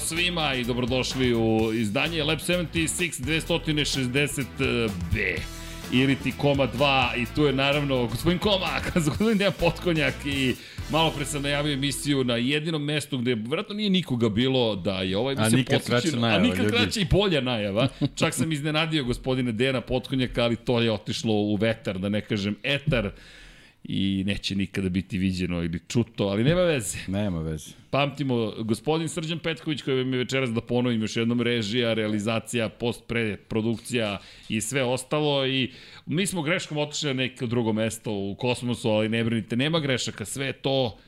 svima i dobrodošli u izdanje Lab 76 260B ili ti Koma 2 i tu je naravno gospodin Koma, gospodin Dejan Potkonjak i malo pre sam najavio emisiju na jedinom mestu gde vjerojatno nije nikoga bilo da je ovaj emisija posvećena. A nikad kraća i bolja najava. Čak sam iznenadio gospodine Dejana Potkonjaka, ali to je otišlo u vetar, da ne kažem etar i neće nikada biti viđeno ili čuto, ali nema veze. Nema veze. Pamtimo, gospodin Srđan Petković koji mi večeras da ponovim još jednom režija, realizacija, post pre produkcija i sve ostalo i mi smo greškom otišli na neko drugo mesto u kosmosu, ali ne brinite, nema grešaka, sve to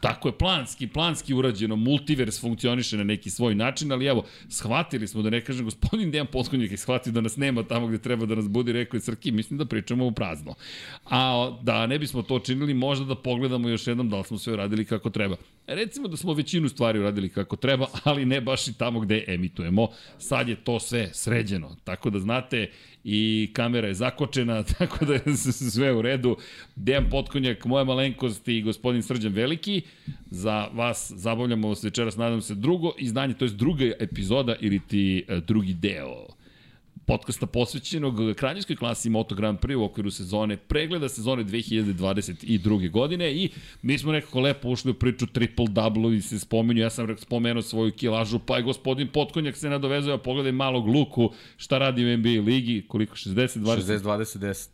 Tako je, planski, planski urađeno, multivers funkcioniše na neki svoj način, ali evo, shvatili smo, da ne kažem, gospodin Dejan Potkonjak je shvatio da nas nema tamo gde treba da nas budi, rekao je Srki, mislim da pričamo u prazno. A da ne bismo to činili, možda da pogledamo još jednom da li smo sve uradili kako treba. Recimo da smo većinu stvari uradili kako treba, ali ne baš i tamo gde emitujemo. Sad je to sve sređeno, tako da znate, i kamera je zakočena, tako da je sve u redu. Dejan Potkonjak, moja malenkost i gospodin Srđan Veliki. Za vas zabavljamo se večeras, nadam se, drugo izdanje, to je druga epizoda ili ti e, drugi deo podcasta posvećenog kraljevskoj klasi Moto Grand Prix u okviru sezone, pregleda sezone 2022. godine i mi smo nekako lepo ušli u priču triple double i se spominju, ja sam spomenuo svoju kilažu, pa je gospodin Potkonjak se nadovezao, a pogledaj malog Luku, šta radi u NBA ligi, koliko 60, 20? 60, 20, 10.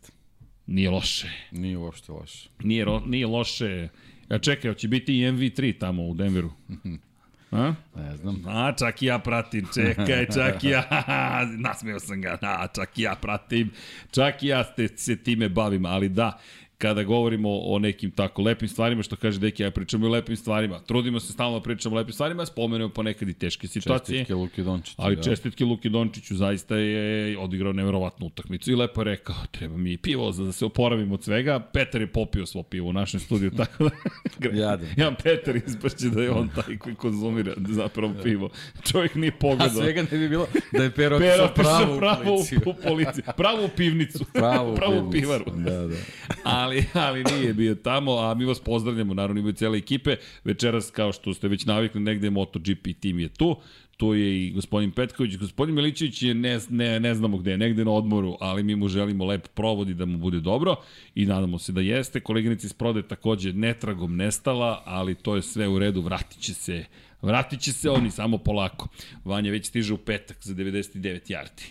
Nije loše. Nije uopšte loše. Nije, nije loše. Ja čekaj, hoće biti i MV3 tamo u Denveru. A? Ne znam. A, čak i ja pratim, čekaj, čak i ja, nasmeo sam ga, a, čak i ja pratim, čak i ja te, se time bavim, ali da, kada govorimo o nekim tako lepim stvarima, što kaže Deki, ja pričamo i o lepim stvarima. Trudimo se stalno da pričamo o lepim stvarima, spomenemo ponekad i teške situacije. Čestitke Luki Dončiću. Ali da. čestitke Luki Dončiću zaista je odigrao neverovatnu utakmicu i lepo je rekao, treba mi pivo za da se oporavim od svega. Petar je popio svo pivo u našem studiju, tako da... Jadan. Ja, Petar ispašće da je on taj koji konzumira zapravo pivo. Čovjek nije pogledao. A svega ne bi bilo da je Pero Pero pravo, pravo u, u policiju. Pravo u pivnicu. Pravo u, pravo u pivaru. Da, da. Ali ali, ali nije bio tamo, a mi vas pozdravljamo, naravno imaju cijele ekipe. Večeras, kao što ste već navikli, negde MotoGP tim je tu tu je i gospodin Petković. Gospodin Milićević je ne, ne, ne znamo gde, negde na odmoru, ali mi mu želimo lep provod i da mu bude dobro i nadamo se da jeste. Koleginica iz Prode takođe netragom nestala, ali to je sve u redu, vratit će se, vratit će se oni samo polako. Vanja već stiže u petak za 99 jardi.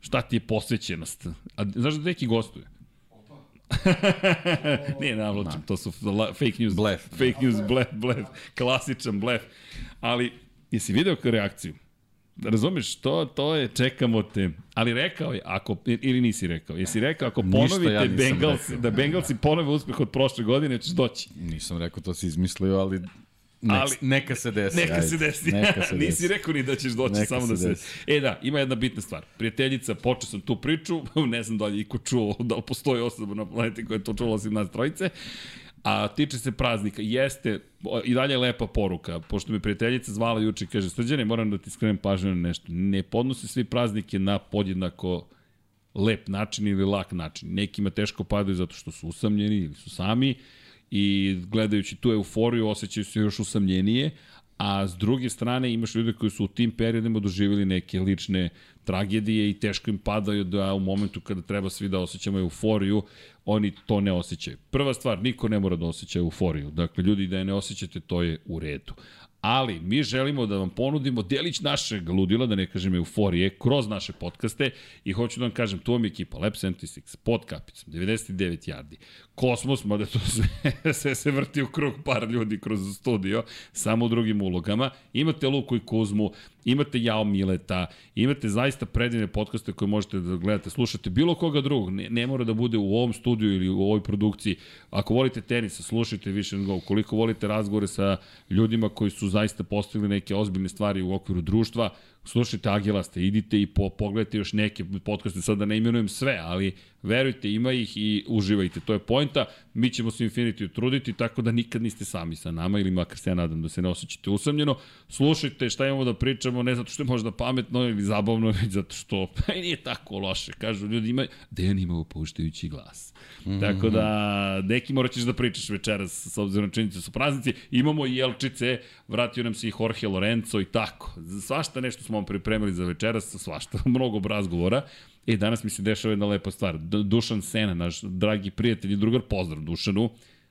Šta ti je posvećenost? A znaš da neki gostuje? Nije navlačim, to su fake news. Blef. Fake news, blef, blef. Klasičan blef. Ali, jesi video reakciju? Razumeš, to, to je, čekamo te. Ali rekao je, ako, ili nisi rekao, jesi rekao, ako ponovite ja Bengals, da Bengalsi ponove uspeh od prošle godine, ćeš doći. Nisam rekao, to si izmislio, ali Nek, ali, neka se desi. Neka ajde. se desi. Neka se Nisi desi. rekao ni da ćeš doći, neka samo da se... Desi. E da, ima jedna bitna stvar. Prijateljica, počeo sam tu priču, ne znam da li iko čuo, da li postoji osoba na planeti koja je to čula osim nas trojice, a tiče se praznika. Jeste, i dalje je lepa poruka, pošto me prijateljica zvala juče i kaže, srđane, moram da ti skrenem pažnju na nešto. Ne podnose svi praznike na podjednako lep način ili lak način. Nekima teško padaju zato što su usamljeni ili su sami, i gledajući tu euforiju osjećaju se još usamljenije, a s druge strane imaš ljude koji su u tim periodima doživjeli neke lične tragedije i teško im padaju da u momentu kada treba svi da osjećamo euforiju, oni to ne osjećaju. Prva stvar, niko ne mora da osjeća euforiju. Dakle, ljudi da je ne osjećate, to je u redu ali mi želimo da vam ponudimo delić našeg ludila, da ne kažem euforije, kroz naše podcaste i hoću da vam kažem, tu vam je ekipa Lab 76, pod kapicom, 99 yardi, Kosmos, mada to sve, sve se vrti u krug par ljudi kroz studio, samo u drugim ulogama. Imate Luku i Kuzmu, imate Jao Mileta, imate zaista predivne podcaste koje možete da gledate, slušate bilo koga drugog, ne, ne mora da bude u ovom studiju ili u ovoj produkciji. Ako volite tenis, slušajte više Go. Koliko volite razgovore sa ljudima koji su zaista postavili neke ozbiljne stvari u okviru društva, slušajte Agilaste, idite i po, pogledajte još neke podcaste, sad da ne imenujem sve, ali verujte, ima ih i uživajte, to je pojenta, mi ćemo se Infinity truditi, tako da nikad niste sami sa nama, ili makar se ja nadam da se ne osjećate usamljeno, slušajte šta imamo da pričamo, ne zato što je možda pametno ili zabavno, već zato što pa nije tako loše, kažu ljudi imaju, Dejan ima upuštajući glas. Mm -hmm. Tako da, neki morat ćeš da pričaš večeras, s obzirom na činjenicu da su praznici, imamo i Jelčice, vratio nam se i Jorge Lorenzo i tako, svašta nešto smo vam pripremili za večeras, svašta, mnogo razgovora. E, danas mi se dešava jedna lepa stvar. Dušan Sena, naš dragi prijatelj i drugar, pozdrav Dušanu.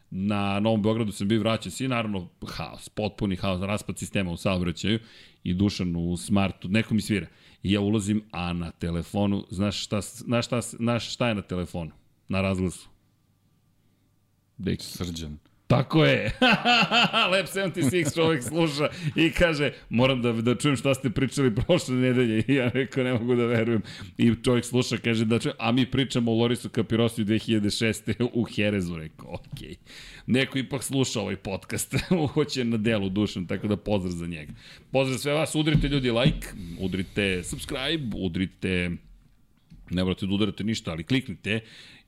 Na Novom Beogradu sam bio vraćan svi, naravno, haos, potpuni haos, raspad sistema u saobraćaju i Dušan u smartu, neko mi svira. I ja ulazim, a na telefonu, znaš šta, znaš šta, znaš šta je na telefonu? Na razglasu. Deki. Srđan. Tako je. Lab 76 čovjek sluša i kaže, moram da, da čujem šta ste pričali prošle nedelje. I ja rekao, ne mogu da verujem. I čovjek sluša, kaže, da čujem, a mi pričamo o Lorisu Kapirosiju 2006. u Herezu. Rekao, okej. Okay. Neko ipak sluša ovaj podcast. Hoće na delu dušan, tako da pozdrav za njega. Pozdrav sve vas, udrite ljudi like, udrite subscribe, udrite ne morate da udarate ništa, ali kliknite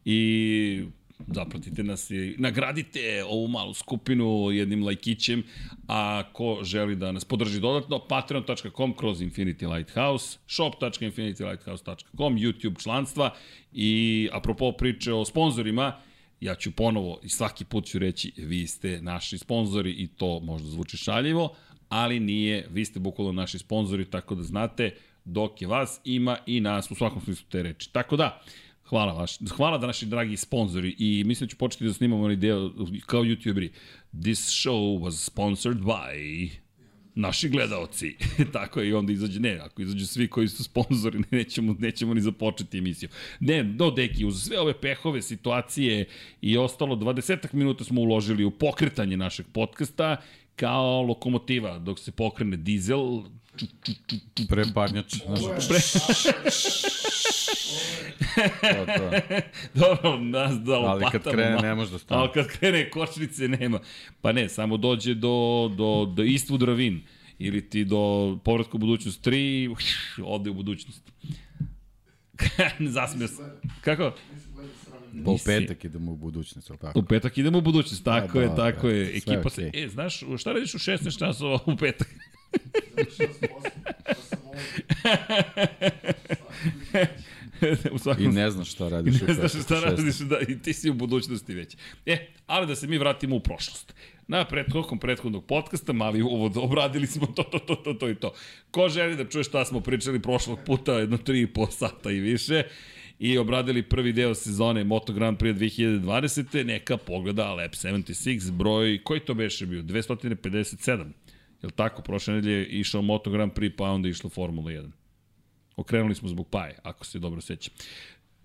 i zapratite nas i nagradite ovu malu skupinu jednim lajkićem, a ko želi da nas podrži dodatno, patreon.com kroz Infinity Lighthouse, shop.infinitylighthouse.com, YouTube članstva i apropo priče o sponsorima, ja ću ponovo i svaki put ću reći vi ste naši sponzori i to možda zvuči šaljivo, ali nije, vi ste bukvalno naši sponzori, tako da znate dok je vas ima i nas u svakom smislu te reči. Tako da, Hvala vaš. Hvala da naši dragi sponzori i mislim da ću početi da snimamo onaj deo kao youtuberi. This show was sponsored by naši gledaoci. Tako je i onda izađe, ne, ako izađu svi koji su sponzori, nećemo, nećemo ni započeti emisiju. Ne, no deki, uz sve ove pehove, situacije i ostalo, 20 minuta smo uložili u pokretanje našeg podcasta kao lokomotiva, dok se pokrene dizel, Pre parnjač. Pre... to, to. Dobro, nas da Ali kad krene ne može da stane. Ali kad krene kočnice nema. Pa ne, samo dođe do, do, do Eastwood Ravine ili ti do povratka u budućnost 3, ode u budućnost. Zasmio se. Kako? Pa u petak idemo u budućnost, ali tako? U petak idemo u budućnost, tako da, je, tako da, je. Ekipa okay. se, e, znaš, šta radiš u 16 časova u petak? U svakom... I ne znaš šta radiš. I ne znaš šta radiš, da, i ti si u budućnosti već. E, ali da se mi vratimo u prošlost. Na prethodnom prethodnog podcasta, mali uvod, obradili smo to, to, to, to, to i to. Ko želi da čuje šta smo pričali prošlog puta, jedno tri i po sata i više, i obradili prvi deo sezone Moto Grand Prix 2020. Neka pogleda Lab 76, broj, koji to beše bio? 257. Jel tako, prošle nedelje je išao Moto Grand Prix, pa onda išlo Formula 1. Okrenuli smo zbog Paje, ako se dobro sećam.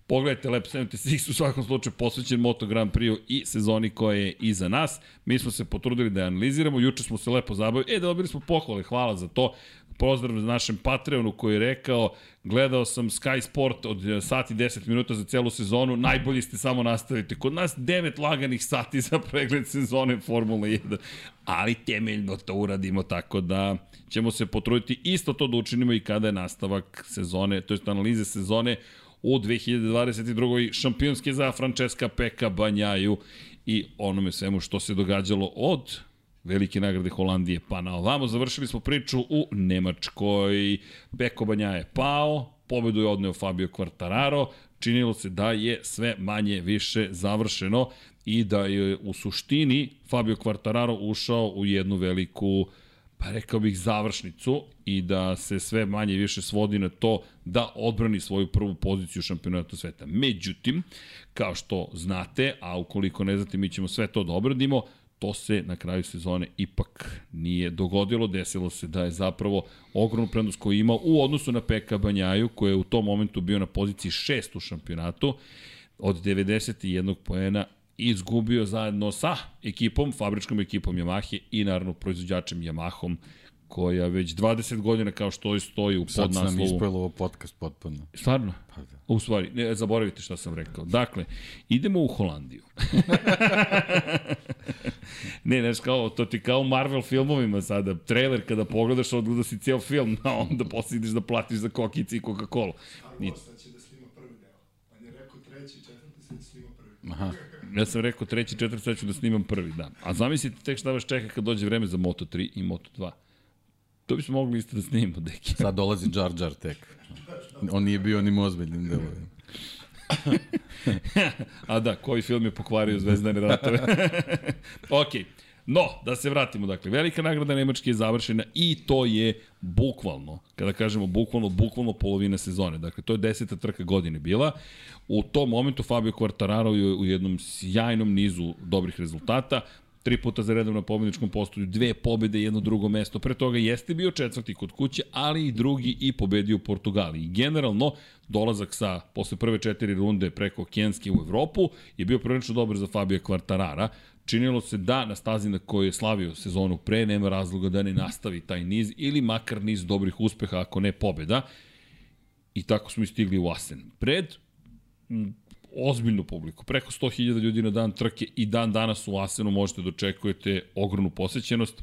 Pogledajte Lab 76 u svakom slučaju posvećen Moto Grand Prix i sezoni koja je iza nas. Mi smo se potrudili da je analiziramo, juče smo se lepo zabavili. E, dobili smo pohvale, hvala za to. Pozdrav našem Patreonu koji je rekao gledao sam Sky Sport od sati 10 minuta za celu sezonu, najbolji ste samo nastavite. Kod nas 9 laganih sati za pregled sezone Formula 1, ali temeljno to uradimo tako da ćemo se potruditi isto to da učinimo i kada je nastavak sezone, to je analize sezone u 2022. šampionske za Francesca Peka Banjaju i onome svemu što se događalo od velike nagrade Holandije pa na ovamo. Završili smo priču u Nemačkoj. Peko Banja je pao, pobedu je odneo Fabio Quartararo, činilo se da je sve manje više završeno i da je u suštini Fabio Quartararo ušao u jednu veliku pa rekao bih završnicu i da se sve manje više svodi na to da odbrani svoju prvu poziciju u šampionatu sveta. Međutim, kao što znate, a ukoliko ne znate, mi ćemo sve to da obradimo, to se na kraju sezone ipak nije dogodilo. Desilo se da je zapravo ogromnu prednost koju ima u odnosu na Peka Banjaju, koji je u tom momentu bio na poziciji 6 u šampionatu, od 91 poena izgubio zajedno sa ekipom, fabričkom ekipom Yamahe i naravno proizvođačem Yamahom koja već 20 godina kao što stoji u podnaslovu. Sad sam ispojilo ovo podcast potpuno. Stvarno? Pa da. U stvari, ne, zaboravite šta sam rekao. Dakle, idemo u Holandiju. ne, znaš, kao, to ti kao u Marvel filmovima sada. Trailer kada pogledaš, odgleda si cijel film, a onda posle ideš da platiš za kokice i Coca-Cola. I... će da snima prvi deo. On je rekao treći, četvrti, sad snima prvi. Aha. Ja sam rekao treći, četvrti, sad ću da snimam prvi, da. A zamislite tek šta vas čeka kad dođe vreme za Moto3 i Moto2. To bismo mogli isto da snimamo, deki. Sad dolazi Jar Jar tek. On nije bio ni ozbiljnim delovima. A da, koji film je pokvario Zvezdane ratove? ok, no, da se vratimo, dakle, velika nagrada Nemačke je završena i to je bukvalno, kada kažemo bukvalno, bukvalno polovina sezone. Dakle, to je deseta trka godine bila. U tom momentu Fabio Quartararo je u jednom sjajnom nizu dobrih rezultata tri puta za redom na pobedničkom postolju, dve pobede, jedno drugo mesto. Pre toga jeste bio četvrti kod kuće, ali i drugi i pobedio Portugaliji. Generalno, dolazak sa, posle prve četiri runde preko Kenske u Evropu je bio prilično dobar za Fabio Quartarara. Činilo se da na stazi na kojoj je slavio sezonu pre nema razloga da ne nastavi taj niz ili makar niz dobrih uspeha ako ne pobeda. I tako smo i stigli u Asen. Pred ozbiljnu publiku, preko 100.000 ljudi na dan trke i dan danas u Asenu možete da očekujete ogromnu posećenost.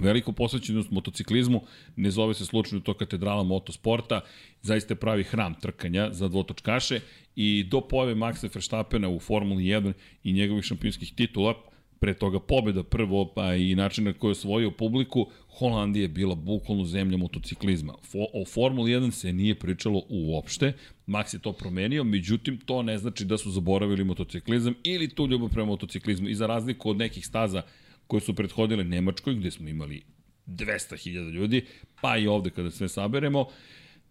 Veliku posvećenost motociklizmu, ne zove se slučajno to katedrala motosporta, zaista pravi hram trkanja za dvotočkaše. I do pojave Maxa Verstappena u Formuli 1 i njegovih šampionskih titula, pre toga pobeda prvo, pa i način na koji je osvojio publiku, Holandija je bila bukvalno zemlja motociklizma. Fo, o Formuli 1 se nije pričalo uopšte, Max je to promenio, međutim to ne znači da su zaboravili motociklizam ili tu ljubav prema motociklizmu. I za razliku od nekih staza koje su prethodile Nemačkoj, gde smo imali 200.000 ljudi, pa i ovde kada sve saberemo,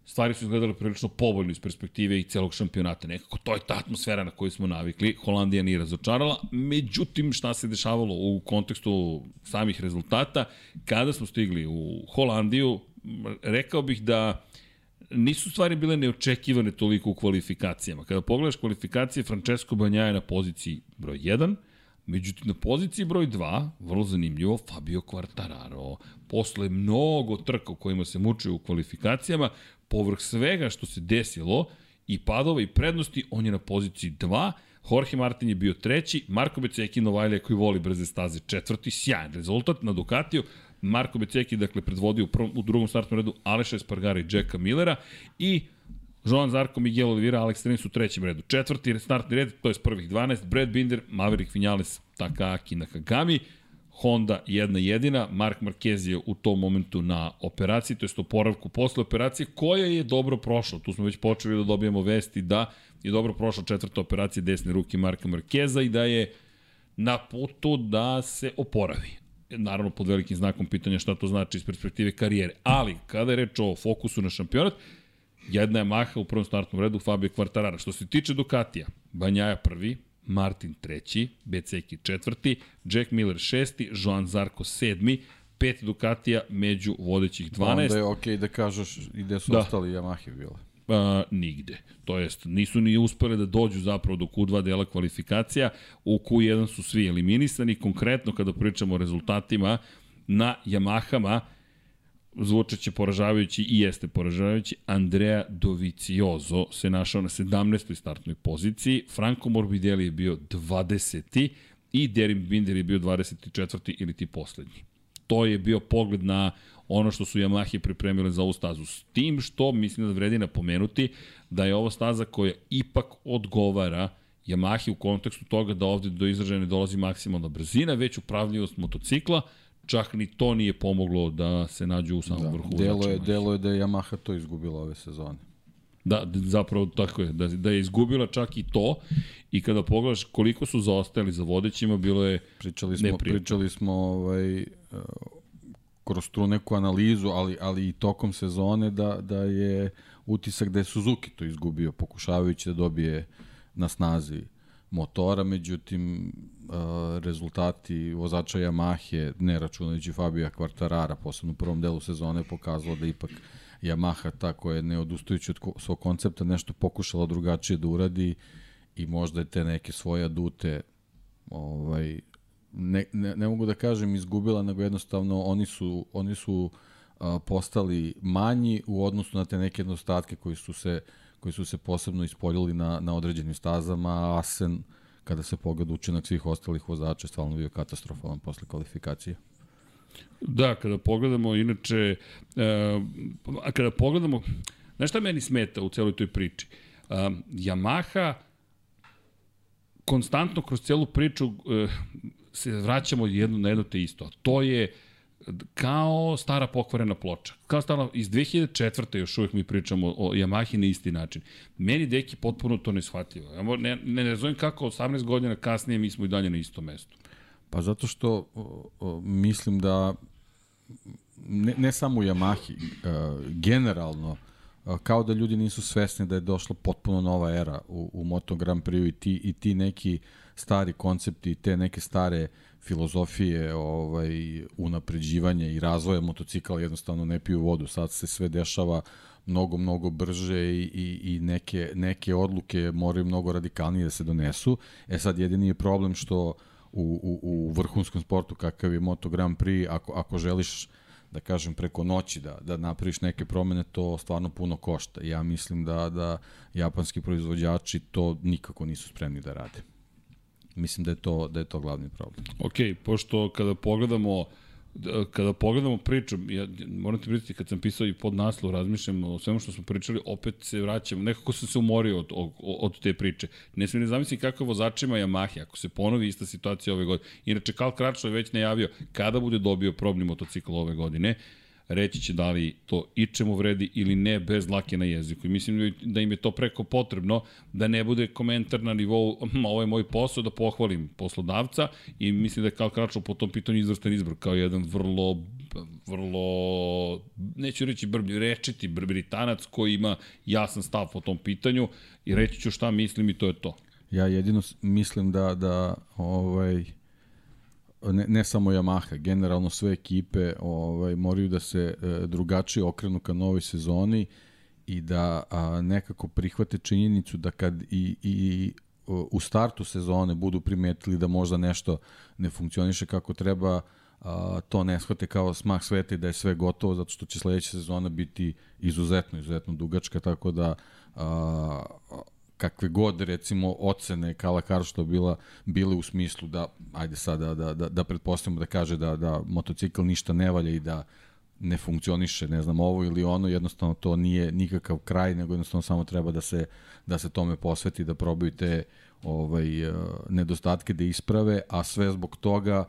stvari su izgledale prilično povoljno iz perspektive i celog šampionata. Nekako to je ta atmosfera na koju smo navikli. Holandija nije razočarala. Međutim, šta se dešavalo u kontekstu samih rezultata, kada smo stigli u Holandiju, rekao bih da nisu stvari bile neočekivane toliko u kvalifikacijama. Kada pogledaš kvalifikacije, Francesco Banja je na poziciji broj 1, Međutim, na poziciji broj 2, vrlo zanimljivo, Fabio Quartararo. Posle mnogo trka u kojima se mučio u kvalifikacijama, povrh svega što se desilo, i padova i prednosti, on je na poziciji 2, Jorge Martin je bio treći, Marko Beceki Novajlija koji voli brze staze četvrti, sjajan rezultat na Ducatiju, Marko Beceki dakle predvodio u, prvom, u drugom startnom redu Aleša Espargara i Jacka Millera i Joan Zarko, Miguel Oliveira, Alex Rins u trećem redu. Četvrti startni red, to je prvih 12, Brad Binder, Maverick Vinales, Takaki Nakagami, Honda jedna jedina, Mark Marquez je u tom momentu na operaciji, to je oporavku posle operacije, koja je dobro prošla. Tu smo već počeli da dobijemo vesti da je dobro prošla četvrta operacija desne ruke Marka Markeza i da je na putu da se oporavi. Naravno, pod velikim znakom pitanja šta to znači iz perspektive karijere. Ali, kada je reč o fokusu na šampionat, jedna je Maha u prvom startnom redu, Fabio Quartarara. Što se tiče Ducatija, Banjaja prvi, Martin treći, Beceki četvrti, Jack Miller šesti, Joan Zarko sedmi, pet Ducatija među vodećih 12. Onda je okej okay da kažeš i gde su da. ostali Yamahe bile. Uh, nigde. To jest, nisu ni uspeli da dođu zapravo do Q2 dela kvalifikacija. U Q1 su svi eliminisani. Konkretno, kada pričamo o rezultatima, na Yamahama zvučeće poražavajući i jeste poražavajući. Andrea Doviciozo se našao na 17. startnoj poziciji, Franco Morbidelli je bio 20. i Derin Binder je bio 24. ili ti poslednji. To je bio pogled na ono što su Yamahe pripremile za ovu stazu. S tim što mislim da vredi napomenuti da je ovo staza koja ipak odgovara Yamahe u kontekstu toga da ovde do izražaja ne dolazi maksimalna brzina, već upravljivost motocikla, čak ni to nije pomoglo da se nađu u samom da, vrhu. Delo je, delo je da je Yamaha to izgubila ove sezone. Da, zapravo tako je, da, da je izgubila čak i to i kada pogledaš koliko su zaostajali za vodećima, bilo je pričali smo, neprijatno. Pričali smo ovaj, uh, kroz tu neku analizu, ali, ali i tokom sezone da, da je utisak da je Suzuki to izgubio, pokušavajući da dobije na snazi motora, međutim rezultati vozača Yamahe, ne računajući Fabija Quartarara, posebno u prvom delu sezone, pokazalo da ipak Yamaha ta koja je neodustajući od svog koncepta nešto pokušala drugačije da uradi i možda je te neke svoje adute ovaj, ne, ne, ne mogu da kažem izgubila, nego jednostavno oni su, oni su a, postali manji u odnosu na te neke nedostatke koji su se koji su se posebno ispoljili na, na određenim stazama, Asen kada se pogleda učinak svih ostalih vozača, stvarno bio katastrofalan posle kvalifikacije. Da, kada pogledamo, inače, uh, a kada pogledamo, znaš šta meni smeta u celoj toj priči? Uh, Yamaha konstantno kroz celu priču uh, se vraćamo jedno na jedno te isto. A to je kao stara pokvarena ploča. Kao stara, iz 2004. još uvijek mi pričamo o Yamahi na isti način. Meni deki potpuno to ne shvatljivo. Ja ne, ne, zovem kako 18 godina kasnije mi smo i dalje na istom mestu. Pa zato što o, o, mislim da ne, ne samo u Yamahi, uh, generalno, uh, kao da ljudi nisu svesni da je došla potpuno nova era u, u Moto Grand Prix i ti, i ti neki stari koncepti, te neke stare filozofije ovaj, unapređivanja i razvoja motocikla jednostavno ne piju vodu. Sad se sve dešava mnogo, mnogo brže i, i, i neke, neke odluke moraju mnogo radikalnije da se donesu. E sad jedini je problem što u, u, u vrhunskom sportu kakav je Moto Grand Prix, ako, ako želiš da kažem preko noći da da napraviš neke promene to stvarno puno košta. Ja mislim da da japanski proizvođači to nikako nisu spremni da rade. Mislim da je to da je to glavni problem. Ok, pošto kada pogledamo kada pogledamo priču, ja moram ti priznati kad sam pisao i pod naslov, razmišljam o svemu što smo pričali, opet se vraćam, nekako sam se umorio od, od, od te priče. Ne smijem ne zamisliti kako je vozačima Yamaha, ako se ponovi ista situacija ove godine. Inače, Karl Kračlo je već najavio kada bude dobio probni motocikl ove godine, reći će da li to i čemu vredi ili ne bez lake na jeziku. I mislim da im je to preko potrebno da ne bude komentar na nivou ovo je moj posao da pohvalim poslodavca i mislim da je Karl Kračov po tom pitanju izvrstan izbor kao jedan vrlo vrlo, neću reći brblji, rečiti britanac koji ima jasan stav po tom pitanju i reći ću šta mislim i to je to. Ja jedino mislim da, da ovaj, ne, ne samo Yamaha, generalno sve ekipe ovaj, moraju da se e, drugačije okrenu ka novoj sezoni i da a, nekako prihvate činjenicu da kad i, i u startu sezone budu primetili da možda nešto ne funkcioniše kako treba, a, to ne shvate kao smak sveta i da je sve gotovo, zato što će sledeća sezona biti izuzetno, izuzetno dugačka, tako da a, kakve god recimo ocene Kala Karšto bila bile u smislu da ajde sada da da da pretpostavimo da kaže da da motocikl ništa ne valja i da ne funkcioniše, ne znam, ovo ili ono, jednostavno to nije nikakav kraj, nego jednostavno samo treba da se da se tome posveti, da probaju te ovaj eh, nedostatke da isprave, a sve zbog toga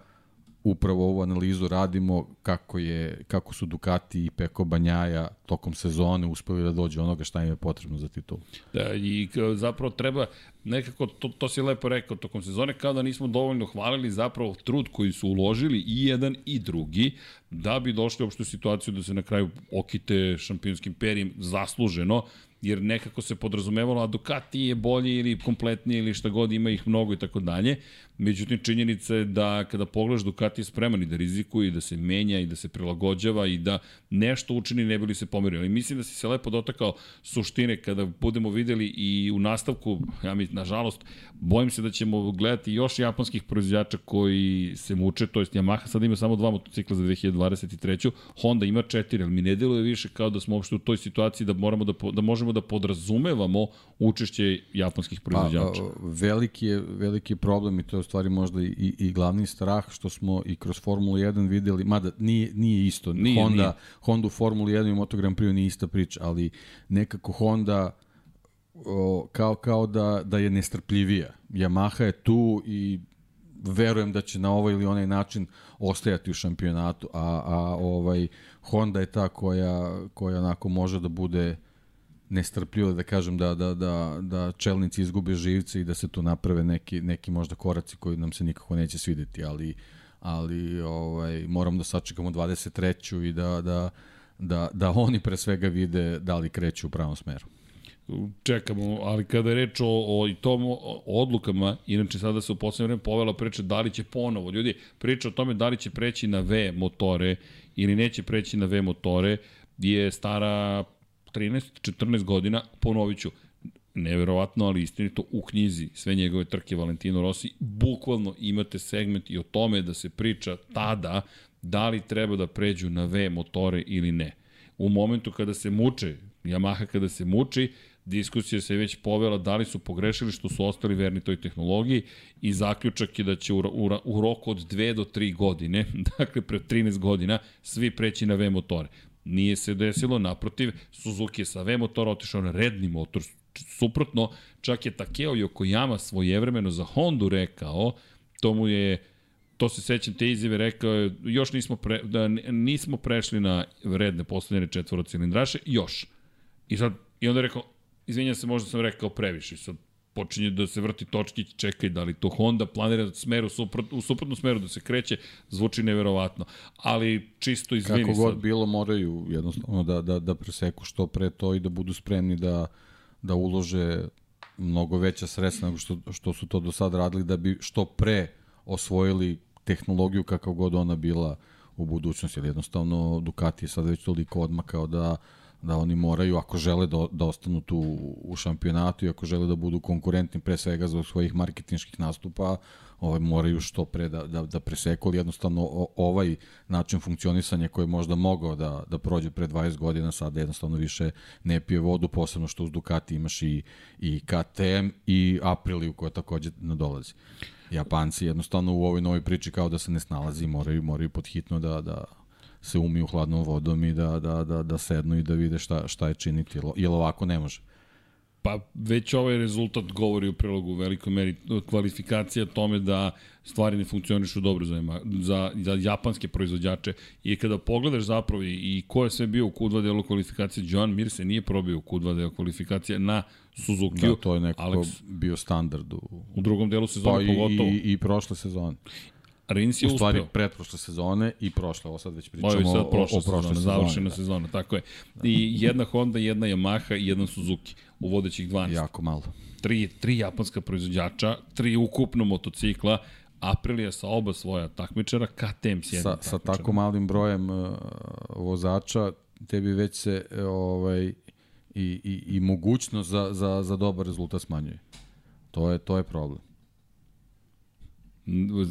upravo ovu analizu radimo kako je kako su Ducati i Peko Banjaja tokom sezone uspeli da dođe onoga šta im je potrebno za titulu. Da, i zapravo treba nekako, to, to si lepo rekao, tokom sezone kao da nismo dovoljno hvalili zapravo trud koji su uložili i jedan i drugi, da bi došli uopšte u situaciju da se na kraju okite šampionskim perijem zasluženo, jer nekako se podrazumevalo, a Ducati je bolji ili kompletniji ili šta god, ima ih mnogo i tako dalje. Međutim, činjenica je da kada pogledaš Ducati je spreman i da rizikuje i da se menja i da se prilagođava i da nešto učini ne bi li se pomerio. Ali mislim da si se lepo dotakao suštine kada budemo videli i u nastavku, ja mi, nažalost, bojim se da ćemo gledati još japanskih proizvođača koji se muče, to jest Yamaha sada ima samo dva motocikla za 2023. Honda ima četiri, ali mi ne deluje više kao da smo uopšte u toj situaciji da moramo da, da možemo da podrazumevamo učešće japanskih proizvođača. Pa, veliki je, veliki je problem i to je u stvari možda i, i glavni strah što smo i kroz Formulu 1 videli, mada nije, nije isto. Nije, Honda, nije. Honda u Formulu 1 i Moto Grand Prix nije ista priča, ali nekako Honda o, kao, kao da, da je nestrpljivija. Yamaha je tu i verujem da će na ovaj ili onaj način ostajati u šampionatu, a, a ovaj Honda je ta koja, koja onako može da bude nestrpljivo da kažem da, da, da, da čelnici izgube živce i da se tu naprave neki, neki možda koraci koji nam se nikako neće svideti, ali, ali ovaj, moram da sačekamo 23. i da, da, da, da oni pre svega vide da li kreću u pravom smeru čekamo, ali kada je reč o, o i tom o odlukama, inače sada se u poslednje vreme povela priča da li će ponovo, ljudi, priča o tome da li će preći na V motore ili neće preći na V motore, je stara 13-14 godina, ponovit ću, neverovatno, ali istinito, u knjizi sve njegove trke Valentino Rossi, bukvalno imate segment i o tome da se priča tada da li treba da pređu na V motore ili ne. U momentu kada se muče, Yamaha kada se muči, diskusija se već povela da li su pogrešili što su ostali verni toj tehnologiji i zaključak je da će u, u, u roku od 2 do 3 godine, dakle pre 13 godina, svi preći na V motore. Nije se desilo, naprotiv, Suzuki je sa V motora otišao na redni motor, suprotno, čak je Takeo Yokoyama svojevremeno za Hondu rekao, to mu je to se sećam te izjave, rekao je, još nismo, pre, da nismo prešli na redne postavljene četvorocilindraše, još. I sad, i onda je rekao, izvinjam se, možda sam rekao previše, sad počinje da se vrti točkić, čekaj da li to Honda planira smeru, suprot, u suprotnom smeru da se kreće, zvuči neverovatno. Ali čisto izvini Kako god sad. bilo moraju jednostavno da, da, da preseku što pre to i da budu spremni da, da ulože mnogo veća sredstva nego što, što su to do sad radili da bi što pre osvojili tehnologiju kakav god ona bila u budućnosti. Jednostavno Ducati je sad već toliko odmakao da da oni moraju, ako žele da, da ostanu tu u šampionatu i ako žele da budu konkurentni pre svega zbog svojih marketinških nastupa, ovaj, moraju što pre da, da, da preseku, ali jednostavno ovaj način funkcionisanja koji je možda mogao da, da prođe pre 20 godina, sada jednostavno više ne pije vodu, posebno što uz Ducati imaš i, i KTM i Apriliju koja takođe nadolazi. Japanci jednostavno u ovoj novoj priči kao da se ne snalazi, moraju, moraju podhitno da, da, se umiju hladnom vodom i da, da, da, da sednu i da vide šta, šta je činiti, jer ovako ne može. Pa već ovaj rezultat govori u prilogu u velikoj meri kvalifikacija tome da stvari ne funkcionišu dobro za, za, za japanske proizvođače i kada pogledaš zapravo i, i ko je sve bio u Q2 delu kvalifikacije, John Mir se nije probio u Q2 delu kvalifikacije na Suzuki. Da, to je nekako Alex, bio standard u, u drugom delu sezone pa pogotovo. I, i, i prošle sezone. Rins je uspeo. U stvari, uspeo. pretprošle sezone i prošle, ovo sad već pričamo sad prošle o, o prošle sezone. Završena da. sezona, tako je. I jedna Honda, jedna Yamaha i jedan Suzuki u vodećih 12. Jako malo. Tri, tri japanska proizvođača, tri ukupno motocikla, Aprilia sa oba svoja takmičara, KTM s jednim sa, sa tako malim brojem uh, vozača, tebi već se uh, ovaj, i, i, i mogućnost za, za, za dobar rezultat smanjuje. To je, to je problem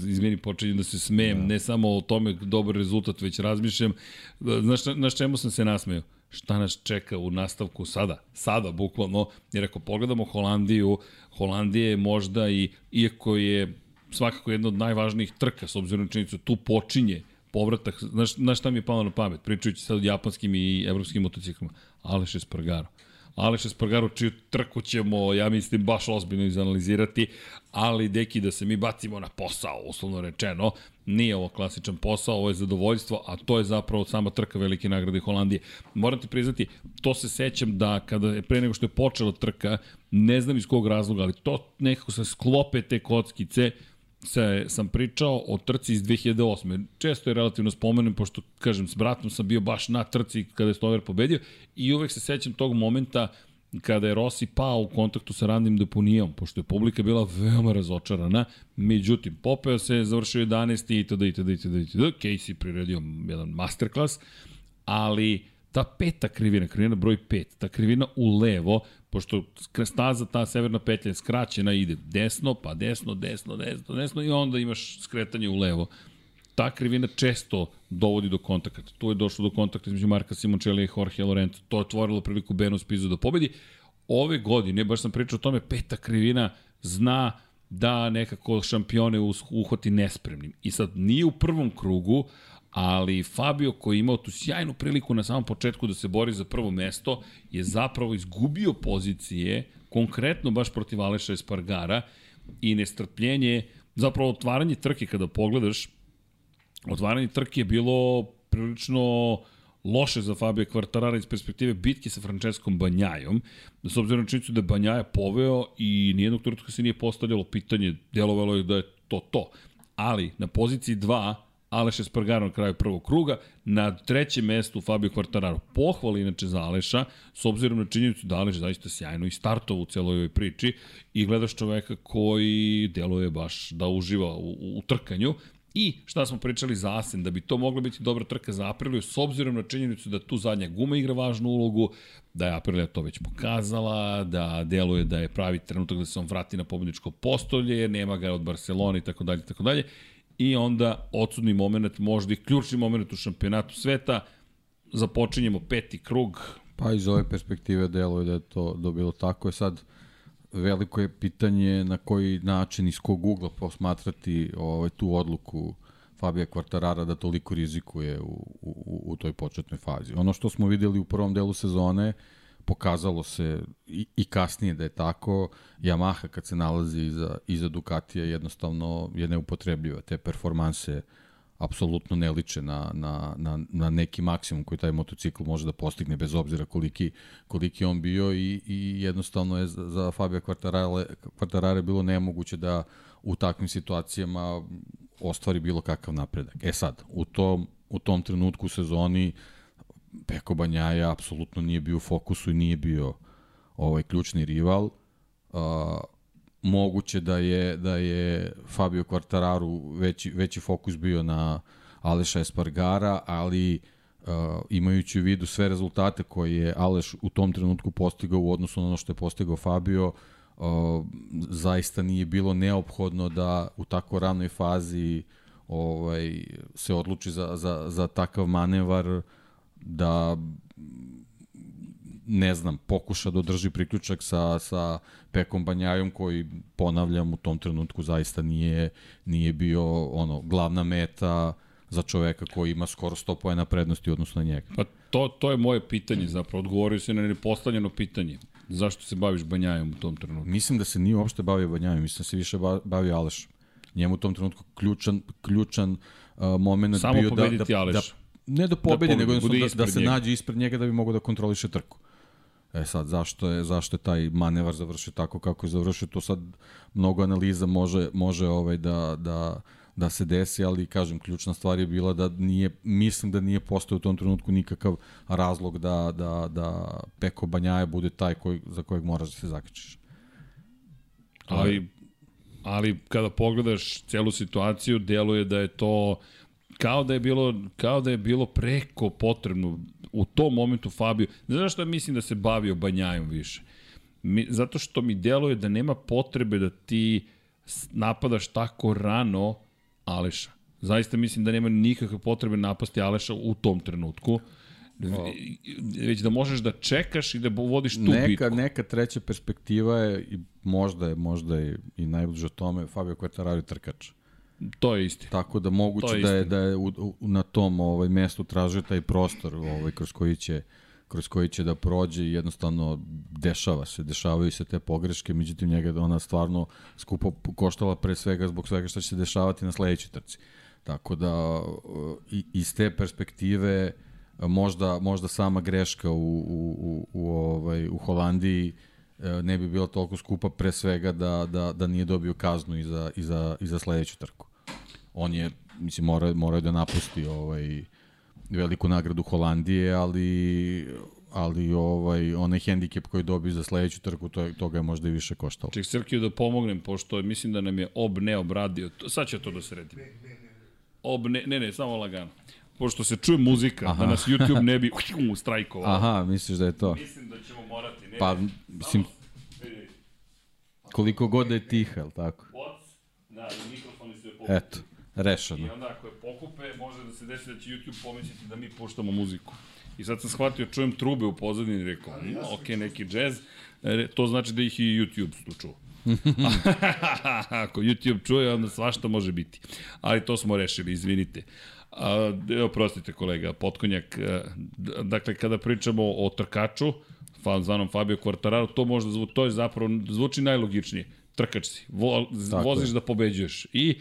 izmeni počinjem da se smejem, da. ne samo o tome dobar rezultat, već razmišljam, znaš, znaš čemu sam se nasmeo? Šta nas čeka u nastavku sada? Sada, bukvalno, jer ako pogledamo Holandiju, Holandija je možda i, iako je svakako jedna od najvažnijih trka, s obzirom na činjenicu, tu počinje povratak, znaš, znaš šta mi je palo na pamet, pričajući sad o japanskim i evropskim motociklima, Aleš Espargaro. Aleš Espargaro, čiju trku ćemo, ja mislim, baš ozbiljno izanalizirati, ali deki da se mi bacimo na posao, uslovno rečeno, nije ovo klasičan posao, ovo je zadovoljstvo, a to je zapravo sama trka velike nagrade Holandije. Moram ti priznati, to se sećam da kada je pre nego što je počela trka, ne znam iz kog razloga, ali to nekako se sklope te kockice, se, sam pričao o trci iz 2008. Često je relativno spomenem, pošto, kažem, s bratom sam bio baš na trci kada je Stover pobedio i uvek se sećam tog momenta kada je Rossi pao u kontaktu sa Randim Deponijom, pošto je publika bila veoma razočarana, međutim, popeo se, završio 11. itd. itd. itd. itd. Casey priredio jedan masterclass, ali ta peta krivina, krivina broj 5, ta krivina u levo, pošto staza ta severna petlja je skraćena, ide desno, pa desno, desno, desno, desno i onda imaš skretanje u levo. Ta krivina često dovodi do kontakta. Tu je došlo do kontakta između Marka Simončelija i Jorge Lorenzo. To je otvorilo priliku Benu Spizu da pobedi. Ove godine, baš sam pričao o tome, peta krivina zna da nekako šampione uhvati nespremnim. I sad nije u prvom krugu, ali Fabio koji je imao tu sjajnu priliku na samom početku da se bori za prvo mesto je zapravo izgubio pozicije konkretno baš protiv Aleša Espargara i nestrpljenje, zapravo otvaranje trke kada pogledaš, otvaranje trke je bilo prilično loše za Fabio Kvartarara iz perspektive bitke sa Franceskom Banjajom, s obzirom na činjenicu da je Banjaja poveo i nijednog trenutka se nije postavljalo pitanje, delovalo je da je to to. Ali na poziciji 2 Aleš Espargaro na kraju prvog kruga, na trećem mestu Fabio Quartararo. Pohvali inače za Aleša, s obzirom na činjenicu da Aleš zaista sjajno i startovo u celoj ovoj priči i gledaš čoveka koji deluje baš da uživa u, u, u trkanju, I šta smo pričali za Asen, da bi to mogla biti dobra trka za Apriliju, s obzirom na činjenicu da tu zadnja guma igra važnu ulogu, da je Aprilija to već pokazala, da deluje da je pravi trenutak da se on vrati na pobedničko postolje, nema ga od Barcelona i tako dalje, tako dalje i onda odsudni moment, možda i ključni moment u šampionatu sveta, započinjemo peti krug, Pa iz ove perspektive deluje da je to dobilo tako. Je sad veliko je pitanje na koji način iz kog ugla posmatrati ovaj, tu odluku Fabija Kvartarara da toliko rizikuje u, u, u toj početnoj fazi. Ono što smo videli u prvom delu sezone, pokazalo se i, i kasnije da je tako, Yamaha kad se nalazi iza, iza Ducatija jednostavno je neupotrebljiva. Te performanse apsolutno ne liče na, na, na, na neki maksimum koji taj motocikl može da postigne bez obzira koliki, koliki on bio i, i jednostavno je za, za Fabio Quartarare, Quartarare bilo nemoguće da u takvim situacijama ostvari bilo kakav napredak. E sad, u tom, u tom trenutku u sezoni Peko Banjaja apsolutno nije bio u fokusu i nije bio ovaj ključni rival. Uh, moguće da je da je Fabio Quartararo veći veći fokus bio na Aleša Espargara, ali uh, imajući u vidu sve rezultate koje je Aleš u tom trenutku postigao u odnosu na ono što je postigao Fabio, uh, zaista nije bilo neophodno da u tako ranoj fazi ovaj se odluči za, za, za takav manevar da ne znam, pokuša da održi priključak sa, sa Pekom Banjajom koji, ponavljam, u tom trenutku zaista nije, nije bio ono glavna meta za čoveka koji ima skoro 100 pojena prednosti odnosno na njega. Pa to, to je moje pitanje zapravo, odgovorio se na nepostavljeno pitanje. Zašto se baviš Banjajom u tom trenutku? Mislim da se nije uopšte bavio Banjajom, mislim da se više bavio Alešom. Njemu u tom trenutku ključan, ključan uh, moment Samo bio da, da, Aleš. da, ne da pobedi, da nego da, da se njega. nađe ispred njega da bi mogao da kontroliše trku. E sad, zašto je, zašto je taj manevar završio tako kako je završio, to sad mnogo analiza može, može ovaj da, da, da se desi, ali kažem, ključna stvar je bila da nije, mislim da nije postao u tom trenutku nikakav razlog da, da, da Peko Banjaje bude taj koji, za kojeg moraš da se zakačiš. Ali, ali kada pogledaš celu situaciju, deluje da je to kao da je bilo kao da je bilo preko potrebno u tom momentu Fabio, ne znaš što mislim da se bavio Banjajom više. Mi, zato što mi deluje da nema potrebe da ti napadaš tako rano Aleša. Zaista mislim da nema nikakve potrebe napasti Aleša u tom trenutku. Već da možeš da čekaš i da vodiš tu neka, bitku. Neka treća perspektiva je, i možda je, možda je i najbliže tome, Fabio Quartararo trkač. To je isti. Tako da moguće je da je da je u, u, na tom ovaj mestu tražio taj prostor ovaj kroz koji će kroz koji će da prođe i jednostavno dešava se, dešavaju se te pogreške, međutim njega da ona stvarno skupo koštala pre svega zbog svega što će se dešavati na sledećoj trci. Tako da i, iz te perspektive možda, možda sama greška u, u, u, u, ovaj, u Holandiji ne bi bila toliko skupa pre svega da, da, da nije dobio kaznu i za, i za, i za sledeću trku on je, mislim, mora, mora da napusti ovaj, veliku nagradu Holandije, ali ali ovaj onaj hendikep koji dobi za sledeću trku to je toga je možda i više koštalo. Ček Srkiju da pomognem pošto mislim da nam je Ob ne obradio. Sad će to da sredi. Ob ne, ne, ne, samo lagano. Pošto se čuje muzika, Aha. da nas YouTube ne bi strajkovao. Aha, misliš da je to? Mislim da ćemo morati. Ne, pa, mislim, koliko god da je tiha, je tako? Da, mikrofoni su je pokupili. Eto. Rešeno. I onda ako je pokupe, može da se desi da će YouTube pomisliti da mi puštamo muziku. I sad sam shvatio, čujem trube u pozadini i rekao, mm, ok, neki džez, to znači da ih i YouTube čuo. Ako YouTube čuje, onda svašta može biti. Ali to smo rešili, izvinite. A, evo, prostite kolega, potkonjak. Dakle, kada pričamo o trkaču, zvanom Fabio Quartararo, to možda zvu, to je zapravo, zvuči najlogičnije. Trkač si, vo, voziš je. da pobeđuješ. I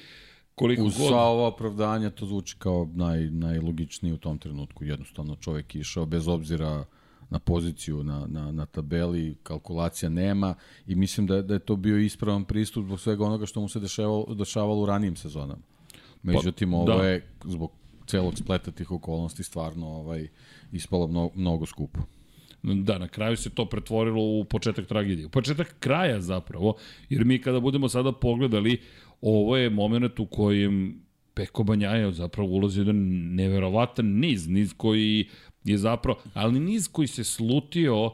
koliko Uz god... sva ova opravdanja to zvuči kao naj, najlogičnije u tom trenutku. Jednostavno čovek išao bez obzira na poziciju na, na, na tabeli, kalkulacija nema i mislim da, da je to bio ispravan pristup zbog svega onoga što mu se dešavalo, dešavalo u ranijim sezonama. Međutim, pa, ovo da. je zbog celog spleta tih okolnosti stvarno ovaj, ispalo mnogo, mnogo skupo. Da, na kraju se to pretvorilo u početak tragedije. U početak kraja zapravo, jer mi kada budemo sada pogledali, ovo je moment u kojem Peko Banjaja zapravo ulazi jedan neverovatan niz, niz koji je zapravo, ali niz koji se slutio,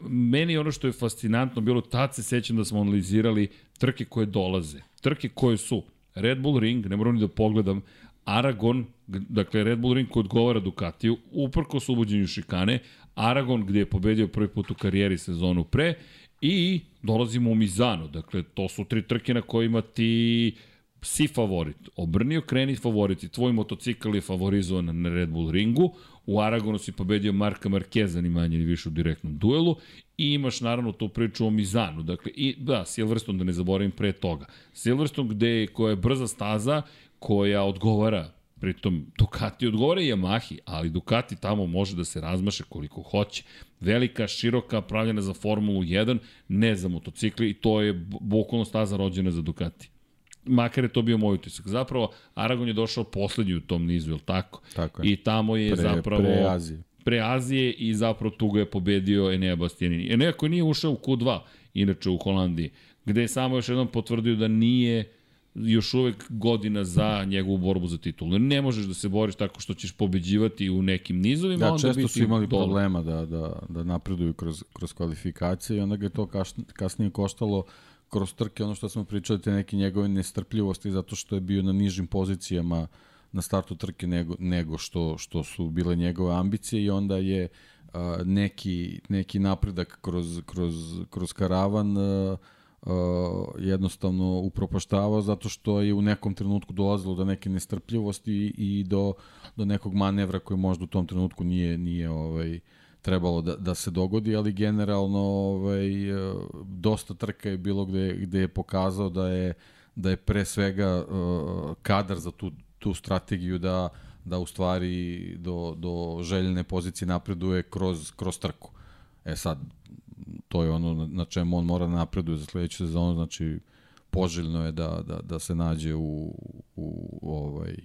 meni ono što je fascinantno bilo, tad se sećam da smo analizirali trke koje dolaze, trke koje su Red Bull Ring, ne moram ni da pogledam, Aragon, dakle Red Bull Ring koji odgovara Ducatiju, uprko s uvođenju šikane, Aragon gde je pobedio prvi put u karijeri sezonu pre i dolazimo u Mizano, dakle to su tri trke na kojima ti si favorit. Obrnio, kreni favorit i tvoj motocikl je favorizovan na Red Bull ringu. U Aragonu si pobedio Marka Markeza, ni manje ni više u direktnom duelu. I imaš naravno tu priču o Mizanu. Dakle, i, da, Silverstone, da ne zaboravim pre toga. Silverstone gde, koja je brza staza, koja odgovara Pritom, Ducati odgovara i Yamahi, ali Ducati tamo može da se razmaše koliko hoće. Velika, široka, pravljena za Formulu 1, ne za motocikli i to je bukvalno staza rođena za Ducati makar je to bio moj utisak. Zapravo, Aragon je došao poslednji u tom nizu, je li tako? Tako je. I tamo je pre, zapravo... Pre Azije. Pre Azije i zapravo tu ga je pobedio Enea Bastianini. Enea koji nije ušao u Q2, inače u Holandiji, gde je samo još jednom potvrdio da nije još uvek godina za njegovu borbu za titulu. Ne možeš da se boriš tako što ćeš pobeđivati u nekim nizovima, da, onda često su imali dole. problema da, da, da napreduju kroz, kroz kvalifikacije i onda ga je to kasnije koštalo kroz trke, ono što smo pričali, te neke njegove nestrpljivosti zato što je bio na nižim pozicijama na startu trke nego, nego što, što su bile njegove ambicije i onda je a, neki, neki napredak kroz, kroz, kroz karavan a, a, jednostavno upropaštavao zato što je u nekom trenutku dolazilo do neke nestrpljivosti i do, do nekog manevra koji možda u tom trenutku nije, nije ovaj, trebalo da, da se dogodi, ali generalno ovaj, dosta trka je bilo gde, gde je pokazao da je, da je pre svega uh, kadar za tu, tu strategiju da, da u stvari do, do željene pozicije napreduje kroz, kroz trku. E sad, to je ono na čemu on mora da napreduje za sledeću sezonu, znači poželjno je da, da, da se nađe u, u ovaj,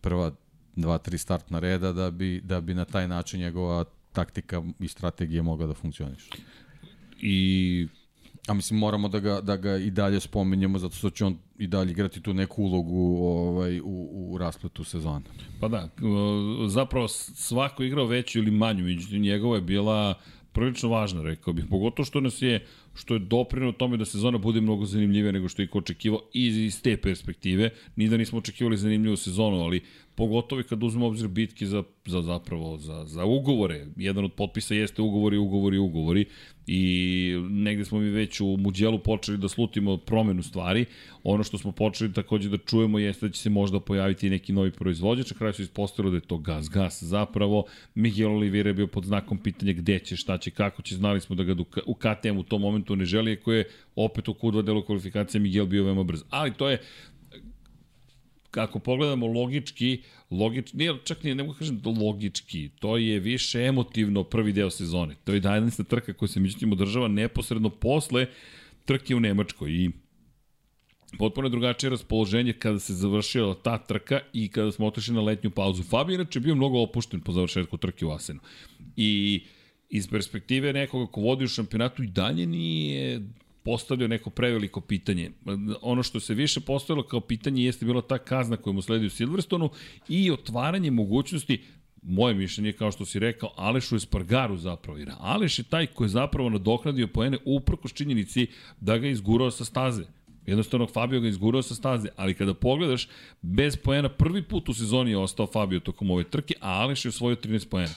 prva dva, tri startna reda da bi, da bi na taj način njegova taktika i strategija mogla da funkcioniše. I A mislim, moramo da ga, da ga i dalje spominjemo, zato što će on i dalje igrati tu neku ulogu ovaj, u, u raspletu sezona. Pa da, zapravo svako igrao veću ili manju, međutim njegova je bila prilično važna, rekao bih, pogotovo što nas je što je doprino tome da sezona bude mnogo zanimljivija nego što je ko očekivao iz, iz te perspektive. Ni da nismo očekivali zanimljivu sezonu, ali pogotovo kad uzmemo obzir bitke za, za zapravo za, za ugovore. Jedan od potpisa jeste ugovori, ugovori, ugovori i negde smo mi već u Muđelu počeli da slutimo promenu stvari. Ono što smo počeli takođe da čujemo jeste da će se možda pojaviti neki novi proizvođač, na kraju se ispostavilo da je to gas gas zapravo. Miguel Oliveira je bio pod znakom pitanja gde će, šta će, kako će, znali smo da ga u KTM u tom momentu ne želi, ako je opet u Q2 delu kvalifikacije Miguel bio veoma brz. Ali to je kako pogledamo logički, logički, nije, čak nije, ne mogu kažem da logički, to je više emotivno prvi deo sezone. To je 11. trka koja se međutim održava neposredno posle trke u Nemačkoj i potpuno drugačije raspoloženje kada se završila ta trka i kada smo otišli na letnju pauzu. Fabio inače bio mnogo opušten po završetku trke u Asenu. I iz perspektive nekoga ko vodi u šampionatu i dalje nije postavljao neko preveliko pitanje. Ono što se više postavilo kao pitanje jeste bila ta kazna koja mu sledi u Silverstonu i otvaranje mogućnosti moje mišljenje kao što si rekao, Alešu Espargaru zapravo. Jer Aleš je taj koji je zapravo nadoknadio poene uprkos činjenici da ga izgurao sa staze. Jednostavno Fabio ga izgurao sa staze, ali kada pogledaš, bez poena prvi put u sezoni je ostao Fabio tokom ove trke, a Aleš je osvojio 13 poena.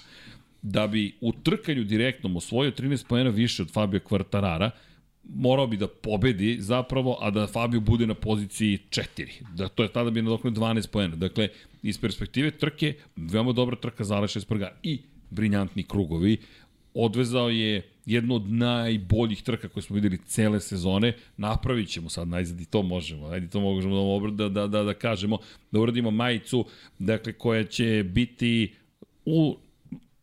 Da bi u trkanju direktnom osvojio 13 poena više od Fabio Kvartarara, morao bi da pobedi zapravo, a da Fabio bude na poziciji 4. Da, to je tada bi nadoknao 12 poena. Dakle, iz perspektive trke, veoma dobra trka za Aleša Espargar i briljantni krugovi. Odvezao je jednu od najboljih trka koje smo videli cele sezone. Napravit ćemo sad najzad i to možemo. Ajde, to možemo da, da, da, da kažemo. Da uradimo majicu, dakle, koja će biti u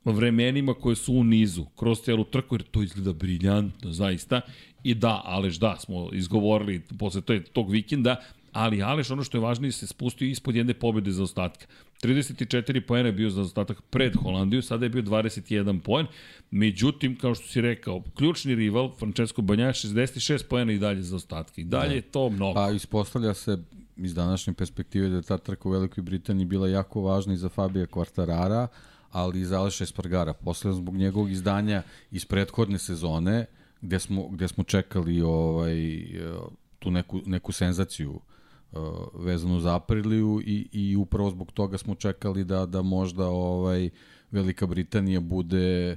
vremenima koje su u nizu, kroz celu trku, jer to izgleda briljantno, zaista. I da, Aleš, da, smo izgovorili posle tog vikenda, ali Aleš, ono što je važnije, se spustio ispod jedne pobjede za ostatka. 34 poena je bio za ostatak pred Holandiju, sada je bio 21 poen. Međutim, kao što si rekao, ključni rival, Francesco Banja, 66 poena i dalje za ostatke. I dalje da. je to mnogo. Pa ispostavlja se iz današnje perspektive da je ta trka u Velikoj Britaniji bila jako važna i za Fabija Kvartarara, ali i za Aleša Espargara. Posle zbog njegovog izdanja iz prethodne sezone, gde smo, gde smo čekali ovaj, tu neku, neku senzaciju vezano za Apriliju i, i upravo zbog toga smo čekali da, da možda ovaj Velika Britanija bude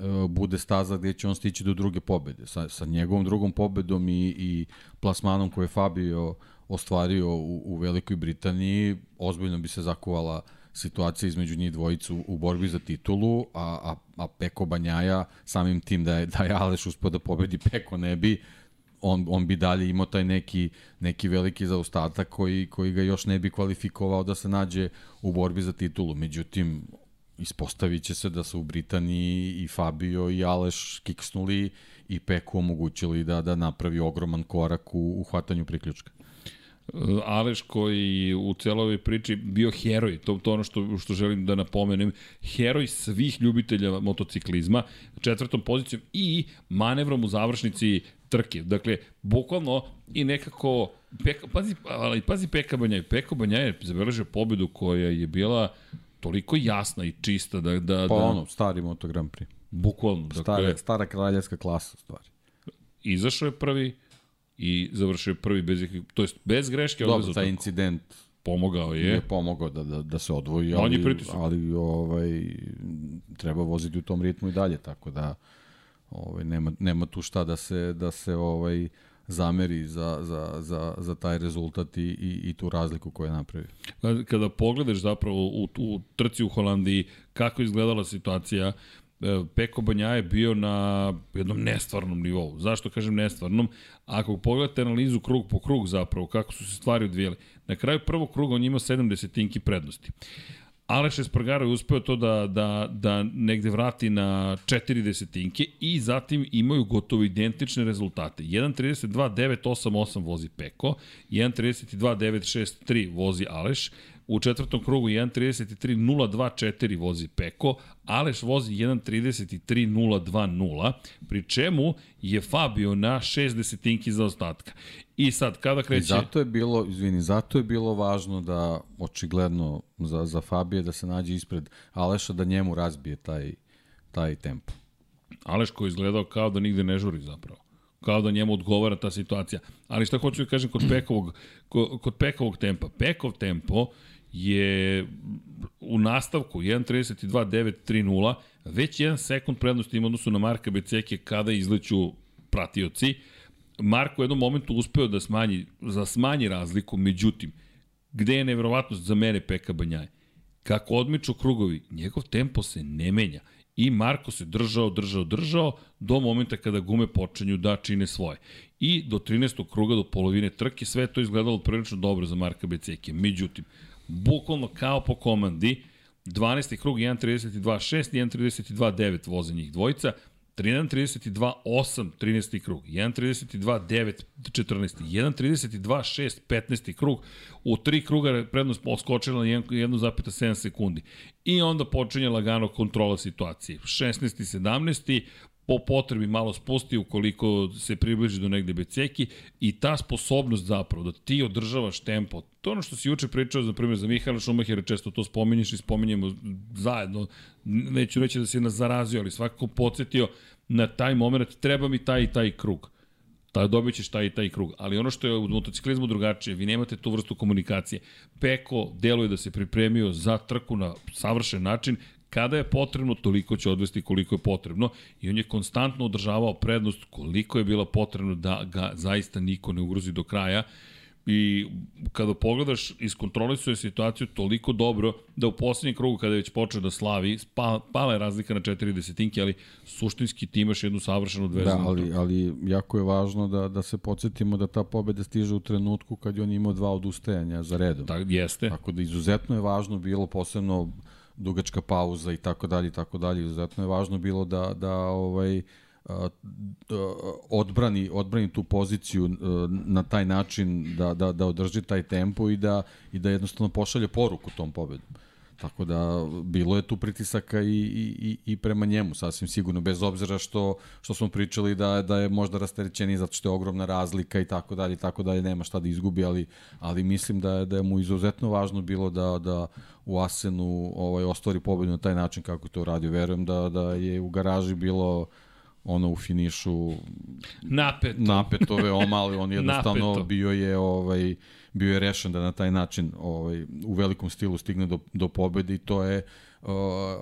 uh, bude staza gde će on stići do druge pobede. Sa, sa njegovom drugom pobedom i, i plasmanom koje je Fabio ostvario u, u Velikoj Britaniji, ozbiljno bi se zakuvala situacija između njih dvojicu u borbi za titulu, a, a, a Peko Banjaja samim tim da je, da je Aleš uspio da pobedi Peko ne bi, on, on bi dalje imao taj neki, neki veliki zaostatak koji, koji ga još ne bi kvalifikovao da se nađe u borbi za titulu. Međutim, ispostavit će se da su u Britaniji i Fabio i Aleš kiksnuli i Peku omogućili da, da napravi ogroman korak u, u hvatanju priključka. Aleš koji u celoj priči bio heroj, to, to ono što, što želim da napomenem, heroj svih ljubitelja motociklizma, četvrtom pozicijom i manevrom u završnici trke. Dakle, bukvalno i nekako, peka, pazi, ali pazi Peka Banjaj, Peka Banjaj je zabeležio pobedu koja je bila toliko jasna i čista da... da pa da, ono, stari Moto Grand Prix. Bukvalno. Stara, dakle, stara kraljevska klasa, stvari. Izašao je prvi, i završio prvi bez, to jest bez greške. Dobro, taj incident pomogao je. Je pomogao da, da, da se odvoji, ali, je ali ovaj, treba voziti u tom ritmu i dalje, tako da ovaj, nema, nema tu šta da se, da se ovaj, zameri za, za, za, za taj rezultat i, i, i tu razliku koju je napravio. Kada pogledaš zapravo u, u trci u Holandiji kako izgledala situacija, Peko Banja je bio na jednom nestvarnom nivou. Zašto kažem nestvarnom? Ako pogledate analizu krug po krug zapravo, kako su se stvari odvijeli, na kraju prvog kruga on imao 7 desetinki prednosti. Aleš Espargaro je uspeo to da, da, da negde vrati na 4 desetinke i zatim imaju gotovo identične rezultate. 1.32.988 vozi Peko, 1.32.963 vozi Aleš, U četvrtom krugu 1.33.024 vozi Peko, Aleš vozi 1.33.020, pri čemu je Fabio na 6 desetinki za ostatka. I sad, kada kreće... I zato je bilo, izvini, zato je bilo važno da, očigledno, za, za Fabije da se nađe ispred Aleša, da njemu razbije taj, taj tempo. Aleš koji izgledao kao da nigde ne žuri zapravo kao da njemu odgovara ta situacija. Ali šta hoću da kažem kod Pekovog, kod Pekovog tempa? Pekov tempo je u nastavku 1.32.930 već jedan sekund prednosti ima odnosu na Marka Beceke kada izleću pratioci. Marko u jednom momentu uspeo da smanji, za smanji razliku, međutim, gde je nevjerovatnost za mene Peka Banjaje? Kako odmiču krugovi, njegov tempo se ne menja. I Marko se držao, držao, držao do momenta kada gume počinju da čine svoje. I do 13. kruga, do polovine trke, sve to izgledalo prilično dobro za Marka Beceke. Međutim, bukvalno kao po komandi, 12. krug 1.32.6 i 1.32.9 voze njih dvojica, 1.32.8 13. krug, 1.32.9 14. 1.32.6 15. krug, u tri kruga prednost oskočila na 1,7 sekundi. I onda počinje lagano kontrola situacije. 16. 17 po potrebi malo spusti ukoliko se približi do negde Beceki i ta sposobnost zapravo da ti održavaš tempo, to ono što si juče pričao, za primjer, za Mihaela Šumahira, često to spominješ i spominjemo zajedno, neću reći da si nas zarazio, ali svakako podsjetio na taj moment, treba mi taj i taj krug. Ta dobit ćeš taj i taj krug. Ali ono što je u motociklizmu drugačije, vi nemate tu vrstu komunikacije. Peko deluje da se pripremio za trku na savršen način Kada je potrebno, toliko će odvesti koliko je potrebno i on je konstantno održavao prednost koliko je bila potrebno da ga zaista niko ne ugrozi do kraja i kada pogledaš, iskontrolisuje situaciju toliko dobro da u poslednjem krugu kada je već počeo da slavi, spala, pala je razlika na 4 desetinke, ali suštinski ti imaš jednu savršenu dveznu. Da, ali, ali jako je važno da, da se podsjetimo da ta pobeda stiže u trenutku kad je on imao dva odustajanja za redom. Da, jeste. Tako da izuzetno je važno bilo posebno dugačka pauza i tako dalje i tako dalje. Izuzetno je važno bilo da, da ovaj, odbrani, odbrani tu poziciju na taj način da, da, da održi taj tempo i da, i da jednostavno pošalje poruku tom pobedom. Tako da bilo je tu pritisaka i, i, i prema njemu, sasvim sigurno, bez obzira što, što smo pričali da, da je možda rasterećeni zato što je ogromna razlika i tako dalje, i tako dalje, nema šta da izgubi, ali, ali mislim da je, da je mu izuzetno važno bilo da, da u Asenu ovaj, ostvari pobedu na taj način kako to radio. Verujem da, da je u garaži bilo ono u finišu napeto, napeto veoma, ali on jednostavno napeto. bio je ovaj bio je rešen da na taj način ovaj u velikom stilu stigne do do pobede i to je uh,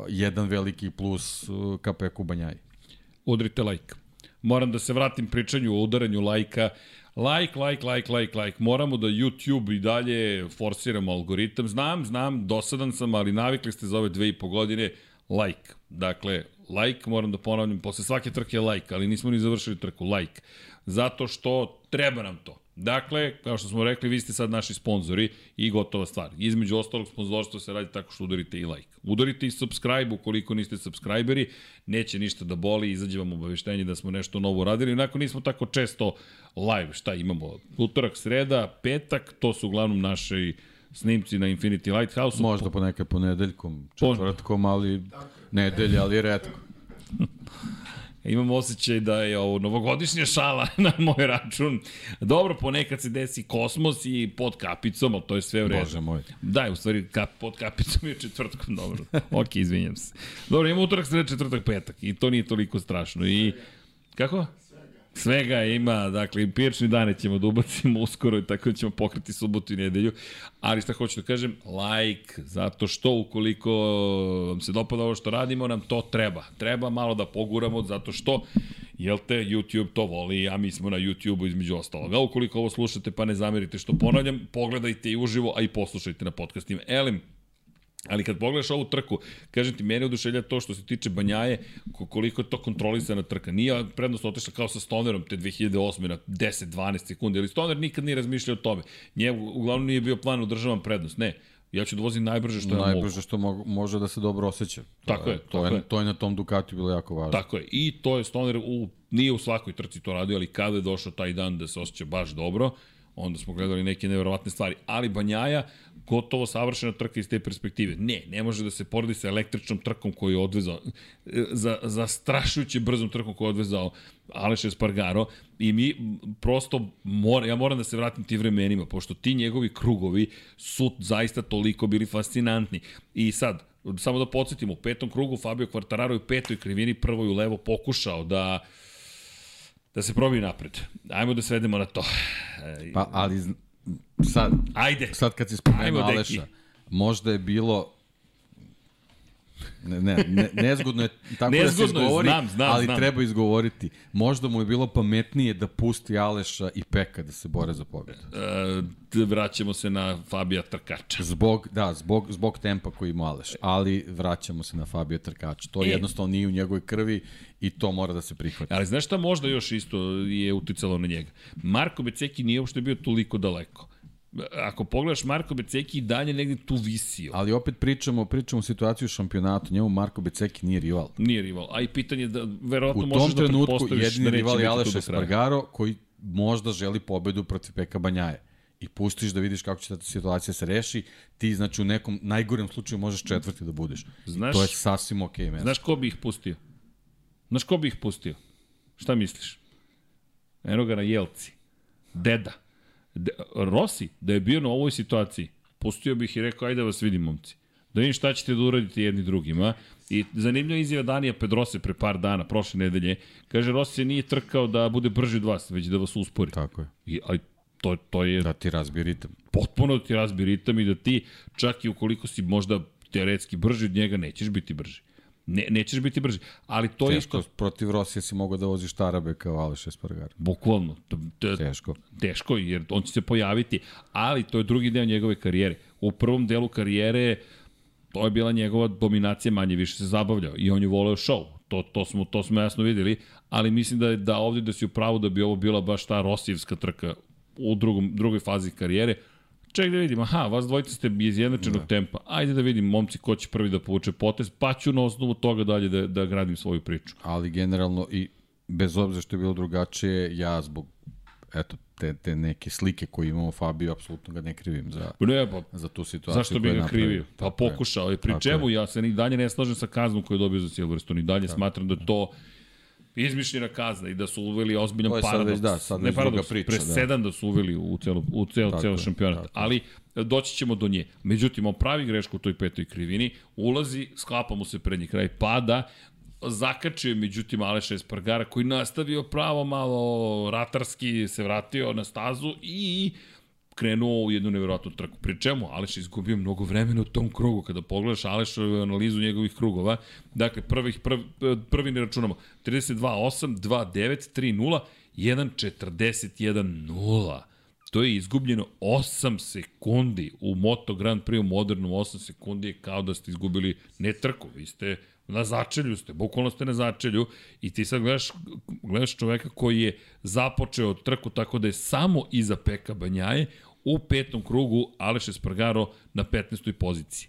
jedan veliki plus uh, ka Peku Banjaji. Udrite like. Moram da se vratim pričanju o udaranju lajka. Like, like, like, like, like. Moramo da YouTube i dalje forsiramo algoritam. Znam, znam, dosadan sam, ali navikli ste za ove dve i po godine like. Dakle, like, moram da ponavljam, posle svake trke like, ali nismo ni završili trku, like. Zato što treba nam to. Dakle, kao što smo rekli, vi ste sad naši sponzori i gotova stvar. Između ostalog, sponzorstvo se radi tako što udarite i like. Udarite i subscribe ukoliko niste subscriberi, neće ništa da boli, izađe vam obaveštenje da smo nešto novo radili. Onako nismo tako često live, šta imamo? Utorak, sreda, petak, to su uglavnom naši snimci na Infinity Lighthouse. Možda ponekad ponedeljkom, četvrtkom, ali nedelja, ali redko. Imam osjećaj da je ovo novogodišnja šala na moj račun. Dobro, ponekad se desi kosmos i pod kapicom, ali to je sve u redu. Bože moj. Da, u stvari kap, pod kapicom je četvrtkom, dobro. ok, izvinjam se. Dobro, imamo utorak, sreda, četvrtak, petak i to nije toliko strašno. I kako? Svega ima, dakle, piječni dane ćemo da ubacimo uskoro i tako da ćemo pokriti subotu i nedelju. Ali šta hoću da kažem, like, zato što ukoliko vam se dopada ovo što radimo, nam to treba. Treba malo da poguramo, zato što, jel te, YouTube to voli, a mi smo na YouTube-u između ostaloga. Ukoliko ovo slušate pa ne zamerite što ponavljam, pogledajte i uživo, a i poslušajte na podcastima. Elem, Ali kad pogledaš ovu trku, kažem ti, mene odušelja to što se tiče Banjaje, koliko je to kontrolisana trka. Nije prednost otišla kao sa Stonerom te 2008. na 10-12 sekundi, ali Stoner nikad nije razmišljao o tome. Njemu uglavnom nije bio plan udržavam prednost. Ne, ja ću da vozim najbrže što najbrže ja mogu. Najbrže što mo može da se dobro osjeća. Tako je, to tako je, je. To je na tom Ducati bilo jako važno. Tako je. I to je Stoner u, nije u svakoj trci to radio, ali kada je došao taj dan da se osjeća baš dobro, onda smo gledali neke neverovatne stvari. Ali Banjaja, gotovo savršena trka iz te perspektive. Ne, ne može da se poredi sa električnom trkom koju je odvezao, za, za strašujuće brzom trkom koju je odvezao Aleš Espargaro i mi prosto, mora, ja moram da se vratim ti vremenima, pošto ti njegovi krugovi su zaista toliko bili fascinantni. I sad, samo da podsjetimo, u petom krugu Fabio Quartararo u petoj krivini, prvoj u levo pokušao da da se probi napred. Ajmo da svedemo na to. Pa, ali sad, Ajde. sad kad si spomenuo Aleša, možda je bilo Ne, ne, ne nezgodno je tako nezgodno da se izgovori, znam, znam, ali znam. treba izgovoriti. Možda mu je bilo pametnije da pusti Aleša i Peka da se bore za pobedu. E, vraćamo se na Fabija Trkača. Zbog, da, zbog, zbog tempa koji ima Aleš, ali vraćamo se na Fabija Trkača. To e. jednostavno nije u njegovoj krvi i to mora da se prihvati. Ali znaš šta možda još isto je uticalo na njega? Marko Beceki nije uopšte bio toliko daleko ako pogledaš Marko Beceki i dalje negde tu visio. Ali opet pričamo, pričamo o situaciju u šampionatu, njemu Marko Beceki nije rival. Nije rival, a i pitanje da verovatno možeš da pretpostaviš da neće jedini rival je Aleš Espargaro koji možda želi pobedu protiv Peka Banjaje i pustiš da vidiš kako će ta situacija se reši, ti znači u nekom najgorem slučaju možeš četvrti da budeš. Znaš, to je sasvim okej okay, Znaš ko bi ih pustio? Znaš ko bi ih pustio? Šta misliš? Eno ga na Jelci. Deda. De, Rossi, da je bio na ovoj situaciji, pustio bih i rekao, ajde da vas vidim, momci. Da vidim šta ćete da uradite jedni drugima. I zanimljiva izjava Danija Pedrose pre par dana, prošle nedelje. Kaže, Rossi nije trkao da bude brži od vas, već da vas uspori. Tako je. I, ali to, to je... Da ti razbi ritam. Potpuno da ti razbi ritam i da ti, čak i ukoliko si možda teoretski brži od njega, nećeš biti brži. Ne, nećeš biti brži. Ali to je isto... protiv Rosije si mogao da voziš Tarabe kao Aleš Espargar. Bukvalno. Teško. Teško, jer on će se pojaviti. Ali to je drugi deo njegove karijere. U prvom delu karijere to je bila njegova dominacija, manje više se zabavljao. I on je voleo show. To, to, smo, to smo jasno videli. Ali mislim da je da ovde da si u pravu da bi ovo bila baš ta Rosijevska trka u drugom, drugoj fazi karijere Ček da vidim, aha, vas dvojica ste iz jednačenog da. tempa. Ajde da vidim, momci, ko će prvi da povuče potez, pa ću na osnovu toga dalje da, da gradim svoju priču. Ali generalno i bez obzira što je bilo drugačije, ja zbog eto, te, te neke slike koje imamo Fabio, apsolutno ga ne krivim za, ne, pa, za tu situaciju. Zašto bi ga krivio? Pa pokušao je. Pri čemu ja se ni dalje ne slažem sa kaznom koju je dobio za Silverstone. I dalje tako. smatram da to izmišljena kazna i da su uveli ozbiljan paradoks. Već, da, sad ne paradoks, priča, presedan da. da su uveli u celo, u celo, tako, celo šampionat. Tako. Ali doći ćemo do nje. Međutim, on pravi grešku u toj petoj krivini, ulazi, sklapa mu se prednji kraj, pada, zakačio međutim Aleša Espargara koji nastavio pravo malo ratarski, se vratio na stazu i krenuo u jednu nevjerojatnu trku. Pri čemu Aleš izgubio mnogo vremena u tom krugu. Kada pogledaš Alešovu analizu njegovih krugova, dakle prvih, prv, prvi ne računamo 32-8, 2-9, 3-0, 1-41-0. To je izgubljeno 8 sekundi u Moto Grand Prix u modernom 8 sekundi je kao da ste izgubili ne trku, vi ste na začelju ste, bukvalno ste na začelju i ti sad gledaš, gledaš čoveka koji je započeo trku tako da je samo iza Peka Banjaje u petom krugu Aleš Espargaro na 15. poziciji.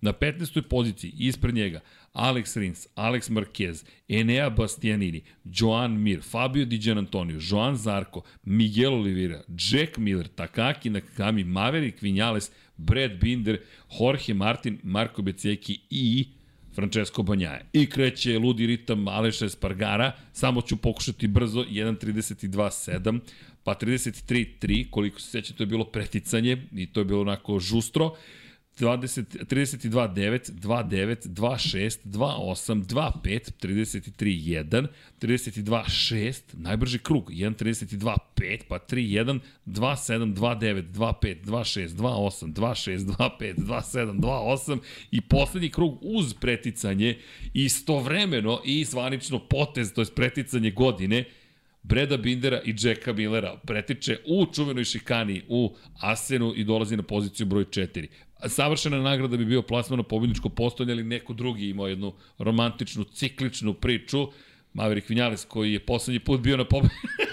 Na 15. poziciji ispred njega Alex Rins, Alex Marquez, Enea Bastianini, Joan Mir, Fabio Di Gianantonio, Joan Zarco, Miguel Oliveira, Jack Miller, Takaki Nakagami, Maverick Vinales, Brad Binder, Jorge Martin, Marko Beceki i Francesco Banjaje. I kreće ludi ritam Aleša Espargara, samo ću pokušati brzo, 1.32.7, pa 33.3, koliko se seća, to je bilo preticanje i to je bilo onako žustro. 20, 32 9, 2 9, 2 6, 2 8, 2 5, 33 1, 32 6, najbrži krug, 1 32 5, pa 3 1, 2 7, 2 9, 2 5, 2 6, 2 8, 2 6, 2 5, 2 7, 2 8 i poslednji krug uz preticanje istovremeno i zvanično potez, to je preticanje godine, Breda Bindera i Jacka Millera pretiče u čuvenoj šikani u Asenu i dolazi na poziciju broj 4 savršena nagrada bi bio plasman na postojanje, ali neko drugi imao jednu romantičnu, cikličnu priču. Maverick Vinales koji je poslednji put bio na pobedi.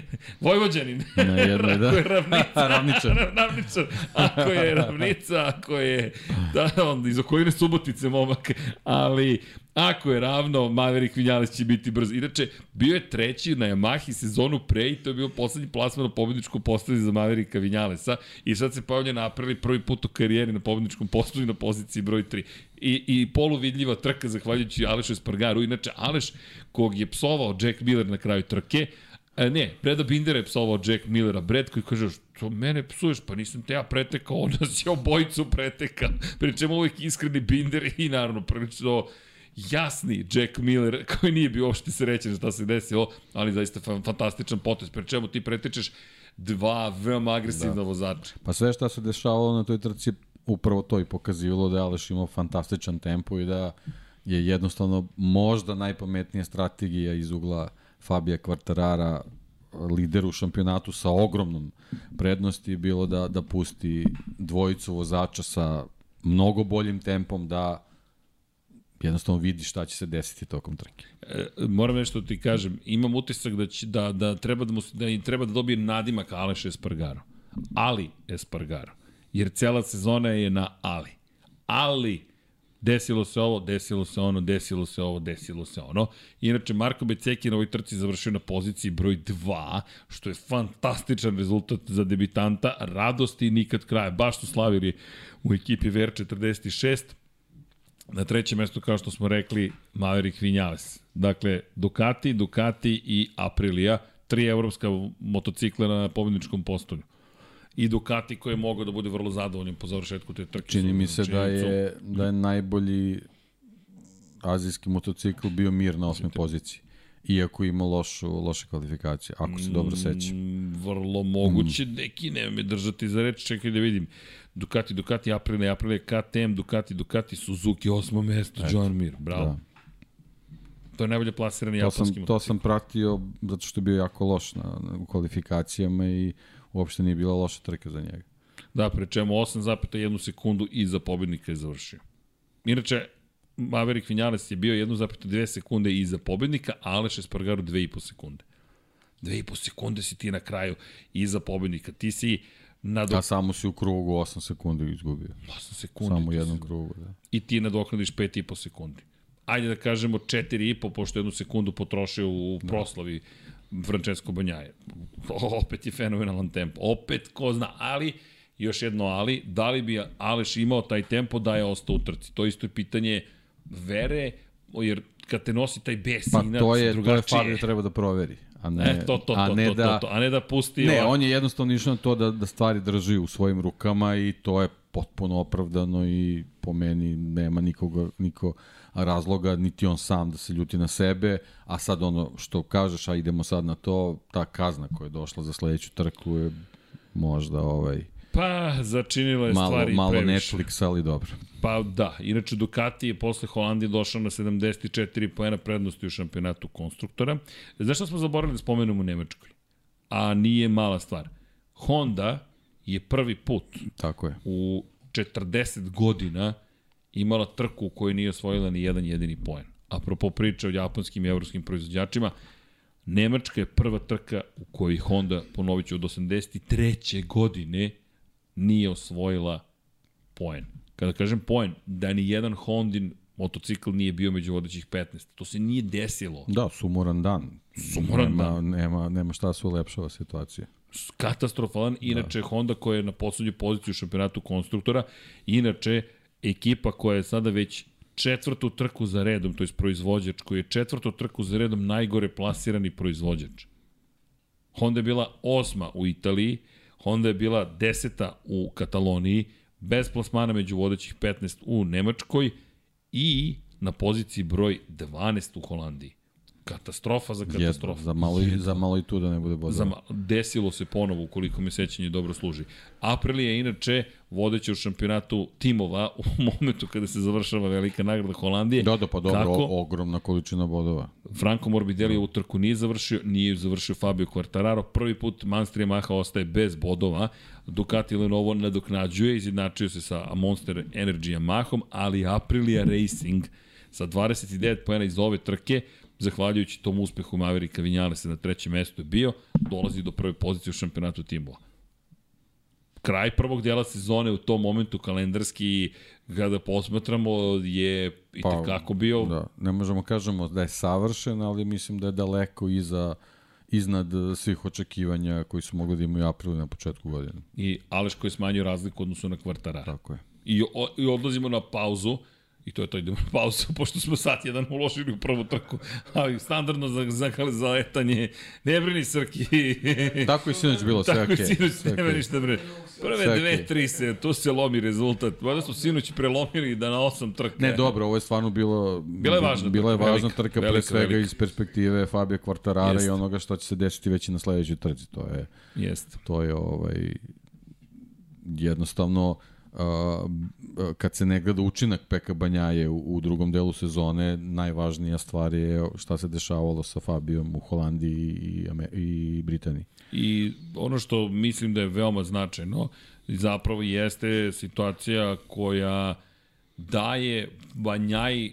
Vojvođanin. Na jednoj, da. Ako je ravnica. Ravničar. Ravničar. Ako je ravnica, ako je... Da, on iz okoline Subotice, momak. Ali Ako je ravno, Maverick Vinales će biti brz. Inače, bio je treći na Yamahi sezonu pre i to je bio poslednji plasman na pobedničku postavi za Mavericka Vinalesa i sad se pojavlja napravili prvi put u karijeri na pobedničkom postavi na poziciji broj 3. I, i poluvidljiva trka zahvaljujući Alešu Espargaru. Inače, Aleš, kog je psovao Jack Miller na kraju trke, E, ne, Breda Binder je psovao Jack Millera. Brad koji kaže, što mene psuješ, pa nisam te ja pretekao, onda si obojicu preteka. Pričem uvijek iskreni Binder i naravno prilično jasni Jack Miller, koji nije bio uopšte srećen šta se desilo, ali zaista fantastičan potez, pre čemu ti pretečeš dva veoma agresivna da. vozača. Pa sve šta se dešavalo na toj trci upravo to i pokazivalo da je Aleš imao fantastičan tempo i da je jednostavno možda najpametnija strategija iz ugla Fabija Kvartarara lider u šampionatu sa ogromnom prednosti bilo da, da pusti dvojicu vozača sa mnogo boljim tempom da jednostavno vidi šta će se desiti tokom trke. E, moram nešto ti kažem, imam utisak da, će, da, da, treba da, mu, da treba da dobije nadimak Aleš Espargaro. Ali Espargaro. Jer cela sezona je na Ali. Ali desilo se ovo, desilo se ono, desilo se ovo, desilo se ono. Inače, Marko Beceki na ovoj trci završio na poziciji broj 2, što je fantastičan rezultat za debitanta, radosti nikad kraja. Baš su slavili u ekipi VR46, Na trećem mestu, kao što smo rekli, Maverick Vinales. Dakle, Ducati, Ducati i Aprilia, tri evropska motocikla na pobedničkom postolju. I Ducati koji je mogao da bude vrlo zadovoljan po završetku te trke. Čini mi se da je, da je najbolji azijski motocikl bio Mir na osme poziciji. Iako ima lošu, loše kvalifikacije, ako se dobro. Mm, vrlo moguće, mm. neki nema me držati za reč, čekaj da vidim. Ducati, Ducati, Aprilia, Aprilia, KTM, Ducati, Ducati, Suzuki, osmo mesto, Eto, John Mir, bravo. Da. To je najbolje plasirani to japanski sam, To sam pratio zato što je bio jako loš na, na, kvalifikacijama i uopšte nije bila loša trka za njega. Da, pre čemu 8,1 sekundu iza pobednika je završio. Inače, Maverick Vinales je bio 1,2 sekunde iza pobednika, a Aleš Espargaro 2,5 sekunde. 2,5 sekunde si ti na kraju iza pobednika. Ti si Nadok... A samo si u krugu 8 sekundi izgubio. 8 sekundi. Samo u jednom si... krugu, da. I ti nadoknadiš 5,5 sekundi. Ajde da kažemo 4,5, pošto jednu sekundu potrošio u da. proslavi da. Francesco Banjaje. Opet je fenomenalan tempo. Opet, ko zna, ali, još jedno ali, da li bi Aleš imao taj tempo da je ostao u trci? To isto je pitanje vere, jer kad te nosi taj bes pa, to je, drugačije. to je Fabio treba da proveri a ne, e, to, to, a to, ne to, da, to, to, a ne da pusti... Ne, on je jednostavno išao na to da, da stvari drži u svojim rukama i to je potpuno opravdano i po meni nema nikoga, niko razloga, niti on sam da se ljuti na sebe, a sad ono što kažeš, a idemo sad na to, ta kazna koja je došla za sledeću trku je možda ovaj Pa, začinila je malo, stvari malo previše. Netflix, ali dobro. Pa da, inače Ducati je posle Holandije došao na 74 poena prednosti u šampionatu konstruktora. Znaš što smo zaboravili da spomenemo u Nemačkoj? A nije mala stvar. Honda je prvi put Tako je. u 40 godina imala trku u kojoj nije osvojila ni jedan jedini poen. Apropo priče o japonskim i evropskim proizvođačima, Nemačka je prva trka u kojoj Honda, ponovit ću, od 83. godine nije osvojila poen. Kada kažem poen, da ni jedan Hondin motocikl nije bio među vodećih 15. To se nije desilo. Da, sumoran dan. Sumoran nema, dan. Nema, nema šta se ulepšava situacija. katastrofalan. Inače, da. Honda koja je na poslednju poziciju u šampionatu konstruktora, inače, ekipa koja je sada već četvrtu trku za redom, to je proizvođač, koji je četvrtu trku za redom najgore plasirani proizvođač. Honda je bila osma u Italiji, Honda je bila deseta u Kataloniji, bez plasmana među vodećih 15 u Nemačkoj i na poziciji broj 12 u Holandiji. Katastrofa za katastrofu. Jedno, za, malo i, za malo i tu da ne bude bodova. Za, desilo se ponovo, ukoliko me sećanje dobro služi. Aprilia je inače vodeća u šampionatu timova u momentu kada se završava velika nagrada Holandije. Da, da, pa dobro, Kako? o, ogromna količina bodova. Franco Morbidelli ovu trku nije završio, nije završio Fabio Quartararo. Prvi put Manster Yamaha ostaje bez bodova. Ducati Lenovo nadoknađuje, izjednačio se sa Monster Energy Yamahom, ali Aprilia Racing sa 29 pojena iz ove trke zahvaljujući tom uspehu Maverika Vinjalesa na trećem mestu je bio, dolazi do prve pozicije u šampionatu timova. Kraj prvog dela sezone u tom momentu kalendarski, kada posmatramo, je i pa, tekako bio... Da, ne možemo kažemo da je savršen, ali mislim da je daleko iza iznad svih očekivanja koji su mogli da imaju aprilu na početku godine. I Aleš koji je smanjio razliku odnosu na kvartara. Tako je. I, o, I odlazimo na pauzu. I to je to, idemo na pauzu, pošto smo sat jedan uložili u prvu trku, ali standardno za, za, za letanje, ne brini Srki. Tako i sinoć bilo, sve Tako okej. i sinoć, sve nema okej. ništa bre. Prve Sve dve, tri se, tu se lomi rezultat. Mada su sinoć prelomili da na osam trka. Ne, dobro, ovo je stvarno bilo... Bila je važna Bila je važna velika, trka, pre velika, svega velika. iz perspektive Fabio Quartarara Jeste. i onoga što će se desiti već i na sledećoj trci. To je, Jeste. to je ovaj, jednostavno kad se ne gleda učinak Peka Banjaje u, u drugom delu sezone, najvažnija stvar je šta se dešavalo sa Fabijom u Holandiji i, i Britaniji. I ono što mislim da je veoma značajno, zapravo jeste situacija koja daje Banjaj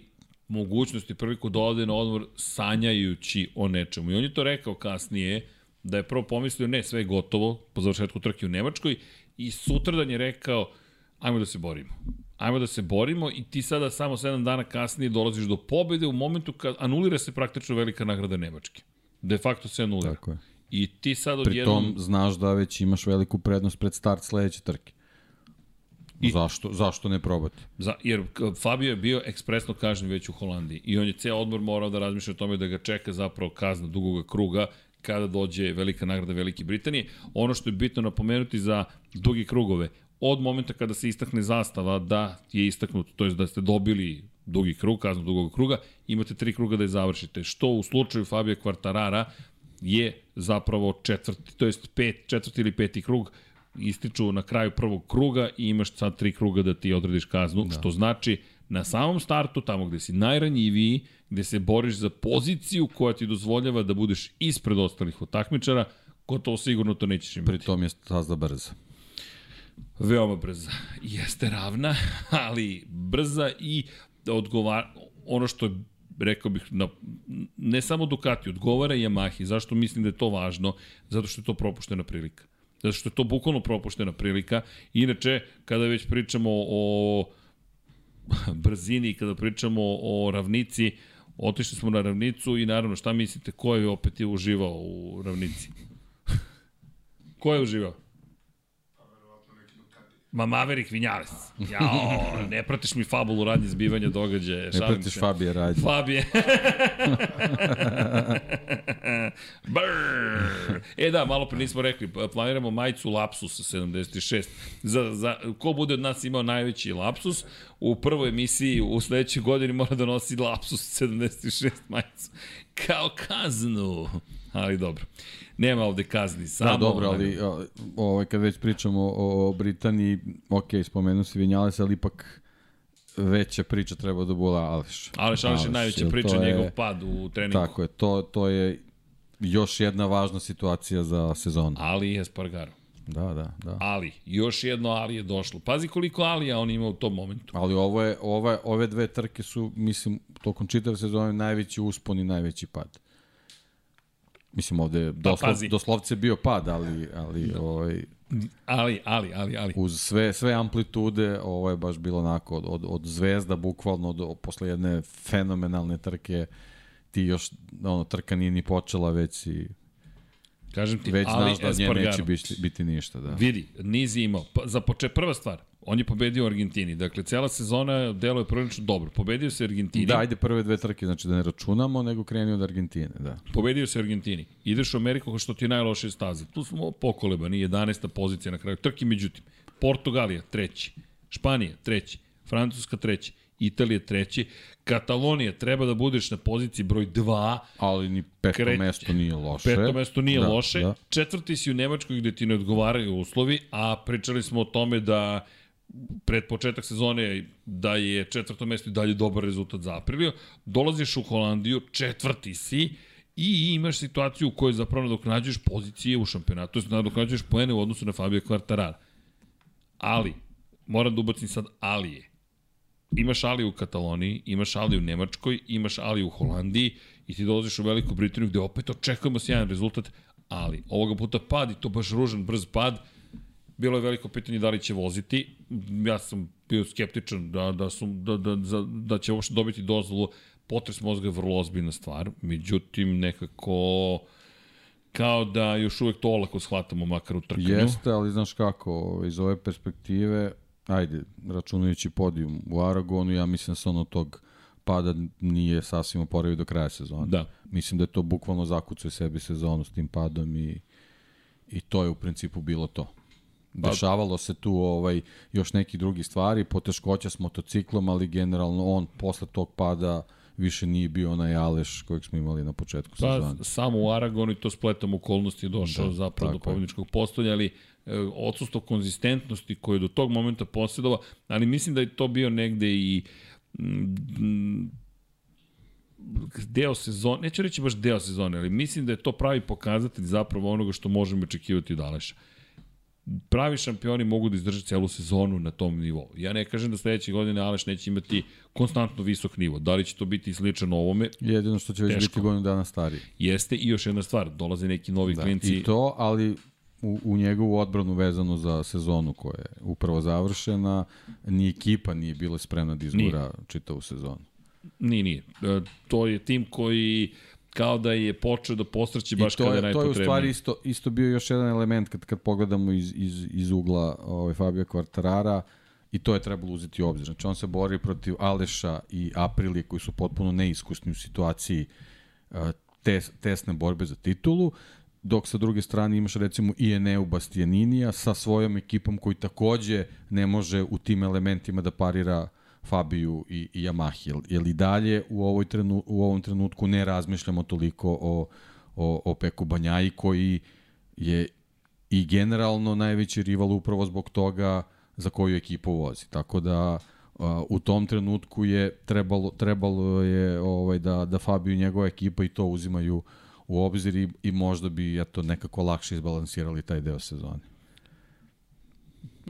mogućnosti priliku da ode na odmor sanjajući o nečemu. I on je to rekao kasnije, da je prvo pomislio ne, sve je gotovo po završetku trke u Nemačkoj i sutradan je rekao ajmo da se borimo. Ajmo da se borimo i ti sada samo 7 dana kasnije dolaziš do pobede u momentu kad anulira se praktično velika nagrada Nemačke. De facto se anulira. Tako je. I ti sad Pri odjednom... tom znaš da već imaš veliku prednost pred start sledeće trke. I-. Zašto, zašto ne probati? Za, jer Fabio je bio ekspresno kažnjen već u Holandiji i on je ceo odmor morao da razmišlja o tome da ga čeka zapravo kazna dugoga kruga kada dođe velika nagrada Velike Britanije. Ono što je bitno napomenuti za dugi krugove, od momenta kada se istakne zastava da je istaknut, to je da ste dobili dugi krug, kaznu dugog kruga, imate tri kruga da je završite. Što u slučaju Fabio Quartarara je zapravo četvrti, to jest pet, četvrti ili peti krug, ističu na kraju prvog kruga i imaš sad tri kruga da ti odrediš kaznu, da. što znači na samom startu, tamo gde si najranjiviji, gde se boriš za poziciju koja ti dozvoljava da budeš ispred ostalih takmičara, gotovo sigurno to nećeš imati. Pri tom je stazda brza. Veoma brza. Jeste ravna, ali brza i odgovara, ono što je rekao bih, na, ne samo Ducati, odgovara i Yamahi. Zašto mislim da je to važno? Zato što je to propuštena prilika. Zato što je to bukvalno propuštena prilika. Inače, kada već pričamo o brzini kada pričamo o ravnici, otišli smo na ravnicu i naravno šta mislite, ko je opet je uživao u ravnici? ko je uživao? Pa verovatno neki Ducati. Ma Maverick Vinales. Jao, ne pratiš mi fabulu radnje zbivanja događaja. Ne pratiš Fabije radnje. Fabije. E da, malo pre nismo rekli, planiramo majicu Lapsus 76. Za, za, ko bude od nas imao najveći Lapsus, u prvoj emisiji u sledećoj godini mora da nosi Lapsus 76 majicu. Kao kaznu. Ali dobro. Nema ovde kazni, samo... Da, dobro, ali ovaj, kad već pričamo o, o Britaniji, ok, spomenu si Vinjales, ali ipak veća priča treba da bude Aleš. Aleš, Aleš je najveća priča, je, njegov pad u treningu. Tako je, to, to je još jedna važna situacija za sezonu. Ali i Espargaro. Da, da, da. Ali, još jedno Ali je došlo. Pazi koliko Alija on ima u tom momentu. Ali ovo je, ove, ove dve trke su, mislim, tokom čitave sezone najveći uspon i najveći pad. Mislim, ovde pa, doslov, pa, doslovce bio pad, ali, ali, da. ovaj, ali, ali, ali, ali. Uz sve, sve amplitude, ovo je baš bilo onako, od, od, od zvezda, bukvalno, do, posle jedne fenomenalne trke, ti još, ono, trka nije ni počela, već i Kažem ti, već ali znaš da nje neće biti, biti ništa. Da. Vidi, niz imao. Pa, za poče, prva stvar, On je pobedio u Argentini. Dakle, cela sezona deluje prilično dobro. Pobedio se Argentini. Da, ajde prve dve trke, znači da ne računamo, nego krenio od Argentine, da. Pobedio se Argentini. Ideš u Ameriku što ti je najlošije staze. Tu smo pokolebani, 11. pozicija na kraju trke, međutim, Portugalija treći, Španija treći, Francuska treći, Italija treći, Katalonija treba da budeš na poziciji broj 2. Ali ni peto Kreć... mesto nije loše. Peto mesto nije da, loše. Da. Četvrti si u Nemačkoj gde ti ne odgovaraju uslovi, a pričali smo o tome da pred početak sezone da je četvrto mesto i dalje dobar rezultat za Aprilio, dolaziš u Holandiju, četvrti si i imaš situaciju u kojoj zapravo nadoknađuješ pozicije u šampionatu, to je nadoknađuješ poene u odnosu na Fabio Quartarara. Ali, moram da ubacim sad Alije. Imaš Ali u Kataloniji, imaš Ali u Nemačkoj, imaš Ali u Holandiji i ti dolaziš u Veliku Britaniju gde opet očekujemo sjajan rezultat, ali ovoga puta pad i to baš ružan, brz pad, Bilo je veliko pitanje da li će voziti. Ja sam bio skeptičan da, da, su, da, da, da, da će uopšte dobiti dozvolu. Potres mozga je vrlo ozbiljna stvar. Međutim, nekako kao da još uvek to olako shvatamo, makar u trkanju. Jeste, ali znaš kako, iz ove perspektive, ajde, računajući podijum u Aragonu, ja mislim da se ono tog pada nije sasvim oporavio do kraja sezona. Da. Mislim da je to bukvalno zakucuje sebi sezonu s tim padom i, i to je u principu bilo to. Pa- Dešavalo se tu ovaj još neki drugi stvari, poteškoća s motociklom, ali generalno on posle tog pada više nije bio onaj Aleš kojeg smo imali na početku pa, sezona. Samo u Aragonu i to spletom okolnosti je došao da, zapravo do pobjedničkog postolja, ali e, odsustvo konzistentnosti koje je do tog momenta posjedova, ali mislim da je to bio negde i mm, deo sezone, neću reći baš deo sezone, ali mislim da je to pravi pokazatelj zapravo onoga što možemo očekivati od Aleša pravi šampioni mogu da izdrže celu sezonu na tom nivou. Ja ne kažem da sledeće godine Aleš neće imati konstantno visok nivo. Da li će to biti slično ovome? Jedino što će već biti godinu dana stariji. Jeste i još jedna stvar, dolaze neki novi da, klinci. I to, ali u, u njegovu odbranu vezano za sezonu koja je upravo završena, ni ekipa nije bila spremna da izgura nije. čitavu sezonu. Nije, nije. E, to je tim koji kao da je počeo da posreći baš kada je najpotrebnije. To je u stvari isto, isto bio još jedan element kad, kad pogledamo iz, iz, iz ugla ovaj, Fabio Quartarara i to je trebalo uzeti u obzir. Znači on se bori protiv Aleša i Aprilije koji su potpuno neiskusni u situaciji uh, tes, tesne borbe za titulu, dok sa druge strane imaš recimo i Eneu Bastianinija sa svojom ekipom koji takođe ne može u tim elementima da parira Fabiju i, i Yamahi. Jel, jel i dalje u, ovoj trenu, u ovom trenutku ne razmišljamo toliko o, o, o Peku Banjaji koji je i generalno najveći rival upravo zbog toga za koju ekipu vozi. Tako da u tom trenutku je trebalo, trebalo je ovaj, da, da Fabio i njegova ekipa i to uzimaju u obzir i, i možda bi eto, nekako lakše izbalansirali taj deo sezone.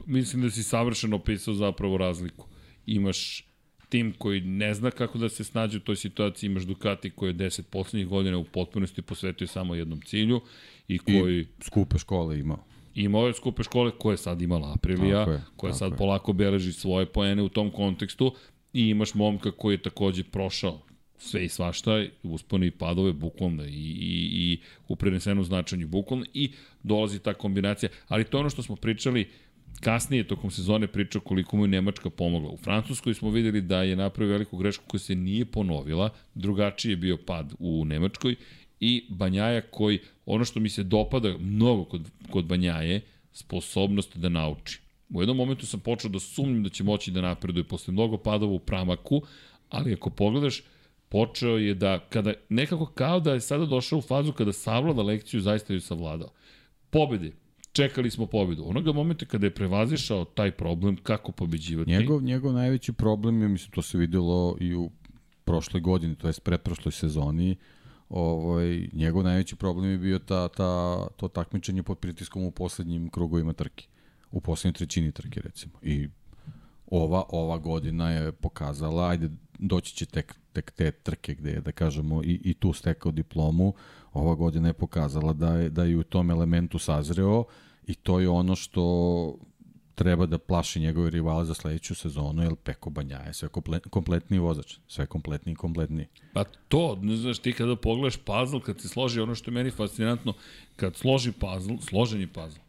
Mislim da si savršeno opisao zapravo razliku imaš tim koji ne zna kako da se snađe u toj situaciji, imaš Ducati koji je 10 poslednjih godina u potpunosti posvetio samo jednom cilju i koji... I skupe škole imao. Imao je skupe škole koje je sad imala Aprilija, je, koja sad je. polako beleži svoje poene u tom kontekstu i imaš momka koji je takođe prošao sve i svašta, uspone i padove, bukvalno i, i, i u prenesenom značanju bukvalno i dolazi ta kombinacija. Ali to je ono što smo pričali, kasnije tokom sezone pričao koliko mu je Nemačka pomogla. U Francuskoj smo videli da je napravio veliku grešku koja se nije ponovila, drugačiji je bio pad u Nemačkoj i Banjaja koji, ono što mi se dopada mnogo kod, kod Banjaje, sposobnost da nauči. U jednom momentu sam počeo da sumnjam da će moći da napreduje posle mnogo padova u pramaku, ali ako pogledaš, počeo je da, kada nekako kao da je sada došao u fazu kada savlada lekciju, zaista ju savladao. Pobede, čekali smo pobedu. Onoga momenta kada je prevazišao taj problem, kako pobeđivati? Njegov, njegov najveći problem je, mislim, to se videlo i u prošloj godini, to je preprošloj sezoni, ovaj, njegov najveći problem je bio ta, ta, to takmičenje pod pritiskom u poslednjim krugovima trke. U poslednjoj trećini trke, recimo. I ova, ova godina je pokazala, ajde, doći će tek, tek te trke gde je, da kažemo, i, i tu stekao diplomu, ova godina je pokazala da je, da je u tom elementu sazreo i to je ono što treba da plaši njegove rivale za sledeću sezonu, jer Peko Banja je sve kompletni vozač, sve kompletni i kompletni. Pa to, ne znaš, ti kada pogledaš puzzle, kad ti složi ono što je meni fascinantno, kad složi puzzle, složen je puzzle.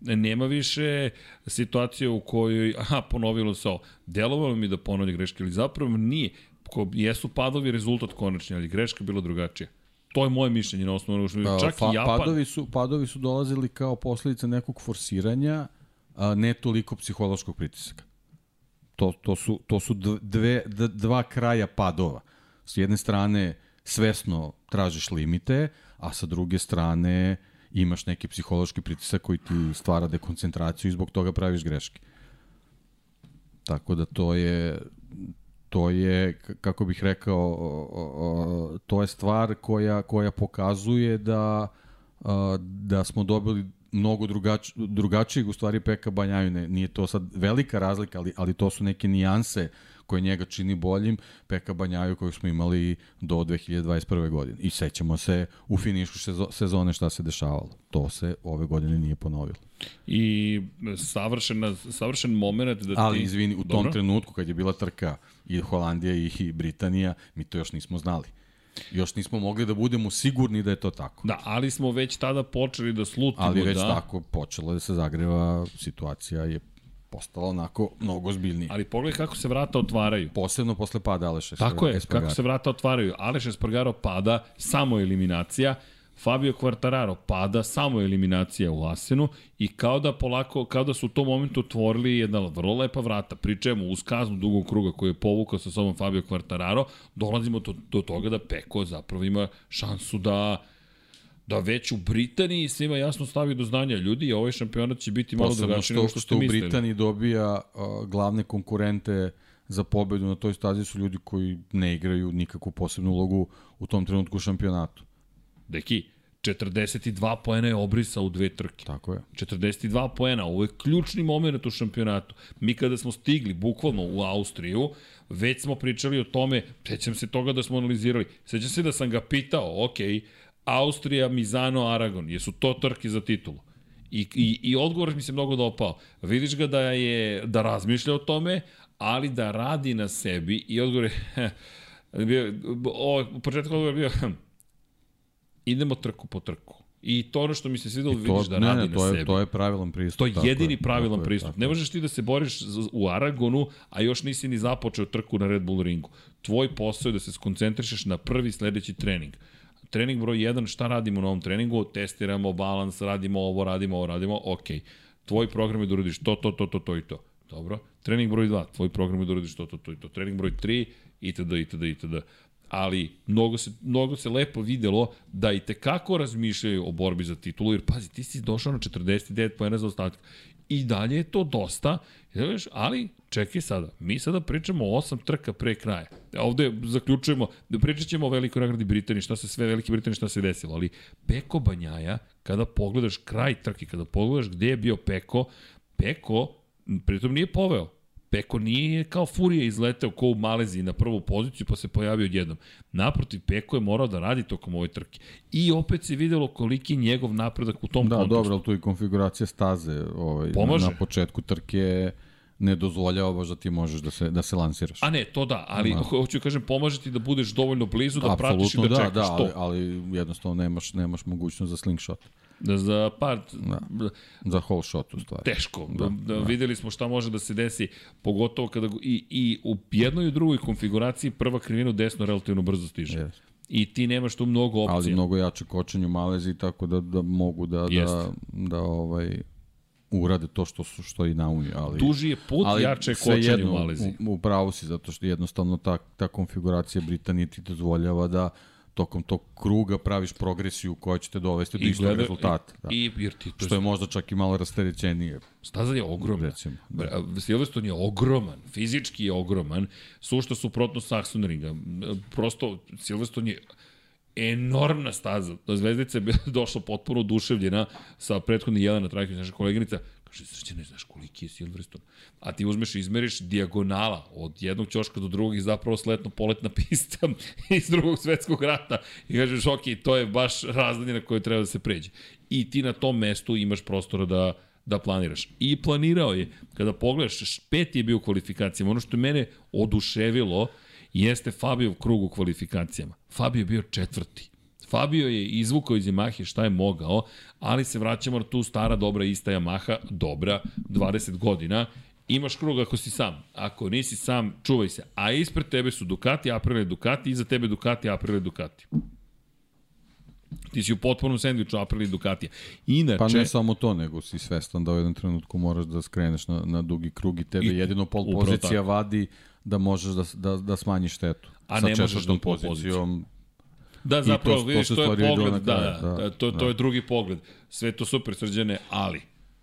Nema više situacije u kojoj, aha, ponovilo se ovo. Delovalo mi da ponovlja greške, ali zapravo nije. Ko, jesu padovi rezultat konačni, ali greška bila drugačija. To je moje mišljenje na osnovu što čak pa, i Japan. Padovi su, padovi su dolazili kao posledica nekog forsiranja, a ne toliko psihološkog pritisaka. To, to su, to su dve, dva kraja padova. S jedne strane svesno tražiš limite, a sa druge strane imaš neki psihološki pritisak koji ti stvara dekoncentraciju i zbog toga praviš greške. Tako da to je to je, kako bih rekao, to je stvar koja, koja pokazuje da, da smo dobili mnogo drugač, drugačijeg u stvari Peka Banjaju. Ne, nije to sad velika razlika, ali, ali to su neke nijanse koje njega čini boljim, Peka Banjaju kojeg smo imali do 2021. godine. I sećamo se u finišu sezone šta se dešavalo. To se ove godine nije ponovilo. I savršen, savršen moment da ti... Ali izvini, u tom Dobro. trenutku kad je bila trka i Holandija i Britanija, mi to još nismo znali. Još nismo mogli da budemo sigurni da je to tako. Da, ali smo već tada počeli da slutimo ali već da... tako počelo da se zagreva, situacija je postala onako mnogo zbiljnija. Ali pogledaj kako se vrata otvaraju. Posebno posle pada Aleša Tako je, Espargaro. kako se vrata otvaraju. Aleš Espargaro pada, samo eliminacija. Fabio Quartararo pada, samo eliminacija u Asenu i kao da polako, kao da su u tom momentu otvorili jedna vrlo lepa vrata. Pričajemo uz kaznu dugog kruga koju je povukao sa sobom Fabio Quartararo, dolazimo do, do toga da Peko zapravo ima šansu da da već u Britaniji svima jasno stavi do znanja ljudi, a ovaj šampionat će biti malo drugačiji nego što ste mislili. što u Britaniji dobija uh, glavne konkurente za pobedu na toj stazi su ljudi koji ne igraju nikakvu posebnu ulogu u tom trenutku u šampionatu. Deki, 42 poena je obrisa u dve trke. Tako je. 42 poena, ovo je ključni moment u šampionatu. Mi kada smo stigli, bukvalno u Austriju, već smo pričali o tome, sećam se toga da smo analizirali. Sećam se da sam ga pitao, ok, Austrija, Mizano, Aragon, jesu to trke za titulu? I, i, i odgovor mi se mnogo dopao. Vidiš ga da je da razmišlja o tome, ali da radi na sebi i odgovor je bio, o, u početku odgovor je bio idemo trku po trku. I to ono što mi se svidelo, vidiš da ne, radi ne, to na je, sebi. To je pravilan pristup. To je jedini je, pravilan pristup. Je, ne možeš ti da se boriš u Aragonu, a još nisi ni započeo trku na Red Bull ringu. Tvoj posao je da se skoncentrišeš na prvi sledeći trening. Trening broj 1, šta radimo na ovom treningu? Testiramo balans, radimo ovo, radimo ovo, radimo, ok. Tvoj program je da uradiš to, to, to, to, to i to. Dobro. Trening broj 2, tvoj program je da uradiš to, to, to i to. Trening broj 3, itd., itd., itd ali mnogo se, mnogo se lepo videlo da i tekako razmišljaju o borbi za titulu, jer pazi, ti si došao na 49 pojena za ostatak. I dalje je to dosta, ali čekaj sada, mi sada pričamo o osam trka pre kraja. Ovde zaključujemo, pričat ćemo o velikoj nagradi Britanije, šta se sve velike Britanije, šta se desilo, ali Peko Banjaja, kada pogledaš kraj trke, kada pogledaš gde je bio Peko, Peko pritom nije poveo, Peko nije kao furija izleteo ko u Maleziji na prvu poziciju pa se pojavio odjednom. Naprotiv, Peko je morao da radi tokom ove trke. I opet se videlo koliki njegov napredak u tom da, kontekstu. Da, dobro, ali tu i konfiguracija staze ovaj, Pomaže. na, početku trke ne dozvoljava baš da ti možeš da se, da se lansiraš. A ne, to da, ali da. hoću da kažem, pomaže ti da budeš dovoljno blizu, da Absolutno, pratiš i da, da čekaš da, to. Ali, ali jednostavno nemaš, nemaš mogućnost za slingshot. Da za par... Da. Za whole shot u stvari. Teško. Da, da, da. Videli smo šta može da se desi, pogotovo kada... I, i u jednoj i drugoj konfiguraciji prva krivina u desno relativno brzo stiže. Yes. I ti nemaš tu mnogo opcija. Ali mnogo jače kočenje u Maleziji, tako da, da mogu da, Jest. da, da ovaj, urade to što su što i naumiju, ali duži je put, ali jače kočenje u Maleziji. U, u pravu si zato što jednostavno ta ta konfiguracija Britanije ti dozvoljava da tokom tog kruga praviš progresiju koja će te dovesti do istog rezultata. Da. I, jer ti to što je možda čak i malo rasterećenije. Staza je ogromna. Recimo, da. Silverstone je ogroman, fizički je ogroman, sušta suprotno Saxonringa. Prosto Silverstone je enormna staza. Zvezdica je došla potpuno oduševljena sa prethodni jedan na trajku, naša koleginica, kaže, srđane, znaš koliki je Silverstone? A ti uzmeš i izmeriš dijagonala od jednog ćoška do drugog i zapravo sletno poletna pista iz drugog svetskog rata. I kažeš, ok, to je baš razdaljina koju treba da se pređe. I ti na tom mestu imaš prostora da, da planiraš. I planirao je, kada pogledaš, peti je bio u kvalifikacijama. Ono što je mene oduševilo, jeste Fabio krug u kvalifikacijama. Fabio je bio četvrti. Fabio je izvukao iz Yamahe šta je mogao, ali se vraćamo na tu stara dobra ista Yamaha, dobra, 20 godina, imaš krug ako si sam. Ako nisi sam, čuvaj se. A ispred tebe su Ducati, Aprilia Ducati, iza tebe Ducati, Aprilia Ducati. Ti si u potpunom sandviču Aprilia Ducati. Inače... Pa ne samo to, nego si svestan da u jednom trenutku moraš da skreneš na, na dugi krug i tebe i, jedino pol pozicija vadi da možeš da, da, da smanjiš štetu. A ne možeš da pozicijom. Da, zapravo, to, vidiš, to, to je pogled, da, da, da, to, da. to je drugi pogled. Sve to super srđane, ali,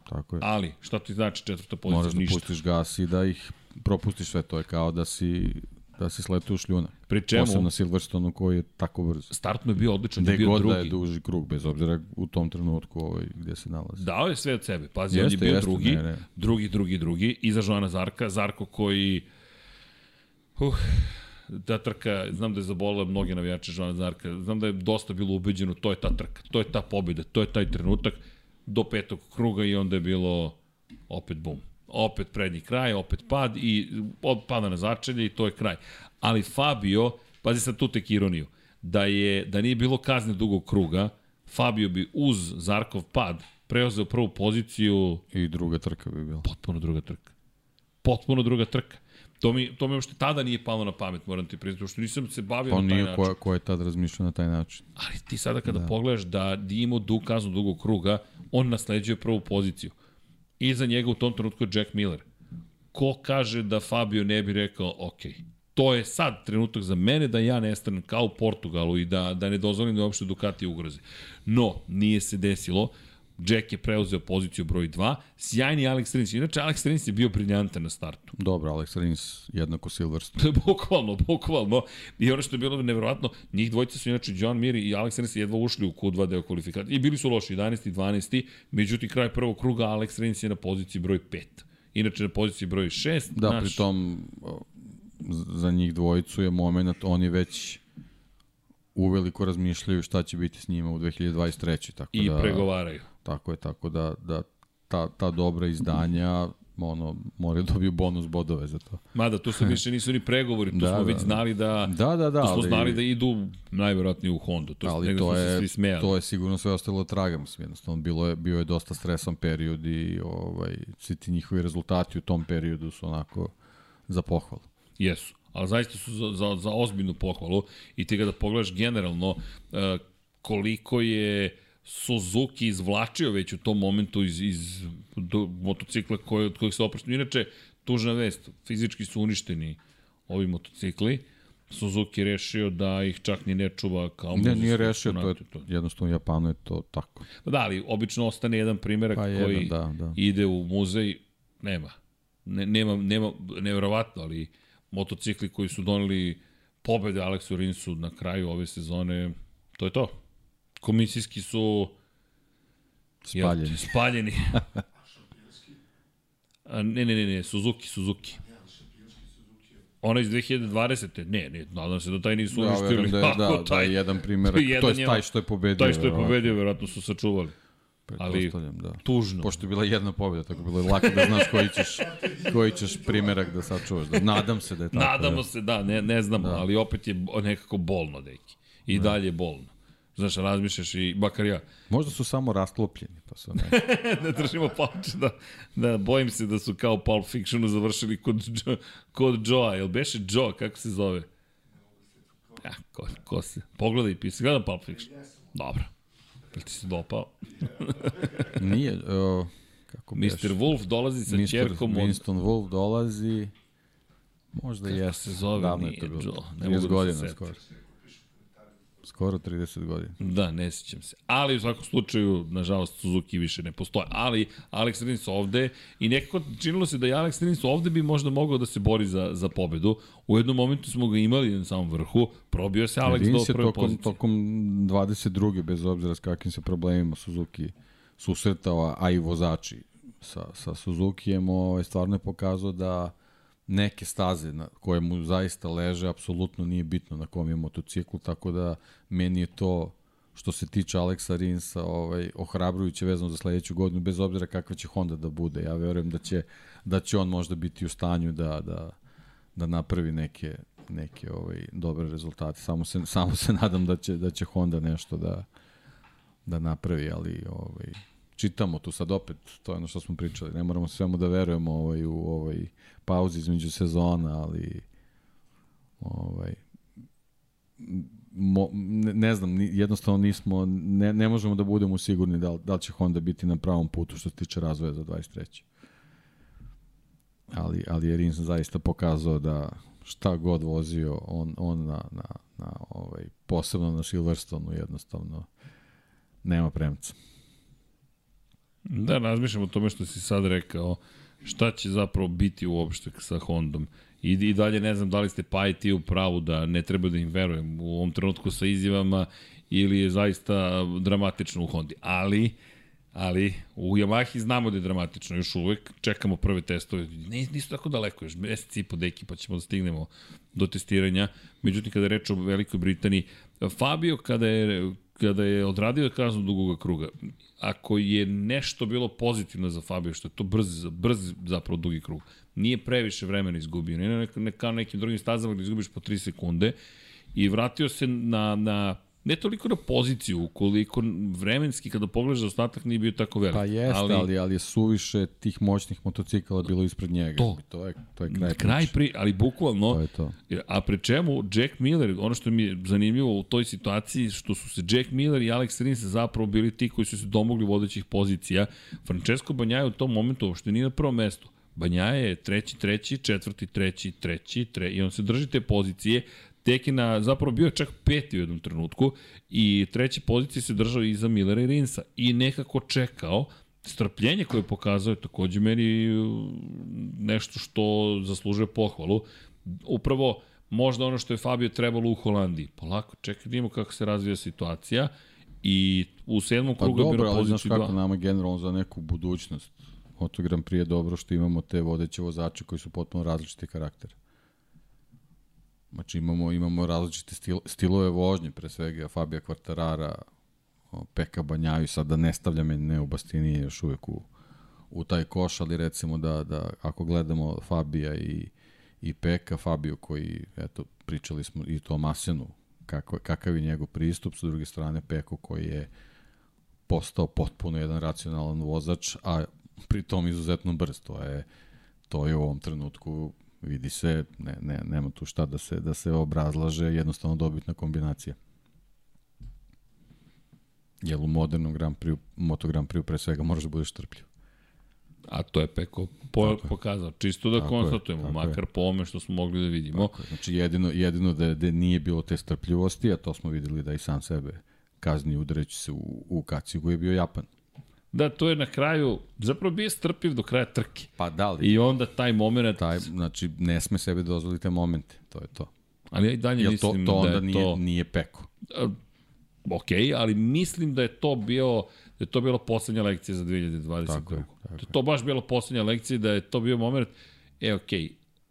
Tako je. ali, šta ti znači četvrta pozicija? Moraš da Ništa. pustiš gas i da ih propustiš sve, to je kao da si da se slete u šljunak. Pri čemu? Posebno na Silverstonu koji je tako brz. Startno je bio odličan, je bio drugi. da je duži krug, bez obzira u tom trenutku ovaj, gde se nalazi. Dao je sve od sebe. Pazi, jeste, on je bio jeste, drugi, ne, ne. drugi, drugi, drugi. Iza Joana Zarka, Zarko koji Uh, ta trka, znam da je zabolila mnoge navijače Žana Zarka, znam da je dosta bilo ubeđeno, to je ta trka, to je ta pobjeda, to je taj trenutak do petog kruga i onda je bilo opet bum. Opet prednji kraj, opet pad i od pada na začelje i to je kraj. Ali Fabio, pazi sad tu tek ironiju, da je da nije bilo kazne dugog kruga, Fabio bi uz Zarkov pad preuzeo prvu poziciju i druga trka bi bila. Potpuno druga trka. Potpuno druga trka. To mi, to mi uopšte tada nije palo na pamet, moram ti priznati, što nisam se bavio pa na taj način. Pa nije ko, ko je tad razmišljao na taj način. Ali ti sada kada da. pogledaš da Dimo du kaznu dugog kruga, on nasleđuje prvu poziciju. Iza njega u tom trenutku je Jack Miller. Ko kaže da Fabio ne bi rekao, ok, to je sad trenutak za mene da ja nestanem kao u Portugalu i da, da ne dozvolim da uopšte Ducati ugroze. No, nije se desilo. Jack je preuzeo poziciju broj 2, sjajni Alex Rins. Inače, Alex Rins je bio briljantan na startu. Dobro, Alex Rins jednako Silverstone. bukvalno, bukvalno. I ono što je bilo nevjerovatno, njih dvojica su inače John Mir i Alex Rins jedva ušli u Q2 deo kvalifikacije. I bili su loši, 11. i 12. Međutim, kraj prvog kruga Alex Rins je na poziciji broj 5. Inače, na poziciji broj 6. Da, naš... pritom za njih dvojicu je moment, oni već uveliko razmišljaju šta će biti s njima u 2023. Tako I da, pregovaraju. Tako je, tako da, da ta, ta dobra izdanja ono, moraju da dobiju bonus bodove za to. Mada, tu se više nisu ni pregovori, tu da, smo da, već da. znali da, da, da, da, tu smo ali, znali da idu najverovatnije u Hondu, to ali to je, svi. To je sigurno sve ostalo traga, mislim, jednostavno, bilo je, bio je dosta stresan period i ovaj, svi ti njihovi rezultati u tom periodu su onako za pohvalu. Jesu, ali zaista su za, za, za ozbiljnu pohvalu i ti kada pogledaš generalno uh, koliko je Suzuki izvlačio već u tom momentu iz, iz do, motocikla koje, od kojih se oprašteno. Inače, tužna vest, fizički su uništeni ovi motocikli. Suzuki rešio da ih čak ni ne čuva kao Ne, nije rešio, to je to. jednostavno u Japanu je to tako. Pa da, ali obično ostane jedan primjerak pa koji jedan, da, da. ide u muzej, nema. Ne, nema, nema, nevjerovatno, ali motocikli koji su doneli pobede Aleksu Rinsu na kraju ove sezone, to je to komisijski su spaljeni. Jel, spaljeni. A, ne, ne, ne, ne, Suzuki, Suzuki. Ona iz 2020. Ne, ne, nadam se da taj nisu ja, uništili. Da, da, da, taj, da, jedan primjer, to je taj što je pobedio. Taj što je pobedio, verovatno su sačuvali. Ali, da. tužno. Pošto je bila jedna pobjeda, tako bilo je lako da znaš koji ćeš, koji ćeš primjerak da sačuvaš. Da, nadam se da je tako. Nadamo da. se, da, ne, ne znamo, da. ali opet je nekako bolno, deki. I da. dalje bolno. Znaš, razmišljaš i bakar ja. Možda su samo rastlopljeni, pa su ne. ne držimo palče, da, da bojim se da su kao Pulp Fictionu završili kod, kod Joa. Jel beše Joe, kako se zove? Ja, ko, ko se? Pogledaj, pisi, gledam Pulp Fiction. Dobro. Jel ti se dopao? Nije, uh, kako Mr. Wolf dolazi sa Mr. čerkom Winston od... Wolf dolazi, možda je se zove, davno nije je to bilo. Joe. Ne 30 godina skoro. Skoro 30 godina. Da, ne sjećam se. Ali u svakom slučaju, nažalost, Suzuki više ne postoje. Ali Alex Rins ovde i nekako činilo se da je Alex Rins ovde bi možda mogao da se bori za, za pobedu. U jednom momentu smo ga imali na samom vrhu, probio se Alex Rins do prve tokom, pozicije. tokom 22. bez obzira s kakvim se problemima Suzuki susretao, a i vozači sa, sa Suzukijem, ovaj, stvarno je pokazao da neke staze na koje mu zaista leže, apsolutno nije bitno na kom je motociklu, tako da meni je to što se tiče Aleksa Rinsa ovaj, ohrabrujuće vezano za sledeću godinu, bez obzira kakva će Honda da bude. Ja verujem da će, da će on možda biti u stanju da, da, da napravi neke, neke ovaj, dobre rezultate. Samo se, samo se nadam da će, da će Honda nešto da, da napravi, ali ovaj, čitamo tu sad opet, to je ono što smo pričali, ne moramo svemu da verujemo ovaj, u ovaj, pauzi između sezona, ali ovaj, mo, ne, ne znam, jednostavno nismo, ne, ne možemo da budemo sigurni da, da li će Honda biti na pravom putu što se tiče razvoja za 23. Ali, ali je Rins zaista pokazao da šta god vozio on, on na, na, na ovaj, posebno na Silverstonu jednostavno nema premca. Da, razmišljam o tome što si sad rekao, šta će zapravo biti uopšte sa Hondom. I, I dalje ne znam da li ste pa i ti u pravu da ne treba da im verujem u ovom trenutku sa izjavama ili je zaista dramatično u Hondi. Ali, ali u Yamahi znamo da je dramatično još uvek. Čekamo prve testove. Ne, nisu tako daleko, još mesec i po deki pa ćemo da stignemo do testiranja. Međutim, kada je reč o Velikoj Britaniji, Fabio kada je kada je odradio kaznu dugog kruga, ako je nešto bilo pozitivno za Fabio, što je to brz, brz zapravo dugi krug, nije previše vremena izgubio, ne, ne nekim drugim stazama gde izgubiš po 3 sekunde i vratio se na, na ne toliko na poziciju, koliko vremenski kada pogledaš da ostatak nije bio tako velik. Pa jeste, ali, ali, ali je suviše tih moćnih motocikala bilo ispred njega. To, to je, to je kraj, kraj pri, ali bukvalno, to je to. a pre čemu Jack Miller, ono što mi je zanimljivo u toj situaciji, što su se Jack Miller i Alex Rins zapravo bili ti koji su se domogli vodećih pozicija. Francesco Banjaja u tom momentu uopšte nije na prvom mestu. Banjaja je treći, treći, četvrti, treći, treći, treći, i on se drži te pozicije, tek je na, zapravo bio čak peti u jednom trenutku i treće pozicije se držao iza Millera i Rinsa i nekako čekao strpljenje koje je pokazao je takođe meni nešto što zaslužuje pohvalu. Upravo možda ono što je Fabio trebalo u Holandiji. Polako, čekaj da vidimo kako se razvija situacija i u sedmom pa krugu dobro, je bilo poziciju 2. Pa dobro, ali znaš kako nama generalno za neku budućnost Moto Grand Prix je dobro što imamo te vodeće vozače koji su potpuno različiti karakteri. Znači imamo, imamo različite stil, stilove vožnje, pre svega Fabija Kvartarara, Peka Banjaju, sad da ne stavljam ne u Bastini još uvek u, u taj koš, ali recimo da, da ako gledamo Fabija i, i Peka, Fabio koji, eto, pričali smo i to Masenu, kako, kakav je njegov pristup, sa druge strane Peko koji je postao potpuno jedan racionalan vozač, a pritom izuzetno brz, to je, to je u ovom trenutku vidi se, ne, ne, nema tu šta da se, da se obrazlaže, jednostavno dobitna kombinacija. Jer u modernom Grand Prix, Moto Grand Prix pre svega moraš da budeš trpljiv. A to je Peko po, pokazao. Čisto da tako konstatujemo, je, makar je. po ome što smo mogli da vidimo. Tako je. Znači jedino, jedino da, da nije bilo te strpljivosti, a to smo videli da i sam sebe kazni udareći se u, u kacigu je bio Japan. Da, to je na kraju, zapravo bio strpljiv do kraja trke. Pa da li? I onda taj moment... Taj, znači, ne sme sebe dozvoliti te momente, to je to. Ali ja i dalje Jel mislim to, to onda da je nije, to... nije peko. Uh, ok, ali mislim da je to bio da je to bila poslednja lekcija za 2020. Tako je, tako da je to baš bila poslednja lekcija, da je to bio moment, e, ok,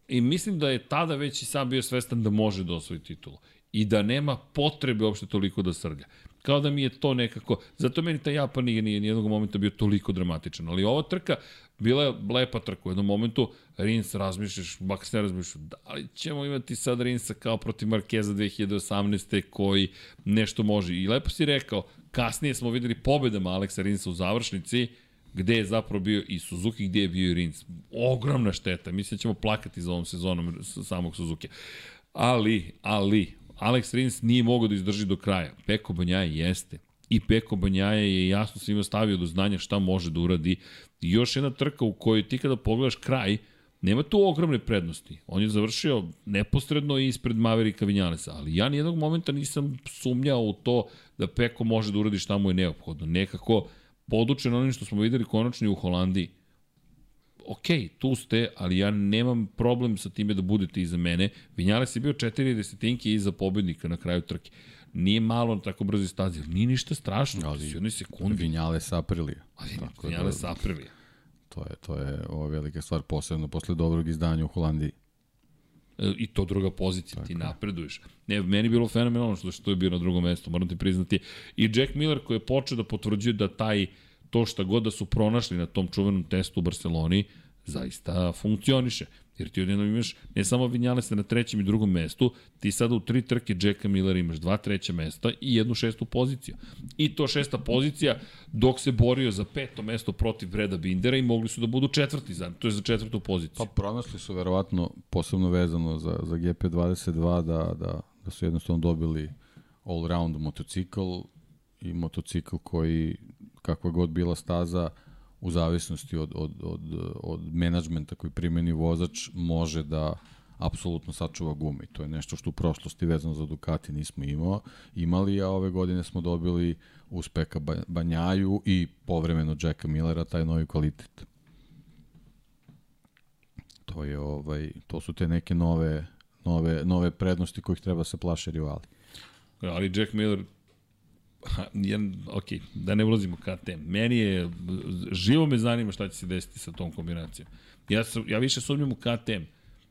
i mislim da je tada već i sam bio svestan da može da osvoji titulu i da nema potrebe uopšte toliko da srlja. Kao da mi je to nekako, zato meni taj Japan nije, nije nijednog momenta bio toliko dramatičan, ali ova trka, bila je lepa trka u jednom momentu, Rins razmišljaš, se ne razmišljaš, da li ćemo imati sad Rinsa kao protiv Markeza 2018. koji nešto može. I lepo si rekao, kasnije smo videli pobedama Aleksa Rinsa u završnici, gde je zapravo bio i Suzuki, gde je bio i Rins. Ogromna šteta, mislim da ćemo plakati za ovom sezonom samog Suzuki. Ali, ali, Alex Rins nije mogao da izdrži do kraja. Peko Banjaje jeste. I Peko Banjaje je jasno svima stavio do znanja šta može da uradi. I još jedna trka u kojoj ti kada pogledaš kraj, nema tu ogromne prednosti. On je završio neposredno ispred Maverika Vinjalesa, ali ja nijednog momenta nisam sumnjao u to da Peko može da uradi šta mu je neophodno. Nekako podučen onim što smo videli konačno u Holandiji. Ok, tu ste, ali ja nemam problem sa time da budete iza mene. Vinjales je bio četiri desetinke iza pobednika na kraju trke. Nije malo na tako brzo stazi, nije ništa strašno, ali jednoj sekundi. Vinjales Aprilija. Ali Vinjales da, Aprilija. To je, to je ova velika stvar, posebno posle dobrog izdanja u Holandiji. E, I to druga pozicija, Tako. ti napreduješ. Ne, meni je bilo fenomenalno što, što je bio na drugom mestu, moram ti priznati. I Jack Miller koji je počeo da potvrđuje da taj, to šta god da su pronašli na tom čuvenom testu u Barceloni, zaista funkcioniše. Jer ti odjednom imaš ne samo Vinjalesa na trećem i drugom mestu, ti sada u tri trke Jacka Millera imaš dva treća mesta i jednu šestu poziciju. I to šesta pozicija dok se borio za peto mesto protiv Breda Bindera i mogli su da budu četvrti za, to je za četvrtu poziciju. Pa pronašli su verovatno posebno vezano za, za GP22 da, da, da su jednostavno dobili all-round motocikl i motocikl koji kakva god bila staza u zavisnosti od, od, od, od menadžmenta koji primeni vozač može da apsolutno sačuva gume to je nešto što u prošlosti vezano za Ducati nismo imao, imali, a ove godine smo dobili uspeka Banjaju i povremeno Jacka Millera taj novi kvalitet. To je ovaj to su te neke nove nove nove prednosti kojih treba se plaše rivali. Ali Jack Miller ok, da ne ulazimo ka tem. Meni je, živo me zanima šta će se desiti sa tom kombinacijom. Ja, sam, ja više sumnjam u KTM,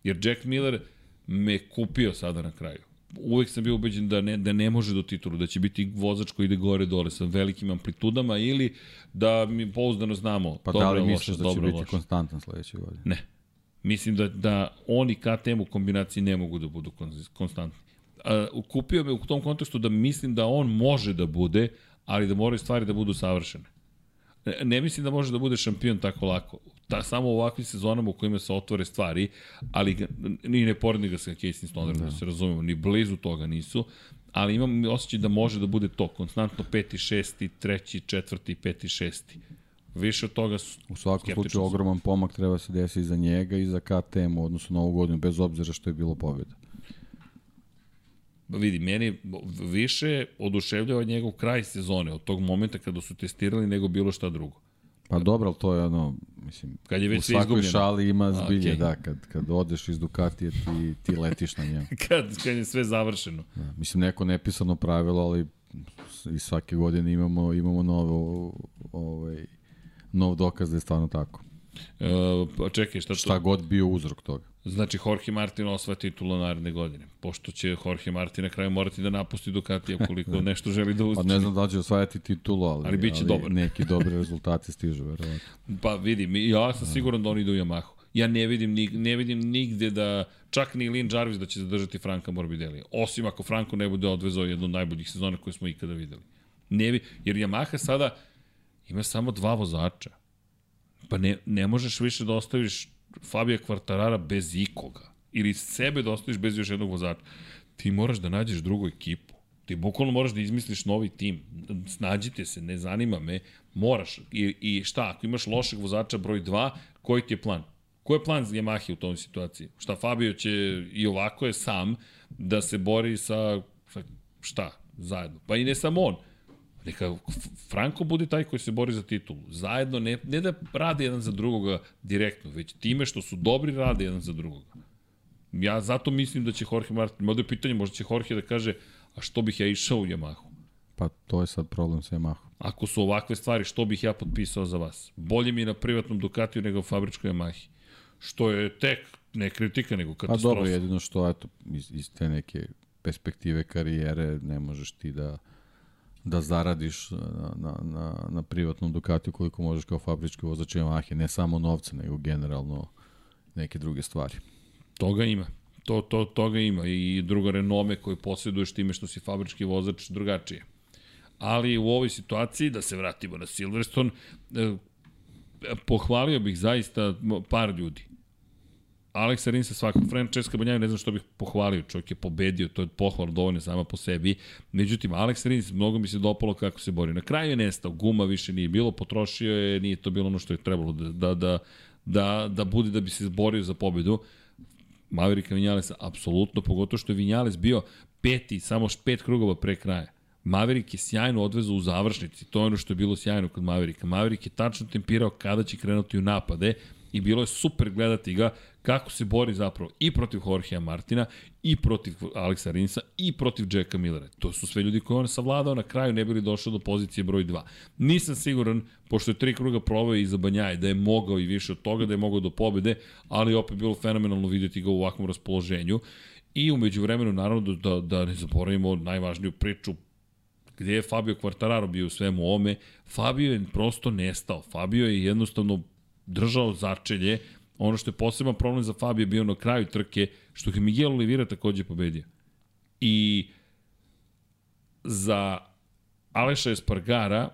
jer Jack Miller me kupio sada na kraju. Uvek sam bio ubeđen da ne, da ne može do titulu, da će biti vozač koji ide gore dole sa velikim amplitudama ili da mi pouzdano znamo pa dobro, da li misliš da će biti konstantan sledeće godine? Ne. Mislim da, da oni KTM u kombinaciji ne mogu da budu konstantni uh, kupio me u tom kontekstu da mislim da on može da bude, ali da moraju stvari da budu savršene. Ne, ne mislim da može da bude šampion tako lako. Ta, samo u ovakvim sezonama u kojima se otvore stvari, ali ni ne poredni ga sa Casey Stonerom, da. da se razumemo, ni blizu toga nisu, ali imam osjećaj da može da bude to, konstantno peti, šesti, treći, četvrti, peti, šesti. Više od toga su U svakom slučaju ogroman pomak treba se desiti za njega i za KTM u odnosu na ovu godinu, bez obzira što je bilo pobjeda. Vidi, meni više oduševljava njegov kraj sezone od tog momenta kada su testirali nego bilo šta drugo. Pa dobro, ali to je ono, mislim, kad je već u svakoj šali ima zbilje, okay. da, kad, kad odeš iz Ducatije ti, ti letiš na njemu. kad, kad je sve završeno. Da, mislim, neko nepisano pravilo, ali i svake godine imamo, imamo novo, ovaj, nov dokaz da je stvarno tako. E, pa čekaj, šta to? Šta god bio uzrok toga. Znači, Jorge Martin osvaja titulu naredne godine. Pošto će Jorge Martin na kraju morati da napusti Ducati ukoliko da. nešto želi da uzme. Pa ne znam da će osvajati titulu, ali, ali, biće ali dobar. neki dobri rezultati stižu, verovatno. Pa vidi, ja sam siguran da oni idu u Yamahu. Ja ne vidim, ne vidim nigde da, čak ni Lin Jarvis da će zadržati Franka Morbidelli. Osim ako Franko ne bude odvezao jednu od najboljih sezona koje smo ikada videli. Ne jer Yamaha sada ima samo dva vozača. Pa ne, ne možeš više da ostaviš Fabija Kvartarara bez ikoga. Ili sebe da ostaviš bez još jednog vozača. Ti moraš da nađeš drugu ekipu. Ti bukvalno moraš da izmisliš novi tim. Snađite se, ne zanima me. Moraš. I, i šta, ako imaš lošeg vozača broj 2, koji ti je plan? Ko je plan za Yamaha u tom situaciji? Šta Fabio će i ovako je sam da se bori sa, sa šta? Zajedno. Pa i ne samo on Neka Franko bude taj koji se bori za titulu. Zajedno, ne, ne da rade jedan za drugoga direktno, već time što su dobri rade jedan za drugoga. Ja zato mislim da će Jorge Martin, možda je pitanje, možda će Jorge da kaže, a što bih ja išao u Yamahu? Pa to je sad problem sa Yamahu. Ako su ovakve stvari, što bih ja potpisao za vas? Bolje mi na privatnom Ducatiju nego u fabričkoj Yamahi. Što je tek, ne kritika, nego katastrofa. Pa dobro, jedino što, eto, iz, iz te neke perspektive karijere ne možeš ti da da zaradiš na, na, na, na privatnom Ducatiju koliko možeš kao fabrički vozač Yamahe, ne samo novca, nego generalno neke druge stvari. Toga ima. To, to, toga ima i drugo renome koje posjeduješ time što si fabrički vozač drugačije. Ali u ovoj situaciji, da se vratimo na Silverstone, eh, pohvalio bih zaista par ljudi. Alexa Rinsa svakog, Francesca Banjaja ne znam što bih pohvalio, čovjek je pobedio, to je pohval dovoljno sama po sebi. Međutim, Alex Rins, mnogo mi se dopalo kako se bori. Na kraju je nestao, guma više nije bilo, potrošio je, nije to bilo ono što je trebalo da, da, da, da, da bude da bi se borio za pobedu. Maverika Vinjalesa, apsolutno, pogotovo što je Vinjales bio peti, samo pet krugova pre kraja. Maverick je sjajno odvezao u završnici, to je ono što je bilo sjajno kod Maverika. Maverick je tačno tempirao kada će krenuti u napade i bilo je super gledati ga kako se bori zapravo i protiv Jorgea Martina, i protiv Aleksa Rinsa, i protiv Jacka Millera. To su sve ljudi koje on savladao, na kraju ne bili došao do pozicije broj 2. Nisam siguran, pošto je tri kruga proveo iza Banjaje, da je mogao i više od toga, da je mogao do pobede, ali opet bilo fenomenalno videti ga u ovakvom raspoloženju. I umeđu vremenu, naravno, da, da, da ne zaboravimo najvažniju priču gde je Fabio Quartararo bio u svemu ome, Fabio je prosto nestao. Fabio je jednostavno držao začelje, Ono što je poseban problem za Fabio bio na kraju trke, što je Miguel Oliveira takođe pobedio. I za Aleša Espargara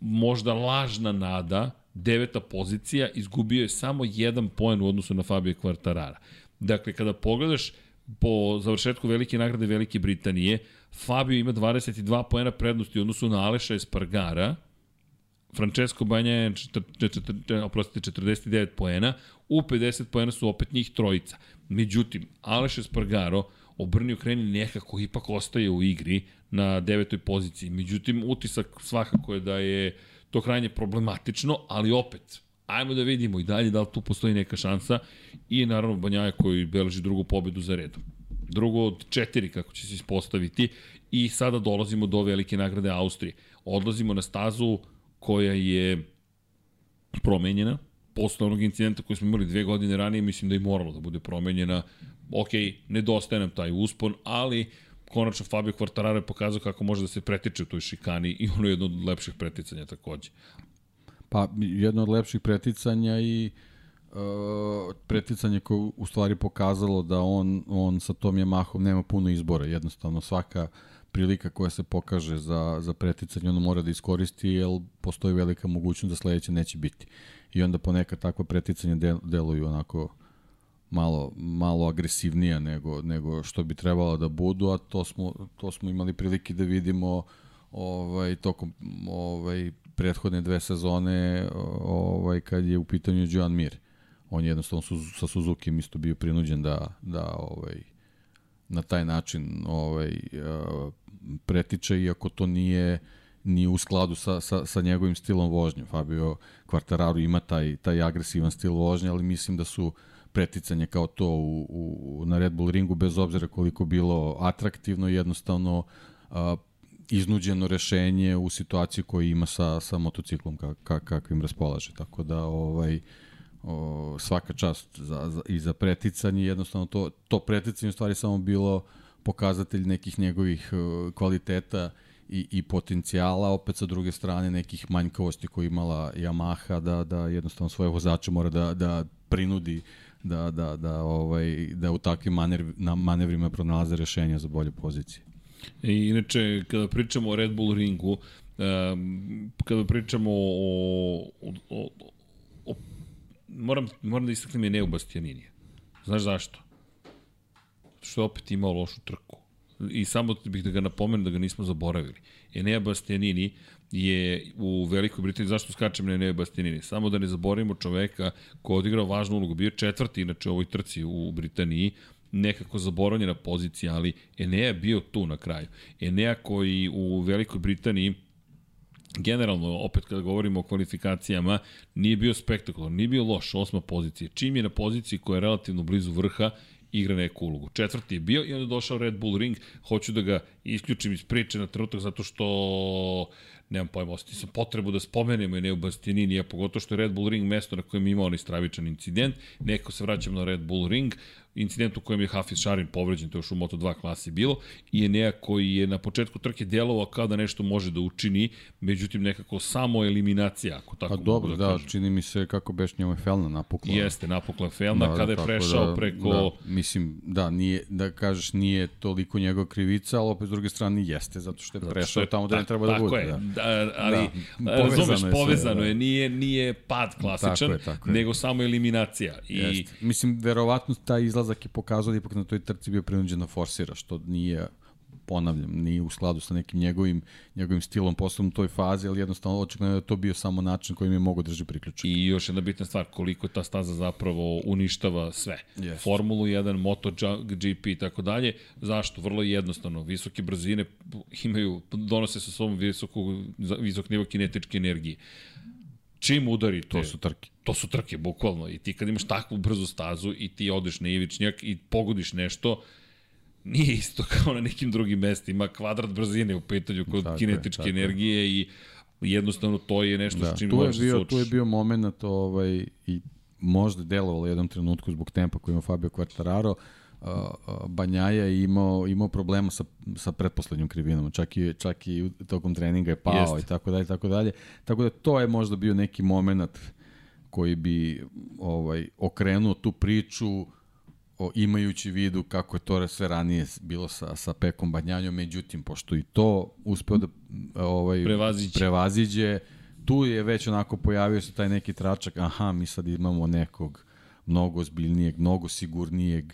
možda lažna nada, deveta pozicija, izgubio je samo jedan poen u odnosu na Fabio Quartarara. Dakle, kada pogledaš po završetku Velike nagrade Velike Britanije, Fabio ima 22 poena prednosti u odnosu na Aleša Espargara, Francesco Banja je, oprostite, 49 poena, u 50 poena su opet njih trojica. Međutim, Aleš Espargaro obrnio kreni nekako ipak ostaje u igri na devetoj poziciji. Međutim, utisak svakako je da je to krajnje problematično, ali opet, ajmo da vidimo i dalje da li tu postoji neka šansa i naravno Banjaja koji beleži drugu pobedu za redom. Drugo od četiri kako će se ispostaviti i sada dolazimo do velike nagrade Austrije. Odlazimo na stazu koja je promenjena, posle onog incidenta koji smo imali dve godine ranije, mislim da je moralo da bude promenjena. Ok, nedostaje nam taj uspon, ali konačno Fabio Quartararo je pokazao kako može da se pretiče u toj šikani i ono je jedno od lepših preticanja takođe. Pa, jedno od lepših preticanja i uh, preticanje koje u stvari pokazalo da on, on sa tom Yamahom nema puno izbora. Jednostavno svaka prilika koja se pokaže za, za preticanje, ono mora da iskoristi, jer postoji velika mogućnost da sledeće neće biti. I onda ponekad takva preticanje del, deluju onako malo, malo agresivnija nego, nego što bi trebalo da budu, a to smo, to smo imali prilike da vidimo ovaj, tokom ovaj, prethodne dve sezone ovaj, kad je u pitanju Joan Mir. On je jednostavno su, sa Suzuki isto bio prinuđen da, da ovaj, na taj način ovaj, pretiče, iako to nije ni u skladu sa, sa, sa njegovim stilom vožnje. Fabio Quartararo ima taj, taj agresivan stil vožnje, ali mislim da su preticanje kao to u, u, na Red Bull ringu, bez obzira koliko bilo atraktivno, jednostavno a, iznuđeno rešenje u situaciji koju ima sa, sa motociklom ka, ka, kakvim raspolaže. Tako da ovaj, o, svaka čast za, za, i za preticanje, jednostavno to, to preticanje u stvari samo bilo pokazatelj nekih njegovih uh, kvaliteta i, i potencijala, opet sa druge strane nekih manjkavosti koje imala Yamaha, da, da jednostavno svoje vozače mora da, da prinudi da, da, da, ovaj, da u takvim manev, na manevrima pronalaze rešenja za bolje pozicije. I inače, kada pričamo o Red Bull ringu, um, kada pričamo o, o, o, o moram, moram da istaknem je Neu Bastianinija. Znaš zašto? Što je opet imao lošu trku. I samo bih da ga napomenem da ga nismo zaboravili. Enea Bastianini je u Velikoj Britaniji, zašto skačem na Enea Bastianini? Samo da ne zaboravimo čoveka ko je odigrao važnu ulogu, bio četvrti inače u ovoj trci u Britaniji, nekako zaboravljena pozicija, ali Enea je bio tu na kraju. Enea koji u Velikoj Britaniji generalno, opet kada govorimo o kvalifikacijama, nije bio spektakularno, nije bio loš, osma pozicija. Čim je na poziciji koja je relativno blizu vrha, igra neku ulogu. Četvrti je bio i onda došao Red Bull Ring. Hoću da ga isključim iz priče na trenutak zato što nemam pojma, osjetio sam potrebu da spomenemo i ne u Bastianini, a pogotovo što je Red Bull Ring mesto na kojem imao onaj stravičan incident, neko se vraćamo na Red Bull Ring, incident u kojem je Hafiz Šarin povređen, to je još u Moto2 klasi bilo, i Enea koji je na početku trke djelovao kao da nešto može da učini, međutim nekako samo eliminacija, ako tako pa dobro, da, da, kažem. čini mi se kako beš njemu je Felna napukla. Jeste, napukla Felna da, kada je prešao da, preko... Da, mislim, da, nije, da kažeš nije toliko njegov krivica, ali opet s druge strane jeste, zato što je prešao što je, tamo da ne treba da bude. Tako je, da. ali da, razumeš, je povezano sve, je, nije, nije pad klasičan, tako je, tako je. nego samo eliminacija. I... Jeste. Mislim, verovatno taj izlazak je pokazao da ipak na toj trci bio prinuđen da forsira, što nije ponavljam, nije u skladu sa nekim njegovim, njegovim stilom poslovnom u toj fazi, ali jednostavno očigledno da je to bio samo način kojim je mogo drži priključak. I još jedna bitna stvar, koliko ta staza zapravo uništava sve. Yes. Formulu 1, MotoGP i tako dalje. Zašto? Vrlo jednostavno. Visoke brzine imaju, donose sa sobom visoku, visok nivo kinetičke energije čim udarite... To su trke. To su trke, bukvalno. I ti kad imaš takvu brzu stazu i ti odeš na ivičnjak i pogodiš nešto, nije isto kao na nekim drugim mestima. Kvadrat brzine u pitanju kod tako kinetičke je, energije je. i jednostavno to je nešto da, s čim možeš da se Tu je bio moment ovaj, i možda delovalo jednom trenutku zbog tempa koji ima Fabio Quartararo, Banjaja je imao, imao problema sa, sa pretposlednjom krivinom, čak i, čak i tokom treninga je pao Jest. i tako dalje, tako dalje. Tako da to je možda bio neki moment koji bi ovaj okrenuo tu priču o, imajući vidu kako je to sve ranije bilo sa, sa Pekom Banjanjom, međutim, pošto i to uspeo da ovaj, prevaziđe. prevaziđe, tu je već onako pojavio se taj neki tračak, aha, mi sad imamo nekog mnogo ozbiljnijeg, mnogo sigurnijeg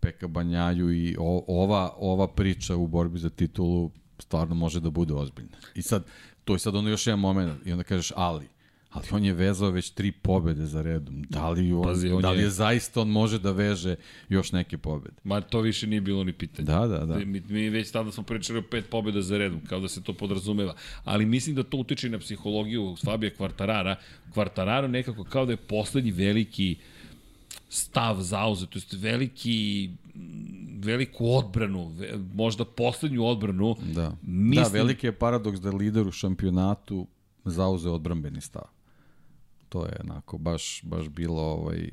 Peka Banjaju i o, ova, ova priča u borbi za titulu stvarno može da bude ozbiljna. I sad, to je sad ono još jedan moment, i onda kažeš ali, ali on je vezao već tri pobede za redom. Da li, on, Pazi, on da li je... je zaista on može da veže još neke pobede? Ma to više nije bilo ni pitanje. Da, da, da. Mi, mi već tada smo pričali o pet pobeda za redom, kao da se to podrazumeva. Ali mislim da to utiče na psihologiju Fabija Kvartarara. Kvartararo nekako kao da je poslednji veliki stav zauzet, to je veliki veliku odbranu, možda poslednju odbranu. Da, mislim... da veliki je paradoks da lider u šampionatu zauze odbrambeni stav to je onako baš, baš bilo ovaj,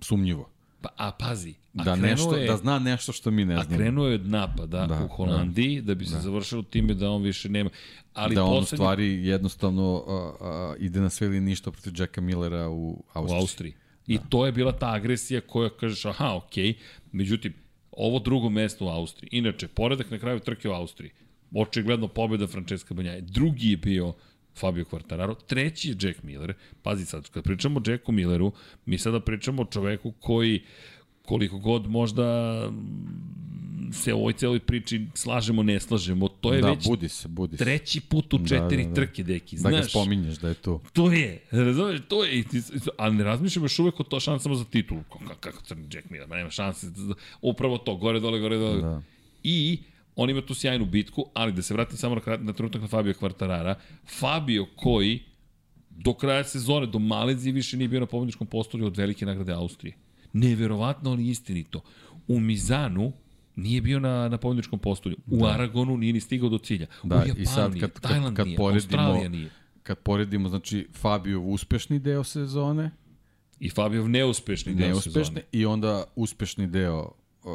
sumnjivo. Pa, a pazi, a da, nešto, je, da zna nešto što mi ne znamo. A krenuo je od napada da, u Holandiji, da, da bi se da. završilo time da on više nema. Ali da on u stvari jednostavno uh, uh, ide na sve ili ništa protiv Jacka Millera u Austriji. U Austriji. I da. to je bila ta agresija koja kažeš, aha, okej, okay. međutim, ovo drugo mesto u Austriji. Inače, poredak na kraju trke u Austriji. Očigledno pobjeda Francesca Banjaje. Drugi je bio Fabio Quartararo, treći je Jack Miller. Pazi sad, kad pričamo o Jacku Milleru, mi sada pričamo o čoveku koji koliko god možda se ovoj celoj priči slažemo, ne slažemo, to je da, već budi se, budi se. treći put u da, četiri da, da, da. trke, deki. Znaš, da ga spominješ da je to. To je, razumeš, to je, a ne razmišljamo još uvek o to šansama za titulu. Kako, kako crni Jack Miller, nema šanse, upravo to, gore, dole, gore, dole. Da. I on ima tu sjajnu bitku, ali da se vratim samo na, na trenutak na Fabio Kvartarara, Fabio koji do kraja sezone, do Malezije više nije bio na pobedničkom postolju od velike nagrade Austrije. Neverovatno, ali istinito. U Mizanu nije bio na, na pobedničkom postolju. U da. Aragonu nije ni stigao do cilja. Da, u Japanu i sad kad, kad, Tajland kad, kad nije, poredimo, Australija nije. Kad poredimo, znači, Fabio uspešni deo sezone, I Fabio neuspešni deo neuspešni, sezone. I onda uspešni deo uh,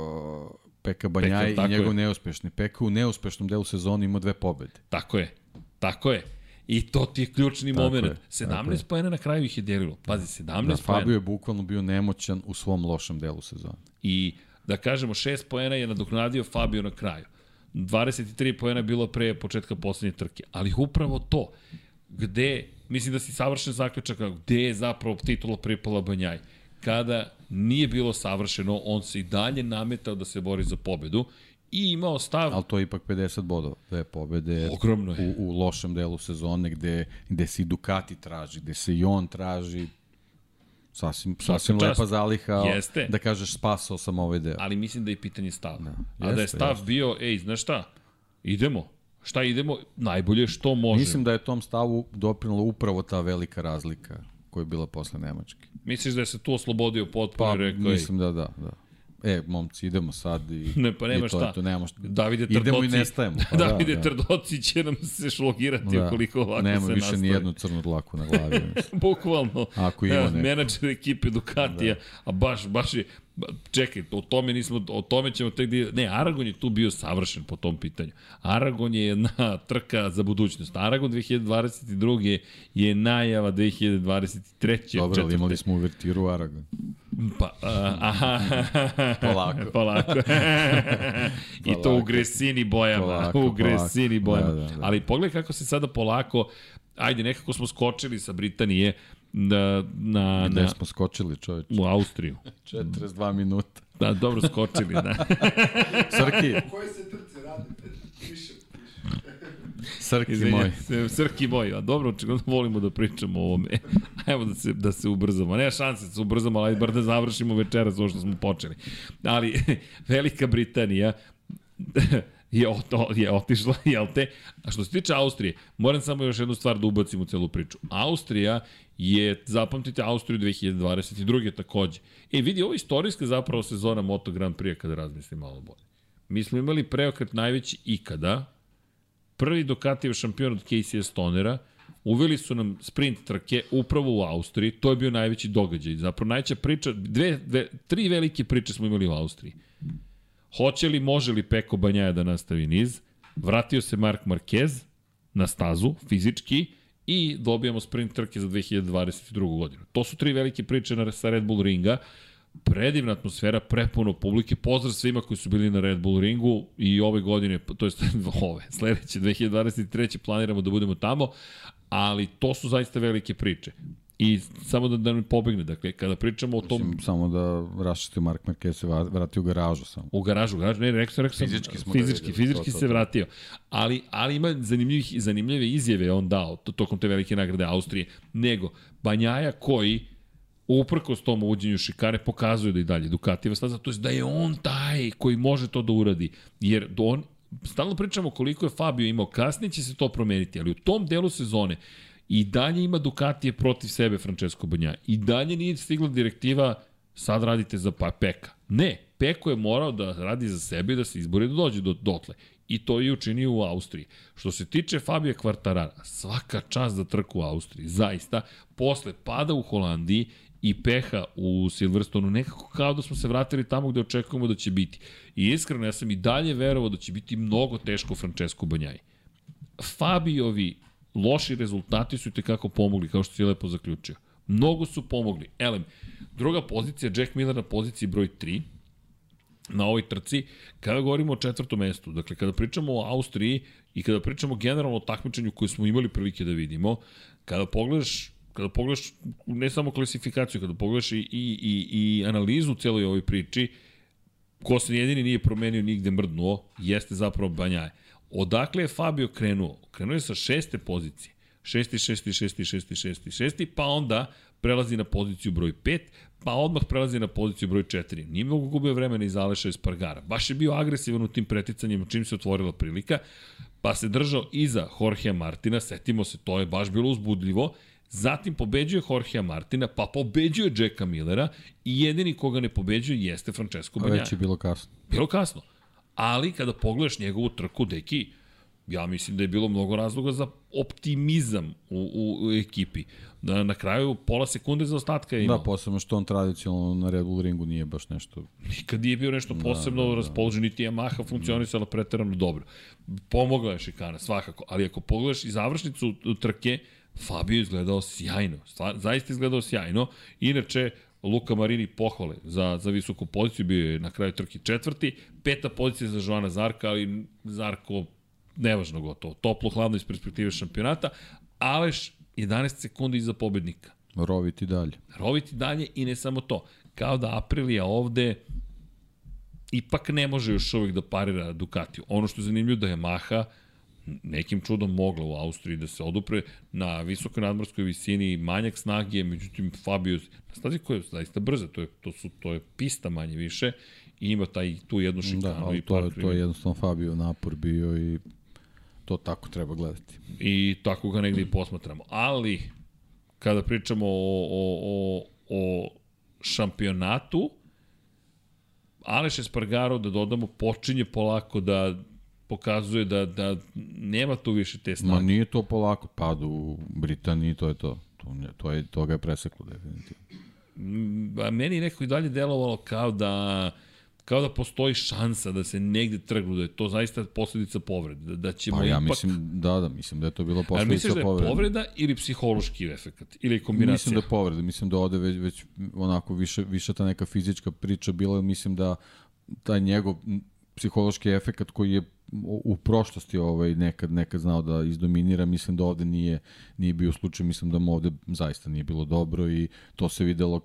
Peka Banjaj Peka, i njegov je. neuspešni. Peka u neuspešnom delu sezona ima dve pobede. Tako je. Tako je. I to ti je ključni tako moment. Je, 17 poena na kraju ih je delilo. Pazi, 17 da, poena. Fabio je bukvalno bio nemoćan u svom lošem delu sezona. I da kažemo, 6 poena je nadoknadio Fabio na kraju. 23 poena je bilo pre početka poslednje trke. Ali upravo to, gde, mislim da si savršen zaključak, gde je zapravo titula pripala Banjaj kada nije bilo savršeno, on se i dalje nametao da se bori za pobedu i imao stav... Ali to je ipak 50 bodova, je pobede Ogromno je. U, u lošem delu sezone gde, gde se i Ducati traži, gde se i on traži, sasvim, sasvim lepa zaliha jeste. da kažeš spasao sam ovaj deo. Ali mislim da je pitanje stava. Da, jeste, A da je stav jeste. bio, ej, znaš šta, idemo, šta idemo, najbolje što možemo. Mislim da je tom stavu doprinula upravo ta velika razlika koja je bila posle Nemačke. Misliš da je se tu oslobodio potpuno pa, i rekao... mislim da, da, da. E, momci, idemo sad i, ne, pa nema to šta. to, nemamo šta. Davide Trdoci, idemo i nestajemo. Pa, da, Davide da. Trdoci će nam se šlogirati da. ukoliko ovako nema se više nastavi. ni jednu crnu dlaku na glavi. Bukvalno. Ako ima neko. Menadžer ekipe Ducatija, da. a baš, baš je, čekaj, o tome nismo, o tome ćemo tek da, ne, Aragon je tu bio savršen po tom pitanju. Aragon je jedna trka za budućnost. Aragon 2022. je najava 2023. Dobro, ali imali smo uvertiru Aragon. Pa, a, aha, Polako. polako. I to u gresini bojama, Polako, u gresini polako. bojama. Da, da, da. Ali pogledaj kako se sada polako, ajde, nekako smo skočili sa Britanije na, na, Gde na, smo skočili, čoveč? u Austriju. 42 minuta. Da, dobro skočili, da. Srki, U kojoj se trci radi? Više. Srki moj. Izvinjam se, Srki moj, a dobro, očigledno volimo da pričamo o ovome. Evo da se, da se ubrzamo. Nema šanse da se ubrzamo, ali bar da završimo večeras ovo što smo počeli. Ali, Velika Britanija je, oto, je otišla, jel te? A što se tiče Austrije, moram samo još jednu stvar da ubacim u celu priču. Austrija je, zapamtite, Austriju 2022. takođe. E, vidi, ovo je istorijska zapravo sezona Moto Grand Prix kada razmislim malo bolje. Mi smo imali preokret najveći ikada, prvi Ducatijev šampion od Casey Stonera, uveli su nam sprint trke upravo u Austriji, to je bio najveći događaj. Zapravo najveća priča, dve, dve, tri velike priče smo imali u Austriji. Hoće li, može li Peko Banjaja da nastavi niz? Vratio se Mark Marquez na stazu, fizički, i dobijamo sprint trke za 2022. godinu. To su tri velike priče na, sa Red Bull ringa. Predivna atmosfera, prepuno publike. Pozdrav svima koji su bili na Red Bull ringu i ove godine, to jest ove, sledeće, 2023. planiramo da budemo tamo, ali to su zaista velike priče. I samo da, da ne pobegne, dakle, kada pričamo o tom... Mislim, samo da raščiti Mark Marquez se vrati u garažu samo. U garažu, u garažu, ne, rekao sam, rekao sam, Fizički smo fizički, videli, fizički to, to, se to. vratio. Ali, ali ima zanimljivih, zanimljive izjave on dao to, tokom te velike nagrade Austrije, nego Banjaja koji uprkos tom uvođenju šikare pokazuje da i dalje Ducatijeva staza, to je da je on taj koji može to da uradi, jer on stalno pričamo koliko je Fabio imao, kasnije će se to promeniti, ali u tom delu sezone i dalje ima Ducatije protiv sebe Francesco Banja. I dalje nije stigla direktiva sad radite za pa Peka. Ne, Peko je morao da radi za sebe i da se izbori da dođe do, dotle. I to je učinio u Austriji. Što se tiče Fabija Kvartarara, svaka čast za trku u Austriji, zaista. Posle pada u Holandiji i peha u Silverstonu, nekako kao da smo se vratili tamo gde očekujemo da će biti. I iskreno, ja sam i dalje verovao da će biti mnogo teško Francesco Banjaji. Fabiovi loši rezultati su i tekako pomogli, kao što si lepo zaključio. Mnogo su pomogli. Elem, druga pozicija, Jack Miller na poziciji broj 3, na ovoj trci, kada govorimo o četvrtom mestu, dakle kada pričamo o Austriji i kada pričamo generalno o takmičenju koje smo imali prilike da vidimo, kada pogledaš kada pogledaš ne samo klasifikaciju, kada pogledaš i, i, i, i analizu u celoj ovoj priči, ko se jedini nije promenio nigde mrdnuo, jeste zapravo Banjaje. Odakle je Fabio krenuo? Krenuo je sa šeste pozicije. Šesti, šesti, šesti, šesti, šesti, šesti, pa onda prelazi na poziciju broj 5, pa odmah prelazi na poziciju broj 4. Nije mnogo gubio vremena iz Aleša iz Pargara. Baš je bio agresivan u tim preticanjima čim se otvorila prilika, pa se držao iza Jorgea Martina, setimo se, to je baš bilo uzbudljivo, Zatim pobeđuje Jorgea Martina, pa pobeđuje Jacka Millera i jedini koga ne pobeđuje jeste Francesco A Bagnaia. već je bilo kasno. Bilo kasno. Ali kada pogledaš njegovu trku, deki, ja mislim da je bilo mnogo razloga za optimizam u, u, u ekipi. Na, na kraju pola sekunde za ostatka je imao. Da, posebno što on tradicionalno na Red Bull ringu nije baš nešto... Nikad nije bio nešto posebno da, da, da. raspoložen, niti Yamaha funkcionisala preterano dobro. Pomogla je šikana, svakako, ali ako pogledaš i završnicu trke, Fabio izgledao sjajno, stvar, zaista izgledao sjajno. Inače, Luka Marini pohvale za, za visoku poziciju, bio je na kraju trke četvrti, peta pozicija za Joana Zarka, ali Zarko nevažno gotovo, toplo, hladno iz perspektive šampionata, Aleš 11 sekundi iza pobednika. Roviti dalje. Roviti dalje i ne samo to. Kao da Aprilija ovde ipak ne može još uvijek da parira Ducatiju. Ono što je zanimljivo da je Maha nekim čudom mogla u Austriji da se odupre na visokoj nadmorskoj visini manjak snage, međutim Fabio na stazi koja je zaista brza, to je, to su, to je pista manje više i ima taj, tu jednu šikanu Da, ali i to, par to je jednostavno Fabio napor bio i to tako treba gledati. I tako ga negde i posmatramo. Ali, kada pričamo o, o, o, o šampionatu, Aleš Espargaro, da dodamo, počinje polako da pokazuje da, da nema tu više te snage. Ma nije to polako, pad u Britaniji, to je to. To, to, je, to ga je preseklo definitivno. Mm, a meni neko i dalje delovalo kao da kao da postoji šansa da se negde trgnu, da je to zaista posledica povrede, da, da ćemo pa ja ipak... mislim, da, da, mislim da je to bilo posledica povrede. A misliš da je povreda ili psihološki efekt, ili kombinacija? Mislim da je povreda, mislim da ode već, već onako više, više ta neka fizička priča bila, mislim da taj njegov psihološki efekt koji je u prošlosti ovaj nekad nekad znao da izdominira, mislim da ovde nije nije bio slučaj, mislim da mu ovde zaista nije bilo dobro i to se videlo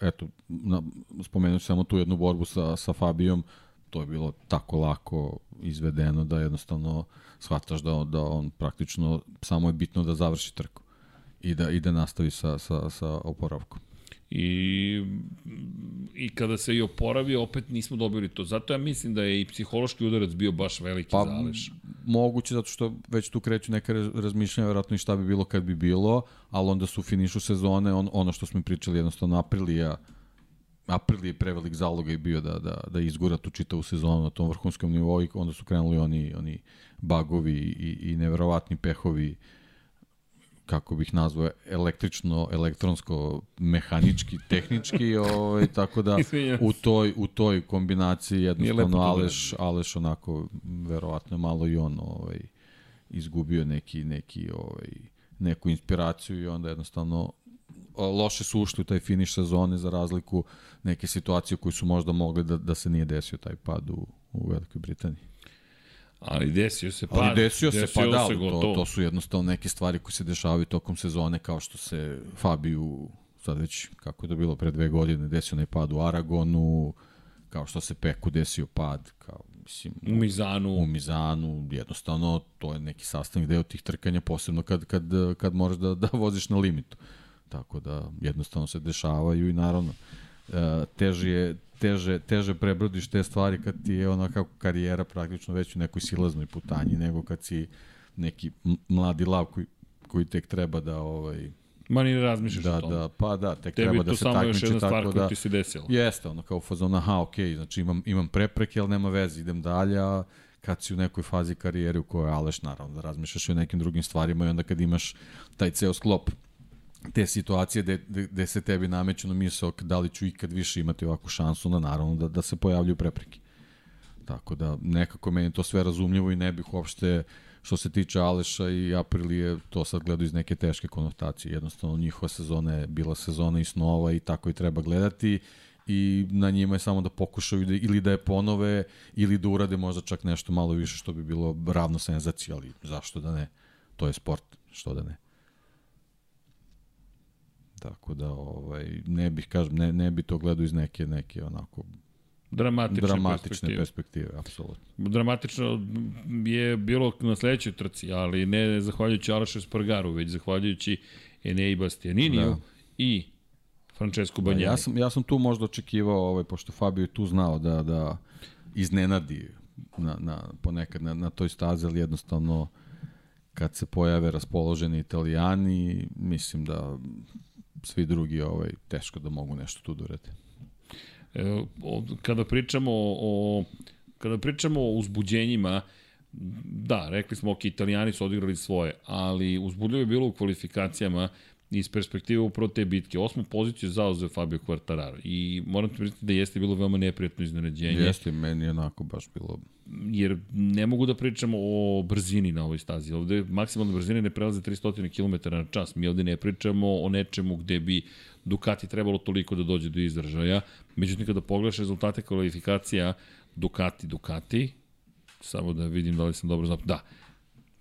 eto na spomenuću samo tu jednu borbu sa sa Fabijom, to je bilo tako lako izvedeno da jednostavno shvataš da da on praktično samo je bitno da završi trku i da i da nastavi sa sa sa oporavkom. I, I kada se i oporavio, opet nismo dobili to. Zato ja mislim da je i psihološki udarac bio baš veliki pa, za Aleš. Moguće, zato što već tu kreću neka razmišljanja, verovatno i šta bi bilo kad bi bilo, ali onda su u finišu sezone, on, ono što smo pričali, jednostavno Aprilija, April je prevelik zaloga i bio da, da, da izgura tu čitavu sezonu na tom vrhunskom nivou i onda su krenuli oni, oni bagovi i, i neverovatni pehovi uh, kako bih nazvao, električno, elektronsko, mehanički, tehnički, ovaj, tako da u toj, u toj kombinaciji jednostavno Aleš, Aleš onako, verovatno malo i on ovaj, izgubio neki, neki, ovaj, neku inspiraciju i onda jednostavno loše su ušli u taj finiš sezone za razliku neke situacije koji su možda mogli da, da se nije desio taj pad u, u Velikoj Britaniji. Ali desio se pad. Ali desio, desio se pad, ali to, to su jednostavno neke stvari koje se dešavaju tokom sezone, kao što se Fabiju, sad već, kako je to bilo pre dve godine, desio onaj pad u Aragonu, kao što se Peku desio pad, kao, mislim, u Mizanu. U Mizanu, jednostavno, to je neki sastavni deo tih trkanja, posebno kad, kad, kad moraš da, da voziš na limitu. Tako da, jednostavno se dešavaju i naravno, teže je, teže, teže prebrodiš te stvari kad ti je ona kako karijera praktično već u nekoj silaznoj putanji nego kad si neki mladi lav koji, koji tek treba da ovaj Ma ni ne razmišljaš da, o tome. Da, pa da, tek Tebi treba da se takmiči tako da... Tebi to samo još jedna stvar koja ti se desila. Jeste, ono kao fazon, aha, okej, okay, znači imam, imam prepreke, ali nema veze, idem dalje, a kad si u nekoj fazi karijere u kojoj aleš, naravno, da razmišljaš o nekim drugim stvarima i onda kad imaš taj ceo sklop te situacije gde, gde se tebi nameću na misao da li ću ikad više imati ovakvu šansu, na naravno da, da se pojavljuju prepreke. Tako da nekako meni to sve razumljivo i ne bih uopšte što se tiče Aleša i Aprilije, to sad gledaju iz neke teške konotacije. Jednostavno njihova sezona je bila sezona i snova i tako i treba gledati i na njima je samo da pokušaju da, ili da je ponove ili da urade možda čak nešto malo više što bi bilo ravno senzaciji, ali zašto da ne? To je sport, što da ne. Tako da ovaj ne bih kažem ne ne bi to gledao iz neke neke onako dramatične, dramatične perspektive, perspektive apsolutno. Dramatično je bilo na sledećoj trci, ali ne zahvaljujući Alašu Spargaru, već zahvaljujući Enei Bastianiniju da. i Francesco Banjani. Da, ja sam ja sam tu možda očekivao ovaj pošto Fabio je tu znao da da iznenadi na, na ponekad na, na toj stazi, ali jednostavno kad se pojave raspoloženi italijani, mislim da svi drugi ovaj, teško da mogu nešto tu da. E, kada pričamo o, kada pričamo o uzbuđenjima, da, rekli smo, ok, italijani su odigrali svoje, ali uzbudljivo je bilo u kvalifikacijama iz perspektive upravo te bitke. Osmu poziciju zauzeo Fabio Quartararo i moram ti priznati da jeste bilo veoma neprijatno iznenađenje. Jeste, meni je onako baš bilo... Jer ne mogu da pričamo o brzini na ovoj stazi. Ovde maksimalne brzine ne prelaze 300 km na čas. Mi ovde ne pričamo o nečemu gde bi Ducati trebalo toliko da dođe do izražaja. Međutim, kada pogledaš rezultate kvalifikacija Ducati, Ducati, samo da vidim da li sam dobro znao. Da,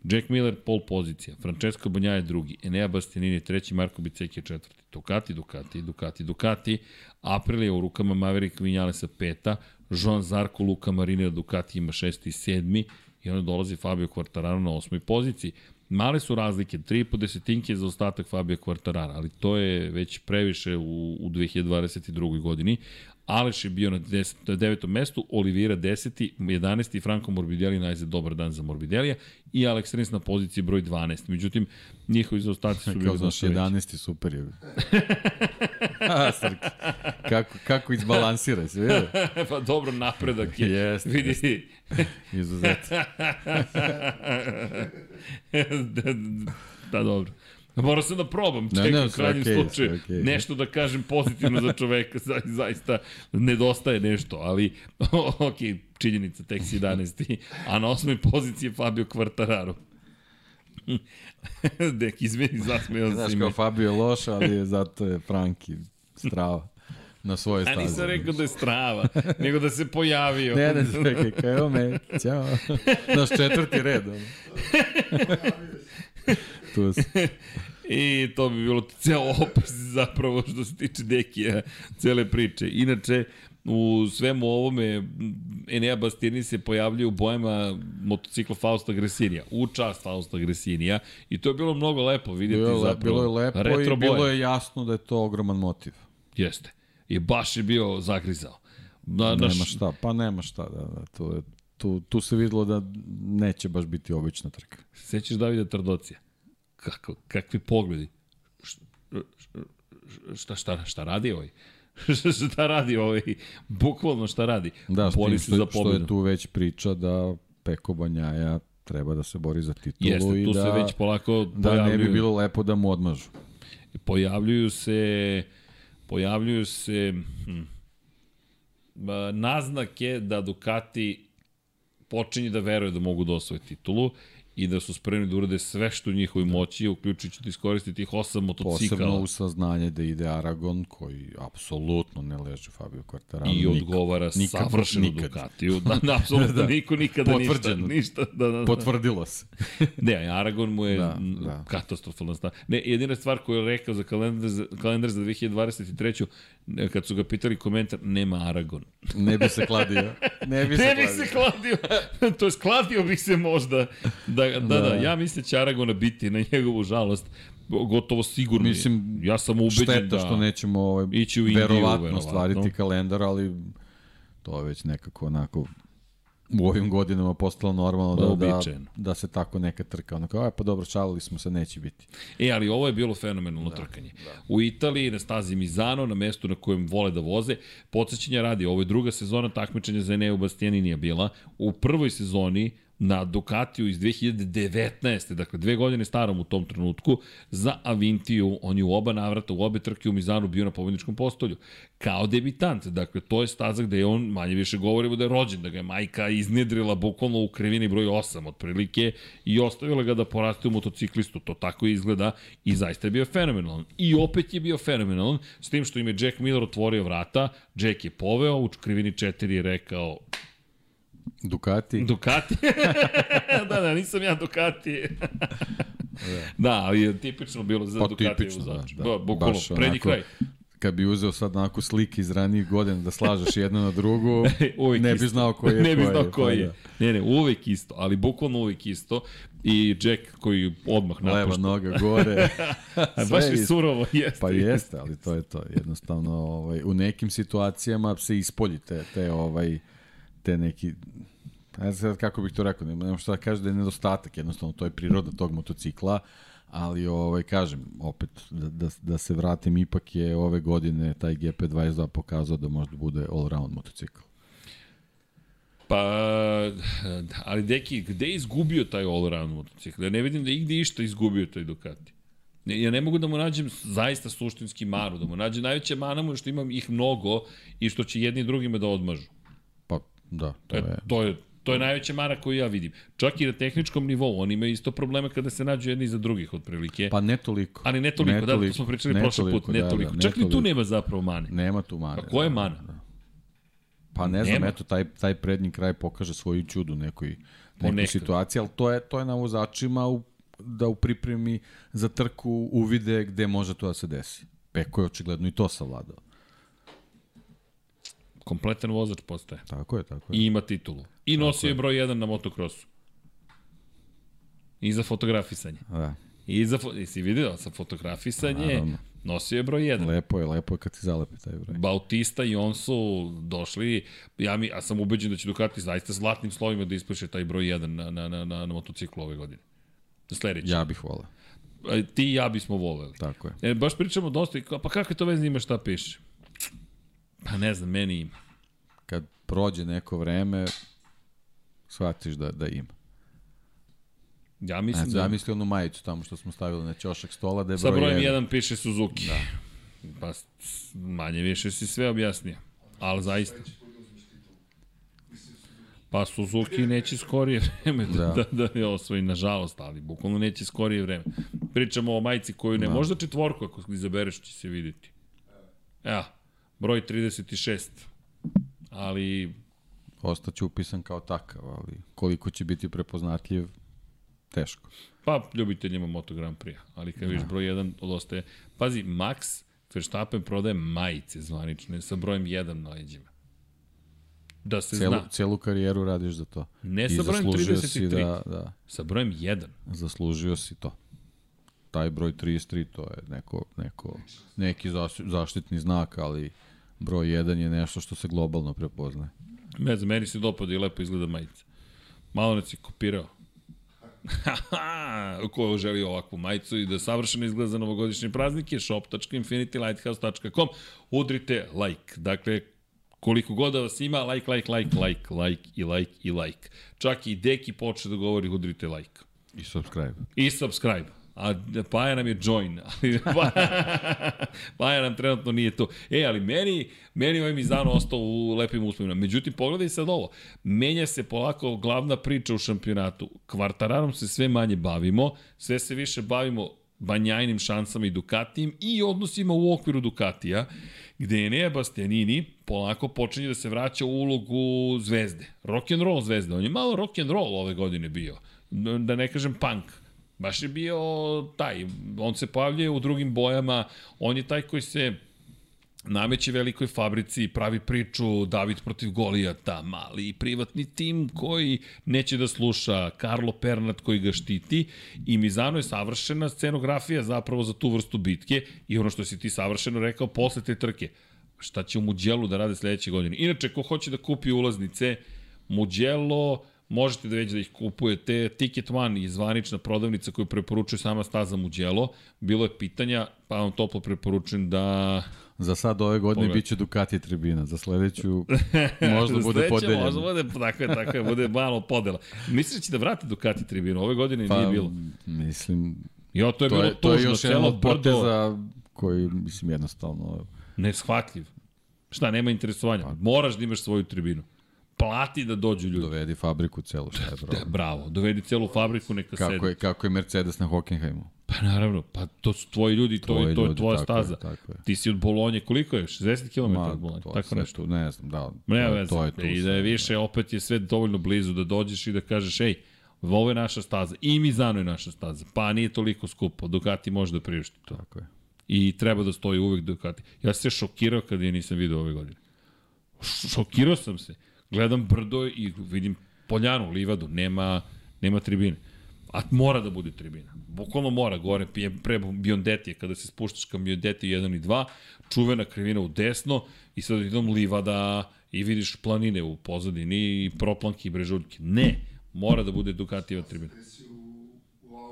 Jack Miller pol pozicija, Francesco Banjaje drugi, Enea Bastianini treći, Marko Biceki četvrti, Ducati, Ducati, Ducati, Ducati, Aprilia u rukama Maverick Vinjalesa peta, Joan Zarko, Luka Marinera, Ducati ima šesti i sedmi i onda dolazi Fabio Quartararo na osmoj poziciji. Male su razlike, 3,5 desetinke za ostatak Fabio Quartarara, ali to je već previše u, u 2022. godini. Aleš je bio na, deset, na devetom mestu, Olivira 10. 11. i Franco Morbidelli najzad dobar dan za Morbidelija i Alex Rins na poziciji broj 12. Međutim, njihovi zaostaci su bili Kao znaš, 11. super je. A, Srki. kako, kako izbalansira se, vidi? pa dobro, napredak je. Jest, Vidi. Izuzet. da, da, dobro. Morao sam da probam, Ne, čekaj, ne, u krajnjem okej, slučaju, okej. nešto da kažem pozitivno za čoveka, za, zaista nedostaje nešto, ali, ok, činjenica, si 11. A na osmoj poziciji je Fabio Quartararo. Dek, izmeni, zasmeo Znaš, si me. kao Fabio je loš, ali je zato je Franki strava na svoje staze. nisam rekao da je strava, nego da se pojavio. Ne, ne, čekaj, kao evo me, ćao. Naš četvrti red. tu. I to bi bilo ceo opis zapravo što se tiče Dekija, cele priče. Inače, u svemu ovome Enea Bastiani se pojavljuje u bojama motocikla Fausta Gresinija, u čast Fausta Gresinija i to je bilo mnogo lepo vidjeti Bilo zapravo. bilo je lepo retro i bilo boje. je jasno da je to ogroman motiv. Jeste. I baš je bio zagrizao. Na, Nema naš, šta, pa nema šta, da, da, to je, tu, tu se videlo da neće baš biti obična trka. Sećaš Davida Trdocija? Kako, kakvi pogledi? Šta, šta, šta radi ovaj? šta radi ovaj? Bukvalno šta radi? Da, Bori se što, za što pobedu. je tu već priča da Peko Banjaja treba da se bori za titulu Jeste, i tu da, se već polako da pojavljuju. ne bi bilo lepo da mu odmažu. Pojavljuju se pojavljuju se hm, naznake da Ducati počinje da veruje da mogu da osvoje titulu i da su spremni da urade sve što u njihovoj moći, uključujući da iskoriste tih osam motocikala. Posebno u saznanje da ide Aragon, koji apsolutno ne leže Fabio Quartararo. I odgovara nikad, savršeno nikad. Ducatiju. Da, da apsolutno da. niko nikada Potvrđeno. ništa. ništa da, da, da. Potvrdilo se. Ne, Aragon mu je Da, da, da. da. katastrofalna stav. Ne, jedina stvar koju je rekao za kalendar, za, kalendar za 2023. kad su ga pitali komentar, nema Aragon. Ne bi se kladio. Ne bi se Ne bi kladio. se kladio, to je skladio bi se možda. Da, da, da, da, ja mislim da će Aragona biti na njegovu žalost gotovo sigurno. Mislim, ja sam ubeđen Šteta da... što nećemo ovaj, Ići u Indiju, verovatno verovatno. ostvariti kalendar, ali to je već nekako onako u ovim godinama postalo normalno da, da, da se tako neka trka. Ono kao, aj pa dobro, šalili smo se, neće biti. E, ali ovo je bilo fenomenalno da, trkanje. Da. U Italiji, na stazi Mizano, na mestu na kojem vole da voze, podsjećanja radi, ovo je druga sezona takmičenja za Eneo Bastianinija bila. U prvoj sezoni na Ducatiju iz 2019. Dakle, dve godine starom u tom trenutku, za Avintiju, on je u oba navrata, u obe trke u Mizanu bio na pobedničkom postolju. Kao debitant, dakle, to je staza gde je on, manje više govorimo da je rođen, da ga je majka iznedrila bukvalno u krivini broj 8 otprilike i ostavila ga da poraste u motociklistu, to tako izgleda i zaista je bio fenomenalan. I opet je bio fenomenalan, s tim što im je Jack Miller otvorio vrata, Jack je poveo, u krivini 4 je rekao Ducati, Ducati. da, da, nisam ja Ducati. da, ali je tipično bilo za Pa Ducati tipično, vozač. da, Da. Bukvalno, prednji kraj. kad bi uzeo sad onako slike iz ranijih godina da slažeš jedno na drugu, ne bi znao ko je ne bi znao ko pa je. da. Ne, ne, uvek isto, ali bukvalno uvek isto. I Jack koji odmah Leva napušta. noga gore. Baš je surovo, jeste. Pa jeste, ali to je to. Jednostavno, ovaj, u nekim situacijama se ispolji te, te, ovaj, te neki ne znam kako bih to rekao, ne znam šta da kažem da je nedostatak, jednostavno to je priroda tog motocikla, ali ovaj kažem opet da, da, da se vratim ipak je ove godine taj GP22 pokazao da može da bude all round motocikl. Pa, ali deki, gde je izgubio taj all-round motocikl? Ja ne vidim da je igde išta izgubio taj Ducati. Ja ne mogu da mu nađem zaista suštinski manu, da mu nađem najveća mana mu što imam ih mnogo i što će jedni drugima da odmažu. Pa da, to E, je to je To je najveća mara koju ja vidim. Čak i na tehničkom nivou, oni imaju isto probleme kada se nađu jedni za drugih, otprilike. pa ne toliko. Ali ne toliko, ne da, toliko, to smo pričali ne prošli toliko, put, ne da, toliko. da, ne Čak ni tu toliko. nema zapravo mane. Nema tu mane. A ko je da, mana? Da. Pa ne znam, Nema. eto, taj, taj prednji kraj pokaže svoju čudu nekoj, nekoj Ponekad. situaciji, ali to je, to je na vozačima u, da u pripremi za trku uvide gde može to da se desi. Peko je očigledno i to savladao. Kompletan vozač postaje. Tako je, tako je. I ima titulu. I nosio je broj 1 na motokrosu. I za fotografisanje. Da. I za, fo... jesi vidio sa fotografisanje, Naravno. nosio je broj 1. Lepo je, lepo je kad ti zalepi taj broj. Bautista i on su došli, ja, mi, ja sam ubeđen da će Ducati zaista zlatnim slovima da ispiše taj broj 1 na, na, na, na, na motociklu ove godine. Sledeći. Ja bih volao. Ja. Ti i ja bismo voleli. Tako je. E, baš pričamo dosta pa kakve to veze ima šta piše? Pa ne znam, meni ima. Kad prođe neko vreme, shvatiš da, da ima. Ja mislim znači, da... Ja mislim onu majicu tamo što smo stavili na ćošak stola da je Sa broj brojem 1. 1 piše Suzuki. Da. Pa manje više si sve objasnio. Ali zaista. Pa Suzuki neće skorije vreme da, da, da, da je osvoji, nažalost, ali bukvalno neće skorije vreme. Pričamo o majici koju ne, da. možda četvorku ako izabereš će se videti. Evo, broj 36. Ali... Ostaće upisan kao takav, ali koliko će biti prepoznatljiv, teško. Pa, ljubiteljima Moto Grand Prix, ali kad viš da. broj 1 odostaje. Pazi, Max Verstappen prodaje majice zvanične sa brojem 1 na leđima. Da se celu, zna. Celu karijeru radiš za to. Ne I sa brojem 33, da, da. sa brojem 1. Zaslužio si to. Taj broj 33, to je neko, neko, neki zaštitni znak, ali broj 1 je nešto što se globalno prepoznaje. Ne znam, meni se dopada i lepo izgleda majica. Malo ne si kopirao. ko želi ovakvu majicu i da savršeno izgleda za novogodišnje praznike, shop.infinitylighthouse.com udrite like. Dakle, koliko god da vas ima, like, like, like, like, like i like i like. Čak i Deki počne da govori udrite like. I subscribe. I subscribe a Paja nam je join, ali Paja nam trenutno nije to. E, ali meni, meni ovaj Mizano ostao u lepim uslovima. Međutim, pogledaj sad ovo. Menja se polako glavna priča u šampionatu. Kvartararom se sve manje bavimo, sve se više bavimo banjajnim šansama i Ducatijem i odnosima u okviru Ducatija, gde je Nea Bastianini polako počinje da se vraća u ulogu zvezde. Rock and roll zvezde. On je malo rock and roll ove godine bio. Da ne kažem punk Baš je bio taj, on se pojavljuje u drugim bojama, on je taj koji se nameće velikoj fabrici, pravi priču David protiv Golijata, mali privatni tim koji neće da sluša, Karlo Pernat koji ga štiti i Mizano je savršena scenografija zapravo za tu vrstu bitke i ono što si ti savršeno rekao posle te trke, šta će u Muđelu da rade sledeće godine. Inače, ko hoće da kupi ulaznice, Muđelo možete da već da ih kupujete. Ticket One je zvanična prodavnica koju preporučuje sama staza Muđelo. Bilo je pitanja, pa vam toplo preporučujem da... Za sad ove godine Pogled. biće Ducati tribina, za sledeću možda bude podeljeno. Možda bude, tako je, tako je, bude malo podela. Misliš da će da vrati Ducati tribinu? Ove godine pa, nije bilo. Mislim, Jo, to je to bilo je, tužno, to je još jedan od poteza koji, mislim, jednostavno... Neshvatljiv. Šta, nema interesovanja. Pa. Moraš da imaš svoju tribinu plati da dođu ljudi. Dovedi fabriku celu, šta je bravo. Da, bravo, dovedi celu fabriku, neka kako sedi. Je, kako je Mercedes na Hockenheimu? Pa naravno, pa to su tvoji ljudi, tvoji to, je, to je tvoja tako staza. Je, tako je. Ti si od Bolonje, koliko je? 60 km Ma, od Bolonje? Tako nešto. Tu, ne znam, da. Ne, to, to je tu. I da je više, da. opet je sve dovoljno blizu da dođeš i da kažeš, ej, ovo je naša staza. I Mizano je naša staza. Pa nije toliko skupo. Ducati može da priušti to. Tako je. I treba da stoji uvek Ducati. Ja se šokirao kada je nisam video ove godine. Šokirao sam se. Gledam brdo i vidim poljanu, livadu, nema, nema tribine. A mora da bude tribina. Bukvalno mora, gore pre, pre Biondetije, kada se spuštaš ka Biondetije 1 i 2, čuvena krivina u desno i sad idem livada i vidiš planine u pozadini i proplanke i brežuljke. Ne, mora da bude Ducatijeva tribina.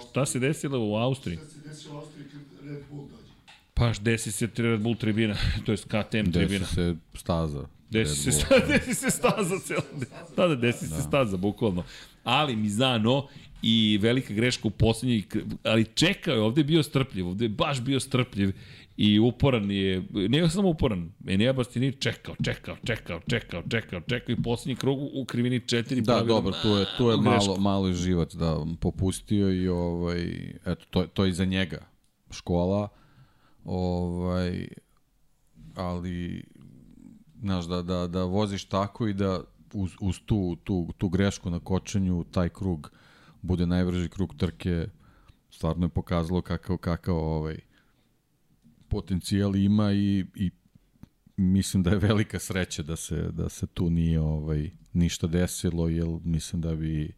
Šta se desilo u Austriji? Šta se desilo u Austriji kad Red Bull dođe? Pa desi se Red Bull tribina, to je KTM tribina. Desi se staza. Desi se, sta, desi se staza celo. Da, da, desi da. se staza, bukvalno. Ali Mizano i velika greška u poslednjih, ali čekao je, ovde je bio strpljiv, ovde je baš bio strpljiv i uporan je, nije samo uporan, Enea Bastini čekao, čekao, čekao, čekao, čekao, čekao i poslednji krug u krivini četiri. Da, dobro, tu je, tu je malo, malo život da popustio i ovaj, eto, to, to je za njega škola, ovaj, ali znaš, da, da, da voziš tako i da uz, uz tu, tu, tu grešku na kočenju taj krug bude najbrži krug trke stvarno je pokazalo kakav, kakav ovaj, potencijal ima i, i mislim da je velika sreća da se, da se tu nije ovaj, ništa desilo, jer mislim da bi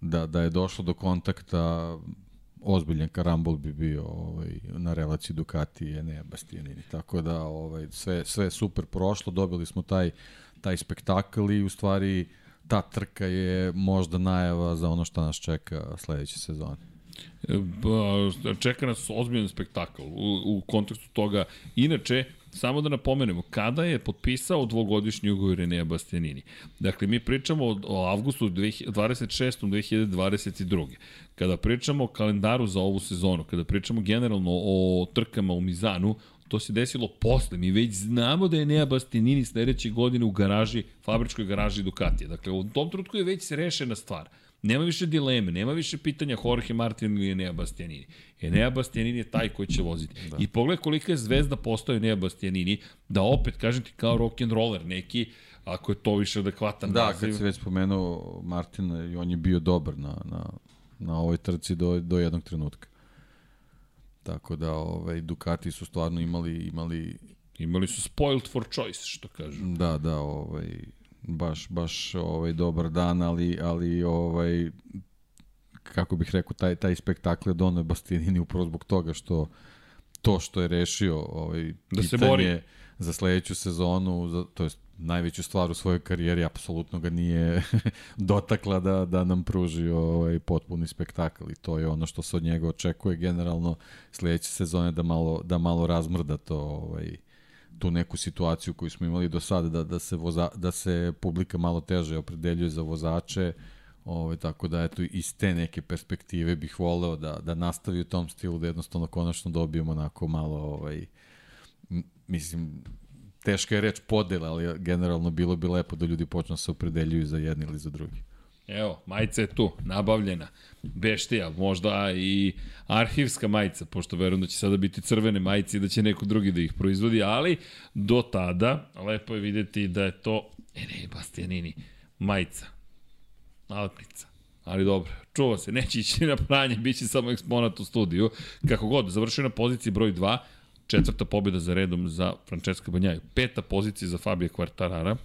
da, da je došlo do kontakta ozbiljan karambol bi bio ovaj, na relaciji Ducati i Enea Bastianini. Tako da ovaj, sve, sve super prošlo, dobili smo taj, taj spektakl i u stvari ta trka je možda najava za ono što nas čeka sledeće sezone. Čeka nas ozbiljan spektakl u, u kontekstu toga. Inače, Samo da napomenemo, kada je potpisao dvogodišnji ugovor Enea Bastianini? Dakle, mi pričamo o, o avgustu 26. 2022. Kada pričamo o kalendaru za ovu sezonu, kada pričamo generalno o trkama u Mizanu, to se desilo posle. Mi već znamo da je Enea Bastianini sledeće godine u garaži, fabričkoj garaži Ducatija. Dakle, u tom trutku je već rešena stvar. Nema više dileme, nema više pitanja Jorge Martin ili Enea Bastianini. Enea Bastianini je taj koji će voziti. Da. I pogledaj kolika je zvezda postao Enea Bastianini, da opet, kažem ti, kao rock and roller neki, ako je to više adekvatan da, naziv. Da, kad si već spomenuo Martina, i on je bio dobar na, na, na ovoj trci do, do jednog trenutka. Tako da ovaj Ducati su stvarno imali imali imali su spoiled for choice što kažu. Da, da, ovaj baš baš ovaj dobar dan, ali ali ovaj kako bih rekao taj taj spektakl je dono Bastianini upravo zbog toga što to što je rešio ovaj da se bori. za sledeću sezonu, za, to jest najveću stvar u svojoj karijeri, apsolutno ga nije dotakla da, da nam pruži ovaj potpuni spektakl i to je ono što se od njega očekuje generalno. Sledeće sezone da malo, da malo razmrda to ovaj, tu neku situaciju koju smo imali do sada da, da, se, voza, da se publika malo teže opredeljuje za vozače Ovaj, tako da, eto, iz te neke perspektive bih voleo da, da nastavi u tom stilu, da jednostavno konačno dobijemo onako malo, ovaj, mislim, teška je reč podela, ali generalno bilo bi lepo da ljudi počnu da se opredeljuju za jedni ili za drugi. Evo, majica je tu, nabavljena. Beštija, možda i arhivska majica, pošto verujem da će sada biti crvene majice i da će neko drugi da ih proizvodi, ali do tada lepo je videti da je to, e ne, Bastianini, majica, Alpica. Ali dobro, čuva se, neće ići na pranje, bit će samo eksponat u studiju. Kako god, završio na poziciji broj 2, četvrta pobjeda za redom za Francesca Banjaju. Peta pozicija za Fabio Quartarara.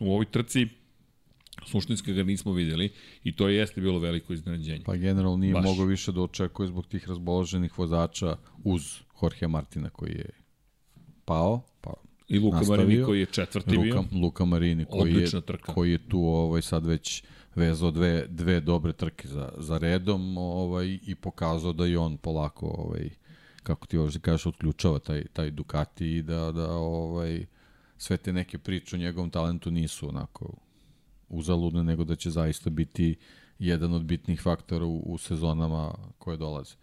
U ovoj trci suštinski ga nismo videli i to jeste bilo veliko iznenađenje. Pa generalno nije Baš. mogao više da očekuje zbog tih razboloženih vozača uz Jorge Martina koji je pao, pa I Luka nastavio. Marini koji je četvrti Luka, bio. Luka Marini koji je, koji je tu ovaj, sad već vezao dve, dve dobre trke za, za redom ovaj, i pokazao da i on polako ovaj, kako ti ovdje kažeš, otključava taj, taj Ducati i da, da ovaj, sve te neke priče o njegovom talentu nisu onako uzaludne, nego da će zaista biti jedan od bitnih faktora u, u sezonama koje dolaze.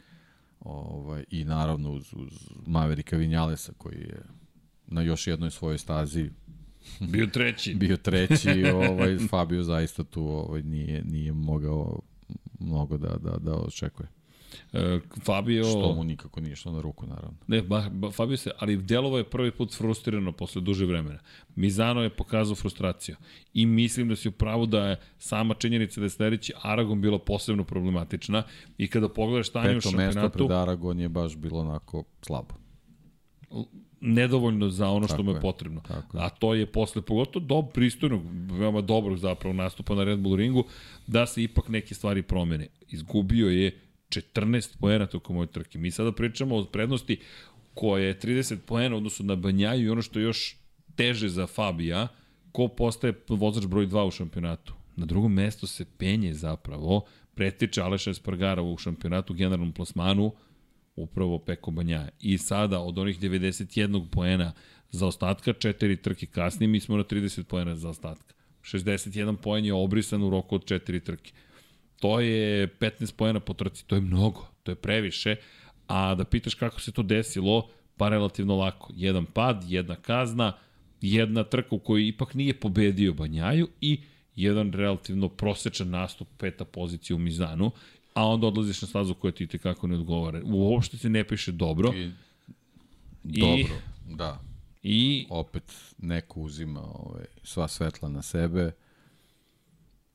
Ovaj, I naravno uz, uz Maverika Vinjalesa koji je na još jednoj svojoj stazi bio treći. bio treći, ovaj, Fabio zaista tu ovaj, nije, nije mogao mnogo da, da, da očekuje. E, Fabio... Što mu nikako nije što na ruku, naravno. Ne, ba, ba, Fabio se, ali delovo je prvi put frustrirano posle duže vremena. Mizano je pokazao frustraciju. I mislim da si u pravu da je sama činjenica da je sledeći Aragon bila posebno problematična i kada pogledaš stanje u šampionatu... Peto mesto pred Aragon je baš bilo onako slabo nedovoljno za ono što mu je potrebno. Tako A to je posle, pogotovo do pristojnog, veoma dobrog zapravo nastupa na Red Bull ringu, da se ipak neke stvari promene. Izgubio je 14 poena tokom ove trke. Mi sada pričamo o prednosti koja je 30 poena odnosno na Banjaju i ono što je još teže za Fabija, ko postaje vozač broj 2 u šampionatu. Na drugom mestu se penje zapravo, pretiče Aleša Espargara u šampionatu, generalnom plasmanu, upravo Peko Banjaja. I sada od onih 91 poena za ostatka, četiri trke kasnije, mi smo na 30 poena za ostatka. 61 poen je obrisan u roku od četiri trke. To je 15 poena po trci, to je mnogo, to je previše, a da pitaš kako se to desilo, pa relativno lako. Jedan pad, jedna kazna, jedna trka u kojoj ipak nije pobedio Banjaju i jedan relativno prosečan nastup, peta pozicija u Mizanu, a onda odlaziš na stazu koja ti tekako ne odgovara. Uopšte se ne piše dobro. I, dobro, I, da. I opet neko uzima ovaj, sva svetla na sebe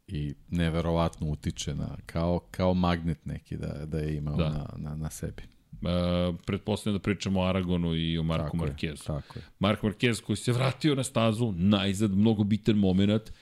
i neverovatno utiče na, kao, kao magnet neki da, da je imao da. na, na, na sebi. Uh, pretpostavljam da pričamo o Aragonu i o Marku tako Markezu. Je, tako je. Mark Marquez koji se vratio na stazu, najzad, mnogo bitan moment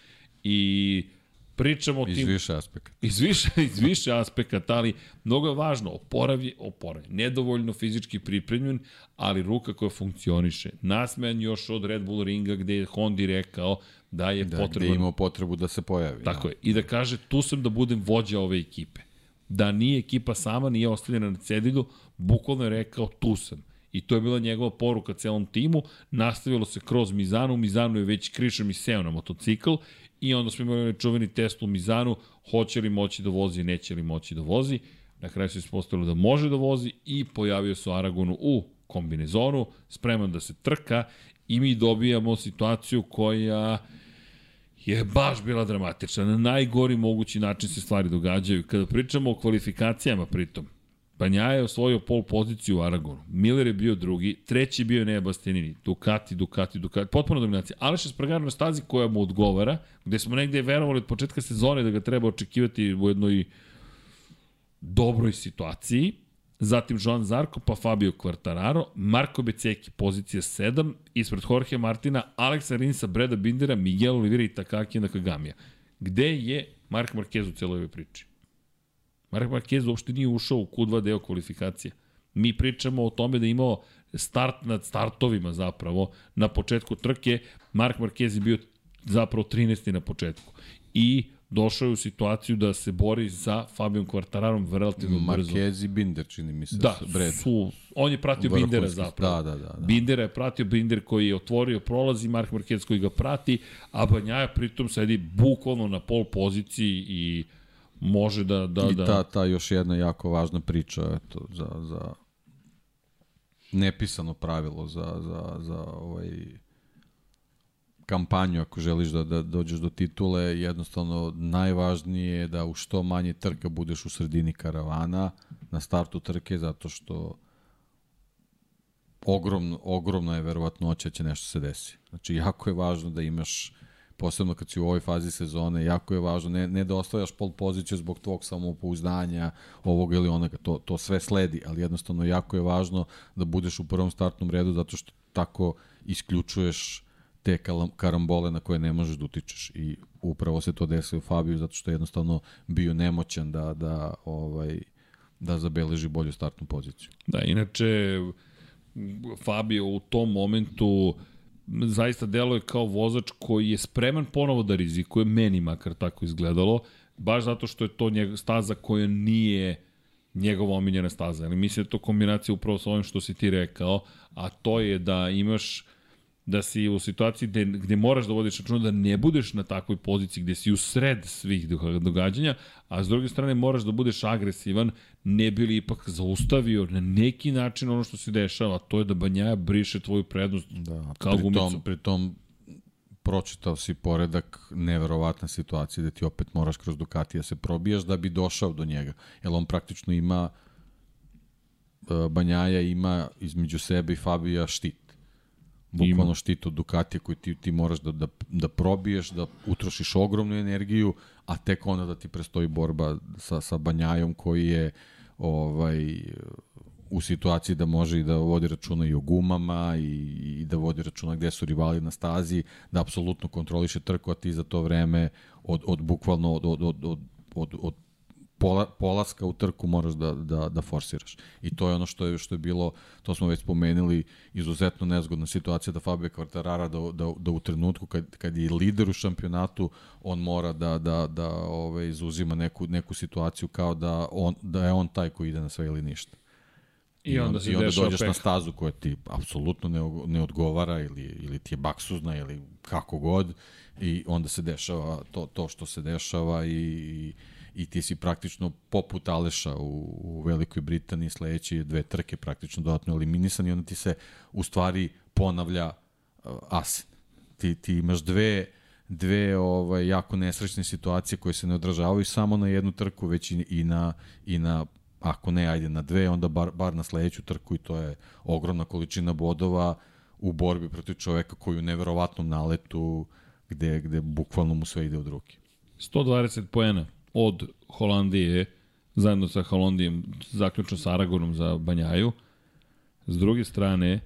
i pričamo o tim... Iz više aspekata. Iz više, iz više aspekata, ali mnogo je važno, oporavi, oporavi. Nedovoljno fizički pripremljen, ali ruka koja funkcioniše. Nasmejan još od Red Bull ringa gde je Hondi rekao da je da, potrebno... Je imao potrebu da se pojavi. Tako da. je. I da kaže, tu sam da budem vođa ove ekipe. da nije ekipa sama, nije ostavljena na cedilu, bukvalno je rekao tu sam. I to je bila njegova poruka celom timu, nastavilo se kroz Mizanu, Mizanu je već Krišan i seo na motocikl i onda smo imali čuveni test u Mizanu, hoće li moći da vozi, neće li moći da vozi. Na kraju se ispostavilo da može da vozi i pojavio se Aragonu u kombinezonu, spreman da se trka i mi dobijamo situaciju koja je baš bila dramatična. Na najgori mogući način se stvari događaju. Kada pričamo o kvalifikacijama pritom, Banja je osvojio pol poziciju u Aragonu. Miller je bio drugi, treći bio Nea Bastianini. Ducati, Ducati, Ducati. Potpuno dominacija. Aleš Espargaro na stazi koja mu odgovara, gde smo negde verovali od početka sezone da ga treba očekivati u jednoj dobroj situaciji. Zatim Joan Zarko, pa Fabio Quartararo, Marko Beceki, pozicija 7, ispred Jorge Martina, Aleksa Rinsa, Breda Bindera, Miguel Oliveira i Takaki Nakagamija. Gde je Mark Marquez u celoj ovoj priči? Mark Marquez uopšte nije ušao u Q2 deo kvalifikacije. Mi pričamo o tome da je imao start nad startovima zapravo na početku trke. Mark Marquez je bio zapravo 13. na početku. I došao je u situaciju da se bori sa Fabijom Kvartararom relativno Marquez brzo. Marquez i Binder, čini mi se. Da, su, on je pratio Vrhunski, Bindera zapravo. Da, da, da, da. Bindera je pratio, Binder koji je otvorio prolaz i Mark Marquez koji ga prati, a Banjaja pritom sedi bukvalno na pol poziciji i može da... da I da... ta, ta još jedna jako važna priča eto, za, za nepisano pravilo za, za, za ovaj kampanju ako želiš da, da dođeš do titule, jednostavno najvažnije je da u što manje trka budeš u sredini karavana na startu trke zato što ogromno, ogromna je verovatnoća da će nešto se desi. Znači, jako je važno da imaš posebno kad si u ovoj fazi sezone, jako je važno, ne, ne da ostavljaš pol poziciju zbog tvog samopouzdanja, ovog ili onoga, to, to sve sledi, ali jednostavno jako je važno da budeš u prvom startnom redu zato što tako isključuješ te karambole na koje ne možeš da utičeš i upravo se to desilo Fabiju zato što je jednostavno bio nemoćan da, da, ovaj, da zabeleži bolju startnu poziciju. Da, inače Fabio u tom momentu zaista deluje kao vozač koji je spreman ponovo da rizikuje, meni makar tako izgledalo, baš zato što je to staza koja nije njegova omiljena staza. Ali mislim da je to kombinacija upravo sa ovim što si ti rekao, a to je da imaš da si u situaciji gde, gde moraš da vodiš računa da ne budeš na takvoj poziciji gde si u sred svih događanja, a s druge strane moraš da budeš agresivan, ne bi li ipak zaustavio na neki način ono što se dešava, to je da Banjaja briše tvoju prednost da, kao pritom, gumicu. Pritom, pročitao si poredak neverovatna situacija da ti opet moraš kroz Ducatija se probijaš da bi došao do njega. Jer on praktično ima e, Banjaja ima između sebe i Fabija štit bukvalno štit od Ducatija koji ti, ti moraš da, da, da probiješ, da utrošiš ogromnu energiju, a tek onda da ti prestoji borba sa, sa Banjajom koji je ovaj, u situaciji da može i da vodi računa i o gumama i, i da vodi računa gde su rivali na stazi, da apsolutno kontroliše trku, a ti za to vreme od, od bukvalno od, od, od, od, od, od pola, polaska u trku moraš da, da, da forsiraš. I to je ono što je, što je bilo, to smo već spomenuli, izuzetno nezgodna situacija da Fabio Quartarara da, da, da u trenutku kad, kad je lider u šampionatu, on mora da, da, da ove, izuzima neku, neku situaciju kao da, on, da je on taj koji ide na sve ili ništa. I onda, I onda dođeš peh. na stazu koja ti apsolutno ne, ne odgovara ili, ili ti je baksuzna ili kako god i onda se dešava to, to što se dešava i, i i ti si praktično poput Aleša u, u Velikoj Britaniji sledeće dve trke praktično dodatno eliminisan i onda ti se u stvari ponavlja uh, Asen. Ti, ti imaš dve dve ovaj jako nesrećne situacije koje se ne odražavaju samo na jednu trku, već i, i na i na ako ne ajde na dve, onda bar, bar na sledeću trku i to je ogromna količina bodova u borbi protiv čoveka koji u neverovatnom naletu gde, gde bukvalno mu sve ide od ruke. 120 poena od Holandije, zajedno sa Holandijem, zaključno sa Aragonom za Banjaju. S druge strane,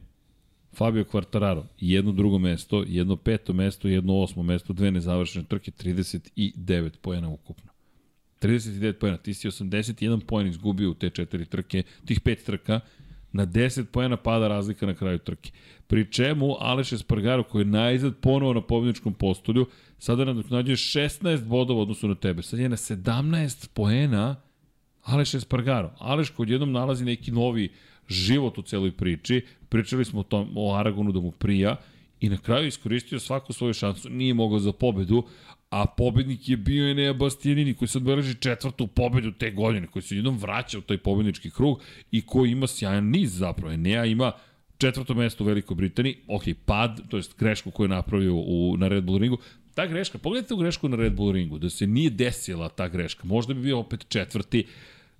Fabio Quartararo, jedno drugo mesto, jedno peto mesto, jedno osmo mesto, dve nezavršene trke, 39 pojena ukupno. 39 pojena, ti si 81 pojen izgubio u te četiri trke, tih pet trka, na 10 pojena pada razlika na kraju trke. Pri čemu Aleš Espargaro, koji je najzad ponovo na pobjedničkom postolju, sada nadoknađuje 16 bodova odnosu na tebe. Sad je na 17 poena Aleš Espargaro. Aleš kod jednom nalazi neki novi život u celoj priči. Pričali smo o, tom, o Aragonu da mu prija i na kraju iskoristio svaku svoju šansu. Nije mogao za pobedu, a pobednik je bio Enea Bastianini koji sad beleži četvrtu pobedu te godine, koji se jednom vraća u taj pobednički krug i koji ima sjajan niz zapravo. Enea ima četvrto mesto u Velikoj Britaniji, ok, pad, to jest grešku koju je napravio u, na Red Bull ringu, ta greška, pogledajte u grešku na Red Bull ringu, da se nije desila ta greška, možda bi bio opet četvrti,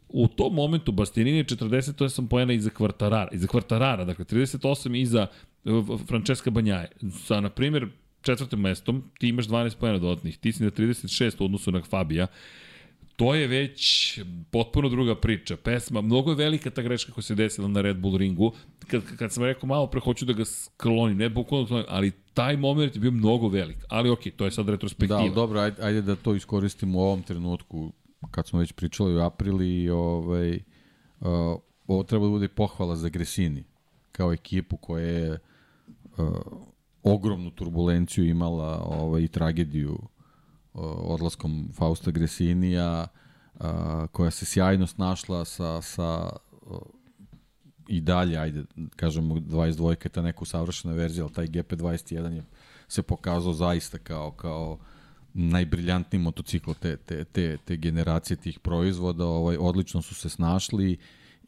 u tom momentu Bastianini je 48 poena iza Kvartarara, iza Kvartarara, dakle 38 iza Francesca Banjaje. Sa, na primjer, četvrtim mestom ti imaš 12 poena dodatnih, ti si na 36 u odnosu na Fabija. To je već potpuno druga priča. Pesma, mnogo je velika ta greška koja se desila na Red Bull ringu. Kad, kad sam rekao malo pre, hoću da ga sklonim, ne bukvalno ali taj moment je bio mnogo velik. Ali okej, okay, to je sad retrospektiva. Da, dobro, ajde, ajde da to iskoristimo u ovom trenutku, kad smo već pričali u aprili, ovaj, uh, ovo treba da bude pohvala za Gresini, kao ekipu koja je uh, ogromnu turbulenciju imala ovaj, i tragediju odlaskom Fausta Gresinija, uh, koja se sjajno snašla sa, sa i dalje, ajde, kažemo, 22 je ta neka savršena verzija, ali taj GP21 je se pokazao zaista kao, kao najbriljantniji motocikl te, te, te, te generacije tih proizvoda, ovaj, odlično su se snašli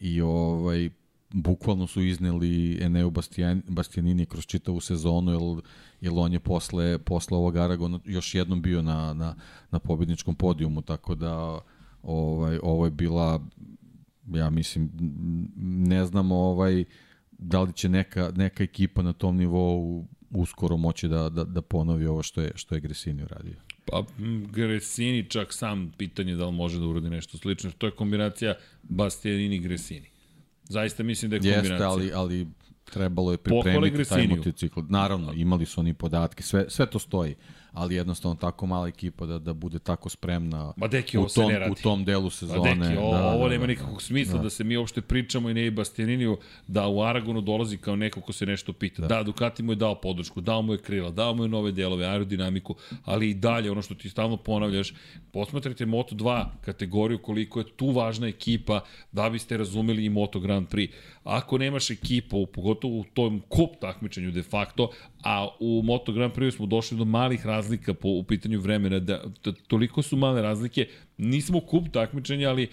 i ovaj, bukvalno su izneli Eneu Bastian, Bastianini kroz čitavu sezonu, jer, jer on je posle, posle ovog Aragona još jednom bio na, na, na pobjedničkom podijumu, tako da ovaj, ovo je bila, ja mislim, ne znamo ovaj, da li će neka, neka ekipa na tom nivou uskoro moći da, da, da ponovi ovo što je, što je Gresini uradio. Pa Gresini čak sam pitanje da li može da uradi nešto slično. To je kombinacija Bastianini-Gresini. Zaista mislim da je kombinacija. Jeste, ali, ali trebalo je pripremiti taj motocikl. Naravno, imali su oni podatke, sve, sve to stoji ali jednostavno tako mala ekipa da, da bude tako spremna Ma deki, u, tom, u tom delu sezone. Ma deki, ovo, da, ovo da, nema da. nikakvog smisla da. da se mi uopšte pričamo i ne i Bastianiniju da u Aragonu dolazi kao neko ko se nešto pita. Da. da, Ducati mu je dao podršku, dao mu je krila, dao mu je nove delove, aerodinamiku, ali i dalje ono što ti stalno ponavljaš, posmatrajte Moto2 kategoriju koliko je tu važna ekipa da biste razumeli i Moto Grand Prix. Ako nemaš ekipu, pogotovo u tom kup takmičenju de facto, a u Moto Grand Prix smo došli do malih razlika po, u pitanju vremena, da, da toliko su male razlike, nismo kup takmičenja, ali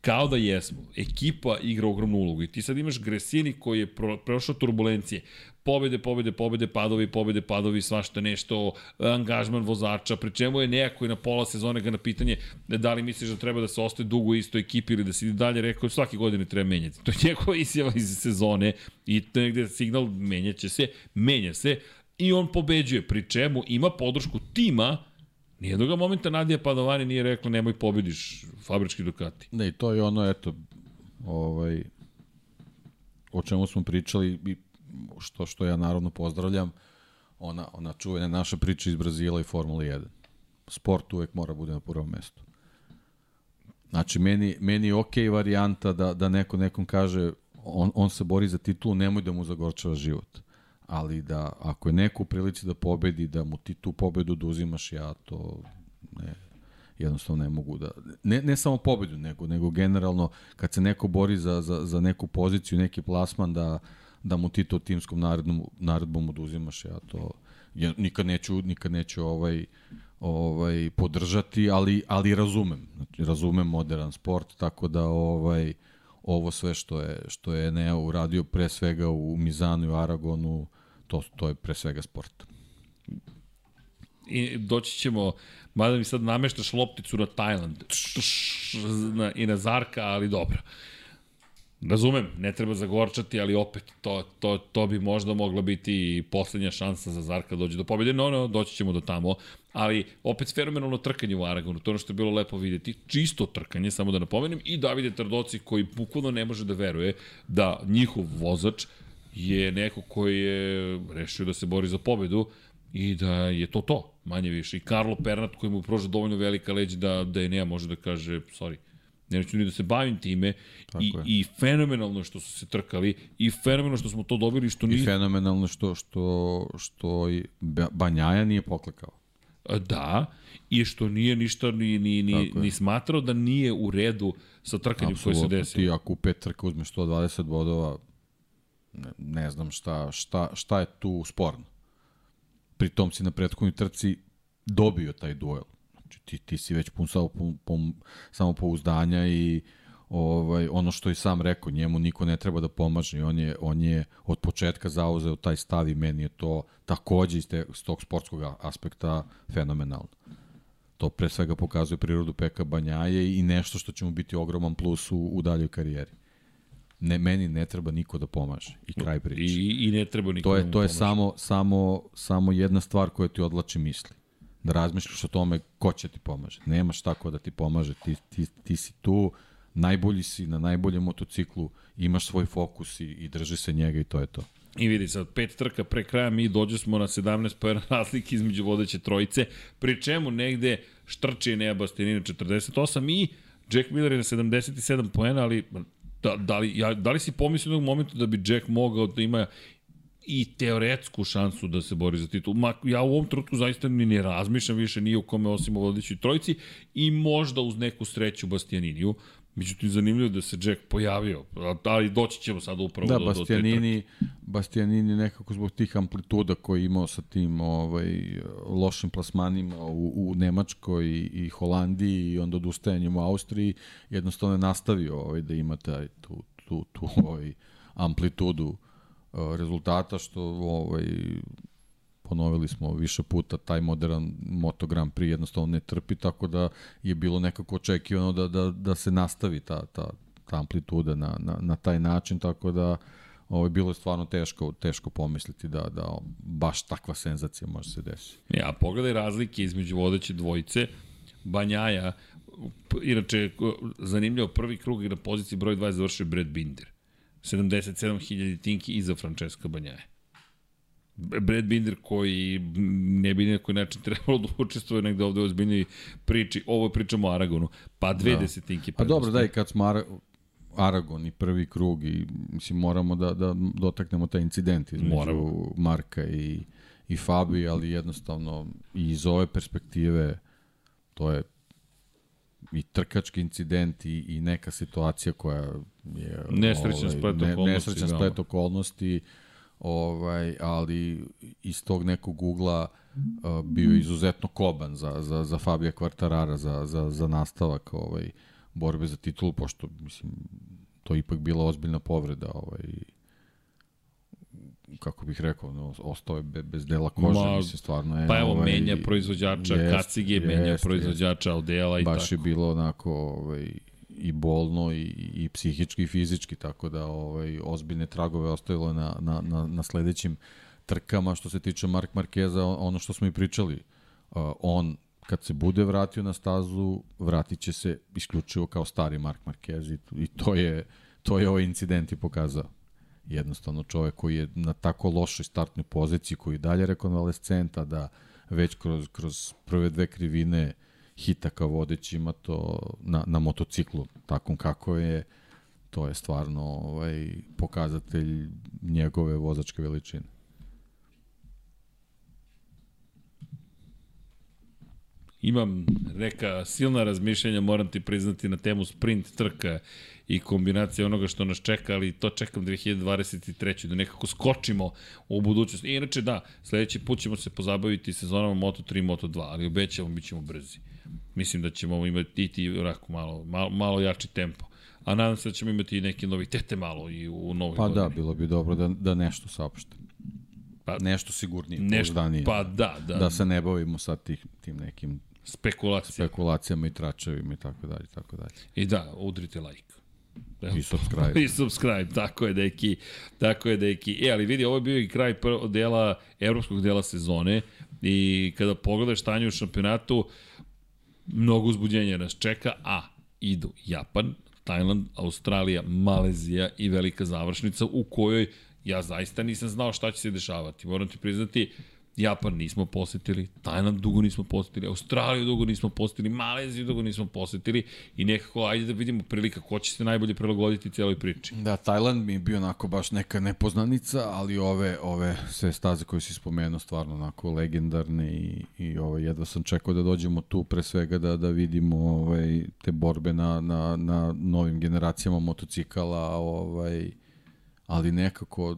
kao da jesmo. Ekipa igra ogromnu ulogu. I ti sad imaš Gresini koji je pro, prošao turbulencije, pobede, pobede, pobede, padovi, pobede, padovi, svašta nešto, angažman vozača, pri čemu je nejako i na pola sezone ga na pitanje da li misliš da treba da se ostaje dugo u istoj ekipi ili da se dalje, rekao svake godine treba menjati. To je njegova izjava iz sezone i negde signal menjaće se, menja se i on pobeđuje, pri čemu ima podršku tima Nijednog momenta Nadija Padovani nije rekla nemoj pobediš fabrički Ducati. Ne, i to je ono, eto, ovaj, o čemu smo pričali i što, što ja naravno pozdravljam, ona, ona čuvena naša priča iz Brazila i Formula 1. Sport uvek mora bude na prvom mestu. Znači, meni, meni je okej okay varijanta da, da neko nekom kaže on, on se bori za titulu, nemoj da mu zagorčava život. Ali da, ako je neko u prilici da pobedi, da mu ti tu pobedu da uzimaš, ja to ne, jednostavno ne mogu da... Ne, ne samo pobedu, nego, nego generalno kad se neko bori za, za, za neku poziciju, neki plasman, da, da mu ti to timskom naredbom, naredbom oduzimaš, ja to ja nikad neću, nikad neću ovaj, ovaj podržati, ali, ali razumem. Znači, razumem modern sport, tako da ovaj ovo sve što je što je Neo uradio pre svega u Mizanu i Aragonu, to to je pre svega sport. I doći ćemo, mada mi sad nameštaš lopticu na Tajland i na Zarka, ali dobro. Razumem, ne treba zagorčati, ali opet to, to, to bi možda mogla biti poslednja šansa za Zarka da dođe do pobjede. No, no, doći ćemo do tamo. Ali opet fenomenalno trkanje u Aragonu, to ono što je bilo lepo videti. Čisto trkanje, samo da napomenem. I Davide Trdoci koji bukvalno ne može da veruje da njihov vozač je neko koji je rešio da se bori za pobedu i da je to to, manje više. I Karlo Pernat koji mu proža dovoljno velika leđa da, da je nema može da kaže, sorry, neću ni da se bavim time Tako i, je. i fenomenalno što su se trkali i fenomenalno što smo to dobili što nije... I fenomenalno što, što, što Banjaja nije poklekao. Da, i što nije ništa ni, ni, ni, ni smatrao da nije u redu sa trkanjem koje se desi. Ti ako u pet trka uzmeš 120 bodova, ne, ne znam šta, šta, šta je tu sporno. Pritom si na prethodnoj trci dobio taj duel. Znači, ti, ti si već pun samo, pun, pun, samopouzdanja i ovaj, ono što je sam rekao, njemu niko ne treba da pomaže i on je, on je od početka zauzeo taj stav i meni je to takođe iz, te, iz tog sportskog aspekta fenomenalno. To pre svega pokazuje prirodu Peka Banjaje i nešto što će mu biti ogroman plus u, u daljoj karijeri. Ne, meni ne treba niko da pomaže. I kraj priče. I, i ne treba niko to je, da To je samo, samo, samo jedna stvar koja ti odlači misli. Da razmišljaš o tome ko će ti pomaže. Nemaš tako da ti pomaže. Ti, ti, ti si tu, najbolji si na najboljem motociklu, imaš svoj fokus i, i drži se njega i to je to. I vidi sad, pet trka pre kraja mi dođe smo na 17 pojena razlike između vodeće trojice, pri čemu negde štrči Enea Bastianini 48 i Jack Miller je na 77 pojena, ali da, da, li, ja, da li si pomislio u momentu da bi Jack mogao da ima i teoretsku šansu da se bori za titul. Ma, ja u ovom trenutku zaista ni ne razmišljam više nije u kome osim o vodećoj trojici i možda uz neku sreću Bastianiniju. Međutim, zanimljivo da se Jack pojavio, ali doći ćemo sada upravo da, do, Bastianini, do Bastianini nekako zbog tih amplituda koji imao sa tim ovaj, lošim plasmanima u, u Nemačkoj i, i Holandiji i onda odustajanjem u Austriji, jednostavno je nastavio ovaj, da ima taj, tu, tu, tu ovaj, amplitudu rezultata, što ovaj, ponovili smo više puta, taj modern Moto Grand Prix jednostavno ne trpi, tako da je bilo nekako očekivano da, da, da se nastavi ta, ta, ta amplituda na, na, na taj način, tako da ovo je bilo stvarno teško, teško pomisliti da, da baš takva senzacija može se desiti. Ja, pogledaj razlike između vodeće dvojice, Banjaja, inače, zanimljivo, prvi krug na poziciji broj 20 završio Brad Binder. 77.000 tinki iza Francesca Banjaja. Brad Binder koji ne bi neko način trebalo da učestvuje negde ovde u ozbiljnoj priči, ovo pričamo o Aragonu, pa dve da. desetinke. Pa dobro, da i kad smo Ara, Aragon i prvi krug i mislim moramo da, da dotaknemo taj incident između moramo. Marka i, i Fabi, ali jednostavno i iz ove perspektive to je i trkački incident i, i neka situacija koja je nesrećan ovaj, splet okolnosti, ne, nesrećan splet okolnosti ovaj, ali iz tog nekog ugla uh, bio izuzetno koban za, za, za Fabija Kvartarara, za, za, za nastavak ovaj, borbe za titulu, pošto mislim, to ipak bila ozbiljna povreda ovaj, kako bih rekao, no, ostao je bez dela kože, Ma, mislim, stvarno je... Pa evo, ovaj, menja proizvođača jest, Kacige, jest, menja proizvođača Aldela i baš tako. Baš je bilo onako ovaj, i bolno i, i psihički i fizički, tako da ovaj, ozbiljne tragove ostavilo na, na, na, na sledećim trkama. Što se tiče Mark Markeza, ono što smo i pričali, uh, on kad se bude vratio na stazu, vratit će se isključivo kao stari Mark Marquez i, i to je, to je ovaj incident i pokazao. Jednostavno čovek koji je na tako lošoj startnoj poziciji, koji dalje rekonvalescenta, da već kroz, kroz prve dve krivine hita kao vodeći ima to na, na motociklu, takom kako je, to je stvarno ovaj, pokazatelj njegove vozačke veličine. Imam neka silna razmišljanja, moram ti priznati, na temu sprint trka i kombinacija onoga što nas čeka, ali to čekam 2023. da nekako skočimo u budućnost. I inače da, sledeći put ćemo se pozabaviti sezonama Moto3 i Moto2, ali obećamo, bit ćemo brzi. Mislim da ćemo imati ti onako malo, malo, malo jači tempo. A nadam se da ćemo imati i neke novitete malo i u novoj pa da, godini. Pa da, bilo bi dobro da, da nešto saopšte. Pa, nešto sigurnije, nešto, pouzdanije. Pa da, da. Da se ne bavimo sad tih, tim nekim spekulacijama, spekulacijama i tračevima i tako dalje, tako dalje. I da, udrite like. I subscribe. I subscribe, tako je, deki. Tako je, deki. E, ali vidi, ovo je bio i kraj dela, evropskog dela sezone i kada pogledaš stanje u šampionatu, mnogo uzbuđenja nas čeka, a idu Japan, Tajland, Australija, Malezija i velika završnica u kojoj ja zaista nisam znao šta će se dešavati. Moram ti priznati, Japan nismo posetili, Tajland dugo nismo posetili, Australiju dugo nismo posetili, Maleziju dugo nismo posetili i nekako, ajde da vidimo prilika ko će se najbolje prilagoditi cijeloj priči. Da, Tajland mi je bio onako baš neka nepoznanica, ali ove, ove sve staze koje si spomenuo stvarno onako legendarne i, i ovaj, jedva sam čekao da dođemo tu pre svega da, da vidimo ovaj, te borbe na, na, na novim generacijama motocikala, ovaj, ali nekako,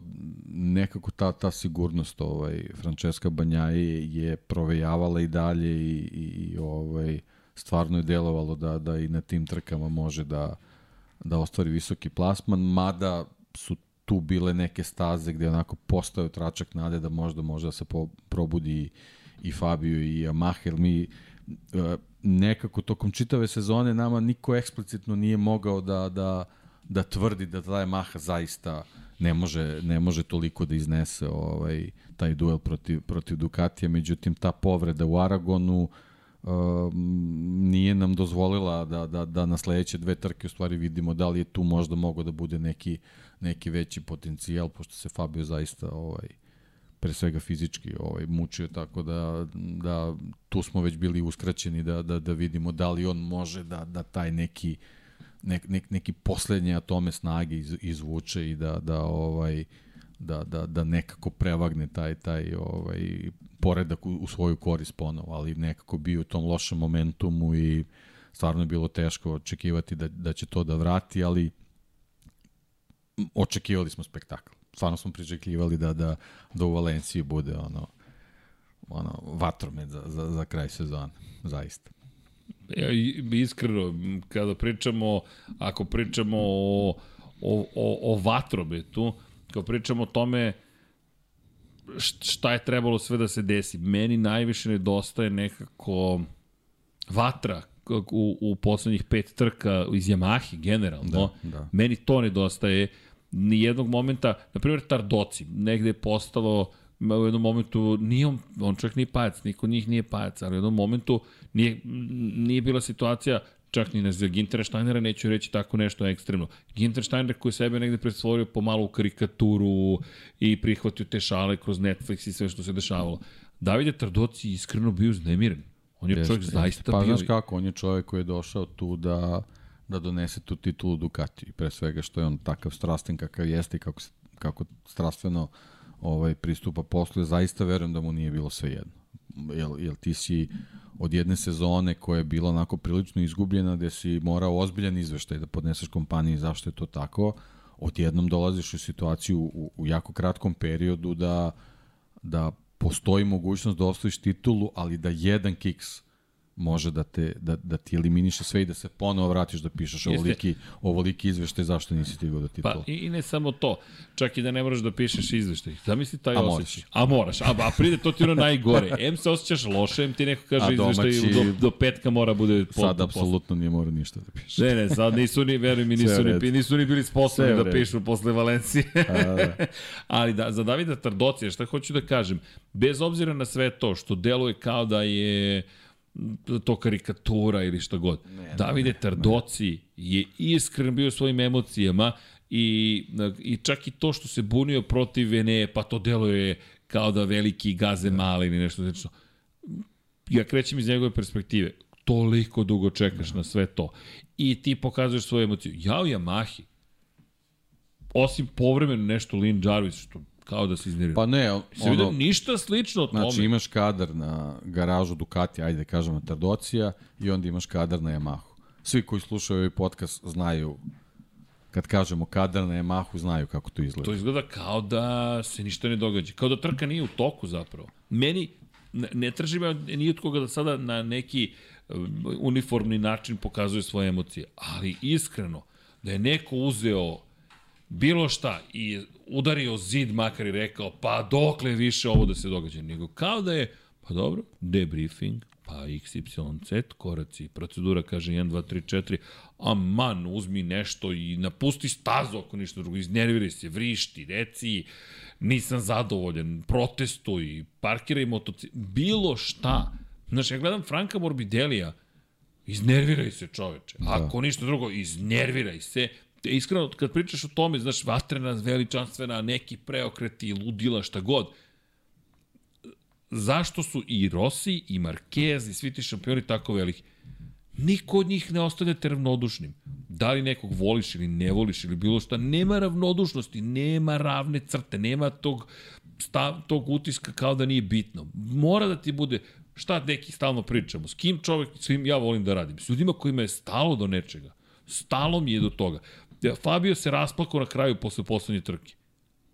nekako ta, ta sigurnost ovaj, Francesca Banjaje je provejavala i dalje i, i, i ovaj, stvarno je delovalo da, da i na tim trkama može da, da ostvari visoki plasman, mada su tu bile neke staze gde onako postao tračak nade da možda može da se po, probudi i Fabio i Yamaha, jer mi e, nekako tokom čitave sezone nama niko eksplicitno nije mogao da, da, da tvrdi da ta Yamaha zaista uh, ne može, ne može toliko da iznese ovaj, taj duel protiv, protiv Ducatija, međutim ta povreda u Aragonu um, nije nam dozvolila da, da, da na sledeće dve trke u stvari vidimo da li je tu možda mogo da bude neki, neki veći potencijal, pošto se Fabio zaista ovaj, pre svega fizički ovaj, mučio, tako da, da tu smo već bili uskraćeni da, da, da vidimo da li on može da, da taj neki uh, nek, nek, neki poslednje atome snage iz, izvuče i da, da ovaj da, da, da nekako prevagne taj taj ovaj poredak u, u svoju korist ponovo, ali nekako bio u tom lošem momentumu i stvarno je bilo teško očekivati da, da će to da vrati, ali očekivali smo spektakl. Stvarno smo priželjkivali da, da, da u Valenciji bude ono, ono vatromet za, za, za kraj sezona, zaista. Ja, iskreno, kada pričamo, ako pričamo o, o, o, o vatrobetu, kao pričamo o tome šta je trebalo sve da se desi, meni najviše nedostaje nekako vatra u, u poslednjih pet trka iz Yamahi generalno. Da, da. Meni to nedostaje. Nijednog momenta, na primjer Tardoci, negde je postalo u jednom momentu, nije on, on čovjek nije pajac, niko njih nije pajac, ali u jednom momentu nije, nije bila situacija čak ni za Gintera Steinera neću reći tako nešto ekstremno. Ginter Steiner koji sebe negde pretvorio pomalo u karikaturu i prihvatio te šale kroz Netflix i sve što se dešavalo. Davide Tardoci iskreno bio uznemiren. On je čovjek zaista pa, bio... Pa znaš kako, on je čovjek koji je došao tu da da donese tu titulu Ducati. Pre svega što je on takav strastvен kakav jeste i kako, kako strastveno ovaj, pristupa poslu, zaista verujem da mu nije bilo sve jedno. Jel, jel ti si od jedne sezone koja je bila onako prilično izgubljena, gde si morao ozbiljan izveštaj da podneseš kompaniji zašto je to tako, odjednom dolaziš u situaciju u, u jako kratkom periodu da, da postoji mogućnost da osvojiš titulu, ali da jedan kiks može da, te, da, da ti eliminiše sve i da se ponovo vratiš da pišeš ovoliki, ovoliki izveštaj zašto nisi stigao da ti pa, to. I, I ne samo to, čak i da ne moraš da pišeš izveštaj. Zamisli taj a osjećaj. A moraš. A, a pride, to ti ono najgore. M se osjećaš loše, M ti neko kaže a izveštaj do, do petka mora bude pot, Sad apsolutno nije mora ništa da piše. Ne, ne, sad nisu ni, veruj mi, nisu, ni, nisu ni bili sposobni da pišu posle Valencije. a, da. Ali da, za Davida Tardocija, šta hoću da kažem, bez obzira na sve to što deluje kao da je to karikatura ili šta god. Ne, Davide ne, Tardoci ne. je iskren bio svojim emocijama i, i čak i to što se bunio protiv Veneje, pa to deluje kao da veliki gaze da. mali ili nešto slično. Ja krećem iz njegove perspektive. Toliko dugo čekaš ne. na sve to. I ti pokazuješ svoje emocije. Ja u Yamahi, osim povremeno nešto Lin Jarvis, što Kao da se iznervio. Pa ne, ono... Se vidio ništa slično od tome. Znači imaš kadar na garažu Ducati, ajde kažemo Tardocija, i onda imaš kadar na Yamahu. Svi koji slušaju ovaj podcast znaju kad kažemo kadar na Yamahu, znaju kako to izgleda. To izgleda kao da se ništa ne događa. Kao da trka nije u toku zapravo. Meni, ne, ne traži me ni od koga da sada na neki um, uniformni način pokazuje svoje emocije. Ali iskreno, da je neko uzeo bilo šta i udario zid makar i rekao pa dokle više ovo da se događa, nego kao da je pa dobro, debriefing, pa XYZ, koraci, procedura kaže 1, 2, 3, 4, a man, uzmi nešto i napusti stazu ako ništa drugo, iznerviraj se, vrišti, reci, nisam zadovoljan, protestuj, parkiraj motocikl, bilo šta. Znaš, ja gledam Franka Morbidelija, iznerviraj se čoveče, da. ako ništa drugo, iznerviraj se, iskreno, kad pričaš o tome, znaš, vatrena, veličanstvena, neki preokreti, ludila, šta god, zašto su i Rossi i Marquez i svi ti šampioni tako veliki? Niko od njih ne ostane te ravnodušnim. Da li nekog voliš ili ne voliš ili bilo šta, nema ravnodušnosti, nema ravne crte, nema tog, stav, tog utiska kao da nije bitno. Mora da ti bude, šta neki stalno pričamo, s kim čovek, svim ja volim da radim, s ljudima kojima je stalo do nečega. Stalo mi je do toga. Fabio se rasplakao na kraju posle poslednje trke.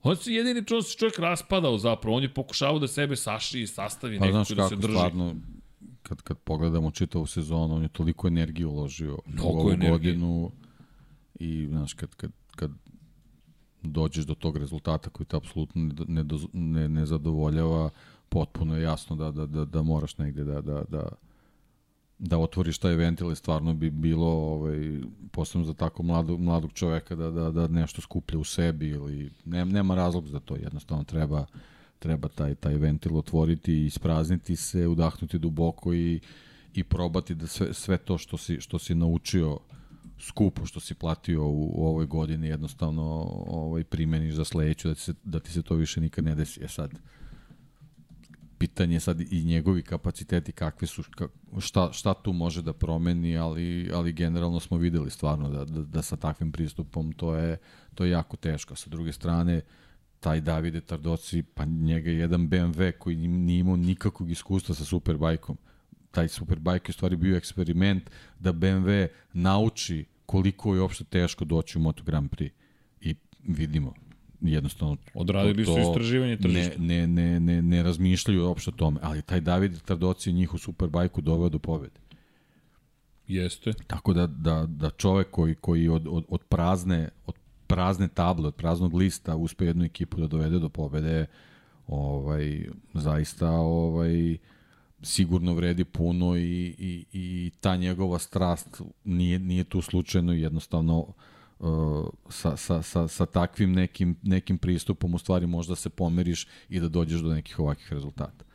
On se jedini čovjek, se čovjek raspadao zapravo, on je pokušavao da sebe saši i sastavi pa, nekako da se drži. Stvarno, kad, kad pogledamo čitavu sezonu, on je toliko energije uložio Mnogo u ovu energije. godinu i, znaš, kad, kad, kad dođeš do tog rezultata koji te apsolutno ne, ne, ne, ne zadovoljava, potpuno je jasno da, da, da, da moraš negde da, da, da, da otvoriš taj ventil, stvarno bi bilo ovaj, posebno za tako mladog, mladog čoveka da, da, da nešto skuplja u sebi ili ne, nema razlog za to, jednostavno treba treba taj, taj ventil otvoriti i isprazniti se, udahnuti duboko i, i probati da sve, sve to što si, što si naučio skupo što si platio u, u ovoj godini jednostavno ovaj primeniš za sledeću da ti se da ti se to više nikad ne desi. E sad pitanje sad i njegovi kapaciteti kakve su šta šta tu može da promeni, ali ali generalno smo videli stvarno da da, da sa takvim pristupom to je to je jako teško. Sa druge strane taj Davide Tardoci, pa njega je jedan BMW koji nije imao nikakvog iskustva sa Superbajkom. Taj Superbajk je stvari bio eksperiment da BMW nauči koliko je uopšte teško doći u Moto Grand Prix. I vidimo, jednostavno odradili to, su istraživanje tržišta. Ne, ne, ne, ne, ne razmišljaju uopšte o tome, ali taj David Tardoci je njih u Superbajku doveo do pobede. Jeste. Tako da, da, da čovek koji, koji od, od, od prazne, od prazne table, od praznog lista uspe jednu ekipu da dovede do pobede, ovaj, zaista ovaj, sigurno vredi puno i, i, i ta njegova strast nije, nije tu slučajno jednostavno uh, sa, sa, sa, sa takvim nekim, nekim pristupom u stvari možda se pomeriš i da dođeš do nekih ovakvih rezultata.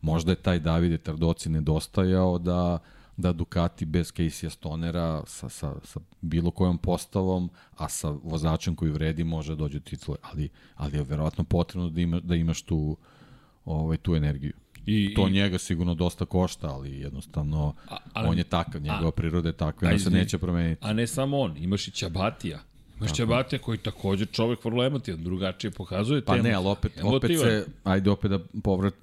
Možda je taj Davide Tardoci nedostajao da da Ducati bez Casey Stonera sa, sa, sa bilo kojom postavom, a sa vozačem koji vredi može dođe do titule, ali, ali je verovatno potrebno da, ima, da imaš tu, ovaj, tu energiju. I, to i, njega sigurno dosta košta, ali jednostavno a, ali, on je takav, njegova a, priroda je takva, on se neće promeniti. A ne samo on, imaš i Čabatija Imaš Ćabatija koji takođe čovek vrlo emotivan, drugačije pokazuje pa temu. Pa ne, ali opet, opet se, ajde opet da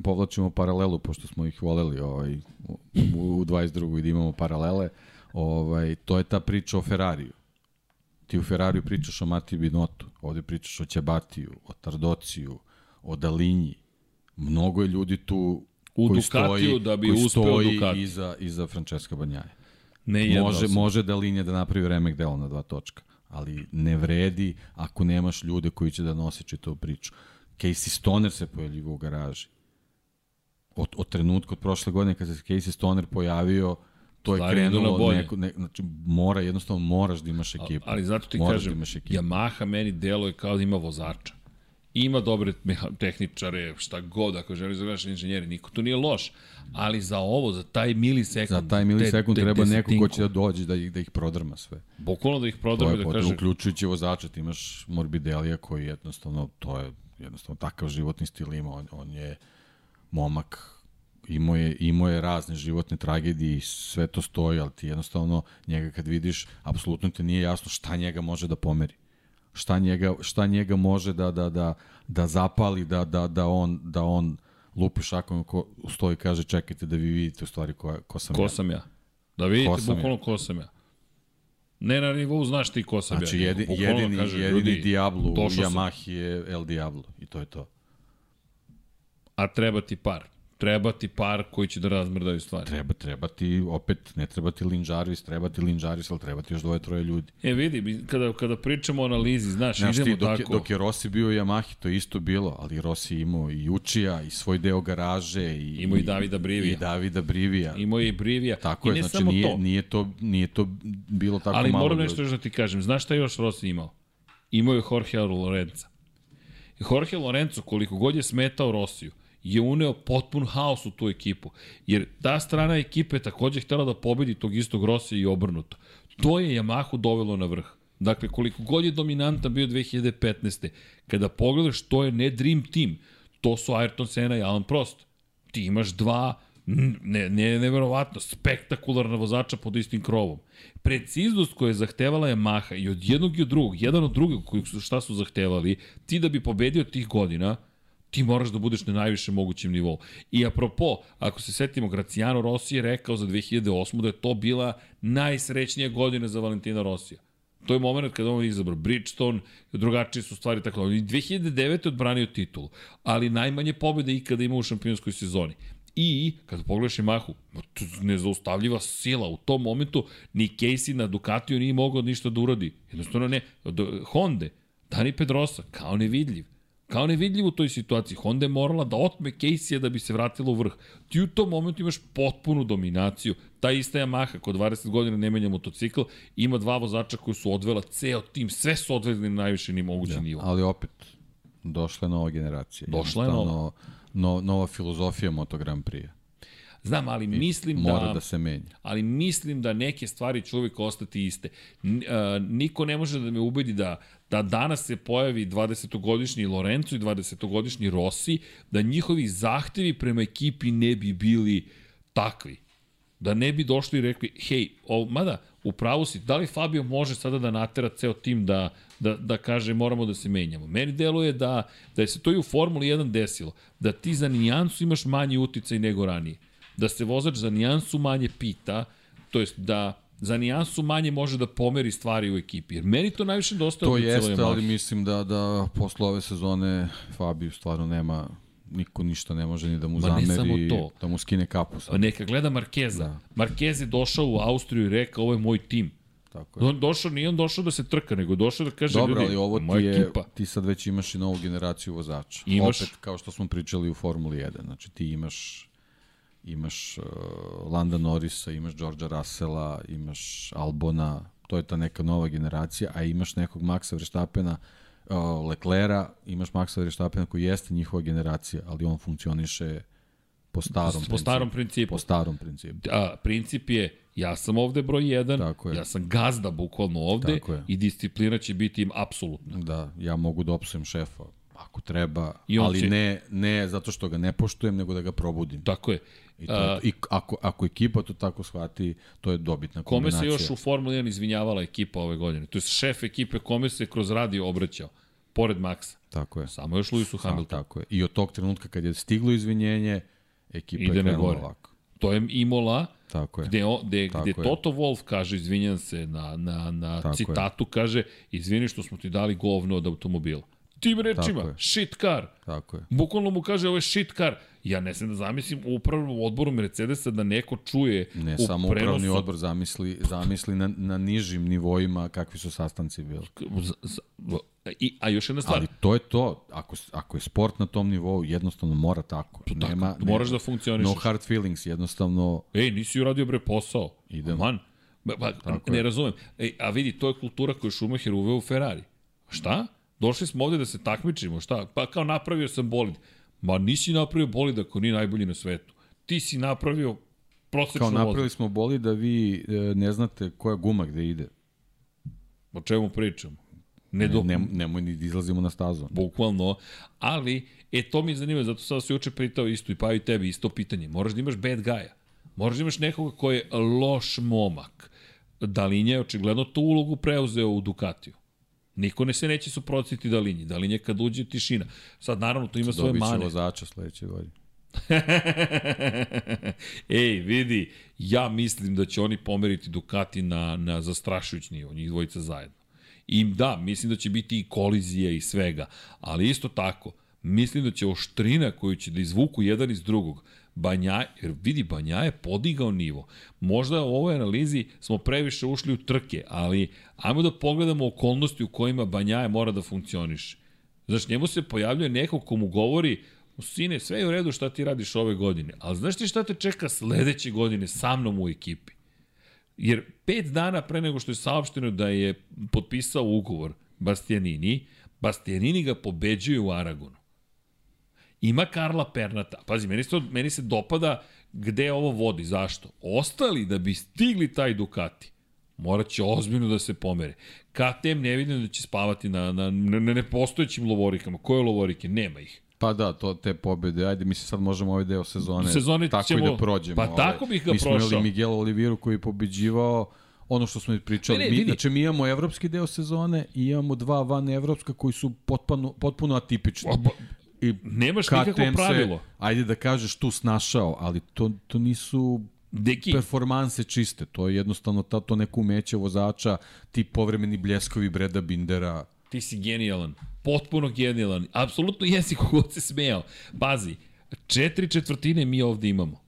povlačimo paralelu, pošto smo ih voleli ovaj, u, u 22. i da imamo paralele, ovaj, to je ta priča o Ferrariju. Ti u Ferrariju pričaš o Matiju Binotu, ovde pričaš o Ćabatiju, o Tardociju, o Dalinji. Mnogo je ljudi tu u koji Ducatiju stoji, da bi uspeo stoji Ducati. iza, iza Francesca Banjaja. Ne može, može Dalinja da napravi remek delo na dva točka ali ne vredi ako nemaš ljude koji će da nose čitavu priču. Casey Stoner se pojavljivo u garaži. Od, od trenutka od prošle godine kad se Casey Stoner pojavio, to je Stvari krenulo neko, ne, znači mora jednostavno moraš da imaš ekipu. Ali, ali zato ti moraš kažem, da Yamaha meni deluje kao da ima vozača ima dobre tehničare, šta god, ako želiš da gledaš inženjeri, niko tu nije loš, ali za ovo, za taj milisekund... Za taj milisekund te, te, treba neko ko će da dođe da ih, da ih prodrma sve. Bukvalno da ih prodrma da kaže... Uključujući vozača, ti imaš Morbidelija koji jednostavno, to je jednostavno takav životni stil ima, on, on je momak imao je, imao je razne životne tragedije i sve to stoji, ali ti jednostavno njega kad vidiš, apsolutno te nije jasno šta njega može da pomeri šta njega, šta njega može da, da, da, da zapali, da, da, da on, da on lupi šakom ko stoji kaže čekajte da vi vidite u stvari ko, ko sam ko ja. Ko sam ja. Da vidite bukvalno ko sam ja. Ne na nivou znaš ti ko sam znači, ja. Znači jedini, kaže, jedini ljudi, Diablo u Yamahi je El Diablo i to je to. A treba ti par treba ti par koji će da razmrdaju stvari. Treba, treba ti, opet, ne treba ti Lin Jarvis, treba ti Lin Jarvis, ali treba ti još dvoje, troje ljudi. E, vidi, kada, kada pričamo o analizi, znaš, znaš idemo ti, dok tako... Je, dok je Rossi bio u Yamahi, to je isto bilo, ali Rossi imao i Učija, i svoj deo garaže, i, imao i Davida Brivija. I Davida Brivija. Imao i Brivija. Tako I je, znači nije, to. nije, to, nije to bilo tako ali malo. Ali moram nešto još da ti kažem, znaš šta je još Rossi imao? Imao je Jorge Lorenza. Jorge Lorenzo, koliko god je smetao Rosiju, je uneo potpun haos u tu ekipu. Jer ta strana ekipe je takođe htela da pobedi tog istog Rosija i obrnuto. To je Yamahu dovelo na vrh. Dakle, koliko god je dominantan bio 2015. Kada pogledaš, to je ne Dream Team, to su Ayrton Senna i Alan Prost. ti imaš dva ne, ne, neverovatno, spektakularna vozača pod istim krovom. Preciznost koju je zahtevala Yamaha i od jednog i od drugog, jedan od drugog koji su šta su zahtevali, ti da bi pobedio tih godina, ti moraš da budeš na najvišem mogućem nivou. I apropo, ako se setimo, Graciano Rossi je rekao za 2008. da je to bila najsrećnija godina za Valentina Rossija. To je moment kada on izabrao Bridgestone, drugačije su stvari tako. I 2009. odbranio titulu, ali najmanje pobjede ikada ima u šampionskoj sezoni. I, kada pogledaš Yamahu, nezaustavljiva sila u tom momentu, ni Casey na Ducatiju nije mogao ništa da uradi. Jednostavno ne. Honda, Dani Pedrosa, kao nevidljiv. Kao nevidljiv u toj situaciji. Honda je morala da otme Casey da bi se vratila u vrh. Ti u tom momentu imaš potpunu dominaciju. Ta ista Yamaha, kod 20 godina ne menja motocikl, ima dva vozača koji su odvela ceo tim, sve su odveli na najviše ni mogući ja, nivo. Ali opet, došla je nova generacija. Došla je nova no, nova filozofija Moto Grand Prix. Znam, ali mislim I da... Mora da se menja. Ali mislim da neke stvari će uvijek ostati iste. Niko ne može da me ubedi da, da danas se pojavi 20-godišnji Lorenzo i 20-godišnji Rossi, da njihovi zahtevi prema ekipi ne bi bili takvi. Da ne bi došli i rekli, hej, o, mada, u pravu si, da li Fabio može sada da natera ceo tim da, da, da kaže moramo da se menjamo. Meni deluje da, da je se to i u Formuli 1 desilo, da ti za nijansu imaš manji uticaj nego ranije. Da se vozač za nijansu manje pita, to jest da za nijansu manje može da pomeri stvari u ekipi. Jer meni to najviše dosta To jeste, ali mislim da, da posle ove sezone Fabio stvarno nema niko ništa ne može ni da mu Ma zameri, to. da mu skine kapu. Sad. Neka gleda Markeza. Da. Markez je došao u Austriju i rekao ovo je moj tim. Tako je. On došao, nije on došao da se trka, nego došao da kaže Dobro, ljudi, ali ovo ti, je, ekipa. ti sad već imaš i novu generaciju vozača. Imaš, Opet, kao što smo pričali u Formuli 1, znači ti imaš imaš uh, Landa Norrisa, imaš Georgea Russella, imaš Albona, to je ta neka nova generacija, a imaš nekog Maxa Verstappena, uh, Leclera, imaš Maxa Verstappena koji jeste njihova generacija, ali on funkcioniše po starom, po principu. starom principu. Po starom principu. A, princip je ja sam ovde broj 1, ja sam gazda bukvalno ovde i disciplina će biti im apsolutno. Da, ja mogu da opsujem šefa ako treba, ali će... ne, ne zato što ga ne poštujem, nego da ga probudim. Tako je. I, to, A, i ako, ako ekipa to tako shvati, to je dobitna kombinacija. Kome se još u Formuli 1 izvinjavala ekipa ove godine? To je šef ekipe kome se kroz radio obraćao, pored Maxa. Tako je. Samo još Lewisu Hamiltonu. Tako je. I od tog trenutka kad je stiglo izvinjenje, ekipa Ide je krenula ovako. To je Imola, Tako je. Gde, gde, Tako gde je. Toto Wolf kaže, izvinjam se, na, na, na Tako citatu je. kaže, izvini što smo ti dali govno od automobila. Tim rečima, shit car. Tako je. Bukvalno mu kaže, ovo je shit car. Ja ne znam da zamislim u upravnom odboru Mercedesa da neko čuje ne, u samo prenosu... upravni odbor zamisli, zamisli na, na nižim nivoima kakvi su sastanci bili. I, a još jedna stvar. Ali to je to. Ako, ako je sport na tom nivou, jednostavno mora tako. To nema, tako. Moraš nema, da funkcioniš. No hard feelings, jednostavno... Ej, nisi uradio bre posao. Idemo. Man. Ba, ba, ne je. razumem. Ej, a vidi, to je kultura koju Schumacher uveo u Ferrari. Šta? Došli smo ovde da se takmičimo, šta? Pa kao napravio sam bolid. Ma nisi napravio bolid ako nije najbolji na svetu. Ti si napravio prosečnu Kao napravili smo bolid da vi e, ne znate koja guma gde ide. O čemu pričamo? Ne, do... ne, nemoj ni da izlazimo na stazu. Bukvalno, ali, e, to mi je zanimljivo, zato sam se juče pitao isto i pa i tebi isto pitanje. Moraš da imaš bad guy-a. Moraš da imaš nekoga ko je loš momak. Dalinja je očigledno tu ulogu preuzeo u Ducatiju. Niko ne se neće suprotiti Dalinji. Dalinja kad uđe tišina. Sad naravno to ima svoje mane. Dobit će vozača sledeće godine. Ej, vidi, ja mislim da će oni pomeriti Ducati na, na zastrašujući nivo, njih dvojica zajedno. I da, mislim da će biti i kolizije i svega, ali isto tako, mislim da će oštrina koju će da izvuku jedan iz drugog, Banja, jer vidi, Banja je podigao nivo. Možda u ovoj analizi smo previše ušli u trke, ali ajmo da pogledamo okolnosti u kojima Banja mora da funkcioniše. Znaš, njemu se pojavljuje neko ko mu govori, sine, sve je u redu šta ti radiš ove godine, ali znaš ti šta te čeka sledeće godine sa mnom u ekipi? Jer pet dana pre nego što je saopšteno da je potpisao ugovor Bastianini, Bastianini ga pobeđuje u Aragonu. Ima Karla Pernata. Pazi, meni se, meni se dopada gde ovo vodi. Zašto? Ostali da bi stigli taj Ducati, morat će ozbiljno da se pomere. KTM ne vidim da će spavati na, na, na nepostojećim lovorikama. Koje lovorike? Nema ih. Pa da, to te pobede, ajde, mi se sad možemo ovaj deo sezone, Sezone tako ćemo, i da prođemo. Pa tako bih ga mi prošao. Mi smo imali Miguel Oliviru koji je pobeđivao ono što smo pričali. Ne, ne, mi, znači, mi imamo evropski deo sezone i imamo dva van evropska koji su potpuno, potpuno atipični. O, ba- I Nemaš KTM nikakvo pravilo. Se, ajde da kažeš tu snašao, ali to, to nisu Deki, performanse čiste. To je jednostavno ta, to neko umeće vozača, ti povremeni bljeskovi Breda Bindera. ti si genijalan. Potpuno genijalan. Apsolutno jesi kogod se smejao. Pazi, četiri četvrtine mi ovde imamo.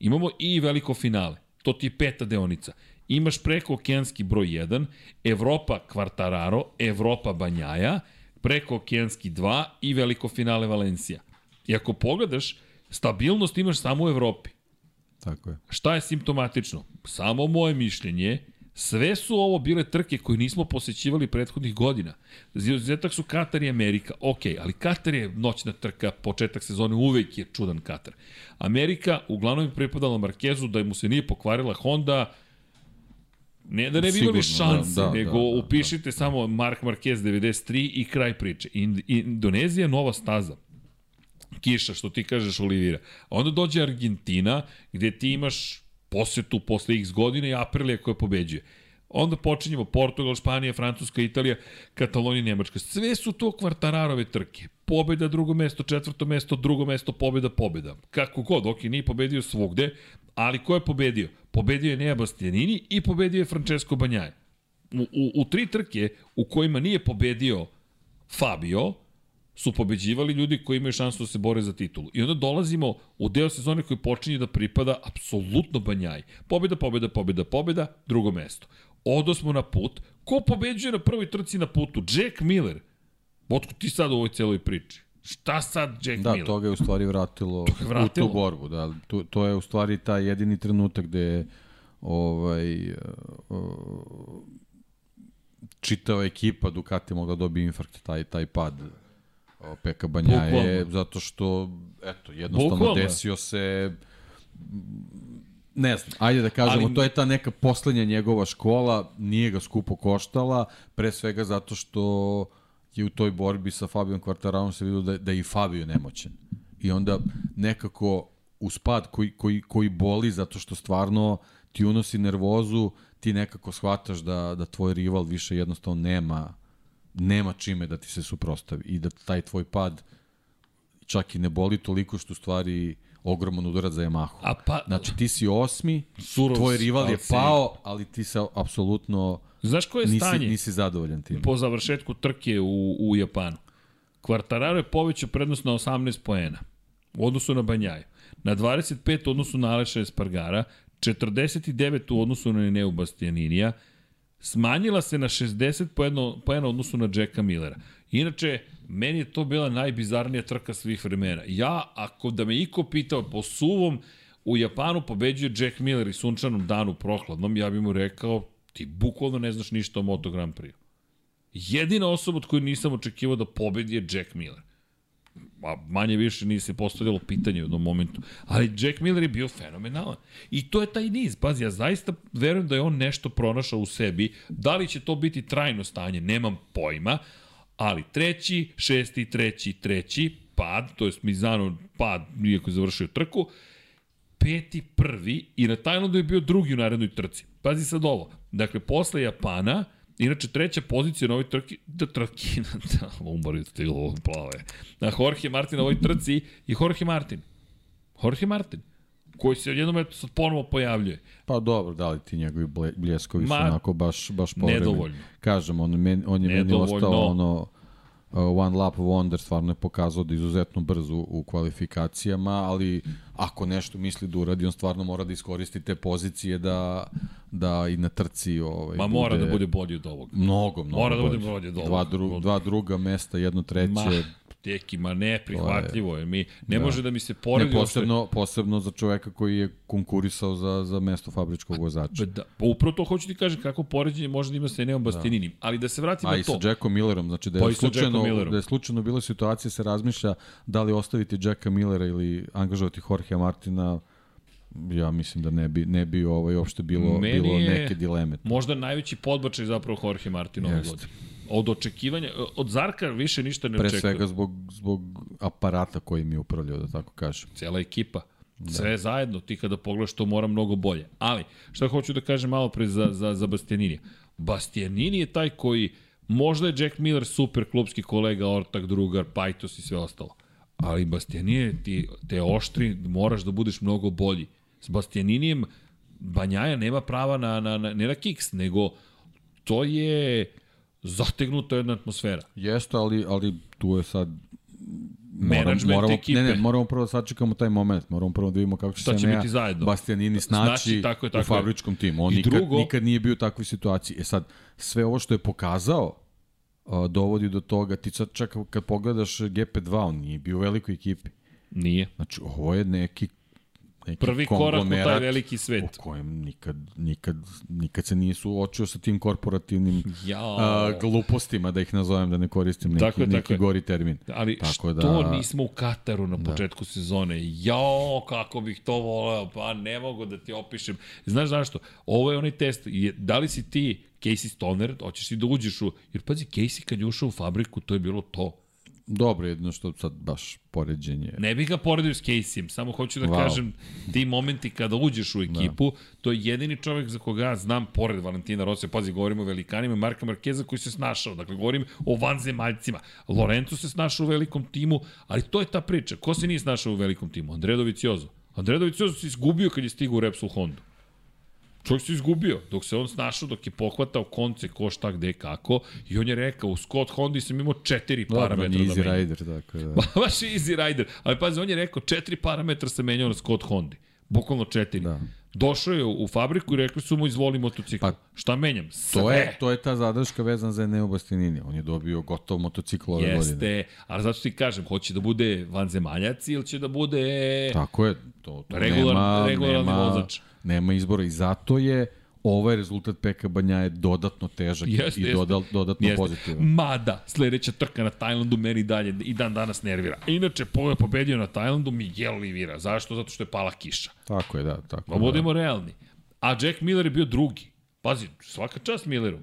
Imamo i veliko finale. To ti je peta deonica. Imaš preko okeanski broj 1, Evropa Kvartararo, Evropa Banjaja, preko okeanski 2 i veliko finale Valencija. I ako pogledaš, stabilnost imaš samo u Evropi. Tako je. Šta je simptomatično? Samo moje mišljenje, sve su ovo bile trke koje nismo posećivali prethodnih godina. Izuzetak su Katar i Amerika, ok, ali Katar je noćna trka, početak sezone uvek je čudan Katar. Amerika uglavnom je pripadala Markezu da mu se nije pokvarila Honda, Ne da ne bi imali da, šanse, da, nego da, da, upišite samo Mark Marquez 93 i kraj priče. Ind Indonezija nova staza kiša, što ti kažeš Olivira. A onda dođe Argentina, gde ti imaš posetu posle x godine i Aprilija koja pobeđuje. Onda počinjemo Portugal, Španija, Francuska, Italija, Katalonija, Nemačka. Sve su to kvartararove trke. Pobeda, drugo mesto, četvrto mesto, drugo mesto, pobeda, pobeda. Kako god, ok, nije pobedio svugde, ali ko je pobedio? Pobedio je Nea Bastianini i pobedio je Francesco Banjaje. U, u, u tri trke u kojima nije pobedio Fabio, su pobeđivali ljudi koji imaju šansu da se bore za titulu. I onda dolazimo u deo sezone koji počinje da pripada apsolutno banjaj. Pobjeda, pobjeda, pobjeda, pobjeda, drugo mesto. Odo smo na put. Ko pobeđuje na prvoj trci na putu? Jack Miller. Otko ti sad u ovoj celoj priči? Šta sad Jack Da, Miller? to ga je u stvari vratilo, je vratilo. u tu borbu. Da. To, to je u stvari taj jedini trenutak gde je ovaj, čitava ekipa Ducati mogla da dobije infarkt, taj, taj pad Peka Banjaje, Bukvalno. zato što, eto, jednostavno Bukvalno. desio se ne znam, ajde da kažemo, Ali- to je ta neka poslednja njegova škola, nije ga skupo koštala, pre svega zato što je u toj borbi sa Fabijom Kvartaranom se vidio da, da je i Fabio nemoćan. I onda nekako uz pad koji, koji, koji boli zato što stvarno ti unosi nervozu, ti nekako shvataš da, da tvoj rival više jednostavno nema nema čime da ti se suprostavi i da taj tvoj pad čak i ne boli toliko što u stvari ogroman udarac za Yamahu. A pa, Znači ti si osmi, Surov tvoj rival je pao, ali ti se apsolutno znaš koje je nisi, stanje? nisi zadovoljan tim. po završetku trke u, u Japanu. Quartararo je povećao prednost na 18 poena u odnosu na Banjaju. Na 25 u odnosu na Aleša Espargara, 49 u odnosu na Neneu Bastianinija, smanjila se na 60 poena, poena u odnosu na Jacka Millera. Inače, meni je to bila najbizarnija trka svih vremena. Ja, ako da me iko pitao po suvom, u Japanu pobeđuje Jack Miller i sunčanom danu prohladnom, ja bih mu rekao, ti bukvalno ne znaš ništa o Moto Grand Prix. Jedina osoba od koju nisam očekivao da pobedi je Jack Miller. Ma, manje više nije se postavljalo pitanje u jednom momentu. Ali Jack Miller je bio fenomenalan. I to je taj niz. Pazi, ja zaista verujem da je on nešto pronašao u sebi. Da li će to biti trajno stanje, nemam pojma. Ali treći, šesti, treći, treći, pad, to je Mizano pad, iako je završio trku, peti prvi i na Tajlandu je bio drugi u narednoj trci. Pazi sad ovo. Dakle, posle Japana, inače treća pozicija na ovoj trki, da trki, da, umori stilo plave. Na Jorge Martin na ovoj trci i Jorge Martin. Jorge Martin koji se odjednom eto sad ponovo pojavljuje. Pa dobro, da li ti njegovi bljeskovi Ma, su onako baš, baš povremeni. nedovoljno. Kažem, on, men, on je meni Nedovoljno. ostao ono uh, One Lap Wonder stvarno je pokazao da je izuzetno brzo u, kvalifikacijama, ali ako nešto misli da uradi, on stvarno mora da iskoristi te pozicije da, da i na trci ovaj, Ma mora da bude bolji od ovoga. Mnogo, mnogo Mora da bude bolje od Dva, ovoga. dru, dva druga mesta, jedno treće. Ma, teki, ma ne, prihvatljivo je. Mi, ne Da. može da mi se Ne, poredi... posebno, posebno za čoveka koji je konkurisao za, za mesto fabričkog vozača. Da, pa upravo to hoću ti kažem kako poređenje može da ima sa Eneom Bastininim. Ali da se vratim A na i sa to. Jackom Millerom, znači da Pa je, Jackom slučajno, da je slučajno bila situacija se razmišlja da li ostaviti Jacka Millera ili angažovati Jorgea Martina, ja mislim da ne bi, ne bi ovaj, uopšte bilo, Meni bilo neke dileme. Možda najveći podbačaj zapravo Jorge Martin ove Jeste. godine. Od očekivanja, od Zarka više ništa ne Pre očekujem. svega zbog, zbog aparata koji mi je upravljao, da tako kažem. Cijela ekipa. Sve da. zajedno, ti kada pogledaš to mora mnogo bolje. Ali, šta hoću da kažem malo pre za, za, za Bastianini. Bastianini je taj koji, možda je Jack Miller super klubski kolega, ortak, drugar, Pajtos i sve ostalo. Ali Bastianini ti te oštri, moraš da budeš mnogo bolji. S Bastianinijem Banjaja nema prava na, na, na, ne na kiks, nego to je zategnuta jedna atmosfera. Jeste, ali, ali tu je sad Management moramo, ekipe. Ne, ne, moramo prvo da sačekamo taj moment. Moramo prvo da vidimo kako će Šta se Nea. Bastianini snaći, Znači, tako je, tako u je. fabričkom timu. On I nikad, drugo- nikad nije bio u takvoj situaciji. E sad, sve ovo što je pokazao uh, dovodi do toga, ti sad čak kad pogledaš GP2, on nije bio u velikoj ekipi. Nije. Znači, ovo je neki neki Prvi korak u taj veliki svet. U kojem nikad, nikad, nikad se nije suočio sa tim korporativnim Jao. a, glupostima, da ih nazovem, da ne koristim neki, Tako je, tako neki je. gori termin. Ali Tako što da- nismo u Kataru na početku da. sezone? Jao, kako bih to voleo, pa ne mogu da ti opišem. Znaš zašto? Ovo je onaj test. Je, da li si ti Casey Stoner, hoćeš ti da uđeš u... Jer pazi, Casey kad je ušao u fabriku, to je bilo to. Dobro, jedno što sad baš poređenje. Ne bih ga poredio s Caseyem, samo hoću da Wow. kažem, ti momenti kada uđeš u ekipu, da. to je jedini čovjek za koga ja znam, pored Valentina Rosija, pazi, govorimo o velikanima, i Marka Markeza koji se snašao, dakle, govorim o vanzemaljcima. Lorenzo se snašao u velikom timu, ali to je ta priča. Ko se nije snašao u velikom timu? Andredo Viciozo. Andredo Viciozo se izgubio kad je stigao u Repsol Honda. Čovjek se izgubio, dok se on snašao, dok je pohvatao konce ko šta gde kako i on je rekao, u Scott Hondi sam imao četiri Dobro, parametra da easy menjam. rider, tako da. Baš easy rider. Ali pazi, on je rekao, četiri parametra se menjao na Scott Hondi. Bukvalno četiri. Da. Došao je u fabriku i rekli su mu izvoli motocikl. Pa, Šta menjam? Sve. To je, to je ta zadrška vezan za Eneo Bastianini. On je dobio gotov motocikl ove godine. Jeste, ali zato ti kažem, hoće da bude vanzemaljac ili će da bude... Tako je. To, to Regular- nema, regularni nema, vozač. Nema izbora i zato je ovaj rezultat Peka Banja je dodatno težak Jeste, i jeste. dodal, dodatno Jeste. pozitivan. Mada, sledeća trka na Tajlandu meni dalje i dan danas nervira. Inače, po- pobedio na Tajlandu Miguel Oliveira. Zašto? Zato što je pala kiša. Tako je, da. Tako da. budemo realni. A Jack Miller je bio drugi. Pazi, svaka čast Milleru.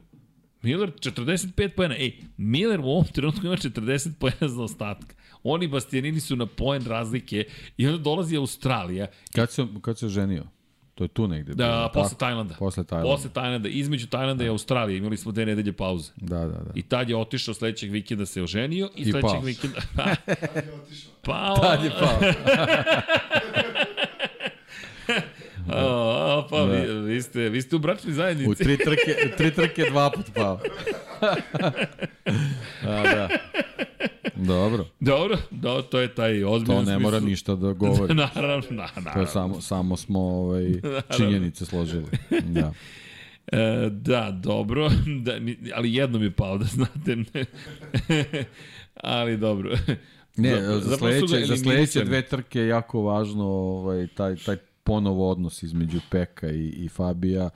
Miller 45 pojena. Ej, Miller u ovom trenutku ima 40 pojena za ostatka. Oni Bastianini su na poen razlike i onda dolazi Australija. Kad se, kad se ženio? To je tu negde. Da, bilo, posle tako? Tajlanda. Posle Tajlanda. Posle Tajlanda. Između Tajlanda i Australije imali smo dve nedelje pauze. Da, da, da. I tad je otišao sledećeg vikenda se oženio i, I sledećeg pao. vikenda... Tad je otišao. pao. Tad je pao. A, a, pa vi, vi, ste, vi ste u bračnoj U zajednici. tri trke, u tri trke dva put pao. A, da. Dobro. Dobro, da, to je taj ozbiljan To ne mora smisao. ništa da govori. naravno, na, To je naravno. samo, samo smo ovaj, činjenice složili. Da. E, da, dobro, da, ali jednom je pao, da znate. Ali dobro. Ne, za, sledeće, za sledeće dve trke je jako važno ovaj, taj, taj ponovo odnos između Peka i, i Fabija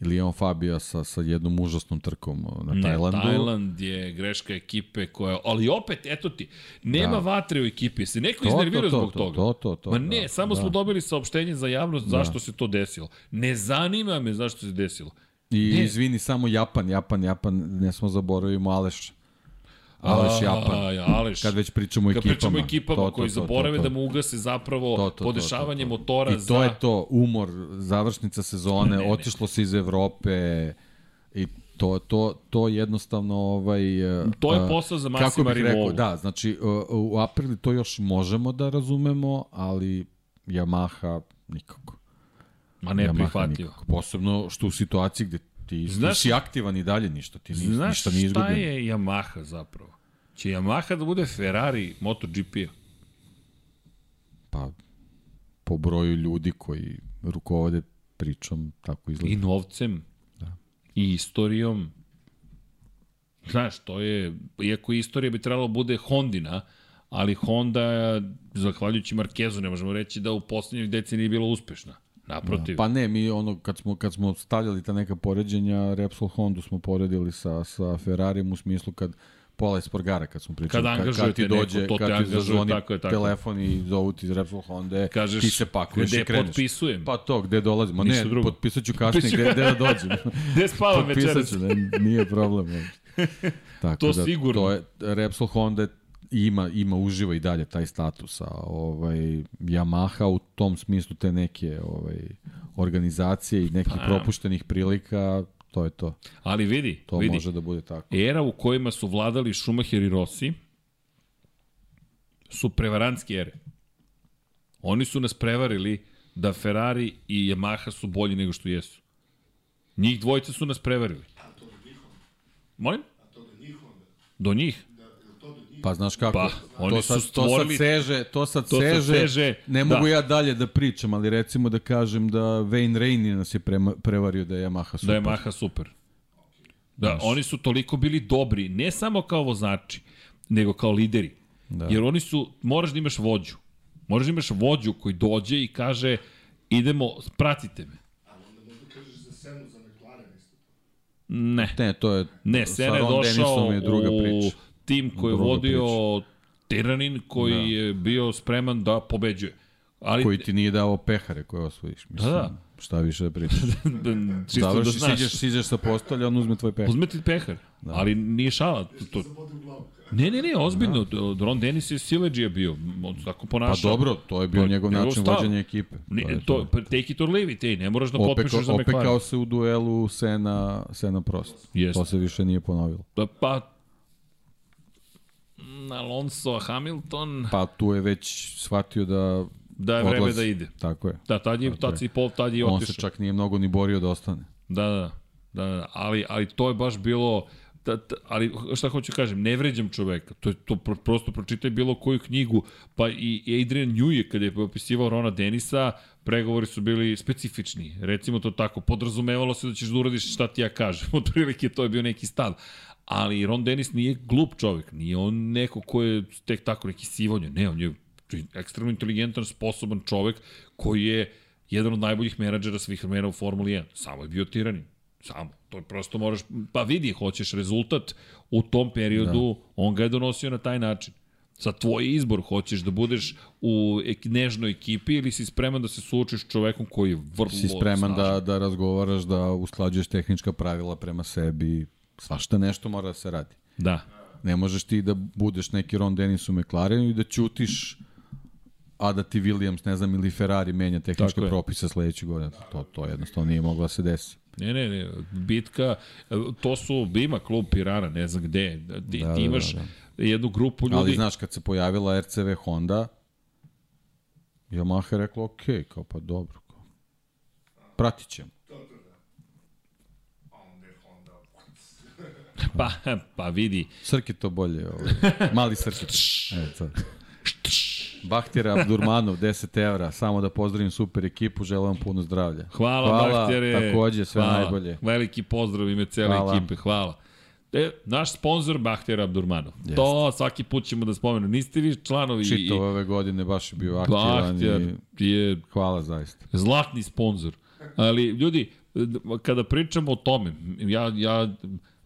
ili on Fabija sa, sa jednom užasnom trkom na Ne, Tajlandu. Tajland je greška ekipe koja... Ali opet, eto ti, nema da. vatre u ekipi. Se neko iznervirao zbog to, toga. To, to, to, Ma da, ne, samo da. smo dobili saopštenje za javnost zašto se to desilo. Ne zanima me zašto se desilo. I Ne. izvini, samo Japan, Japan, Japan, ne smo zaboravimo Aleš. Aleš Japan. A, Aleš. Kad već pričamo o Kad ekipama. pričamo o ekipama To, to, koji to, to, zaborave to. da mu ugase zapravo To, to, to, podešavanje to, to. motora I to za... je to, umor, završnica sezone, Ne, ne, ne. otišlo se iz Evrope i to, to, to jednostavno ovaj, e, To je e, posao za kako Massima bih rekao, da, znači e, u aprili to još možemo da razumemo, ali Yamaha nikako. Ma ne, Yamaha prihvatljivo. nikako. Posebno što u situaciji gde ti, Znaš- ti si aktivan i dalje ništa, ti nis, Znaš ništa nije šta izgubljeno. je Yamaha zapravo? Će Yamaha da bude Ferrari MotoGP-a? Pa, po broju ljudi koji rukovode pričom, tako izgleda. I novcem. Da. I istorijom. Znaš, to je, iako istorija bi trebalo bude Hondina, ali Honda, zahvaljujući Markezu, ne možemo reći da u poslednjih deceniji nije bila uspešna. Naprotiv. Pa ne, mi ono, kad smo, kad smo stavljali ta neka poređenja, Repsol Hondu smo poredili sa, sa Ferrarijem u smislu kad Pola Espargara, kad smo pričali, Kad angažujete ti dođe, neko, to te kad ti zazvoni tako je, tako je. telefon i zovu ti iz Repsol Honda, Kažeš, ti se pakuješ gde i kreneš. potpisujem? Pa to, gde dolazim? Ma ne, drugo. potpisat ću kasnije, gde, gde da dođem. Gde spavam Potpisat večeras? ću, ne, nije problem. Tako to da, sigurno. To je, Repsol Honda ima, ima uživa i dalje taj status, a ovaj, Yamaha u tom smislu te neke ovaj, organizacije i nekih Pa, propuštenih prilika, to je to. Ali vidi, To vidi. može da bude tako. Era u kojima su vladali Schumacher i Rossi su prevarantske ere. Oni su nas prevarili da Ferrari i Yamaha su bolji nego što jesu. Njih dvojica su nas prevarili. Molim? A to da njih onda, Do njih? da, je li to do njih? Pa znaš kako, Pa, oni to, sad, su to sad stvorili- seže, to sad to sad seže, seže, ne da. mogu ja dalje da pričam, ali recimo da kažem da Wayne Rainey nas je prema, prevario da je Yamaha super. Da je Maha super. Da, oni su toliko bili dobri, ne samo kao vozači, nego kao lideri. Da. Jer oni su, moraš da imaš vođu. Moraš da imaš vođu koji dođe i kaže, idemo, pratite me. Ne. Ne, to je... Ne, Sena je došao je druga u priča. Tim koji je vodio Tiranin, koji da. je bio spreman da pobeđuje. Ali, Koji ti nije dao pehare koje osvojiš. Mislim, Da, da. Šta više da pričaš. čisto da Završi, znaš. siđeš, siđeš sa postolja, on uzme tvoj pehar. Uzme ti pehar, da. ali nije šala. To, to. Ne, ne, ne, ozbiljno. Da. Ron Dennis je sileđija bio. On tako Pa ponašao. dobro, to je bio To- njegov način stav. vođenja ekipe. Ne, je to, to, take it or leave it, ej, ne moraš da potpišeš Opekao, za McLaren. opekao se u duelu Sena, Sena Prost. Jeste. To se više nije ponovilo. Pa, pa Alonso Hamilton, Pa tu je već shvatio da da je vreme odlazi. da ide. Tako je. Da, tad je, Tako tad je. pol, tad je On se otišao. čak nije mnogo ni borio da ostane. Da, da, da, da, ali, ali to je baš bilo, da, da, ali šta hoću kažem, ne vređam čoveka, to je to pro, prosto pročitaj bilo koju knjigu, pa i Adrian Newey kada je opisivao Rona Denisa, pregovori su bili specifični, recimo to tako, podrazumevalo se da ćeš da uradiš šta ti ja kažem, otprilike to je bio neki stav. Ali Ron Dennis nije glup čovek, nije on neko ko je tek tako neki sivonja, ne, on je ekstremno inteligentan, sposoban čovek koji je jedan od najboljih menadžera svih vremena u Formuli 1. Samo je bio tiranin. Samo. To je prosto moraš, pa vidi, hoćeš rezultat u tom periodu, da. on ga je donosio na taj način. Sa tvoj izbor hoćeš da budeš u ek, nežnoj ekipi ili si spreman da se suočiš s čovekom koji je vrlo Si spreman da, da razgovaraš, da usklađuješ tehnička pravila prema sebi. Svašta nešto mora da se radi. Da. Ne možeš ti da budeš neki Ron Dennis u McLarenu i da ćutiš a da ti Williams, ne znam, ili Ferrari menja Tako tehničke je. propise sledeće godine. To, to jednostavno nije moglo da se desi. Ne, ne, ne, bitka, to su, ima klub Pirana, ne znam gde, ti, Da, ti da, imaš da, jednu grupu ljudi, Ali znaš, kad se pojavila RCV Honda, Yamaha je rekla, ok, kao pa dobro. Kao. Pratit ćemo. To, to, da. A onda je Honda, pa, pa vidi, Srki to bolje. Ovaj. Mali Srki. E, to. Bahtira Abdurmanov, 10 evra. Samo da pozdravim super ekipu, želim vam puno zdravlja. Hvala, Hvala Bahtjere. takođe, sve hvala. najbolje. Veliki pozdrav ime cele Hvala. ekipe, hvala. E, naš sponsor Bahtjer Abdurmanov. Jeste. To svaki put ćemo da spomenu. Niste vi članovi Čito ove godine baš je bio aktivan i je hvala zaista. zlatni sponsor. Ali, ljudi, kada pričamo o tome, ja, ja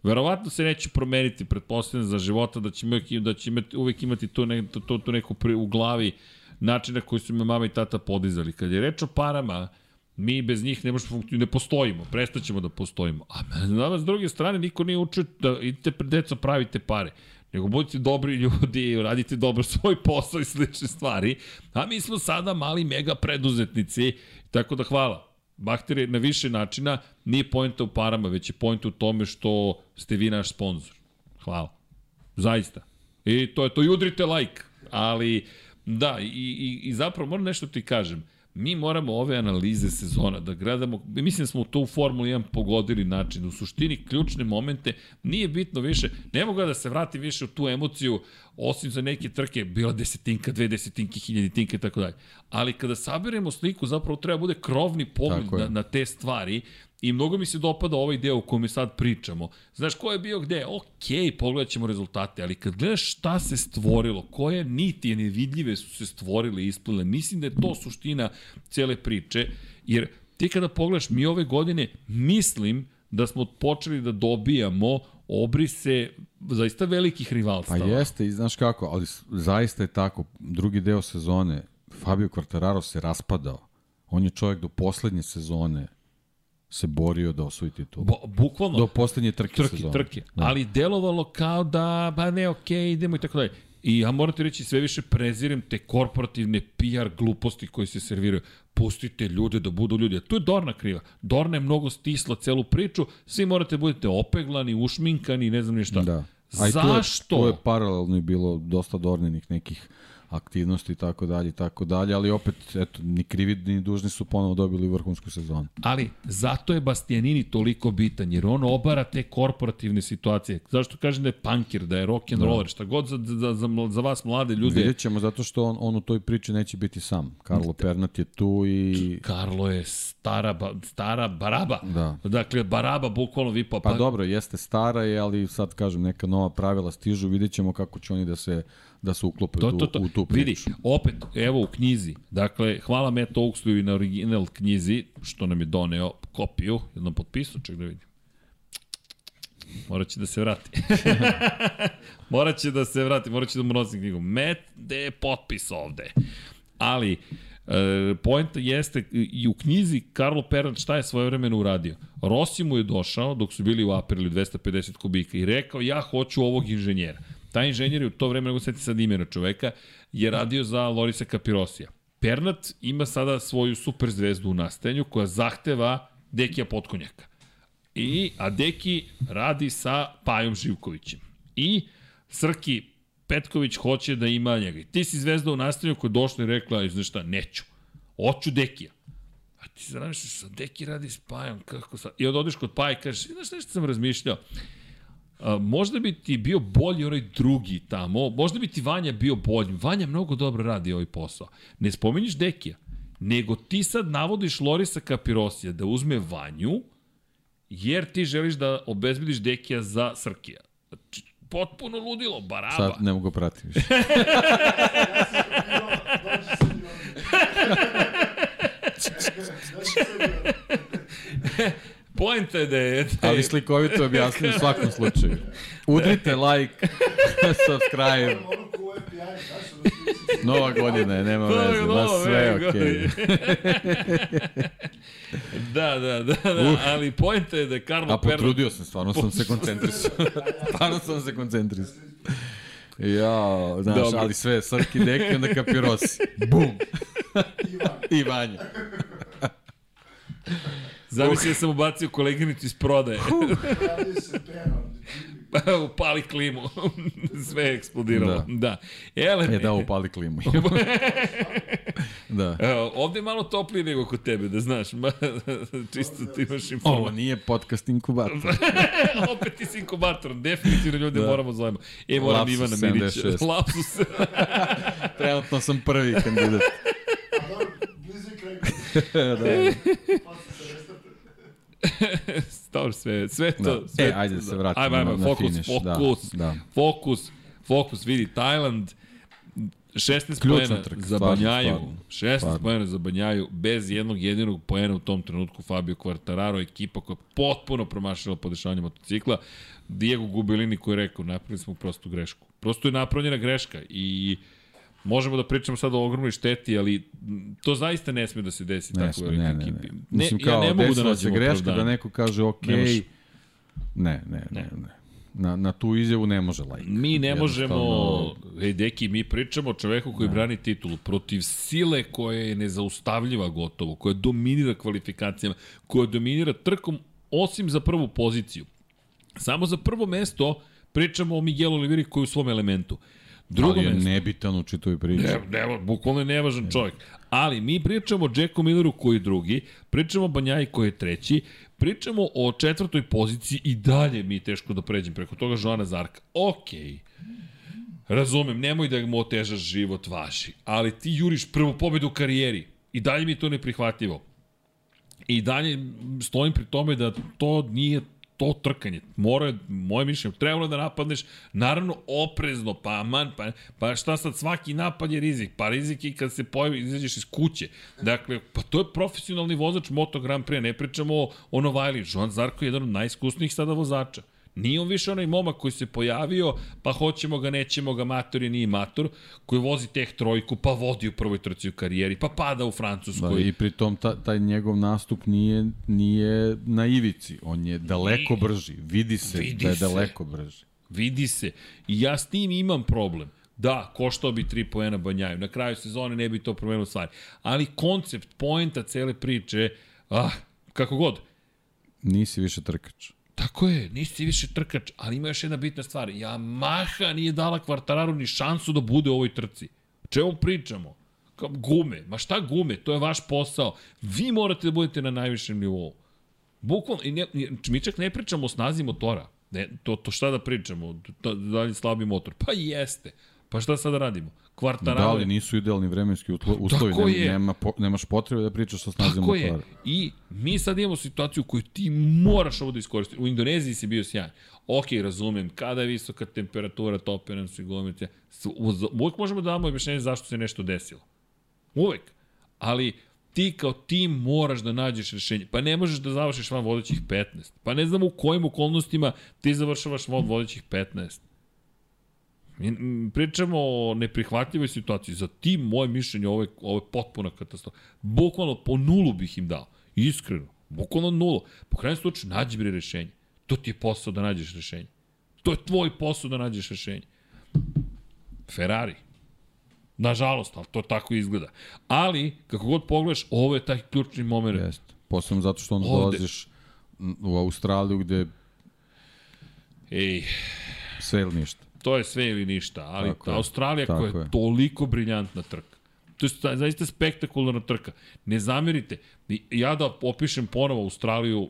verovatno se neće promeniti, pretpostavljam za života, da će, uvek, da će imati, uvek imati to, ne, to, to, to neko pri, u glavi načina koji su me mama i tata podizali. Kad je reč o parama, mi bez njih ne možemo funkcionirati, ne postojimo, prestaćemo da postojimo. A nama s druge strane niko nije učio da idite pred deca pravite pare nego budite dobri ljudi, radite dobro svoj posao i slične stvari. A mi smo sada mali mega preduzetnici, tako da hvala. Bahter je na više načina, nije pojenta u parama, već je pojenta u tome što ste vi naš sponsor. Hvala. Zaista. I to je to, i udrite like. Ali, da, i, i, i zapravo moram nešto ti kažem. Mi moramo ove analize sezona da gledamo, mislim da smo to u Formuli 1 pogodili način. U suštini, ključne momente, nije bitno više, ne mogu da se vrati više u tu emociju, osim za neke trke, bila desetinka, dve desetinke, hiljaditinke i tako dalje. Ali kada saberemo sliku, zapravo treba bude krovni pogled na, na te stvari I mnogo mi se dopada ovaj deo u kome sad pričamo. Znaš, ko je bio gde? Ok, pogledat ćemo rezultate, ali kad gledaš šta se stvorilo, koje niti nevidljive su se stvorile i isplile, mislim da je to suština cele priče, jer ti kada pogledaš, mi ove godine mislim da smo počeli da dobijamo obrise zaista velikih Pa rivalstava. jeste, i znaš kako, ali zaista je tako. Drugi deo sezone, Fabio Quartararo se raspadao. On je čovjek do poslednje sezone se borio da osvoji titulu. Bo, bukvalno. Do poslednje trke, trke sezone. Trke, da. Ali delovalo kao da, ba ne, okej, okay, idemo i tako dalje. I ja moram ti reći, sve više prezirem te korporativne PR gluposti koje se serviraju. Pustite ljude da budu ljudi. A tu je Dorna kriva. Dorna je mnogo stisla celu priču. Svi morate da budete opeglani, ušminkani, ne znam ništa. Da. A Zašto? To je, to je paralelno bilo dosta Dorninih nekih aktivnosti i tako dalje i tako dalje, ali opet eto ni krivi ni dužni su ponovo dobili vrhunsku sezonu. Ali zato je Bastianini toliko bitan jer on obara te korporativne situacije. Zašto kažem da je punkir, da je rock and da. roller, šta god za, za, za, za vas mlade ljude. Vidjet ćemo zato što on, on u toj priči neće biti sam. Karlo Pernat je tu i... Karlo je stara, ba, stara baraba. Da. Dakle, baraba bukvalno vipa. Pa, pa dobro, jeste stara je, ali sad kažem, neka nova pravila stižu, vidjet ćemo kako će oni da se da se uklope to, to, to. u tu priču. Vidi, opet, evo u knjizi, dakle, hvala Matt Oaksley i na original knjizi, što nam je doneo kopiju, jednom potpisu, ček da vidim. Morat će da se vrati. morat će da se vrati, morat će da mu nosim knjigu. Matt, gde je potpis ovde? Ali, E, poenta jeste i u knjizi Karlo Perant šta je svoje vremeno uradio. Rossi mu je došao dok su bili u Apriliju 250 kubika i rekao ja hoću ovog inženjera. Taj inženjer je u to vreme, nego seti sad imena čoveka, je radio za Lorisa Capirosija. Pernat ima sada svoju super zvezdu u nastajanju koja zahteva Dekija Potkonjaka. I, a Deki radi sa Pajom Živkovićem. I Srki Petković hoće da ima njega. I ti si zvezda u nastajanju koja je došla i rekla, znaš šta, neću. Oću Dekija. A ti se sa Deki radi s Pajom, kako sad? I onda odeš kod Paja i kažeš, znaš nešto sam razmišljao, A, možda bi ti bio bolji onaj drugi tamo, možda bi ti Vanja bio bolji. Vanja mnogo dobro radi ovaj posao. Ne spominješ Dekija, nego ti sad navodiš Lorisa Kapirosija da uzme Vanju, jer ti želiš da obezbediš Dekija za Srkija. Znači, potpuno ludilo, baraba. Sad ne mogu pratiti više. Poenta je da je... Da je... Ali slikovito objasnim u svakom slučaju. Udrite like, subscribe. Nova godina je, nema veze, ma sve okej. Okay. da, da, da, da, ali pojenta je da je Karlo A potrudio sam, stvarno sam se koncentrisao. stvarno sam se koncentrisao. Ja, znaš, Dobre. ali sve, Srki Deki, onda Kapirosi. Bum! I Vanja. Zamisli da sam ubacio koleginicu iz prodaje. upali klimu. Sve je eksplodiralo. Da. da. Ele, e, da, upali klimu. da. Evo, ovde je malo toplije nego kod tebe, da znaš. Čisto ti imaš informaciju. Ovo nije podcast inkubator. Opet ti si inkubator. Definitivno ljude da. moramo zovemo. E, moram Lapsus Ivana Mirića. Lapsus. Trenutno sam prvi kandidat. Da. Dobro, sve, sve to... Da. Sve, e, ajde da se vratimo ajde, ajde, na, fokus, finish. fokus, da, da. fokus, fokus, vidi, Tajland, 16 pojena za Banjaju, 16 pojena za Banjaju, bez jednog jedinog pojena u tom trenutku Fabio Quartararo, ekipa koja je potpuno promašila podešavanje motocikla, Diego Gubelini koji je rekao, napravili smo prostu grešku. Prosto je napravljena greška i Možemo da pričamo sad o ogromnoj šteti, ali to zaista ne sme da se desi ne tako ne, ne, ne. Mislim, kao, ja ne mogu da nađem greška da neko kaže, ok, ne, ne, ne, ne. ne. Na, na tu izjavu ne može lajk. Mi ne možemo, ej deki, mi pričamo o čoveku koji ne. brani titulu protiv sile koja je nezaustavljiva gotovo, koja dominira kvalifikacijama, koja dominira trkom osim za prvu poziciju. Samo za prvo mesto pričamo o Miguelu Oliveri koji je u svom elementu. Drugo ali je mesto. nebitan u čitoj priči. Ne, ne, bukvalno je nevažan čovjek. Ali mi pričamo o Jacku Milleru koji je drugi, pričamo o Banjaji koji je treći, pričamo o četvrtoj poziciji i dalje mi je teško da pređem preko toga Joana Zarka. Okej. Okay. Razumem, nemoj da mu otežaš život vaši, ali ti juriš prvu pobedu u karijeri. I dalje mi je to neprihvatljivo. I dalje stojim pri tome da to nije to trkanje. Mora, moje mišljenje, trebalo da napadneš, naravno oprezno, pa man, pa, pa šta sad, svaki napad je rizik, pa rizik i kad se pojavi, izađeš iz kuće. Dakle, pa to je profesionalni vozač Moto Grand Prix, ne pričamo o, o Novajli. Joan Zarko je jedan od najiskusnijih sada vozača. Nije on više onaj momak koji se pojavio, pa hoćemo ga, nećemo ga, mator je nije mator, koji vozi teh trojku, pa vodi u prvoj trci u karijeri, pa pada u Francuskoj. Da, I pritom ta, taj njegov nastup nije, nije na ivici, on je daleko brži, vidi se vidi da je se. daleko brži. Vidi se. I ja s tim imam problem. Da, koštao bi 3 poena Banjaju. Na kraju sezone ne bi to promenilo stvari. Ali koncept, poenta cele priče, ah, kako god. Nisi više trkač. Tako je, nisi više trkač, ali ima još jedna bitna stvar. Yamaha nije dala Kvartararu ni šansu da bude u ovoj trci. Čemu pričamo? Gume. Ma šta gume? To je vaš posao. Vi morate da budete na najvišem nivou. Bukvalno, i ne, mi čak ne pričamo o snazi motora. Ne, to, to šta da pričamo? Da, da li slabi motor? Pa jeste. Pa šta sada radimo? Kvartarale. Da li nisu idealni vremenski uslovi, Tako nema, nema, po, nemaš potrebe da pričaš o snazi motora. Je. I mi sad imamo situaciju koju ti moraš ovo da iskoristiš. U Indoneziji si bio sjajan. Ok, razumem, kada je visoka temperatura, tope nam se gomite. Uvijek možemo da damo objašnjenje zašto se nešto desilo. Uvijek. Ali ti kao tim moraš da nađeš rešenje. Pa ne možeš da završiš van vodećih 15. Pa ne znam u kojim okolnostima ti završavaš van vodećih 15. Mi pričamo o neprihvatljivoj situaciji. Za tim, moje mišljenje, ovo je, ovo je potpuna katastrofa. Bukvalno po nulu bih im dao. Iskreno. Bukvalno nulu. Po krajem slučaju, nađi bre rešenje. To ti je posao da nađeš rešenje. To je tvoj posao da nađeš rešenje. Ferrari. Nažalost, ali to tako izgleda. Ali, kako god pogledaš, ovo je taj ključni moment. Jeste. Posledno zato što onda Ovde. dolaziš u Australiju gde Ej. sve ili ništa to je sve ili ništa, ali tako Australija koja je, je toliko briljantna trka. To je zaista spektakularna trka. Ne zamerite, ja da opišem ponovo Australiju,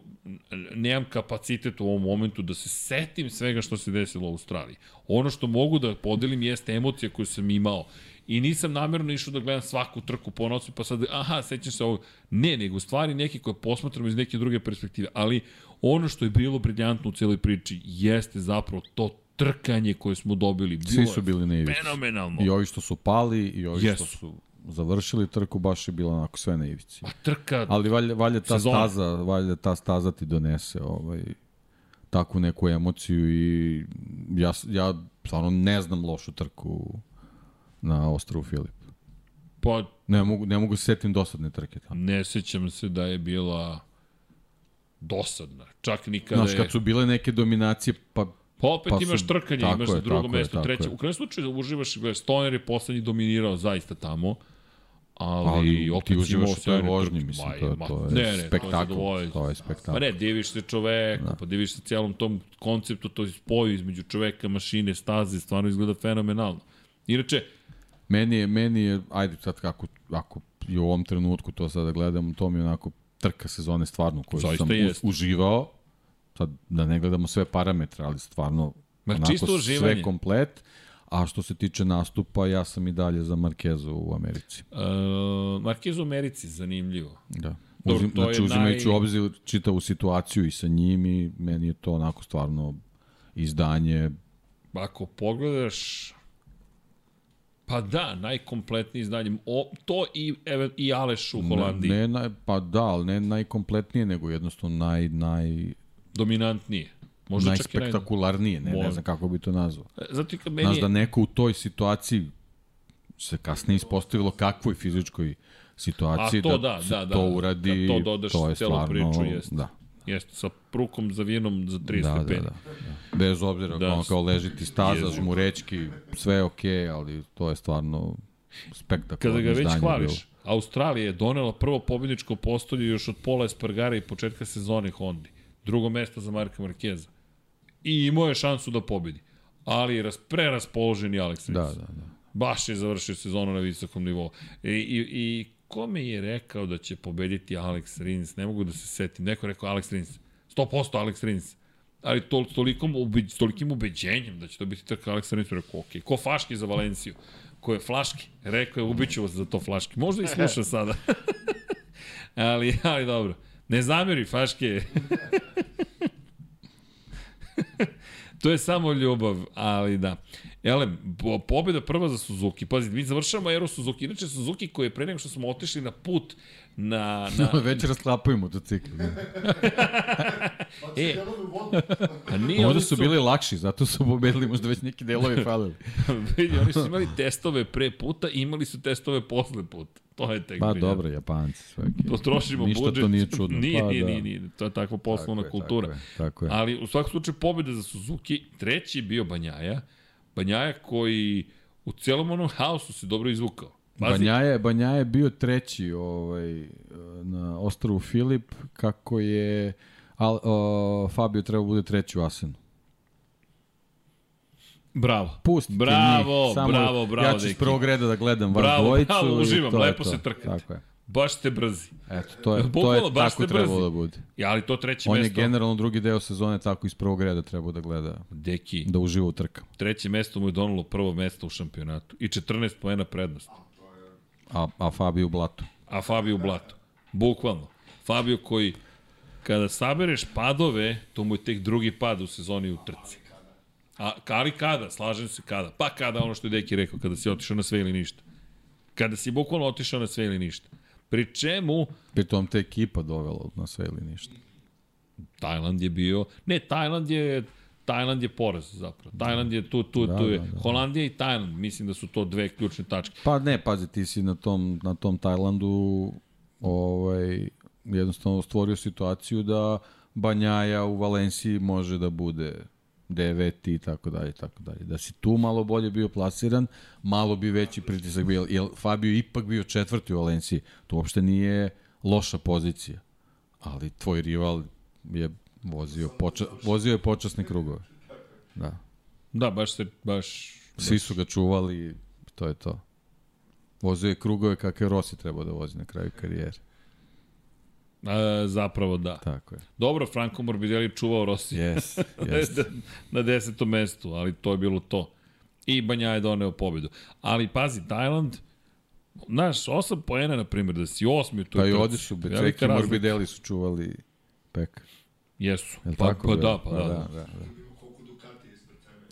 nemam kapacitet u ovom momentu da se setim svega što se desilo u Australiji. Ono što mogu da podelim jeste emocija koju sam imao. I nisam namerno išao da gledam svaku trku po nocu, pa sad, aha, sećam se ovog. Ne, nego stvari neke koje posmatram iz neke druge perspektive. Ali ono što je bilo briljantno u cijeloj priči jeste zapravo to trkanje koje smo dobili. Bilo Svi su bili na ivici. Fenomenalno. I ovi što su pali, i ovi yes. što su završili trku, baš je bilo onako sve na ivici. Ma trka Ali valja, valja ta sezona. staza, valja ta staza ti donese ovaj, takvu neku emociju i ja, ja stvarno ne znam lošu trku na ostrovu Filip. Pa, ne mogu, ne mogu se setim dosadne trke tamo. Ne sećam se da je bila dosadna. Čak nikada Znaš, kad su bile neke dominacije, pa Pa opet pa imaš trkanje, imaš je, na drugo mesto, je, treće. U krajnjem slučaju uživaš, gledaj, Stoner je poslednji dominirao zaista tamo. Ali, ali opet ti uživaš u toj vožnji, mislim, to, je, to je ne, ne, spektakl. To je, to je spektakl. Pa ne, diviš se čoveku, da. pa diviš se cijelom tom konceptu, to je spoju između čoveka, mašine, staze, stvarno izgleda fenomenalno. Inače, meni je, meni je, ajde sad kako, ako i u ovom trenutku to sada gledam, to mi je onako trka sezone stvarno koju Zaista sam jest. uživao, sad da ne gledamo sve parametre, ali stvarno Ma, onako čisto uživanje. sve komplet. A što se tiče nastupa, ja sam i dalje za Markezu u Americi. Uh, Markezu u Americi, zanimljivo. Da. Uzim, Dobro, znači, uzimajući naj... obzir čitavu situaciju i sa njim i meni je to onako stvarno izdanje. Ako pogledaš, Pa da, najkompletnije izdanje. O, to i, i Aleš u Holandiji. Ne, ne, pa da, ali ne najkompletnije, nego jednostavno naj, naj, dominantnije. Možda Najspektakularnije, ne, ne znam kako bi to nazvao. E, zato kad meni... Znaš da neko u toj situaciji se kasnije ispostavilo kakvoj fizičkoj situaciji A to, da, da, da, to uradi, da to, dodaš to je stvarno, priču, jeste. Da. Jeste, sa prukom zavijenom za 30 da, stepeni. Da, da, da. Bez obzira da, kao, kao ležiti staza, jezu. žmurečki, sve je okej, okay, ali to je stvarno spektakularno Kada ga već hvališ, bilo. Australija je donela prvo pobjedničko postolje još od Pola Espargara i početka sezone Hondi drugo mesto za Marka Markeza. I imao je šansu da pobedi. Ali je preraspoloženi Alex Rins. Da, da, da. Baš je završio sezonu na visokom nivou. I, i, i ko mi je rekao da će pobediti Alex Rins? Ne mogu da se setim. Neko je rekao Alex Rins. 100% Alex Rins. Ali to, tolikom, ubeđ, tolikim ubeđenjem da će to biti trka Alex Rins. Rekao, ok. Ko Faški za Valenciju? Ko je Flaški? Rekao je, ubiću vas za to Flaški. Možda i sluša sada. ali, ali dobro. Ne zameri, Faške. to je samo ljubav, ali da. Elem, pobjeda prva za Suzuki. Pazi, mi završamo Aero Suzuki. Inače, Suzuki koji je pre nego što smo otišli na put na... na... Već rasklapaju motocikl. e, a nije, Možda su, su bili lakši, zato su pobedili, možda već neki delovi falili. Vidi, oni su imali testove pre puta i imali su testove posle puta. To je tek Pa dobro, Japanci svaki. Potrošimo Ništa budžet. to nije čudno. Nije, pa, nije, da. nije, nije, to je takva poslovna tako kultura. Je, tako je, tako je. Ali u svakom slučaju pobjeda za Suzuki, treći bio Banjaja, Banjaja koji u celom onom haosu se dobro izvukao. Pazi. Banjaja, Banjaja je bio treći ovaj, na ostrovu Filip, kako je Al, o, Fabio trebao bude treći u Asenu. Bravo. Pusti bravo, njih. Samo bravo, bravo. Ja ću iz prvog reda da gledam vas bravo, dvojicu. Bravo, uživam, lepo se trkate. Tako je. Baš ste brzi. Eto, to je, to je tako trebalo brzi. da bude. Ja, ali to treće On mesto. je generalno drugi deo sezone tako iz prvog reda trebao da gleda. Deki. Da uživa u trkama. Treće mesto mu je donalo prvo mesto u šampionatu. I 14 poena prednost. A, a Fabio u blatu. A Fabio u blatu. Bukvalno. Fabio koji, kada sabereš padove, to mu je tek drugi pad u sezoni u trci. A ali kada, slažem se kada. Pa kada ono što je Deki rekao, kada si otišao na sve ili ništa. Kada si bukvalno otišao na sve ili ništa. Pri čemu... Pri tom te ekipa dovela na sve ili ništa. Tajland je bio... Ne, Tajland je... Tajland je poraz zapravo. Tajland je tu, tu, da, tu je. Da, da. Holandija i Tajland, mislim da su to dve ključne tačke. Pa ne, pazi, ti si na tom, na tom Tajlandu ovaj, jednostavno stvorio situaciju da Banjaja u Valenciji može da bude deveti i tako dalje, tako dalje. Da si tu malo bolje bio plasiran, malo bi veći pritisak bio, jer Fabio ipak bio četvrti u Valenciji. To uopšte nije loša pozicija. Ali tvoj rival je vozio, poča, vozio je počasne krugove. Da. Da, baš se, baš... Svi su ga čuvali, to je to. Vozio je krugove kakve Rossi trebao da vozi na kraju karijere. A, zapravo da. Tako je. Dobro, Franco Morbidelli čuvao Rossi. Yes, yes. na desetom mestu, ali to je bilo to. I Banja je doneo pobedu. Ali pazi, Tajland, znaš, osam poena, na primjer, da si osmi u toj Pa i Becek i Morbidelli su čuvali Pek. Jesu. Jel pa, tako, pa, da, pa, pa da. da, da, da.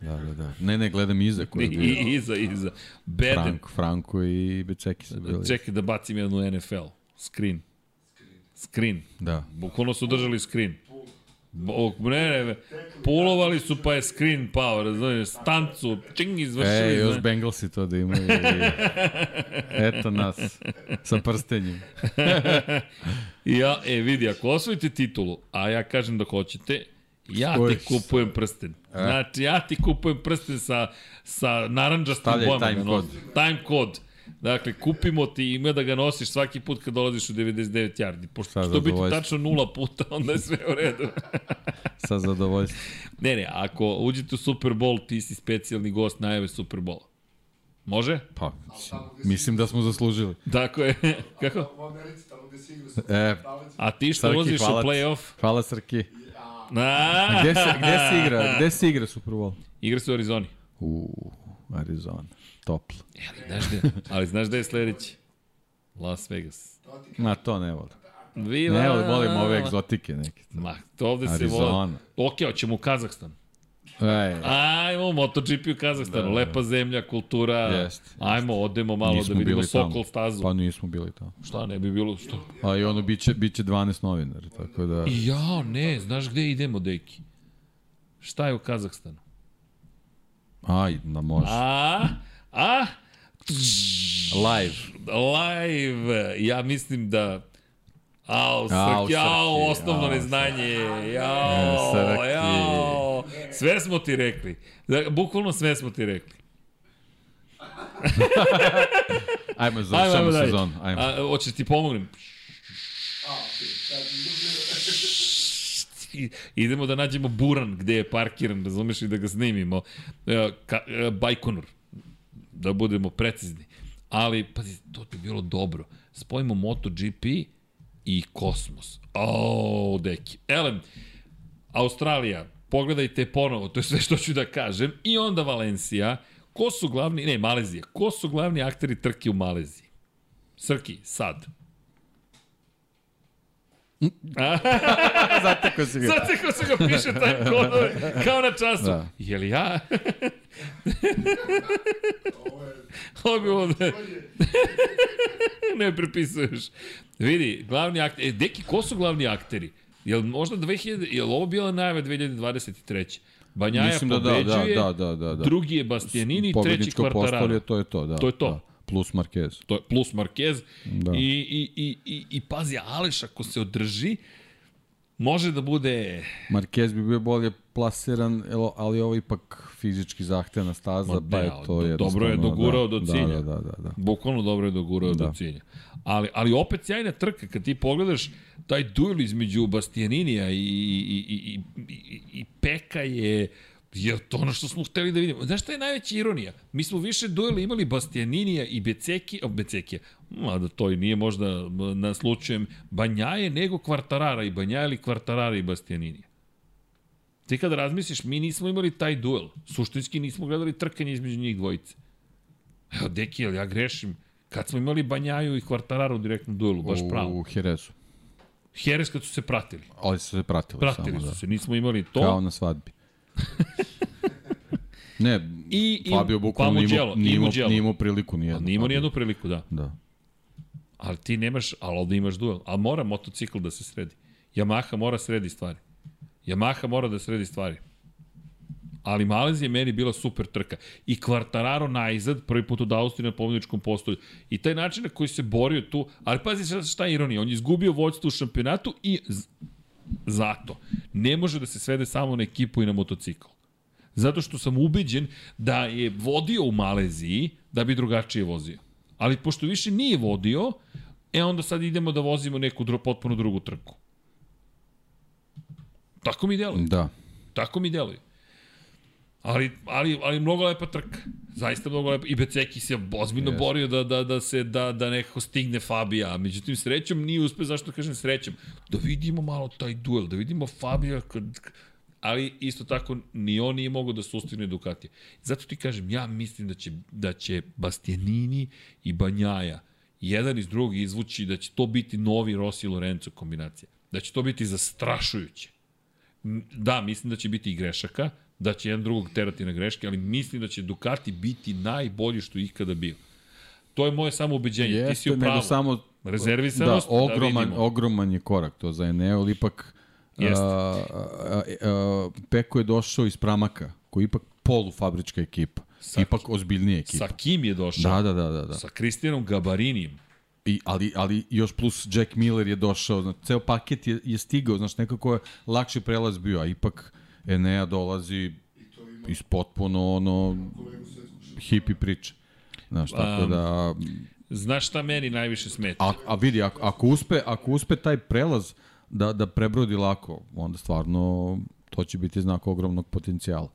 Da, da, da. Ne, ne, gledam iza koji je bio. I, iza, iza. Beden. Frank, Franko i Beceki su bili. Čekaj da bacim jednu NFL. Screen. Screen. Da. Bukvalno su držali screen. Ne, ne, pulovali su pa je screen pao, razumiješ, stancu, čing, izvršili. E, još ne. Bengalsi to da imaju. Eto nas, sa prstenjem. ja, e, vidi, ako osvojite titulu, a ja kažem da hoćete, ja ti kupujem prsten. E. Znači, ja ti kupujem prsten sa, sa naranđastim bojama. time kod. Time kod. Dakle, kupimo ti i ima da ga nosiš svaki put kad dolaziš u 99 yardi. Pošto će to biti tačno nula puta, onda je sve u redu. Sa zadovoljstvom. Ne, ne, ako uđete u Super Bowl, ti si specijalni gost najave Super Bowl. Može? Pa, mislim da smo zaslužili. Tako je. Kako? U Americi, tamo gde si igra E, A ti što ulaziš u play-off? Hvala Srki. A, A gde, se, gde se igra? Gde se igra Super Bowl? Igra se u Arizoni. U Arizona. Toplo. Ali znaš gde, ali znaš gde je sledeći? Las Vegas. Ma to ne volim. Viva! Ne volim, volim ove egzotike neke. Ma, to ovde se voli. Ok, hoćemo u Kazahstan. Ej, Ajmo, MotoGP u Kazahstanu, Da, da. lepa zemlja, kultura. Jest, jest. Ajmo, odemo malo Nismo da vidimo. Sokol stazu. pa nismo bili tamo. Šta ne bi bilo, što? A i ono, biće, biće 12 novinara, tako da... Ja, ne, znaš gde idemo, deki? Šta je u Kazahstanu? Aj, na može. A? A? Live. Live. Ja mislim da Ao, Au, Srki, Srki, osnovno au, neznanje, E, jao, Srki. jao, sve smo ti rekli, Da, bukvalno sve smo ti rekli. Ajmo, Ajmo, završamo ajmo dalje. sezon. Ajmo. A, hoćeš ti pomognem? Idemo da nađemo Buran gde je parkiran, razumeš, i da ga snimimo. E, Ka, e, Bajkonur, da budemo precizni. Ali, pazi, to bi bilo dobro. Spojimo MotoGP i Kosmos. O, deki. Elem, Australija, pogledajte ponovo, to je sve što ću da kažem. I onda Valencija. Ko su glavni, ne, Malezija. Ko su glavni akteri trke u Maleziji? Srki, sad. Zateko si ga. Zateko se ga piše taj kodove, kao na času. Da. Je li ja? Ovo je... Ovo ovde. ne prepisuješ. Vidi, glavni akteri. E, deki, ko su glavni akteri? Jel možda 2000, jel ovo bila najava 2023? Banjaja Mislim da, pobeđuje, da, da, da, da, da. drugi je Bastianini, treći Kvartararo. to je to, da. To je to. Da. Plus Marquez. To je plus Marquez. Da. I, i, i, i, i pazi, Aleš ako se održi, može da bude... Marquez bi bio bolje plasiran, ali ovo ipak fizički zahtevna staza, pa je to je Dobro je dogurao da, do cilja. Da, da, da, da. Bukvalno dobro je dogurao da. do cilja. Ali, ali opet sjajna trka, kad ti pogledaš taj duel između Bastianinija i, i, i, i, i, i Peka je je to ono što smo hteli da vidimo. Znaš šta je najveća ironija? Mi smo više duela imali Bastianinija i Beceki, o Becekija, mada to i nije možda na slučajem Banjaje nego Kvartarara i Banjaje ili Kvartarara i Bastianinija. Ti kada razmisliš, mi nismo imali taj duel. Suštinski nismo gledali trkanje između njih dvojice. Evo, Deki, ja grešim? Kad smo imali Banjaju i Kvartararu u direktnom duelu, baš pravo. U Herezu. Heres kad su se pratili. Ali su se pratili. Pratili samo, su da. se, nismo imali to. Kao na svadbi. ne, I, Fabio bukvalno nije, nije, nije, nije imao priliku nijednu. Nije imao nijednu priliku, da. Da. Ali ti nemaš, ali ovde imaš duel. Ali mora motocikl da se sredi. Yamaha mora sredi stvari. Yamaha mora da sredi stvari. Ali Malezija je meni bila super trka. I Quartararo najzad, prvi put od Austrije na pobjedičkom postolju. I taj način na koji se borio tu, ali pazi šta, šta je ironija, on je izgubio vođstvo u šampionatu i zato ne može da se svede samo na ekipu i na motocikl. Zato što sam ubeđen da je vodio u Maleziji da bi drugačije vozio. Ali pošto više nije vodio, e onda sad idemo da vozimo neku dro, potpuno drugu trku. Tako mi deluje. Da. Tako mi deluje. Ali, ali, ali mnogo lepa trka. Zaista mnogo lepa. I Beceki se ozbiljno yes. borio da, da, da se da, da nekako stigne Fabija. Međutim, srećom nije uspeo, zašto kažem srećom? Da vidimo malo taj duel, da vidimo Fabija kad, ali isto tako ni on nije mogao da sustigne Ducati. Zato ti kažem, ja mislim da će, da će Bastianini i Banjaja jedan iz drugog izvući da će to biti novi Rossi i Lorenzo kombinacija. Da će to biti zastrašujuće. Da, mislim da će biti i grešaka, da će jedan drugog terati na greške, ali mislim da će Ducati biti najbolji što ikada bio. To je moje samo ubeđenje. Jeste, Ti si u pravu. Samo, Rezervisanost, da, ogroman, da ogroman je korak to za Eneo, ali ipak Jeste. A, a, a, Peko je došao iz Pramaka, koji je ipak polufabrička ekipa. Sa, ipak ozbiljnija ekipa. Sa kim je došao? Da, da, da. da, da. Sa Kristijanom Gabarinijem. I, ali, ali još plus Jack Miller je došao, znači, ceo paket je, je stigao, znači nekako je lakši prelaz bio, a ipak Enea dolazi iz potpuno ono hipi priče. Znaš, tako da... Znaš šta meni najviše smeta? A, a vidi, ako, ako, uspe, ako uspe taj prelaz da, da prebrodi lako, onda stvarno to će biti znak ogromnog potencijala.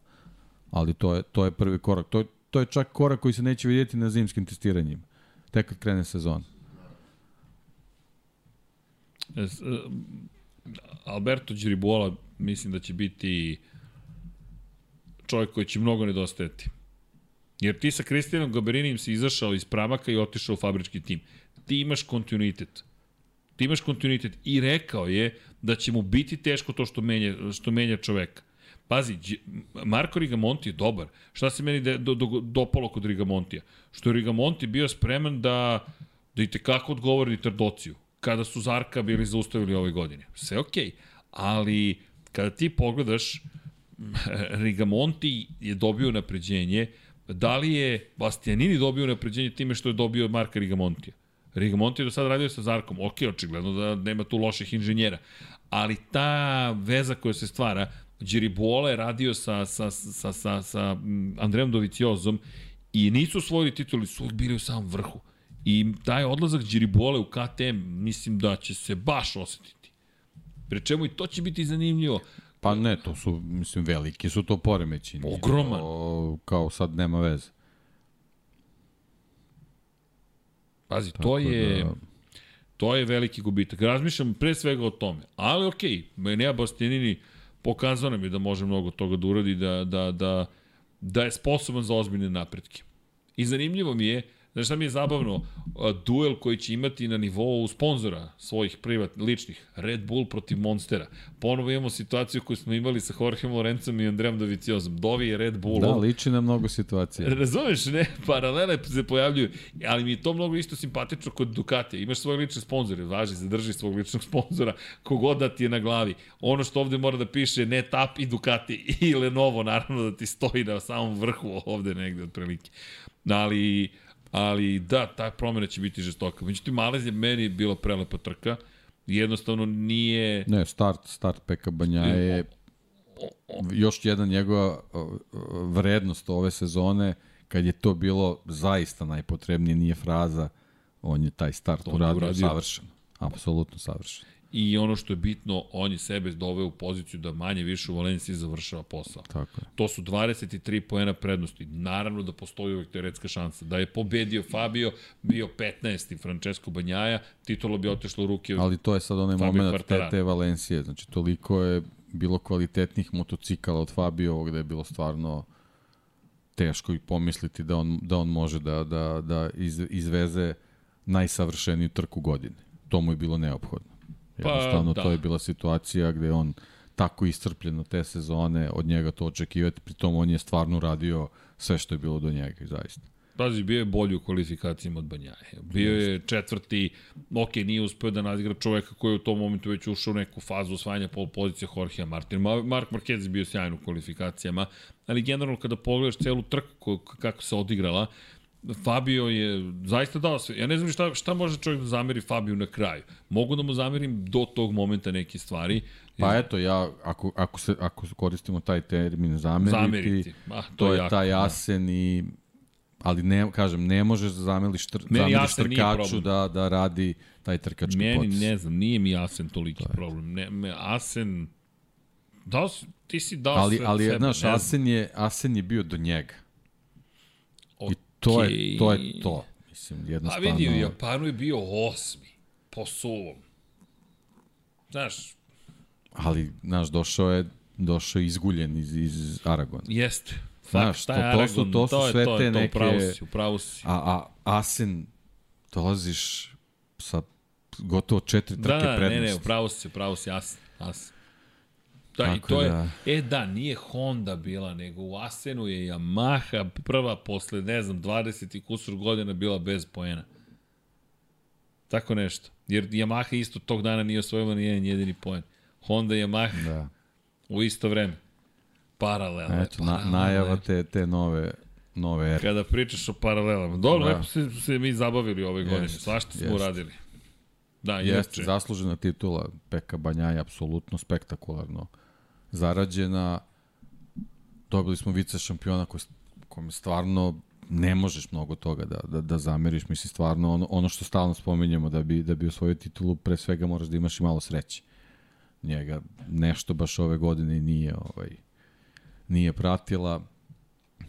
Ali to je, to je prvi korak. To, to je čak korak koji se neće vidjeti na zimskim testiranjima. Tek kad krene sezon. Alberto Điribola mislim da će biti čovjek koji će mnogo nedostajati. Jer ti sa Kristijanom Gaberinim si izašao iz Pramaka i otišao u fabrički tim. Ti imaš kontinuitet. Ti imaš kontinuitet i rekao je da će mu biti teško to što menja, što menja čoveka. Pazi, Marko Rigamonti je dobar. Šta se meni do, do, dopalo kod Rigamontija? Što je Rigamonti bio spreman da, da i tekako odgovori Tardociju kada su Zarka bili zaustavili ove godine. Sve okej, okay. ali kada ti pogledaš Rigamonti je dobio napređenje, da li je Bastianini dobio napređenje time što je dobio Marka Rigamontija? Rigamonti je do sada radio sa Zarkom, ok, očigledno da nema tu loših inženjera, ali ta veza koja se stvara, Điribola je radio sa, sa, sa, sa, sa mm, Andrejom Doviciozom i nisu osvojili tituli, su bili u samom vrhu. I taj odlazak Điribole u KTM, mislim da će se baš osetiti. Pre čemu i to će biti zanimljivo. Pa ne, to su, mislim, veliki su to poremeći. Ogroman. To, kao sad nema veze. Pazi, Tako to je... Da... To je veliki gubitak. Razmišljam pre svega o tome. Ali okej, okay, Menea Bastianini pokazao nam je da može mnogo toga da uradi, da, da, da, da je sposoban za ozbiljne napretke. I zanimljivo mi je Znaš šta mi je zabavno? Duel koji će imati na nivou sponzora svojih privatnih, ličnih. Red Bull protiv Monstera. Ponovo imamo situaciju koju smo imali sa Jorgeom Lorencom i Andrejem Doviciozom. Dovi je Red Bull. Da, liči na mnogo situacija. Razumeš, ne? Paralele se pojavljuju. Ali mi je to mnogo isto simpatično kod Ducatija. Imaš svoj lični sponsor, važi, zadrži svog ličnog sponzora, kogod da ti je na glavi. Ono što ovde mora da piše ne tap i Ducati i Lenovo, naravno da ti stoji na samom vrhu ovde negde otprilike. Ali ali da, ta promjena će biti žestoka. Međutim, Malezija meni bila prelepa trka, jednostavno nije... Ne, start, start Peka Banja je još jedan njegova vrednost ove sezone, kad je to bilo zaista najpotrebnije, nije fraza, on je taj start uradio, uradio savršeno. Apsolutno savršeno. I ono što je bitno, on je sebe doveo u poziciju da manje više u Valenciji završava posao. Tako je. To su 23 poena prednosti. Naravno da postoji uvek teoretska šansa. Da je pobedio Fabio, bio 15. Francesco Banjaja, titula bi otišla u ruke Ali to je sad onaj Fabio moment te, te Valencije. Znači, toliko je bilo kvalitetnih motocikala od Fabio, gde je bilo stvarno teško i pomisliti da on, da on može da, da, da iz, izveze najsavršeniju trku godine. To mu je bilo neophodno. Pa, Jednostavno, pa, da. to je bila situacija gde on tako iscrpljen te sezone, od njega to očekivati, pritom on je stvarno radio sve što je bilo do njega, zaista. Pazi, bio je bolji u kvalifikacijama od Banjaje. Bio je četvrti, ok, nije uspeo da nazigra čoveka koji je u tom momentu već ušao u neku fazu osvajanja pol pozicije Jorgea Martin. Mark Marquez je bio sjajan u kvalifikacijama, ali generalno kada pogledaš celu trku kako se odigrala, Fabio je zaista dao sve. Ja ne znam šta, šta može čovjek da zameri Fabio na kraju. Mogu da mu zamerim do tog momenta neke stvari. Pa eto, ja, ako, ako, se, ako koristimo taj termin zameriti, zameriti. Ah, to, to je jako, taj da. asen da. i ali ne, kažem, ne možeš da zameliš, tr, Meni zameliš trkaču da, da radi taj trkački Meni, proces. ne znam, nije mi Asen toliki problem. Ne, me, Asen, da ti si dao ali, sve ali, sebe. Znaš, Asen je, Asen je bio do njega to je to. Je to. Mislim, jednostavno... A vidi, u Japanu je bio osmi, po suvom. Znaš... Ali, znaš, došao je, došao je izguljen iz, iz Aragona. Jeste. Znaš, to, to, su, to su sve to, te to, neke... Upravo si, upravo si. A, a Asen, dolaziš sa gotovo četiri trke da, da, prednosti. Ne, ne, upravo si, upravo si, Asen. Asen. Da, Tako i to da... je, e da, nije Honda bila, nego u Asenu je Yamaha prva posle, ne znam, 20 i kusur godina bila bez poena. Tako nešto. Jer Yamaha isto tog dana nije osvojila ni jedan jedini poen. Honda i Yamaha da. u isto vreme. Paralelno. Eto, na, najava te, te nove nove ere. Kada pričaš o paralelama. Dobro, da. lepo se, se mi zabavili ove godine. Jest, Svašta smo jest. uradili. Da, Jeste, zaslužena titula Peka Banjaja, apsolutno spektakularno zarađena. Dobili smo vice šampiona koji, kome stvarno ne možeš mnogo toga da, da, da zameriš. Mislim, stvarno ono, ono što stalno spominjemo da bi, da bi osvojio titulu, pre svega moraš da imaš i malo sreće. Njega nešto baš ove godine nije, ovaj, nije pratila.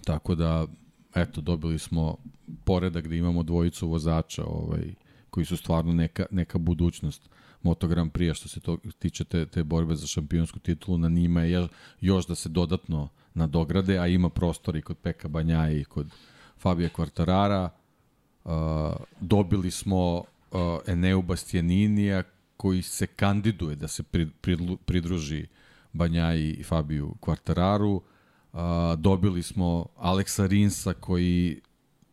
Tako da, eto, dobili smo poredak da imamo dvojicu vozača ovaj, koji su stvarno neka, neka budućnost Moto Grand Prix, što se to tiče te, te borbe za šampionsku titulu, na njima je još da se dodatno nadograde, a ima prostor i kod Peka Banja i kod Fabija Kvartarara. Uh, dobili smo uh, Eneu Bastianinija koji se kandiduje da se pri, pri, pridruži Banja i Fabiju Kvartararu. Uh, dobili smo Aleksa Rinsa koji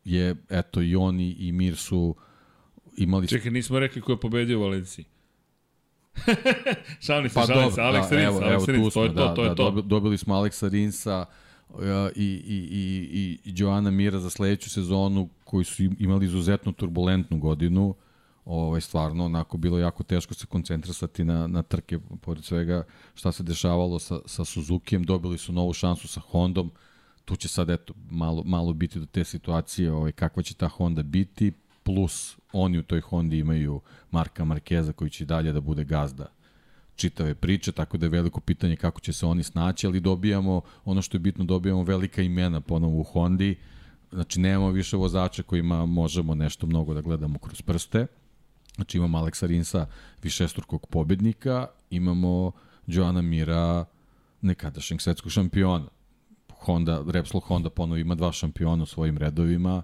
je, eto, i oni i Mir su imali... Čekaj, nismo rekli ko je pobedio u Valenciji. šalim se, pa šalim se, Alex da, Rins, evo, Alex evo, Rins, to je da, to, to je da, to. Dobili smo Aleksa Rinsa uh, i, i, i, i, i Joana Mira za sledeću sezonu koji su imali izuzetno turbulentnu godinu. Ovaj, stvarno, onako, bilo jako teško se koncentrisati na, na trke, pored svega šta se dešavalo sa, sa Suzukijem. Dobili su novu šansu sa Hondom. Tu će sad, eto, malo, malo biti do te situacije ovaj, kakva će ta Honda biti plus oni u toj Hondi imaju Marka Markeza koji će dalje da bude gazda čitave priče, tako da je veliko pitanje kako će se oni snaći, ali dobijamo, ono što je bitno, dobijamo velika imena ponovo u Hondi, znači nemamo više vozača kojima možemo nešto mnogo da gledamo kroz prste, znači imamo Aleksa Rinsa, višestrukog pobednika, imamo Joana Mira, nekadašnjeg svetskog šampiona. Honda, Repsol Honda ponovo ima dva šampiona u svojim redovima,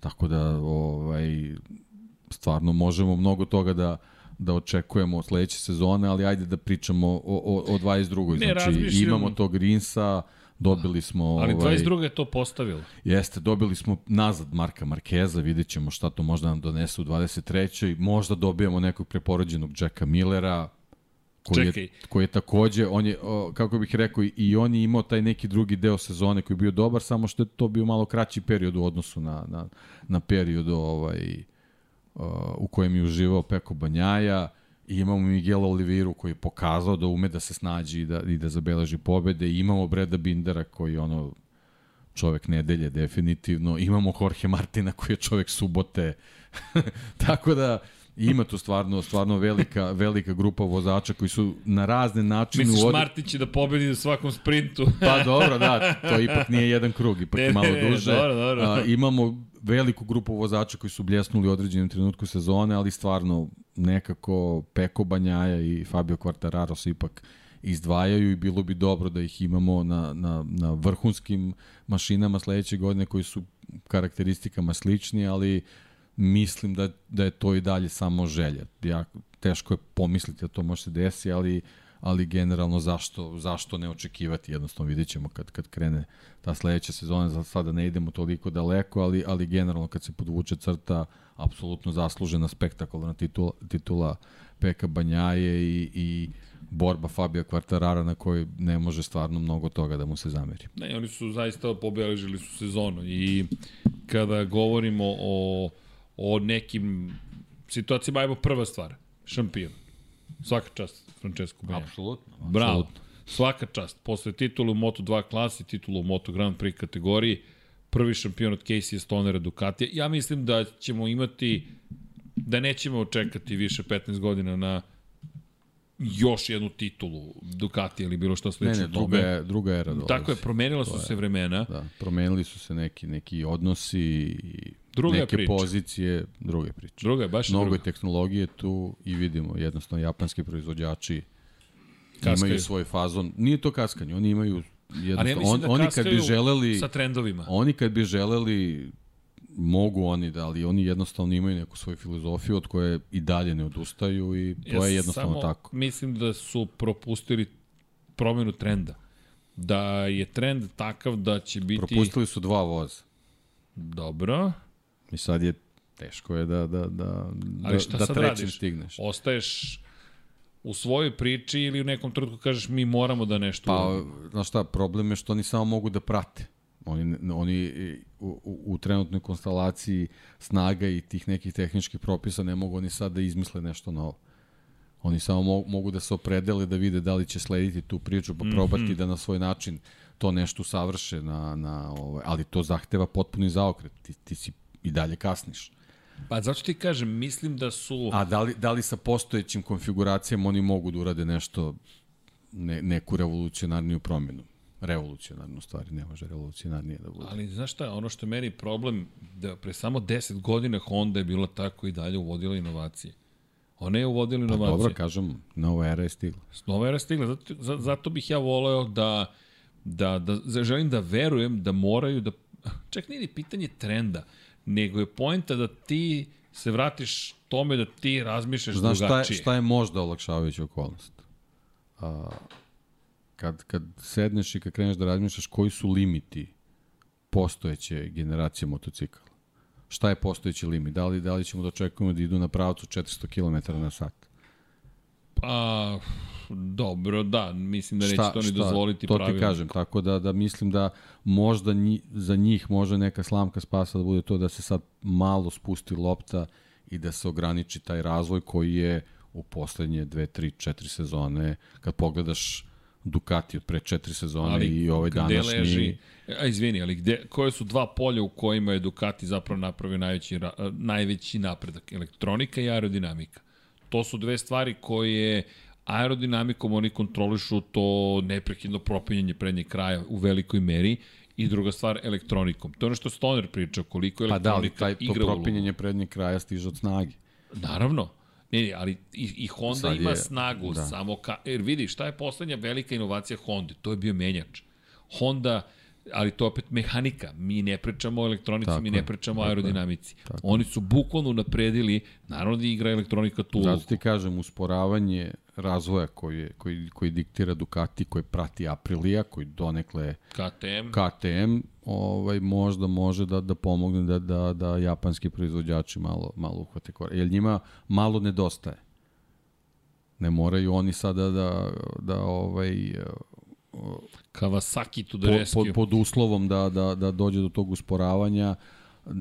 Tako da, ovaj, stvarno možemo mnogo toga da, da očekujemo od sledeće sezone, ali ajde da pričamo o, o, o 22. Ne, znači, imamo tog Rinsa, dobili smo... Ali 22. Ovaj, je to postavilo. Jeste, dobili smo nazad Marka Markeza, vidjet ćemo šta to možda nam donese u 23. Možda dobijemo nekog preporođenog Jacka Millera, koji Čekaj. je, koji je takođe, on je, kako bih rekao, i on je imao taj neki drugi deo sezone koji je bio dobar, samo što je to bio malo kraći period u odnosu na, na, na period ovaj, u kojem je uživao Peko Banjaja. I imamo Miguel Oliviru koji je pokazao da ume da se snađi i da, i da zabeleži pobede. I imamo Breda Bindera koji je ono čovek nedelje definitivno. Imamo Jorge Martina koji je čovek subote. Tako da ima tu stvarno stvarno velika velika grupa vozača koji su na razne načine Misliš od... Martin će da pobedi u svakom sprintu? pa dobro, da, to ipak nije jedan krug, ipak ne, malo duže. Dobro, dobro. A, imamo veliku grupu vozača koji su bljesnuli u određenom trenutku sezone, ali stvarno nekako Peko Banjaja i Fabio Quartararo se ipak izdvajaju i bilo bi dobro da ih imamo na, na, na vrhunskim mašinama sledeće godine koji su karakteristikama slični, ali uh, mislim da, da je to i dalje samo želja. Ja, teško je pomisliti da to može se desi, ali ali generalno zašto, zašto ne očekivati, jednostavno vidjet ćemo kad, kad krene ta sledeća sezona, za sada ne idemo toliko daleko, ali, ali generalno kad se podvuče crta, apsolutno zaslužena spektakularna titula, titula Peka Banjaje i, i borba Fabija Kvartarara na kojoj ne može stvarno mnogo toga da mu se zameri. Ne, oni su zaista pobeležili su sezonu i kada govorimo o o nekim situacijama, ajmo prva stvar, šampion. Svaka čast, Francesco Bagnaia. Apsolutno. Bravo. Svaka čast. Posle titula u Moto2 klasi, titula u Moto Grand Prix kategoriji, prvi šampion od Casey Stonera Ducatija. Ja mislim da ćemo imati, da nećemo očekati više 15 godina na još jednu titulu Ducati ili bilo što slično. Ne, ne, druga, je, druga era dolazi. Tako je, promenila su to se vremena. Da, promenili su se neki, neki odnosi i druga neke priča. pozicije, druge priče. Druga je, baš Mnogo druga. je tehnologije tu i vidimo, jednostavno, japanski proizvođači Kaskaju. imaju svoj fazon. Nije to kaskanje, oni imaju jednostavno, ja on, da oni kad bi želeli sa trendovima. Oni kad bi želeli mogu oni da, ali oni jednostavno imaju neku svoju filozofiju od koje i dalje ne odustaju i to ja je jednostavno samo tako. mislim da su propustili promenu trenda. Da je trend takav da će biti... Propustili su dva voza. Dobro. I sad je teško je da, da, da, ali šta da, da trećim radiš? stigneš. Ostaješ u svojoj priči ili u nekom trenutku kažeš mi moramo da nešto... Pa, znaš šta, problem je što oni samo mogu da prate. Oni, oni u, u, trenutnoj konstelaciji snaga i tih nekih tehničkih propisa ne mogu oni sad da izmisle nešto novo. Oni samo mogu, mogu da se opredele da vide da li će slediti tu priču, pa probati mm -hmm. da na svoj način to nešto savrše, na, na, ovaj, ali to zahteva potpuni zaokret. Ti, ti si i dalje kasniš. Pa zato ti kažem, mislim da su... A da li, da li sa postojećim konfiguracijama oni mogu da urade nešto, ne, neku revolucionarniju promjenu? revolucionarnu stvari, ne može revolucionarnije da bude. Ali znaš šta, ono što meni problem, da pre samo 10 godina Honda je bila tako i dalje uvodila inovacije. Ona je uvodila inovacije. Pa dobro, kažem, nova era je stigla. Nova era je stigla, zato, zato bih ja voleo da, da, da, želim da verujem da moraju da, čak nije ni pitanje trenda, nego je poenta da ti se vratiš tome da ti razmišljaš Znaš, drugačije. Znaš šta je, šta je možda olakšavajuća okolnost? A, kad, kad sedneš i kad kreneš da razmišljaš koji su limiti postojeće generacije motocikla. Šta je postojeći limit? Da li, da li ćemo da očekujemo da idu na pravcu 400 km na sat? Pa, dobro, da, mislim da neće šta, to ni šta, dozvoliti to pravilno. To ti kažem, tako da, da mislim da možda nji, za njih može neka slamka spasa da bude to da se sad malo spusti lopta i da se ograniči taj razvoj koji je u poslednje 2, 3, 4 sezone, kad pogledaš Ducati od pre četiri sezone ali, i ovaj današnji... Leži, a izvini, ali gde, koje su dva polja u kojima je Ducati zapravo napravio najveći, najveći napredak? Elektronika i aerodinamika. To su dve stvari koje aerodinamikom oni kontrolišu to neprekidno propinjanje prednjeg kraja u velikoj meri i druga stvar elektronikom. To je ono što Stoner priča, koliko elektronika pa da, ali taj, to propinjanje prednjeg kraja stiže od snage. Naravno. Ne, ne, ali i, i Honda Sad ima je, snagu, da. samo ka, jer vidi šta je poslednja velika inovacija Honda, to je bio menjač. Honda ali to opet mehanika. Mi ne pričamo o elektronici, tako mi ne pričamo o aerodinamici. Tako. Oni su bukvalno napredili, naravno da igra elektronika tu. Zato ti kažem, usporavanje razvoja koji, koji, koji diktira Ducati, koji prati Aprilia, koji donekle KTM, KTM ovaj, možda može da, da pomogne da, da, da japanski proizvođači malo, malo uhvate kore. Jer njima malo nedostaje. Ne moraju oni sada da, da ovaj, Kawasaki to the rescue. Pod, pod uslovom da, da, da dođe do tog usporavanja,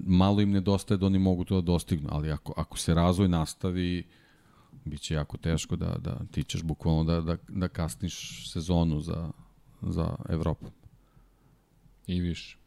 malo im nedostaje da oni mogu to da dostignu, ali ako, ako se razvoj nastavi, biće jako teško da, da ti ćeš bukvalno da, da, da kasniš sezonu za, za Evropu. I više.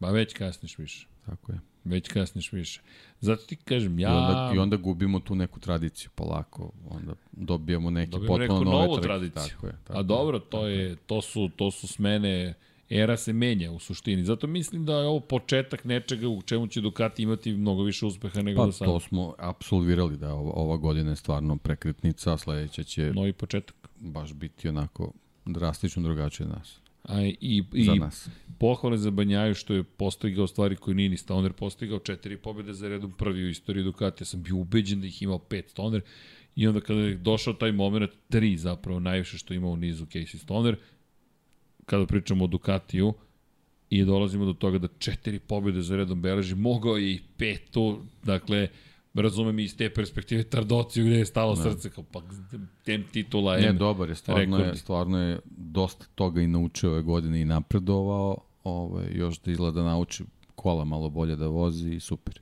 Ba već kasniš više. Tako je. Već kasniš više. Zato ti kažem, ja... I onda, I onda gubimo tu neku tradiciju polako. Onda dobijamo neke dobijamo potpuno neku nove novu tradiciju. Tako je. Tako A dobro, to, je, to, su, to su smene era se menja u suštini. Zato mislim da je ovo početak nečega u čemu će Ducati imati mnogo više uspeha nego pa, do sada. Pa to smo absolvirali da ova, ova godina je stvarno prekretnica, a sledeća će Novi početak. baš biti onako drastično drugačije od nas. A, i, i za nas. pohvale za Banjaju što je postigao stvari koje nije ni Stoner postigao, četiri pobjede za redom prvi u istoriji Ducati, ja sam bio ubeđen da ih imao pet Stoner. I onda kada je došao taj moment, tri zapravo najviše što ima u nizu Casey Stoner, kada pričamo o Ducatiju, i dolazimo do toga da četiri pobjede za redom beleži, mogao je i petu, dakle, razumem iz te perspektive Tardociju gde je stalo ne. Da. srce, kao pa tem titula je Ne, dobar je, stvarno je, stvarno je dosta toga i naučio ove godine i napredovao, ovaj, još da izgleda da nauči kola malo bolje da vozi i super.